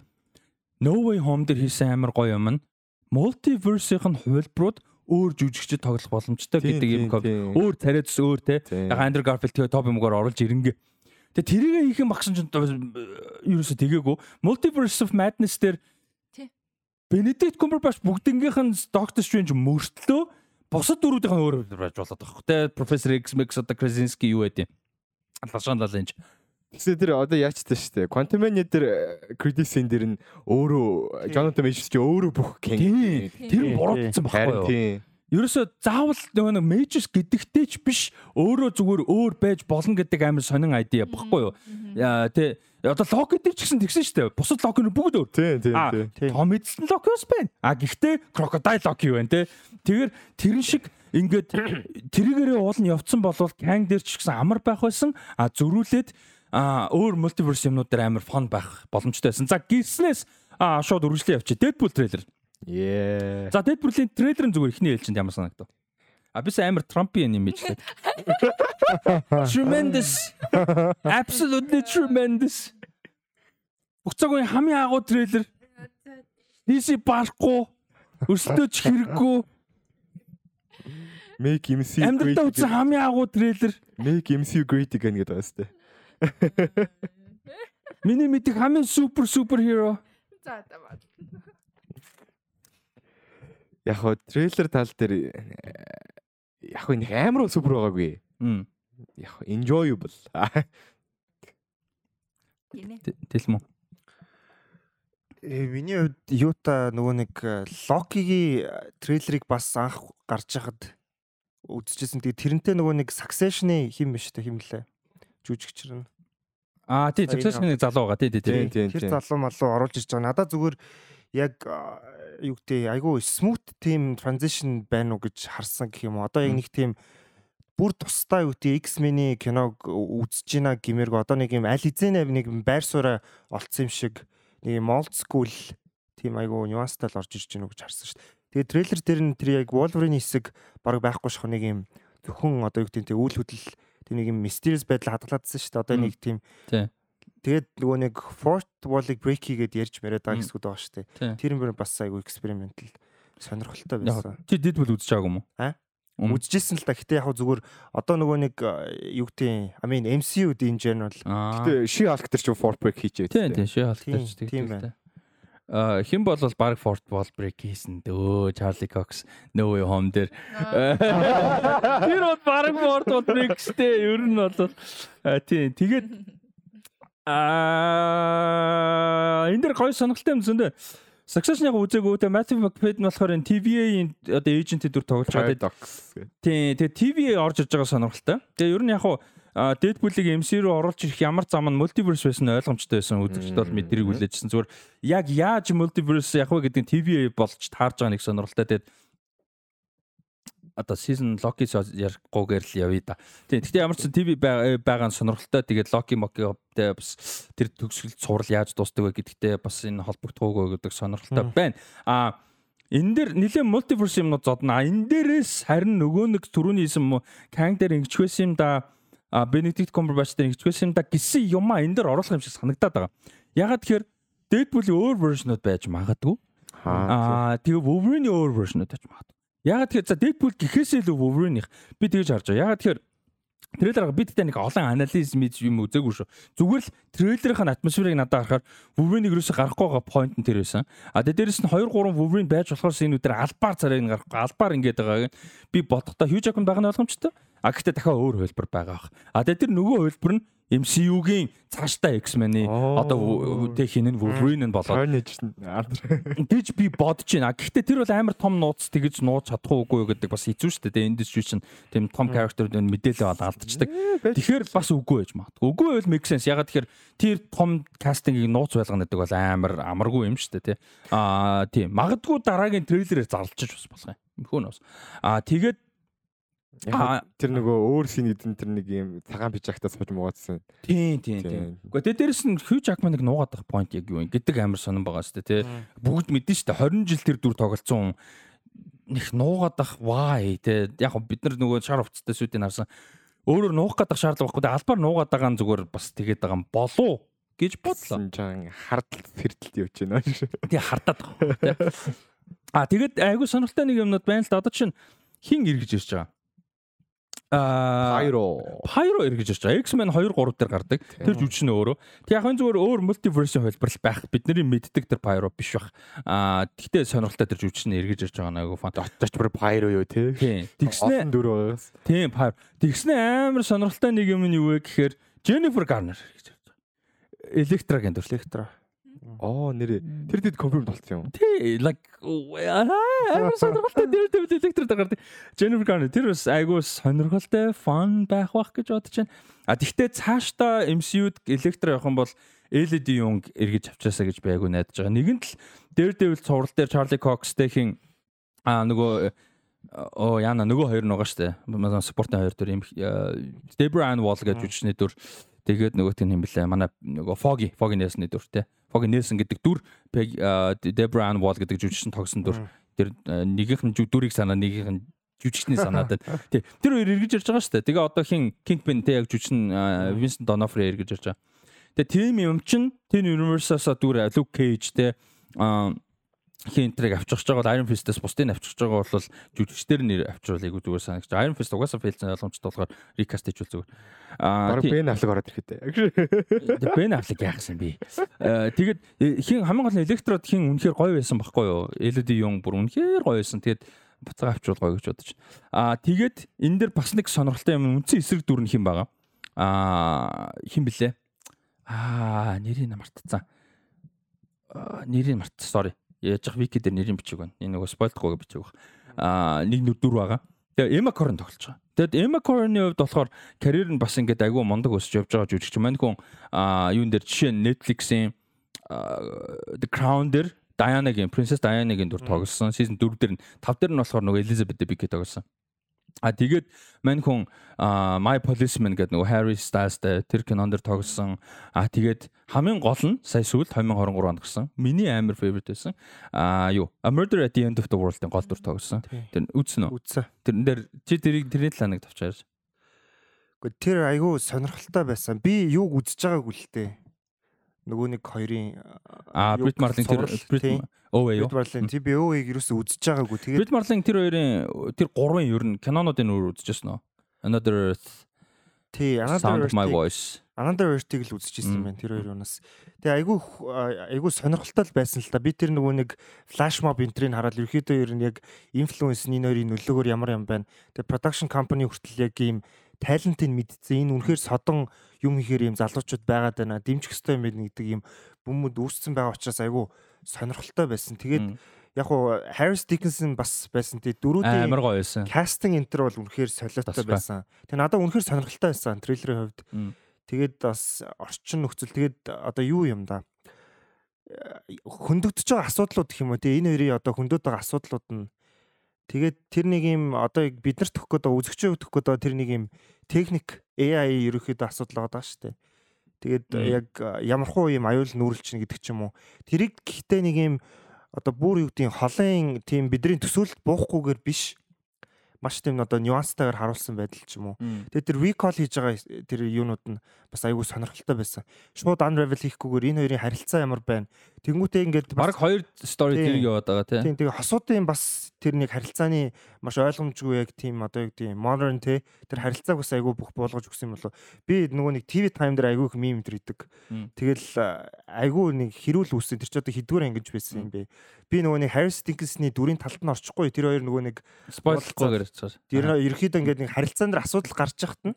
[SPEAKER 1] No Way Home дээр хийсэн амар гоё юм нь multiverse-ийн хувилбарууд өөр жүжигчд тоглох боломжтой гэдэг юм өөр царайдс өөр те. Яг Andrew Garfield тэгээ топ юмгаар оруулж ирэнгэ. Тэгээ тэрийг хийх юм багсан чинь ерөөсө тэгээгүй. Multiverse of Madness дээр Benedict Cumberbatch бүгднгийнх нь Doctor Strange мөртлөө бусад дөрүүдийнх нь өөр байж болоод байгаа хөх те. Professor X, Max одоо Krasinski юу байд юм. Лашан лалэнч.
[SPEAKER 2] Тэгсэн тэр одоо яачтай шүү дээ. Quantumania дээр Credit-ийн дээр нь өөрөө Jonathan Majors чи өөрөө бүх кен.
[SPEAKER 1] Тэр буруудсан байхгүй юу? Тийм. Ерөөсө заавал нөгөө нэг Majors гэдэгтэй ч биш өөрөө зүгээр өөр байж болно гэдэг амар сонин айдиа багхгүй юу? Тий одоо лог гэдэг ч гэсэн тэгсэн шүү дээ. Бусад лог нь бүгд өөр.
[SPEAKER 2] Тийм тийм
[SPEAKER 1] тийм. Том эзэн локос байна. А гэхдээ crocodile лог юу байна те. Тэгэхээр тэрэн шиг ингээд (coughs) тэрийгээрээ уул нь явцсан болвол Kang дээр ч гэсэн амар байх байсан. А зөрүүлээд а өөр мультиверс юмнууд дээр амар фон байх боломжтой байсан. За гиснээс а шууд үргэлжлээ явчих. Deadpool трейлер.
[SPEAKER 2] Yeah.
[SPEAKER 1] За Deadpool-ийн трейлер нь зүгээр ихний ээлжинд ямар санагдав? А бис амар Trump-ийн юм ижлээ. Tremendous. Absolutely tremendous. Буцаагүй хамгийн агуу трейлер. DC барахгүй. Өрсөлдөөч хэрэггүй.
[SPEAKER 2] Make MCU great.
[SPEAKER 1] Амьдралдаа үзсэн хамгийн агуу трейлер.
[SPEAKER 2] Make MCU great again гэдэг байна сте.
[SPEAKER 1] Миний мэдих хамгийн супер супер хиро.
[SPEAKER 3] За за
[SPEAKER 2] яг хоо трейлер тал дээр яг хоо нэг амар супер байгаагүй. Яг enjoyable.
[SPEAKER 1] Тэлмүү.
[SPEAKER 4] Э миний хувьд юута нөгөө нэг Локигийн трейлерыг бас анх гарч хахад үзчихсэн. Тэгээ тэрнтэй нөгөө нэг Succession-ы хим биш үү химлээ. Жүжигчэр нь.
[SPEAKER 1] Аа тий Succession-ы залуу байгаа тий тий тий.
[SPEAKER 4] Тэр залуу малуу оруулж ирж байгаа. Надад зүгээр яг юу гэдэг айгүй smooth team transition байна уу гэж харсан гэх юм уу. Одоо яг нэг тийм бүр тусдаа юу гэдэг X-Men-ийн киног үзэж гинэ гэмээрг одоо нэг юм аль хизээ нэг байр сууриа олцсон юм шиг нэг юм old school тийм айгүй нюанстай л орж ирж гинэ гэж харсан шүү дээ. Тэгээ трейлер дээр нь тэр яг Wolverine хэсэг баг байхгүй шах нэг юм зөвхөн одоо юу гэдэг тийм үйл хөдлөл тийм нэг юм mysterious байдал хадгалаадсан шүү дээ. Одоо нэг тийм Тэгээд нөгөө нэг Fort Wall-ыг break хийгээд ярьж мэрэад байгаа хэсгүүд байгаа шүү дээ. Тэр юм бас айгүй экспериментал сонирхолтой байсан.
[SPEAKER 1] Чи Deadpool үзэж байгаагүй юм уу?
[SPEAKER 4] Аа? Үзчихсэн л та. Гэтэ яг зүгээр одоо нөгөө нэг юу гэдэг I mean MCU-д in general.
[SPEAKER 2] Гэтэ She Hulk тэр чинь Fort break хийж
[SPEAKER 1] байв. Тийм тийм She Hulk тэр чинь тийм байна. А хэн бол баг Fort Wall break хийсэн дөө Charlie Cox No Way Home дээр. Тэр бол баг Fort Wall break штэ ер нь бол тийм тэгээд Аа энэ дэр гоё сонирхолтой юм зөндөө. Succession яг үзээгүй те Matthew McFadden болохоор энэ TVA-ийн одоо эйжентэд дүр тоглож байгаа. Тийм тэгээ TVA орж иж байгаа сонирхолтой. Тэгээ ер нь яг хуу Deadpool-ыг MC руу оруулж ирэх ямар зам нь multiverse байсан ойлгомжтой байсан үзэгчд бол мэдрийг хүлээжсэн. Зүгээр яг яаж multiverse яг вэ гэдэг TVA болж таарж байгаа нэг сонирхолтой. Тэгээд одоо season Loki ярихгүйгээр л явъя да. Тийм. Гэхдээ ямар ч TV байгаа нь сонирхолтой. Тэгээд Loki Moki-тэй бас тэр төгсгөл цуврал яаж дуустдаг вэ гэдэгтээ бас энэ холбогдох уугүй гэдэг сонирхолтой байна. Аа энэ дээр нэлээд мультиверс юмнууд зодно. А энэ дээрээс харин нөгөө нэг түрүүний хэлсэн Kang дээр ингэч байсан юм да. А Benedict Cumberbatch дээр ингэч байсан юм да гэсэн юм а энэ дээр оруулах юм шиг санагдаад байгаа. Ягаад тэгэхээр Deadpool-ийн өөр вершнуд байж магадгүй. Аа тэгээ Wolverine-ийн өөр вершнуд байж магадгүй. Ягаад тэгэхээр за Deadpool гэхээсээ илүү Wolverine-их би тэгж харж байгаа. Ягаад тэгэхээр трейлер бидтэй нэг олон анализ мэд юм үзээгүй шүү. Зүгээр л трейлерийн атмосферыг надад харахаар Wolverine-ийг юусоо гарахгүй байгаа point нь тэр байсан. А дээрээс нь 2 3 Wolverine байж болохоор энэ үдээр албаар царайг нь гарахгүй албаар ингээд байгааг би бодохдоо Hugh Jackman байгаа нь ойлгомжтой. А гэхдээ дахиад өөр хөлбөр байгаа бах. А тэр нөгөө хөлбөр нь MCU-гийн цааштай X-Men-ы одоо тэг хин нь Wolverine нь болоод гэж би бодож байна. Гэхдээ тэр бол амар том нууц тэгэж нууц чадахгүй үгүй гэдэг бас хэцүү шүү дээ. Industry чинь тийм том character дээр мэдээлэл бол алдчихдаг. Тэгэхээр бас үгүй байж магадгүй. Үгүй байвал make sense. Ягаад тэгэхээр тэр том кастингийг нууц байлгана гэдэг бол амар амаргүй юм шүү дээ, тий. Аа тийм. Магадгүй дараагийн трейлерээр зарлчих бас болох юм. Хөө нөөс. Аа тэгээд
[SPEAKER 2] Тэр нөгөө өөр син эдэн тэр нэг юм цагаан пижактаас сууж муугаадсан.
[SPEAKER 1] Тийм тийм тийм. Гэхдээ тэ дээрэс нь Hugh Jackman-ыг нуугаад байгаа point яг юу юм гэдэг амар сонирн байгаа шүү дээ тий. Бүгд мэдэн шүү дээ 20 жил тэр дүр тоглолцсон нэг нуугаад ах why тий. Яг бид нар нөгөө шар хувцастай сүйдийг харсан. Өөрөөр нуух гадах шаардлага байхгүй. Албаар нуугаад байгаа нь зүгээр бас тэгээд байгаа юм болов гэж бодлоо.
[SPEAKER 2] Жан хардл фэрдэлт явж байна шүү.
[SPEAKER 1] Тий хардаад байгаа. А тэгээд айгүй сонирхолтой нэг юмнууд байна л да. Одоо чинь хин эргэж ирж байгаа Аа
[SPEAKER 2] Pyro.
[SPEAKER 1] Pyro эргэж ирж байгаа. X-Men 2 3 дээр гардаг. Тэр жүжигчнээ өөрөө. Тэг яг энэ зүгээр өөр мультиверсын хэлбэрл байх. Бидний мэддэг тэр Pyro биш бах. Аа тэгтээ сонирхолтой тэр жүжигчнээ эргэж ирж байгаа нэг фан.
[SPEAKER 2] Дотооч бүр Pyro юу те.
[SPEAKER 1] Тэгснэ. Тийм Pyro. Тэгснэ амар сонирхолтой нэг юм нь юу вэ гэхээр Jennifer Garner гэж ирж байгаа. Электрагийн дүр.
[SPEAKER 2] Оо нэрээ. Тэр дэд конфирм болсон юм.
[SPEAKER 1] Тий, like амар (laughs) сонирхолтой дээр дээр электр дагаад Jennifer Garner тэр бас айгүй сонирхолтой fun байх бах гэж бодож байна. А тэгвэл цаашдаа MCU-д электр явах юм бол LED Young эргэж авчаасаа гэж би айгүй найдаж байгаа. Нэгэнт л Daredevil цуврал дээр Charlie Cox-тэйхин а нөгөө оо яна нөгөө хоёр нөгөө штэ. Спортын хоёр төр юм Deborah Ann Wall гэж жүжигчний дүр Тэгээд нөгөөт нь юм блэ? Манай нөгөө Foggy, Foggy Nelson дүр те. Foggy Nelson гэдэг дүр Deborah Ann Wall гэдэг жүжигчин тогсон дүр. Тэр нэгийнх нь дүрийг санаа, нэгийнх нь жүжигчний санаад байна. (laughs) Тий. Тэр хоёр эргэж ирж байгаа шүү дээ. Тэгээ одоо хин Kingpin те яг жүжигчин Vincent D'Onofrio эргэж ирж байгаа. Тэгээ тийм юм чин тэр Universe-аас дүр Luke Cage те хинтрийг авчирч байгаа бол Iron Fist-ээс бусдыг авчирч байгаа бол жүжигчдэр нэр авчруулыг зүгээр санагч. Iron Fist угаасаа фейлсэн ойлгомжтой болохоор recast хийжүүл зүгээр.
[SPEAKER 2] Аа Бен Аффлек ороод ирэхэд.
[SPEAKER 1] Бен Аффлек яахсан би. Тэгээд хин хамгийн гол нь электрод хин үнэхээр гоё байсан байхгүй юу? LED юм бүр үнэхээр гоё байсан. Тэгээд буцаага авчруул гоё гэж бодож. Аа тэгээд энэ дээр бас нэг сонирхолтой юм үндсэн эсрэг дүр нь хин байгаа. Аа хин блэ? Аа нэрийг мартцсан. Нэрийг мартсан. Sorry яаж явах вики дээр нэрийн бичиг байна. Энэ нөгөө гэж бичиг байна. Аа нэг нүдүр байгаа. Тэгээ Эма Корн тоглож байгаа. Тэгэд Эма Корны хувьд болохоор карьер нь бас ингээд айгүй мундаг өсөж явж байгаа жүжигч маань хүн аа юун дээр жишээ нь Netflix-ийн The Crown дээр Diana-гийн Princess Diana-гийн дүр тоглосон. Season 4 дээр нь 5 дээр нь болохоор нөгөө Elizabeth Debicki тоглосон. А тэгээд мань хүн My Policeman гэдэг нөгөө Harry Styles-тэй тэр кинонд дэр тоглосон. А тэгээд хамгийн гол нь сая сүүлд 2023 онд гарсан. Миний амар favorite байсан. А юу? A Murder at the End of the World-ийн гол дүр тоглосон. Тэр үзсэн үү?
[SPEAKER 4] Үзсэн.
[SPEAKER 1] Тэрэн дээр чи тэрийг тэрний талаа нэг тавчаарч.
[SPEAKER 4] Гэхдээ тэр айгүй сонирхолтой байсан. Би юуг үзэж байгааг үлдээ нөгөө нэг хоёрын
[SPEAKER 1] а Брит Марлин тэр Брит Овэ юу?
[SPEAKER 4] Брит Марлин тий би Овэг юусоо үзэж байгаагүй. Тэгээд
[SPEAKER 1] Брит Марлин тэр хоёрын тэр гурван ер нь кинонуудын өөр үзчихсэн үү? Another Earth
[SPEAKER 4] тий
[SPEAKER 1] Another Earth
[SPEAKER 4] Another Earth-ийг л үзчихсэн байна тэр хоёр унаас. Тэгээ айгүй айгүй сонирхолтой л байсан л та. Би тэр нөгөө нэг флаш моб энтрийг хараад ерөөхдөө ер нь яг энэ хоёрын нөлөөгөөр ямар юм байна. Тэгээ production company хүртэл яг ийм талентыг мэдсэн. Энэ үнэхээр содон юм хийхээр ийм залуучууд байгаад байна. Дэмжих хэрэгтэй юм байна гэдэг ийм бүмэд үүссэн байгаа учраас айгүй сонирхолтой байсан. Тэгээд яг уу Harris Dickinson бас байсан. Тэгээд дөрүүдийн
[SPEAKER 1] амар гоё байсан.
[SPEAKER 4] Кастинг энтер бол үнэхээр солиотой байсан. Тэгээд надад үнэхээр сонирхолтой байсан трейлерийн хувьд. Тэгээд бас орчин нөхцөл тэгээд одоо юу юм да хөндөгдөж байгаа асуудлууд гэх юм уу те энэ хоёрын одоо хөндөд байгаа асуудлууд нь Тэгээд тэр нэг юм одоо биднэрт төгөх гэдэг үзэгчөө төгөх гэдэг тэр нэг юм техник AI ерөөхдөө асуудал байгаа шүү дээ. Тэгээд яг ямархуу юм аюул нүүрэлчин гэдэг ч юм уу. Тэрийг гэхдээ нэг юм одоо бүр юу гэдгийг холын тийм бидний төсөөлөлд буухгүйгээр биш маш тийм одоо нюанстайгаар харуулсан байдал ч юм уу. Тэгээд тэр recall хийж байгаа тэр юунууд нь бас айгүй сонирхолтой байсан. Шууд unravel хийхгүйгээр энэ хоёрын харилцаа ямар байна. Тэнгүүтээ ингээд
[SPEAKER 1] баг хоёр story тэр яваад байгаа тийм.
[SPEAKER 4] Тийм тэгээ хосуудын бас тэр нэг харилцааны маш ойлгомжгүй яг тийм одоо юу гэдэг modern те тэр харилцааг бас айгүй бүх буулгаж өгсөн юм болов. Би нөгөө нэг TV time дээр айгүй их мем тэр идэг. Тэгэл айгүй нэг хэрүүл үүссэн тэр ч одоо хэдгээр ангиж байсан юм бэ. Би нөгөө нэг Harris Dickinson-ы дүрийн талд нь орчихгүй тэр хоёр нөгөө нэг
[SPEAKER 1] spoilerгүйгээр
[SPEAKER 4] цаас. Тэр ерөөхдөө ингээд нэг харилцаан дээр асуудал гарч яхад нь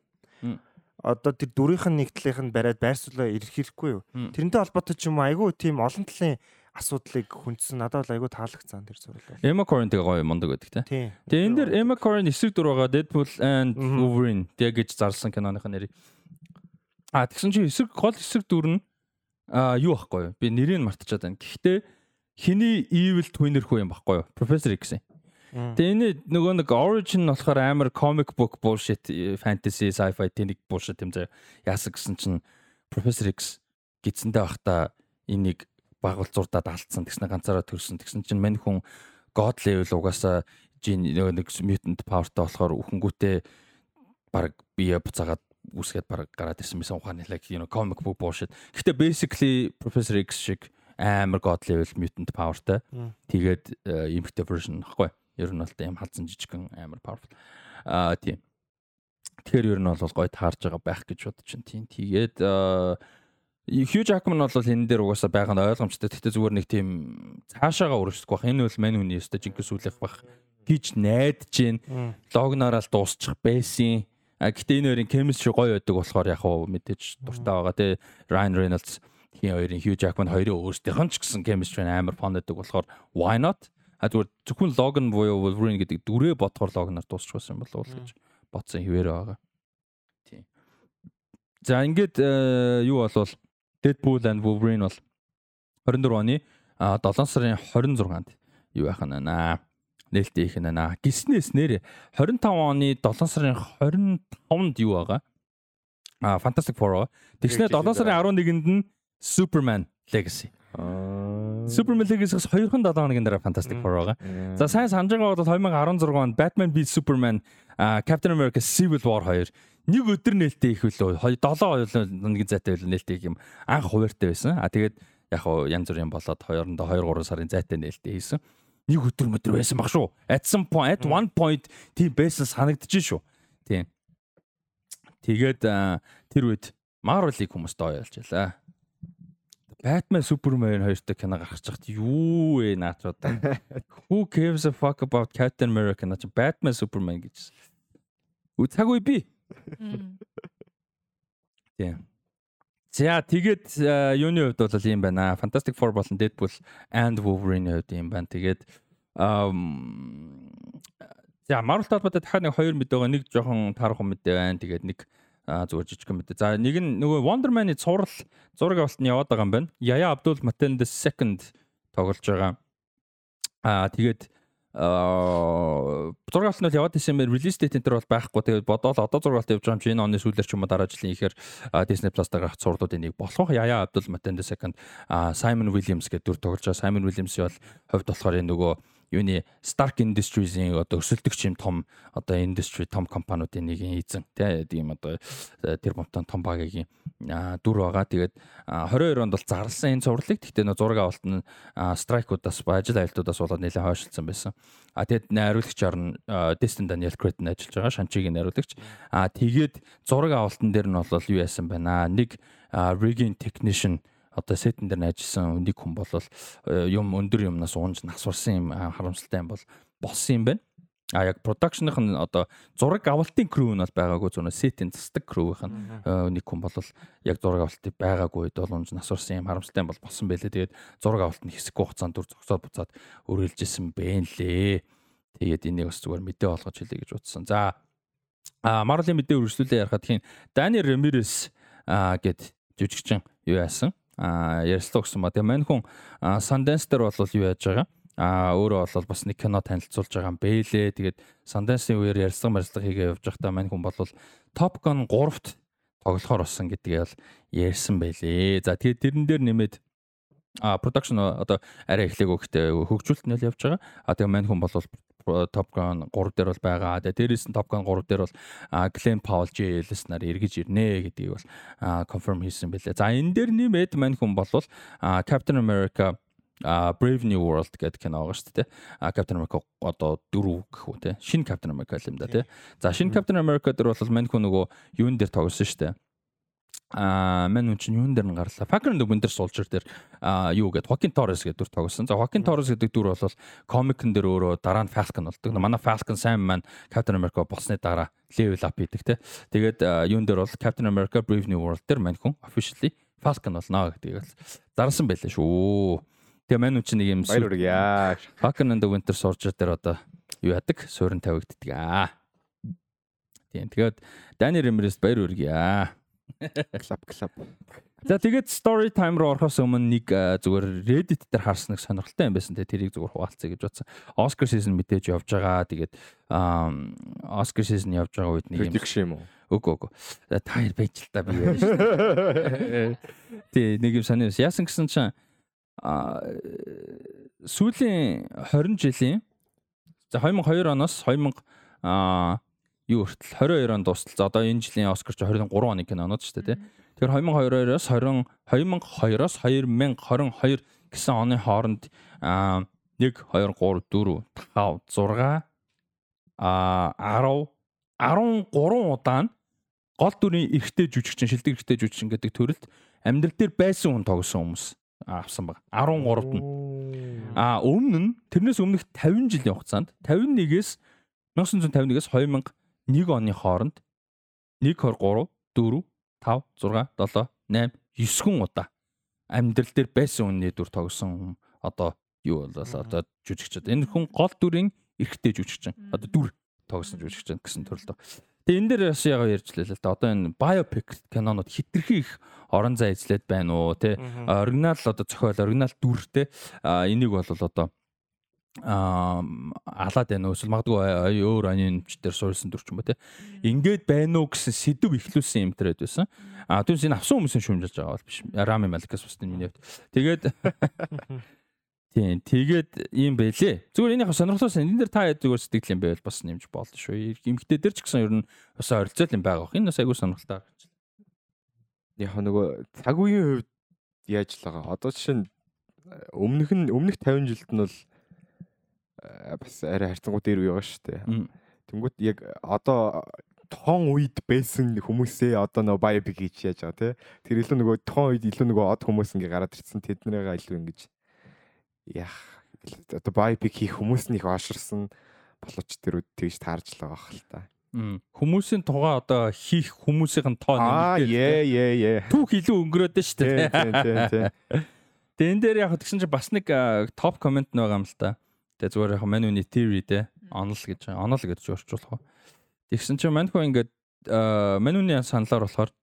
[SPEAKER 4] одоо тэр дүрийнх нь нэг талынх нь бариад байрсуулаа ирэх хэрэггүй юу. Тэрнтэй холбоотой ч юм уу айгүй тийм олон талын асуудлыг хүндсэн надад бол айгүй таалагдсан тэр зурлал.
[SPEAKER 1] Emma Corrin-тэй гоё мундаг байдаг те. Тэгээ энэ дэр Emma Corrin эсрэг дүр байгаа Deadpool and Wolverine гэж зарласан киноных нэрийг. А тэгсэн чинь эсрэг гол эсрэг дүр нь а юу байхгүй юу? Би нэрийг мартчихад байна. Гэхдээ хиний evil twinner хүү юм байхгүй юу? Professor X. Тэгээ энэ нөгөө нэг origin болохоор амар comic book bullshit fantasy sci-fi тэнийг bullshit юм заа яасан гэсэн чинь Professor X гидсэндээ байхдаа энийг байгуулзурдаад алдсан тэгснэ ганцаараа төрсөн тэгсэн чинь мань хүн god level угаасаа жин нэг mutant powerтай болохоор үхэнгүүтээ баг бие буцаагаад үсгээд баг гараад ирсэн байсан ухааны like you know comic book bullshit. Гэхдээ basically Professor X шиг амар god level mutant powerтай. Тэгээд эмхтэй version нөхгүй. Ер нь бол тийм халдсан жижигхэн амар powerful. Аа тийм. Тэгэхээр ер нь бол гоё таарж байгаа байх гэж бодож чинь тийм. Тэгээд Хью Жакман бол энэ дээр угаасаа байгаа нь ойлгомжтой. Гэхдээ зүгээр нэг тийм цаашаага өрсөхгүй бах. Энэ бол мань хүний өстө жинхэнэ сүлэх бах гэж найдаж гин. Логнороо л дуусчих байсан. А гэтээ энэ хоёрын chemistry гоё байдаг болохоор яг хуу мэдээж дуртай байгаа те. Ryan Reynolds хин хоёрын Хью Жакман хоёрын өөрсдийнх нь ч гэсэн chemistry амар fun байдаг болохоор why not? А зүгээр зөвхөн Logan буюу Wolverine гэдэг дүрээ бодохоор Logan-аар дуусчих байсан болов уу гэж бодсон хിവэр байгаа. Тийм. За ингээд юу болвол Deadpool and Wolverine бол 24 оны 7 сарын 26-нд юу яах нь наа нээлттэй их наа гиснээс нэр 25 оны 7 сарын 25-нд юу байгаа? А Fantastic Four тэгснэ 7 сарын 11-нд нь Superman Legacy Superman Legacy-с 2хан 7 хоногийн дараа Fantastic Four байгаа. За сайн санаж байгаа бол 2016 онд Batman v Superman Captain America Civil War 2 нэг өдөр нээлттэй их үлээ 7 хоногийн зайтай байлаа нээлттэй юм анх хуваартай байсан. А тэгээд яг хуу янз бүрийн болоод хоёроо 2 3 сарын зайтай нээлттэй хийсэн. Нэг өдөр өдөр байсан баг шүү. At some point at one point тийм байсан санагдчих шүү. Тийм. Тэгээд тэр үед Marvel-ийг хүмүүс доо ялж байлаа. Batman Superman хоёртой кино гаргаж чахт юу вэ наачууд. (laughs) Who gives a fuck about Captain America наач Batman Superman гэж. Үцаагүй би. Тийм. За тэгээд юуны хувьд бол ийм байна. Fantastic Four болон Deadpool and Wolverine-ийн хувьд ийм байна. Тэгээд за Marvel талбарт дахиад нэг хоёр мэдээ байгаа. Нэг жоохон таарах мэдээ байна. Тэгээд нэг зүгээр жижигхэн мэдээ. За нэг нь нөгөө Wonder Man-ы цуврал зураг авалт нь яваад байгаа юм байна. Yaya Abdul Mateen the second тоглож байгаа. Аа тэгээд аа зураг авалт нь яваад исэн мээр release date энэ төр бол байхгүй. Тэгээд бодоол одоо зураг авалт явж байгаа юм чи энэ оны сүүлээр ч юм уу дараа жилийн ихээр Disney Plus дээр гарах цувралуудын нэг болох. Yaya Abdul Mateen the second Simon Williams гэдэг дүр тоглож байгаа. Simon Williams-ийн бол хувьд болохоор энэ нөгөө юуны Stark Industries-ийн одоо өсөлтөгч юм том одоо industry том компаниудын нэг эзэн тийм одоо тэр бомтон том багийн дүр байгаа. Тэгээд 22 онд бол зарласан энэ цувралыг гэхдээ нөө зураг авалт нь страйкуудаас ажил айлтуудаас болоод нэлээд хойшлцсан байсан. А тэгээд найруулагчаар нь Destin Daniel Cretton ажиллаж байгаа Шанчигийн найруулагч. А тэгээд зураг авалтан дээр нь бол юу яасан байна. Нэг rigging technician одоо сетэн дээр ажилласан нэг хүн бол э, юм өндөр юмнаас уунж насварсан юм харамсалтай юм бол болсон юм байна. А яг продакшных нь одоо зураг авалтын crew нь бол байгаагүй зөвнө сетийн засдаг crew-ийнх нь э, нэг хүн бол яг зураг авалтыг байгаагүй үед бол унж насварсан юм харамсалтай бол болсон байлээ. Тэгээд зураг авалт нь хэсэг хугацаанд дүр зогсоод буцаад өрөөлжсэн бэ лээ. Тэгээд энийг бас зүгээр мэдээ болгож хэлье гэж утсан. За а Marvel-ийн мэдээ үргэлжлүүлээ ярахад тийм Дани Ремирес гэд жүжигчин юу яасан? Ярьслаа гэсэн ба. Тэгээ мань хүн Sundance дээр бол юу яаж байгаа? А өөрөө бол бас нэг кино танилцуулж байгаа юм бэлээ. Тэгээд Sundance-ийн үеэр ярьслага марслага хийгээ явж байхдаа мань хүн бол Top Gun 3-т тоглохоор болсон гэдгийг бол ярьсан байлээ. За тэгээд тэрэн дээр нэмээд А production одоо арай эхлээгөө гэхдээ хөгжүүлэлт нь л явж байгаа. А тэгээ мань хүн бол Top Gun 3 дээр бол байгаа. Тэгээ дээрээс нь Top Gun 3 дээр бол Glenn Powell JLS нар эргэж ирнэ гэдгийг бол confirm хийсэн байлээ. За энэ дээр нэмээд мань хүн бол Captain America а Brave New World гэдэг кино байгаа шүү дээ. А Captain America одоо дөрөв гэх үү те. Шинэ Captain America юм да те. За шинэ Captain America дээр бол мань хүн нөгөө юун дээр тоглосон шүү дээ а мань үн чинь юун дээр нь гарлаа. Falcon and the Winter Soldier дээр а юу гэдэг Joaquin Torres гэдэг дүр тоглосон. За Joaquin Torres гэдэг дүр бол комикэн дээр өөрөө дараа нь Falcon болдог. Манай Falcon сайн маань Captain America болсны дараа level up хийдэг те. Тэгээд юун дээр бол Captain America Brave New World дээр мань хүн officially Falcon болно гэдгийг л зарсан байлаа шүү. Тэгээ мань үн чинь нэг юм. Falcon and the Winter Soldier дээр одоо юу яадаг? Суурин тавигддаг аа. Тийм. Тэгээд Daniel Ramirez баяр үргье.
[SPEAKER 2] Клаб клаб.
[SPEAKER 1] За тэгээд story time руу орохоос өмнө нэг зүгээр Reddit дээр харсан нэг сонирхолтой юм байсан те тэрийг зүгээр хуваалцъя гэж бодсон. Oscar season мэдээж явж байгаа. Тэгээд Oscar season явж байгаа үед нэг
[SPEAKER 2] юм prediction юм уу?
[SPEAKER 1] Үгүй үгүй. Та хоёр байж л та би яа (laughs) шүү. Тий нэг юм сониос. Яасан гэсэн чинь а сүүлийн 20 жилийн за 2002 оноос 2000 а юу хүртэл 22 он дуустал. За одоо энэ жилийн Оскар чи 23 оны кинонод шүү дээ тий. Тэгэхээр 2022-оос 20 2002-оос 2022 гэсэн оны хооронд аа 1 2 3 4 5 6 а 10 13 удаа гол дүрийн эрэгтэй жүжигчин шилдэг эрэгтэй жүжигчин гэдэг төрөлд амьдрал дээр байсан хүн тогсон хүмүүс авсан баг 13-т нь а өмнө нь тэрнээс өмнөх 50 жилийн хугацаанд 51-ээс 1951-ээс 2000 1 оны хооронд 1 2 3 4 5 6 7 8 9 хүн удаа амьдрал дээр байсан үнний дүр тогсон одоо юу болоо одоо жүжигчд энэ хүн гол дүрийн эрэгтэй жүжигчин одоо дүр тогсон жүжигчин гэсэн төрлөө. Тэгээ энэ дээр бас ягаа ярьж лээ л да. Одоо энэ biopic кинонууд хитрхи их орон зай эзлээд байна уу те. Оригинал одоо зохиол оригинал дүр те. Энийг бол одоо алаад байна уу эсвэл магадгүй өөр анинч дээр суурилсан дүрч юм ба тий. Ингээд байна уу гэсэн сэдв ихлүүлсэн юм тэрэд байсан. А түүнээс энэ авсан хүмүүсийн шүүмжилж байгаа бол биш. Рами Маликас бас миний хувьд. Тэгээд (laughs) Тийм тэгээд ийм байлээ. Зүгээр энийх сонирхолтой энэ дээр та зүгээр сэтгэл юм байвал бас нэмж болно шүү. Имхтэй дээр ч гэсэн ер нь бас оролцол юм байгаа. Энэ бас айгүй сонирхолтой.
[SPEAKER 2] Яг нөгөө цаг үеийн хувьд яаж л байгаа. Одоо жишээ нь өмнөх нь өмнөх 50 жилд нь бол бас арай харьцангуй дээр үе байгаа шүү дээ. Тэнгүүт яг одоо тоон үед байсан хүмүүсээ одоо нөгөө байбиг хийж яаж байгаа тий. Тэр илүү нөгөө тоон үед илүү нөгөө од хүмүүс ингээ гараад ирсэн тэднэрээ илүү ингэж яах одоо байбиг хийх хүмүүс нь их ооширсан болооч тэр тэгж таарж л байгаа хэл та.
[SPEAKER 1] Хүмүүсийн тугаа одоо хийх хүмүүсийн тоо
[SPEAKER 2] нэмэгдээ. Аа яа яа яа.
[SPEAKER 1] Түүх илүү өнгөрөөд нь шүү дээ.
[SPEAKER 2] Тийм тийм тийм.
[SPEAKER 1] Тэн (laughs) дээр яг тэгсэн чинь бас нэг топ комент байгаа юм л та. Тэгээ зүгээр яг мануны theory те онол гэж онол гэж орчуулах. Тэгсэн чинь манху ингээд мануны саналаар болохоор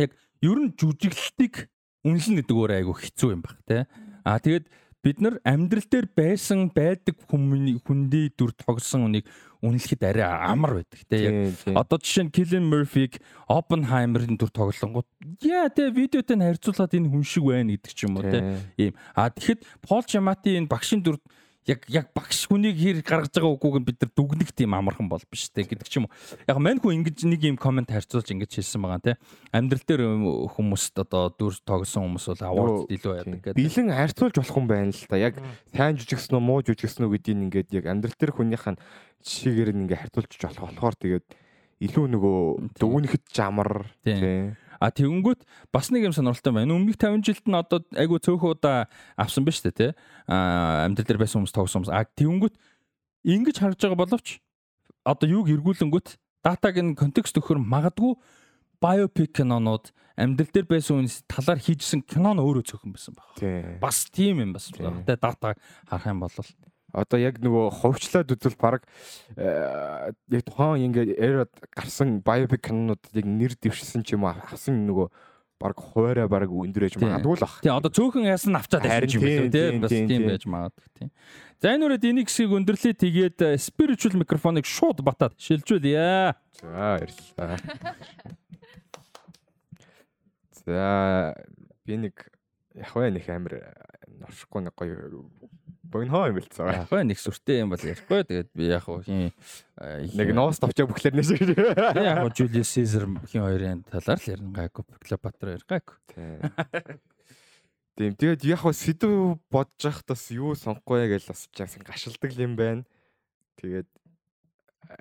[SPEAKER 1] яг ер нь жүжиглэлтийг үнэлнэ гэдэг өөр айгу хэцүү юм баг те. А тэгээд бид нар амьдрал дээр байсан байдаг хүмүүний хүндий дүр тогсон үнийг үнэлэхэд арай амар байдаг те. Одоо жишээ нь Killian Murphy-г Oppenheimer-ын дүр тоглонгууд яа те видеотой нь харьцуулаад энэ хүн шиг байна гэдэг ч юм уу те. Ийм. А тэгэхэд Paul Giamatti энэ багшийн дүр яг яг багш хүнийг хэр гаргаж байгаа үгүйг нь бид нар дүгнэх тийм амархан бол биш те гэдэг ч юм уу. Яг мань хүн ингэж нэг юм комент харьцуулж ингэж хэлсэн байгаа те. Амьдрал дээр хүмүүст одоо дүр тоглосон хүмүүс бол award илүү яадаг
[SPEAKER 2] гэдэг. Бэлэн харьцуулж болох юм байна л та. Яг сайн жүжигсэн үү муу жүжигсэн үү гэдгийг ингээд яг амьдрал дээр хүнийх нь жишээгээр нь ингээд харьцуулж болох болохоор тэгээд илүү нөгөө дүгнэхэд жамар
[SPEAKER 1] тийм А тэгэнгүүт бас нэг юм сонирхолтой байна. Өмнөх 50 жилд нь одоо айгүй цөөхөн удаа авсан байна шүү дээ, тий. А амьдрал дээр байсан хүмүүс тогсон хүмүүс. А тэгэнгүүт ингэж харж байгаа боловч одоо юуг эргүүлэнгүүт датаг нь контекст өгөхөр магадгүй биопик кинонууд амьдрал дээр байсан хүнс талаар хийжсэн кино нь өөрөө цөөхөн байсан байна. Бас тийм юм бас. Тэ дата харах юм бол
[SPEAKER 2] одоо яг нөгөө хувьчлаад үзвэл баг э, яг тухайн ингээд эрод гарсан biopic кинонуудыг яг нэр дэвшсэн ч юм уу авсан нөгөө баг хуваараа баг өндөрэж магадгүй л бах.
[SPEAKER 1] Тий одоо цөөхөн яасан авчаад
[SPEAKER 2] харин юм
[SPEAKER 1] тий бас тийм байж магадгүй тий. За энэ үрээд энийг хэсгийг өндөрлөө тэгээд э, spiritual микрофоныг шууд батаад шилжүүлье.
[SPEAKER 2] За баярлалаа. За би нэг яг нэг амар ношхгүй нэг гоё богиноо юм.
[SPEAKER 1] Яг бай нэг сүртэй юм бол ярихгүй. Тэгээд би яг хин
[SPEAKER 2] Нэг ноос тавчаа бүхлээр нэ шиг.
[SPEAKER 1] яг Julius Caesar хин хоёрын талаар л ярина гайгүй. Клеопатра ярина гайгүй.
[SPEAKER 2] Тийм тэгээд яг хөө сэдв бодож байхдаа юу сонгохгүй гэж бас чаас гашилдаг юм байна. Тэгээд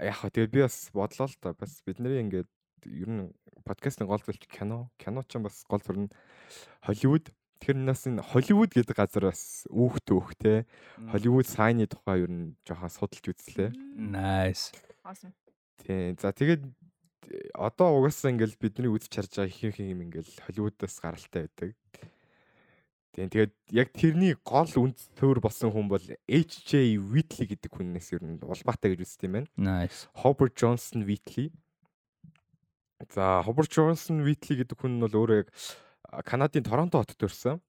[SPEAKER 2] яг хөө тэгээд би бас бодлоо л та бас бидний ингээд ер нь подкастын гол зүйл кино. Кино ч бас гол зүйл нь Холливуд. Тэгэхээр нас энэ Холливуд гэдэг газар бас өөхт өөхтэй. Холливуд сайны тухай ер нь жоохон судалж үзлээ.
[SPEAKER 1] Nice.
[SPEAKER 3] Awesome.
[SPEAKER 2] Тийм. За тэгээд э, одоо угаасаа ингээл бидний үзэж харж байгаа их их юм ингээл Холливуудаас гаралтай байдаг. Тийм. Тэгээд яг тэрний гол үнд төр болсон хүн бол H.J. Whitley гэдэг хүнээс ер нь улбаатай гэж үздэг юм байна.
[SPEAKER 1] Nice.
[SPEAKER 2] Hobart Johnson Whitley. За, Hobart Johnson Whitley гэдэг хүн нь бол өөрөө яг Канадын Торонто хотод төрсэн.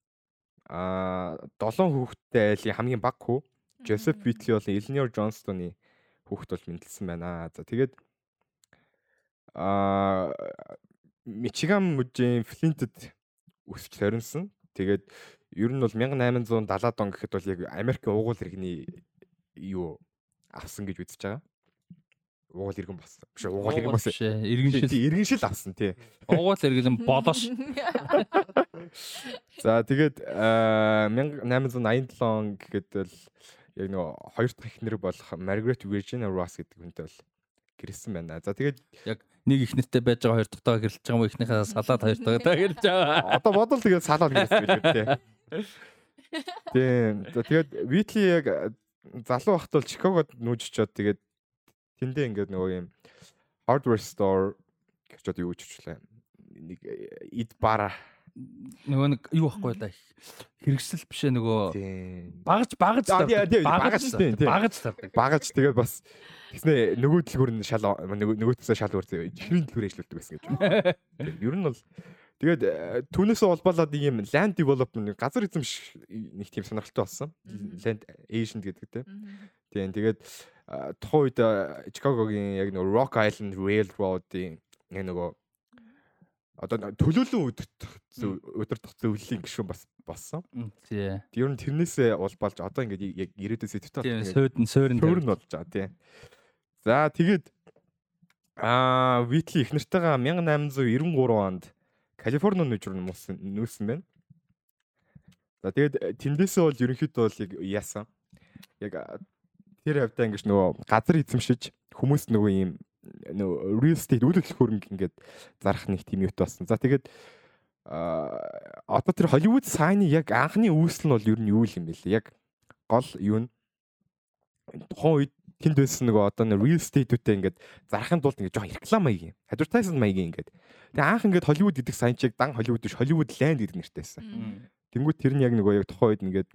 [SPEAKER 2] Аа, долоон хүүхэдтэй айлын хамгийн баг хүү. Joseph Whitley бол Eleanor Johnston-ы хүүхэд бол мэндэлсэн байна. За, тэгээд аа Мичиган мужийн Флинтэд өсч төрөнсөн. Тэгээд ер нь бол 1870-аад он гэхэд бол яг Америкийн уугуул иргэний юу авсан гэж үзэж байгаа. Уугуул иргэн болсон. Биш ээ, уугуул иргэн болсон.
[SPEAKER 1] Иргэншил.
[SPEAKER 2] Иргэншил авсан тий.
[SPEAKER 1] Угуул иргэлэн болоош. (laughs)
[SPEAKER 2] За тэгээд аа, 1887 он гэхэд бол яг нөгөө хоёр дахь эхнэр болох Margaret Virginia Ross гэдэг хүнтэй бол гэрэлсэн байна. За тэгээд
[SPEAKER 1] Нэг их нэртэй байж байгаа хоёр дахь гэрэлж байгаа мó ихнийхээ салаад хоёр дахь гэрэлж байгаа. (laughs)
[SPEAKER 2] одоо бодвол тэгээд салаад гэрэлсэн билүү (laughs) тий. Тийм. За тэгээд Whitley яг а, залуу байхад бол Чикагод нүүж очиод тэгээд тэндээ ингээд нөгөө юм hardware store гэж одоо юу хэлээ. Нэг э, ид бара.
[SPEAKER 1] Нөгөө нэг юу байхгүй да. Хэрэгсэл бишээ нөгөө
[SPEAKER 2] Тийм.
[SPEAKER 1] багаж багаж багаж
[SPEAKER 2] багаж,
[SPEAKER 1] багаж
[SPEAKER 2] тэгээд бас тэгснэ нөгөө дэлгүүр нь шал нөгөө нөгөө төсөө шал үрзээ. Чихрийн дэлгүүр ажилладаг байсан гэж (laughs) Ер нь бол тэгээд э, түүнээсээ улбалаад нэг юм land development газар эзэмш нэг тийм сонирхолтой болсон. Land Asian гэдэг те. Тийм тэгээд а, тухайн үед Чикагогийн яг нөгөө Rock Island Railroad-ийн яг нөгөө одоо төлөөлөн өдөртөх зөв- өдөртөх зөвлөлийн гишүүн бас болсон.
[SPEAKER 1] Тий.
[SPEAKER 2] Ер нь тэрнээсээ улбалж одоо ингээд яг ирээдүйн сэдвтэй
[SPEAKER 1] Тийм
[SPEAKER 2] ингээд
[SPEAKER 1] сойдн сойрн
[SPEAKER 2] төр нь болж байгаа тийм. За тэгээд аа Витли их нартайгаа 1893 онд Калифорни нүжрүн нүүсэн нүүсэн байна. За тэгээд э, тэндээсээ бол ерөнхийдөө бол яг яасан. Яг тэр хавтаа ингэж нөгөө газар эзэмшиж хүмүүс нөгөө ийм нөгөө real estate үйл хөдлөх хөрөнгө ингээд зарах нэг тийм юут болсон. За тэгээд а одоо тэр Холливуд сайны яг анхны үүсэл нь бол ер нь юу юм бэ лээ? Яг гол юу нь тухайн үед тэнд байсан нөгөө одоо нэг real estate-үүдээ ингээд зарахын тулд ингээд жоохон реклам маягийн, advertisement маягийн ингээд. Тэгээ анх ингээд Hollywood гэдэг санчиг дан Hollywood биш Hollywood Land гэдэг нэртэйсэн. Тэнгүүд тэр нь яг нөгөө яг тухайн үед ингээд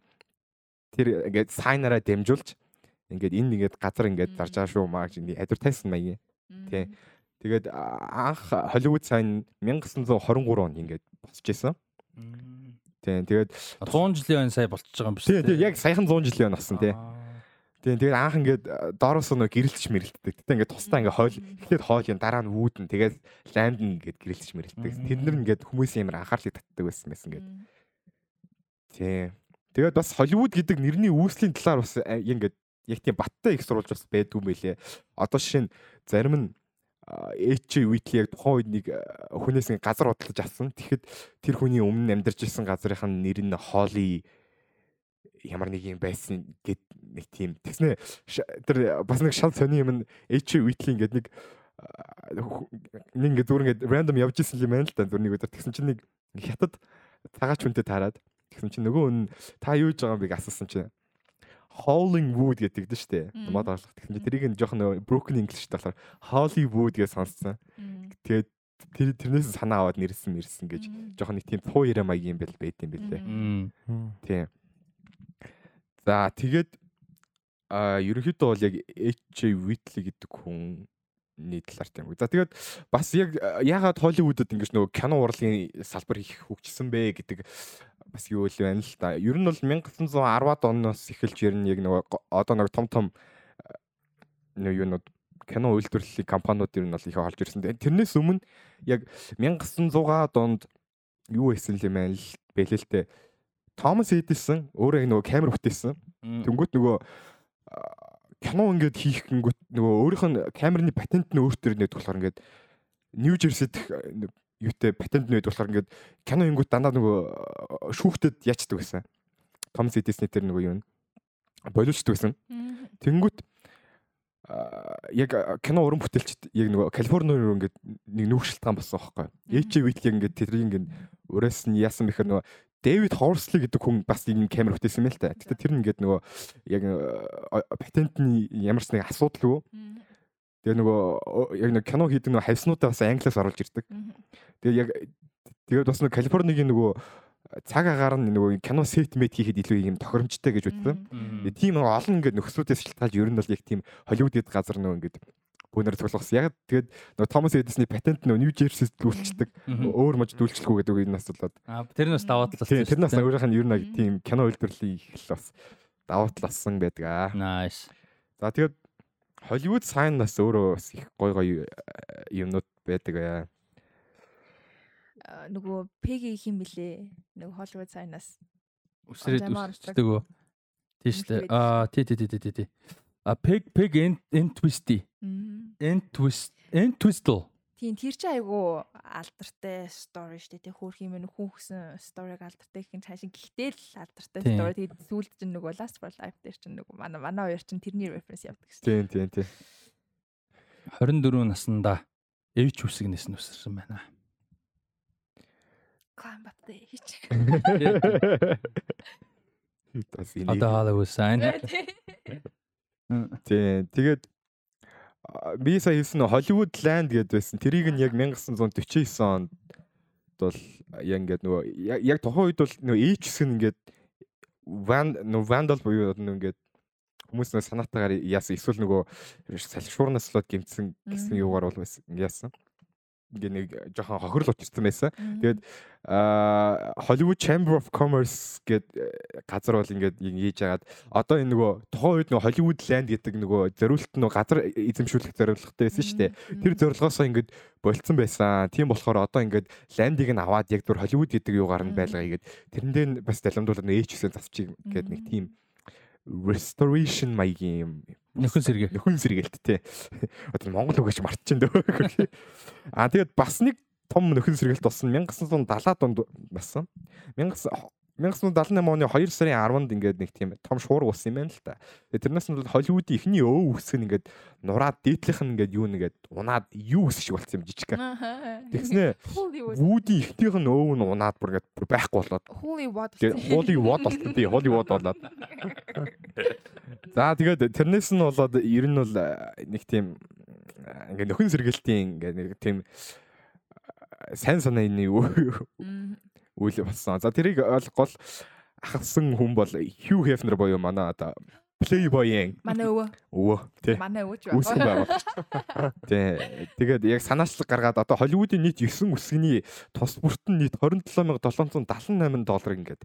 [SPEAKER 2] тэр ингээд сайнараа дамжуулж ингээд энэ ингээд газар ингээд зарж байгаа шүү маа гэж ингээд advertisement маягийн. Тий. Тэгээд анх Hollywood сайн 1923 онд ингээд босч исэн. Тий. Тэгээд
[SPEAKER 1] 100 жилийн өн сая болчихж байгаа юм биш
[SPEAKER 2] тий тий яг саяхан 100 жилийн өн болсон тий. Тийм тэгээд анх ингээд э, доороос нь гэрэлтж мэрэлтдэг. Тэгтээ ингээд тусдаа ингээд хоол эхлээд хоол юм дараа нь вүүдэн тэгээд ланд ингээд гэрэлтж мэрэлтдэг. Тэд нар ингээд хүмүүсийн ямар анхаарлыг татдаг байсан байсан ингээд. Тийм. Тэгээд бас Холливуд гэдэг нэрний үүслийн талаар бас э, ингээд яг тийм баттай их сурвалж бас байдгүй юм байлээ. Одоо нь зарим нь Эч Уитли яг тухайн үед нэг э, хүнээс ингээд газар бодлож авсан. Тэгэхэд тэр хүний өмнө амьдарч ирсэн газрынх нь нэр нь Холли ямар нэг юм байсан гэд нэг тийм тэгснэ. Тэр бас нэг шал сони юм H Whitley ингээд нэг нэг ингээд зүгээр ингээд random явж исэн юм байна л да. Зүр нэг өдөр тэгсэн чинь нэг хятад цагаач хүнтэй таарад тэгсэн чинь нөгөө хүн та юу хийж байгаа юм гэж асуусан чинь Howling Wood гэдэг дээ штэ мод орлох тэгсэн чинь тэрийг нь жоохон broken english талаар Hollywood гэж сонссон. Тэгээд тэр тэрнээс санаа аваад нэрсэн мэрсэн гэж жоохон нэг тийм цуу яриа маягийн байл байт юм бэлээ. Тийм. За тэгээд а ерөнхийдөө бол яг H Whitley гэдэг хүний талаар тийм. За тэгээд бас яг а, яагаад Холливуудад ингэж нөгөө кино урлагийн салбар их хөгжсөн бэ гэдэг бас юу л байна л да. Ер нь бол 1910-ад оноос эхэлж ер нь яг нөгөө одоо нэг том том нэг юунууд кино үйлдвэрлэлийн компаниуд ер нь бол их олж ирсэн. Тэрнээс өмнө яг 1900-аад онд юу хийсэн юм байна л дээ Томас Эдисон өөрөө нөгөө камер бүтээсэн. Тэнгүүт нөгөө кино ингээд хийх гингүүт нөгөө өөрийнх нь камерны патент нь өөртөө нэт болохоор ингээд Нью Жерси дэх нэг юутэй патент нэт болохоор ингээд кино ингүүт дандаа нөгөө шүүхтэд яачдаг байсан. Томас Эдисны тэр нөгөө юу н боловчдаг байсан. Тэнгүүт яг кино уран бүтээлчд яг нөгөө Калифорни руу ингээд нэг нүүх шилтгаан болсон байхгүй. Эйч Витли ингээд тэрийг ингээд ураас нь яасан бэхэр нөгөө Дэвид Хорсли гэдэг хүн бас ийм камер бүтээсэн юм л та. Гэтэ тэр нь ингээд нөгөө яг патентны ямар ч нэг асуудал үү. Тэгээ нөгөө яг нэг кино хийдэг нөгөө хайснуудаа бас англиас оруулж ирдэг. Тэгээ яг тэгээд бас нөгөө Калифорнигийн нөгөө цаг агаар нь нөгөө кино сет мэд хийхэд илүү юм тохиромжтой гэж. Тэгээ тийм нөгөө олон ингээд нөхцлүүдээс шалтгаалж ер нь бол яг тийм Холливуд гээд газар нөгөө ингээд бүүнээр цуглуулсан. Яг тэгээд нөгөө Томас Эдисний патент нөгөө Нью Жерсист дүүлчдэг. Өөр мож дүүлчлэхгүй гэдэг энэ нас болоод.
[SPEAKER 1] Аа тэр нь бас даваа талаас.
[SPEAKER 2] Тэр нас өөрийнх нь ер нь тийм кино үйлдвэрлэлийн их л бас даваа талсан байдаг аа.
[SPEAKER 1] Nice.
[SPEAKER 2] За тэгээд Холливуд сайн нас өөрөө бас их гой гой юмнууд байдаг аа.
[SPEAKER 3] А, нөгөө Пеги хим блэ? Нөгөө Холливуд сайнаас.
[SPEAKER 1] Үсрээд
[SPEAKER 3] Жамаар
[SPEAKER 1] үсчдэг үү? Тийм шүү дээ. Аа тий тий тий тий тий. А pig pig in in twisty. In twist in twistle.
[SPEAKER 3] Тийм тэр чи айгу алдартай стори шүү дээ. Тэг хөөх юм хүн гэсэн сториг алдартай гэх юм цаашин гэхдээ л алдартай стори. Тэгээд сүүлд чинь нөгөө Last for Life дээр чинь нөгөө манай манай хоёр чинь тэрний референс явдаг шүү.
[SPEAKER 2] Тийм тийм тийм.
[SPEAKER 1] 24 наснда эвч үсгнээс нь үсэрсэн байна.
[SPEAKER 3] Комбаттэй хийч.
[SPEAKER 2] Бас энийг
[SPEAKER 1] Одоо Hollywood
[SPEAKER 2] Тийм. Тэгээд би сая хэлсэн Hollywood Land гэдээ байсан. Тэрийг нь яг 1949 онд бол яг ингээд нөгөө яг- тухайн үед бол нөгөө H хэсэг нь ингээд Van нөгөө Vandal буюу ингээд хүмүүс нөгөө санаатаагаар яасан эсвэл нөгөө салшуурнаас л гимтсэн гэсэн юугаар бол байсан яасан. Нэг жоохон хохирол учирсан байсан. Тэгээд Hollywood Chamber of Commerce гэд газар бол ингээд ийг хийж агаад одоо энэ нөгөө тухайн үед нөгөө Hollywood Land гэдэг нөгөө зориулт нөгөө газар эзэмшүүлэх зорилготой байсан шүү дээ. Тэр зорилгоосоо ингээд болцсон байсан. Тийм болохоор одоо ингээд ландыг нь аваад яг түр Hollywood гэдэг юугаар нь байлгаа гээд тэрэндээ нь бас даламдуулаад H-сэн засчих гээд нэг тийм restoration маягийн юм
[SPEAKER 1] Нөхөн сэргээ.
[SPEAKER 2] нөхөн сэргээлт те. Одоо Монгол үгэж мартчихын дөө. А тэгээд бас нэг том нөхөн сэргээлт болсон 1970-аад онд бассан. 1978 оны 2 сарын 10-нд ингээд нэг тийм том шуурга болсон юм байна л та. Тэрнээс нь бол Холливуудын ихний өө үсэг нь ингээд нураад дээдлийнх нь ингээд юу нэгээд унаад юу үсэг шиг болсон юм жижиг. Тэгснэ
[SPEAKER 3] Hollywood.
[SPEAKER 2] Вүүдийн ихнийх нь өө нь унаад бүр ингээд бүр байхгүй болоод
[SPEAKER 3] Hollywood.
[SPEAKER 2] Hollywood болсон тий Hollywood болоод. За тэгээд тэрнээс нь болоод ер нь бол э, нэг тийм э, ингээ нөхөн сэргээлтийн ингээ нэг тийм э, сайн санааны. Үйл болсон. За тэрийг ол гол ахсан хүн бол Hugh Hefner боёо манай одоо Playboy-ийн
[SPEAKER 3] Манай өвөө.
[SPEAKER 2] өвөө тий
[SPEAKER 3] Манай өвөж
[SPEAKER 2] үүсгэн
[SPEAKER 3] байна.
[SPEAKER 2] Тий. Тэгээд яг санаачлаг гаргаад одоо Холливуудын нийт 9 үсгийн тус бүрт нь нийт 27778 доллар ингээд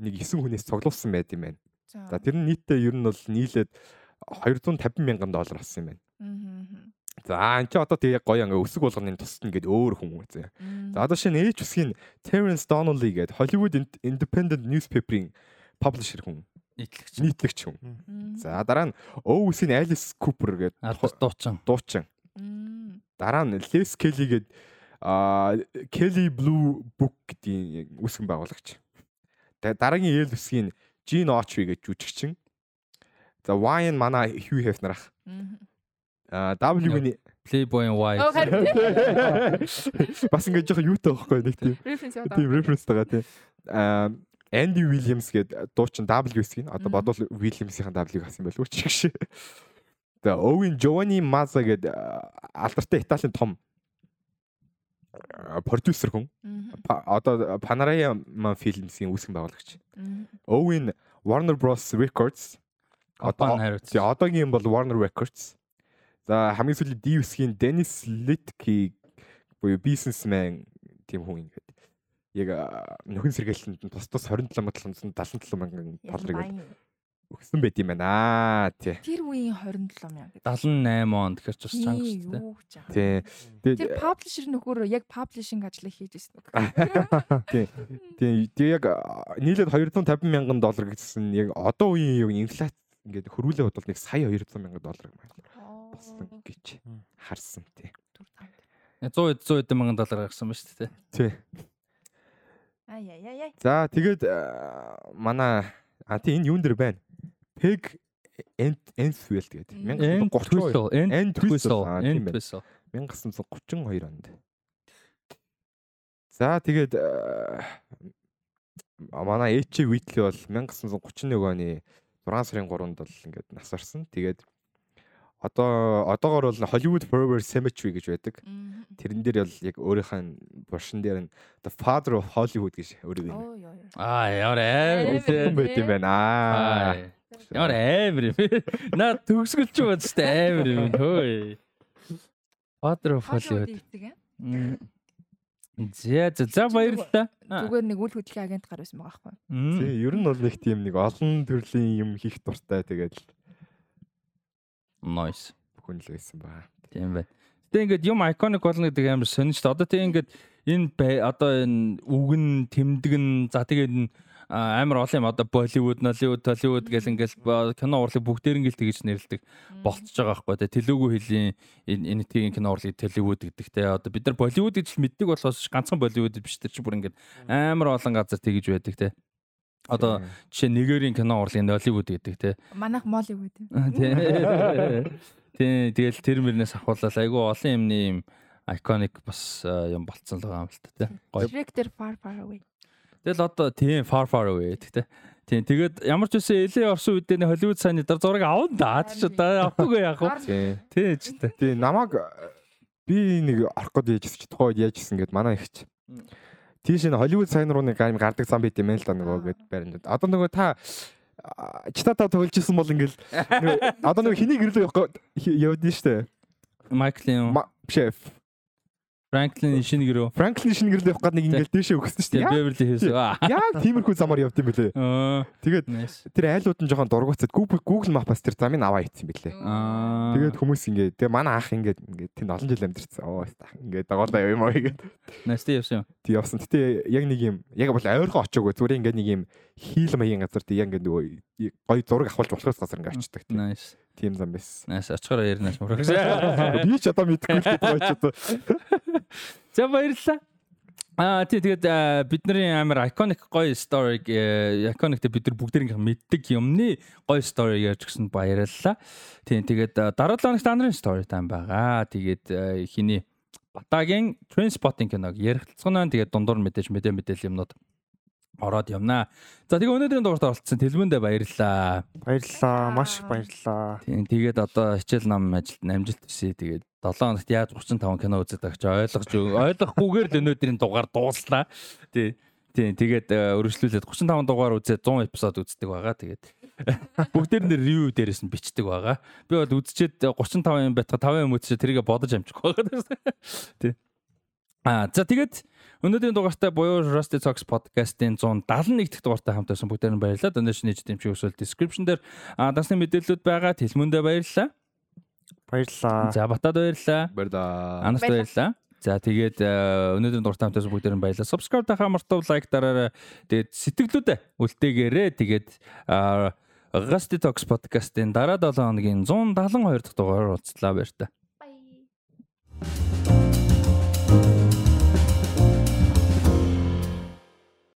[SPEAKER 2] нэг 9 хүнээс цуглуулсан байт юм байна.
[SPEAKER 3] За.
[SPEAKER 2] Тэр нь нийтдээ ер нь бол нийлээд 250 мянган доллар болсон юм байна.
[SPEAKER 3] Мгм.
[SPEAKER 2] За ан чи одоо тэгээ гоё ингээ өсөг болгоны тусад ингээд өөр хүн үзье. За одоо шинэ H үсгийн Terence Donnelly гээд Hollywood Ind- Independent Newspaper-ийн publisher хүн,
[SPEAKER 1] нийтлэгч.
[SPEAKER 2] нийтлэгч хүн. За дараа нь O үсгийн Alice Cooper
[SPEAKER 1] Алдар дуучин.
[SPEAKER 2] дуучин. Дараа нь Les Kelly гээд а Kelly Blue Book гэдгийн үсгэн байгуулагч. Дараагийн Yale үсгийн Gene Autry гэж жүжигчин. За Wine манай Hugh Hefner ах. А W-ний
[SPEAKER 1] Playboy wife. (laughs)
[SPEAKER 2] Бас ингээд жоохон юутай байхгүй нэг тийм
[SPEAKER 3] Reference яваад
[SPEAKER 2] тийм
[SPEAKER 3] байгаа.
[SPEAKER 2] reference тагаа тийм. А Andy Williams гээд дуучин W-гийн одоо бодвол Williams-ийн W хасан байлгүй ч гэх шиг. За Owen Giovanni Mazza гээд алдартай Италийн том продюсер хүн. Одоо Panorama Films-ийн үүсгэн байгуулагч. Owen Warner Bros Records. Тэгээ одоогийн бол Warner Records. За хамгийн сүүлийн D-ийн Dennis Litke буюу businessman тийм хүн ингээд яг нөхөн сэргээлтэнд нь тус тус 27 777 мянган доллар
[SPEAKER 3] Баян.
[SPEAKER 2] өгсөн байт юм байна аа тий.
[SPEAKER 3] Тэр үеийн 27 мянга гэдэг.
[SPEAKER 1] 78 он тэгэхээр ч бас чанга
[SPEAKER 3] Тий,
[SPEAKER 1] шүү дээ.
[SPEAKER 2] Тий.
[SPEAKER 3] Тэр паблишер нөхөр яг паблишинг ажлыг хийж ирсэн (laughs)
[SPEAKER 2] тий. Тий. Тэгээ яг нийлээд 250 мянган доллар гэсэн яг одоо үеийн юу инфляц ингээд хөрвүүлээ бодвол нэг сая 200 мянган доллар болсон гэж харсан тий.
[SPEAKER 1] 100 100 мянган доллар гарсан ба шүү дээ.
[SPEAKER 2] Тий.
[SPEAKER 3] Ай яй яй.
[SPEAKER 2] За тэгээд манай а тий энэ юун дээр байна. Peg Ent Enfield гэдэг.
[SPEAKER 3] Мм.
[SPEAKER 2] 1932
[SPEAKER 1] End
[SPEAKER 2] End
[SPEAKER 1] Twistle,
[SPEAKER 2] Twistle. Аа,
[SPEAKER 1] End
[SPEAKER 2] тийм байна.
[SPEAKER 1] Twistle.
[SPEAKER 2] 1932 онд. За тэгээд манай H Whitley бол 1931 оны 6 сарын 3-нд бол ингээд нас барсан. Тэгээд одоо одоогор бол Hollywood Forever Cemetery гэж байдаг. Тэрэн дээр бол яг өөрийнхөө буршин дээр нь The Father of Hollywood гэж өөрөөр юм.
[SPEAKER 1] Аа ямар
[SPEAKER 3] Амар
[SPEAKER 2] байт юм байна. Аа.
[SPEAKER 1] Ямар амар юм. Наа төгсгөл ч бод шүү дээ амар юм хөөе. Father of
[SPEAKER 3] Hollywood ээ.
[SPEAKER 1] Мм. За баярлалаа.
[SPEAKER 3] Зүгээр нэг үл хөдлөлийн агент гар байсан байгаа байхгүй.
[SPEAKER 2] Тий, ер нь бол нэг тийм нэг олон төрлийн юм хийх дуртай тэгээд
[SPEAKER 1] Nice.
[SPEAKER 2] бүхэн л байсан ба.
[SPEAKER 1] Тийм бай. Гэтэ ингээд юм iconic болно гэдэг амар сонир шүү дээ. Одоо тийм ингээд энэ одоо энэ үгэн тэмдгэн за тэгээд амар олон юм одоо Болливуд, Нолливуд, Толливуд гэл ингээл кино урлаг бүгдээр ингээл тэгж нэрлдэг болцож байгаа байхгүй тий. Телүгүү хэлний энэ энэ тийм кино урлагийг Толливуд гэдэг те. Одоо бид нар Болливуд гэж мэддэг болохоос ганцхан Болливуд биш тэр чи бүр ингээд амар олон газар тэгж байдаг те. Одоо жишээ нэгэрийн кино урлагийн Нолливуд гэдэг те.
[SPEAKER 3] Манайх Молливуд юм.
[SPEAKER 1] Тий. Тэгэл тэр мөрнөөс ахуулаад айгүй олон юмны юм iconic бас юм болцсон л байгаа юм л та тий. Гоё.
[SPEAKER 3] Director far far away.
[SPEAKER 1] Тэгэл одоо тийм far far away гэдэг тий. Тийм тэгээд ямар ч үсэн LA орсон үедээ Hollywood сайн дээр зураг аван да ч одоо авахгүй яах вэ?
[SPEAKER 3] Гар-
[SPEAKER 2] Тий.
[SPEAKER 1] Тий ч тий.
[SPEAKER 2] Тий, намайг би нэг орох гээд яжсэн чи тухайд яажсэн гэд манай ихч. Тийш энэ Hollywood сайн руу нэг аим гардаг зам байт юм л да нөгөө гэд баримтад. Одоо нөгөө та а, чита та тоглож исэн бол ингээл одоо нөгөө хэнийг ирлээ явах явдсан штэ.
[SPEAKER 1] Майклин,
[SPEAKER 2] Ма- Шеф.
[SPEAKER 1] Франклин шинэ гэрөө.
[SPEAKER 2] Франклин шинэ гэрлээ явах гээд нэг ингээл дээшээ өгсөн.
[SPEAKER 1] Тий,
[SPEAKER 2] Яг
[SPEAKER 1] Beverly Hills.
[SPEAKER 2] Яг тиймэрхүү замаар явд юм бэлээ. Тэгээд тэр айлууд нь жоохон дургуцаад Google Google Map-аас тэр замыг аваа ийцсэн бэлээ. Тэгээд хүмүүс ингээд тэгээ манай ах ингээд ингээд тэнд олон жил амьдэрсэн. Оо. Ингээд яваа юм аа.
[SPEAKER 1] Nice тий явсан юм.
[SPEAKER 2] Тэг явсан. Гэтэ яг нэг юм яг бол ойрхон очоогүй. Зүгээр ингээд нэг юм хийл маягийн газар тэг яг ингээд нөгөө гоё зураг авахулж болохоос газар ингээд очдог. тийм.
[SPEAKER 1] Nice.
[SPEAKER 2] Тийм зам байсан.
[SPEAKER 1] Nice. Очихоор мөрөх.
[SPEAKER 2] Би ч одоо мэдгүй л гэдэг байж одоо. (laughs)
[SPEAKER 1] За баярлалаа. Аа тий тэгээд бидний амар iconic гоё story iconic тэ бид нар бүгдээрийнх мэддэг юмны гоё story ярьж гисэн баярлалаа. Тийм тэгээд аа, дараа 7 хоногт андарын story time байгаа. Тэгээд хиний Батагийн Trainspotting киног ярилцгана. Тэгээд дундуур мэдээж мэдээ мэдээлэл юмнууд ороод явнаа. За тэгээ өнөөдрийн дугаарт оролцсон Тэлмэндээ баярлалаа.
[SPEAKER 4] Баярлалаа. Маш их баярлалаа.
[SPEAKER 1] Тийм тэгээд одоо хичээл нам ажилд амжилт хүсье. Тэгээд 7 хоногт яаж 35 кино үзэж байгаа ч ойлгож ойлгохгүйгээр л өнөөдрийн дугаар дууслаа. Тий. Тийм тэгээд э, өргөжлүүлээд 35 дугаар үзээд 100 эпизод үздэг байгаа. Тэгээд (laughs) бүгдээр нь ревю дээрээс нь бичдэг байгаа. Би бол үзчихэд 35 юм байтга 5 юм үзчихээ тэрийгэ бодож амжихгүй байгаа. (laughs) Тий. Аа за тэгээд өнөөдрийн дугаартай буюу Rusty Talks podcast-ийн 171 дахь дугаартай хамт байсан бүгдээр нь баярлалаа. Donation хийж дэмжих өсвөл description дээр дасны мэдээллүүд байгаа. Тэлмөндөө баярлалаа.
[SPEAKER 4] Баярлалаа.
[SPEAKER 1] За батад баярлалаа.
[SPEAKER 2] Баярлаа.
[SPEAKER 1] Анаст баярлалаа. За тэгээд э, өнөөдрийн дуртай хамтаас бүгдээр нь баярлалаа. Subscribe тахаа мартав лайк дараарай. Тэгээд сэтгэлдүүдээ үлдээгээрэй. Тэгээд Rusty Talks podcast-ийн дараа 7 хоногийн 172 дахь дугаараар уулзлаа баяр та.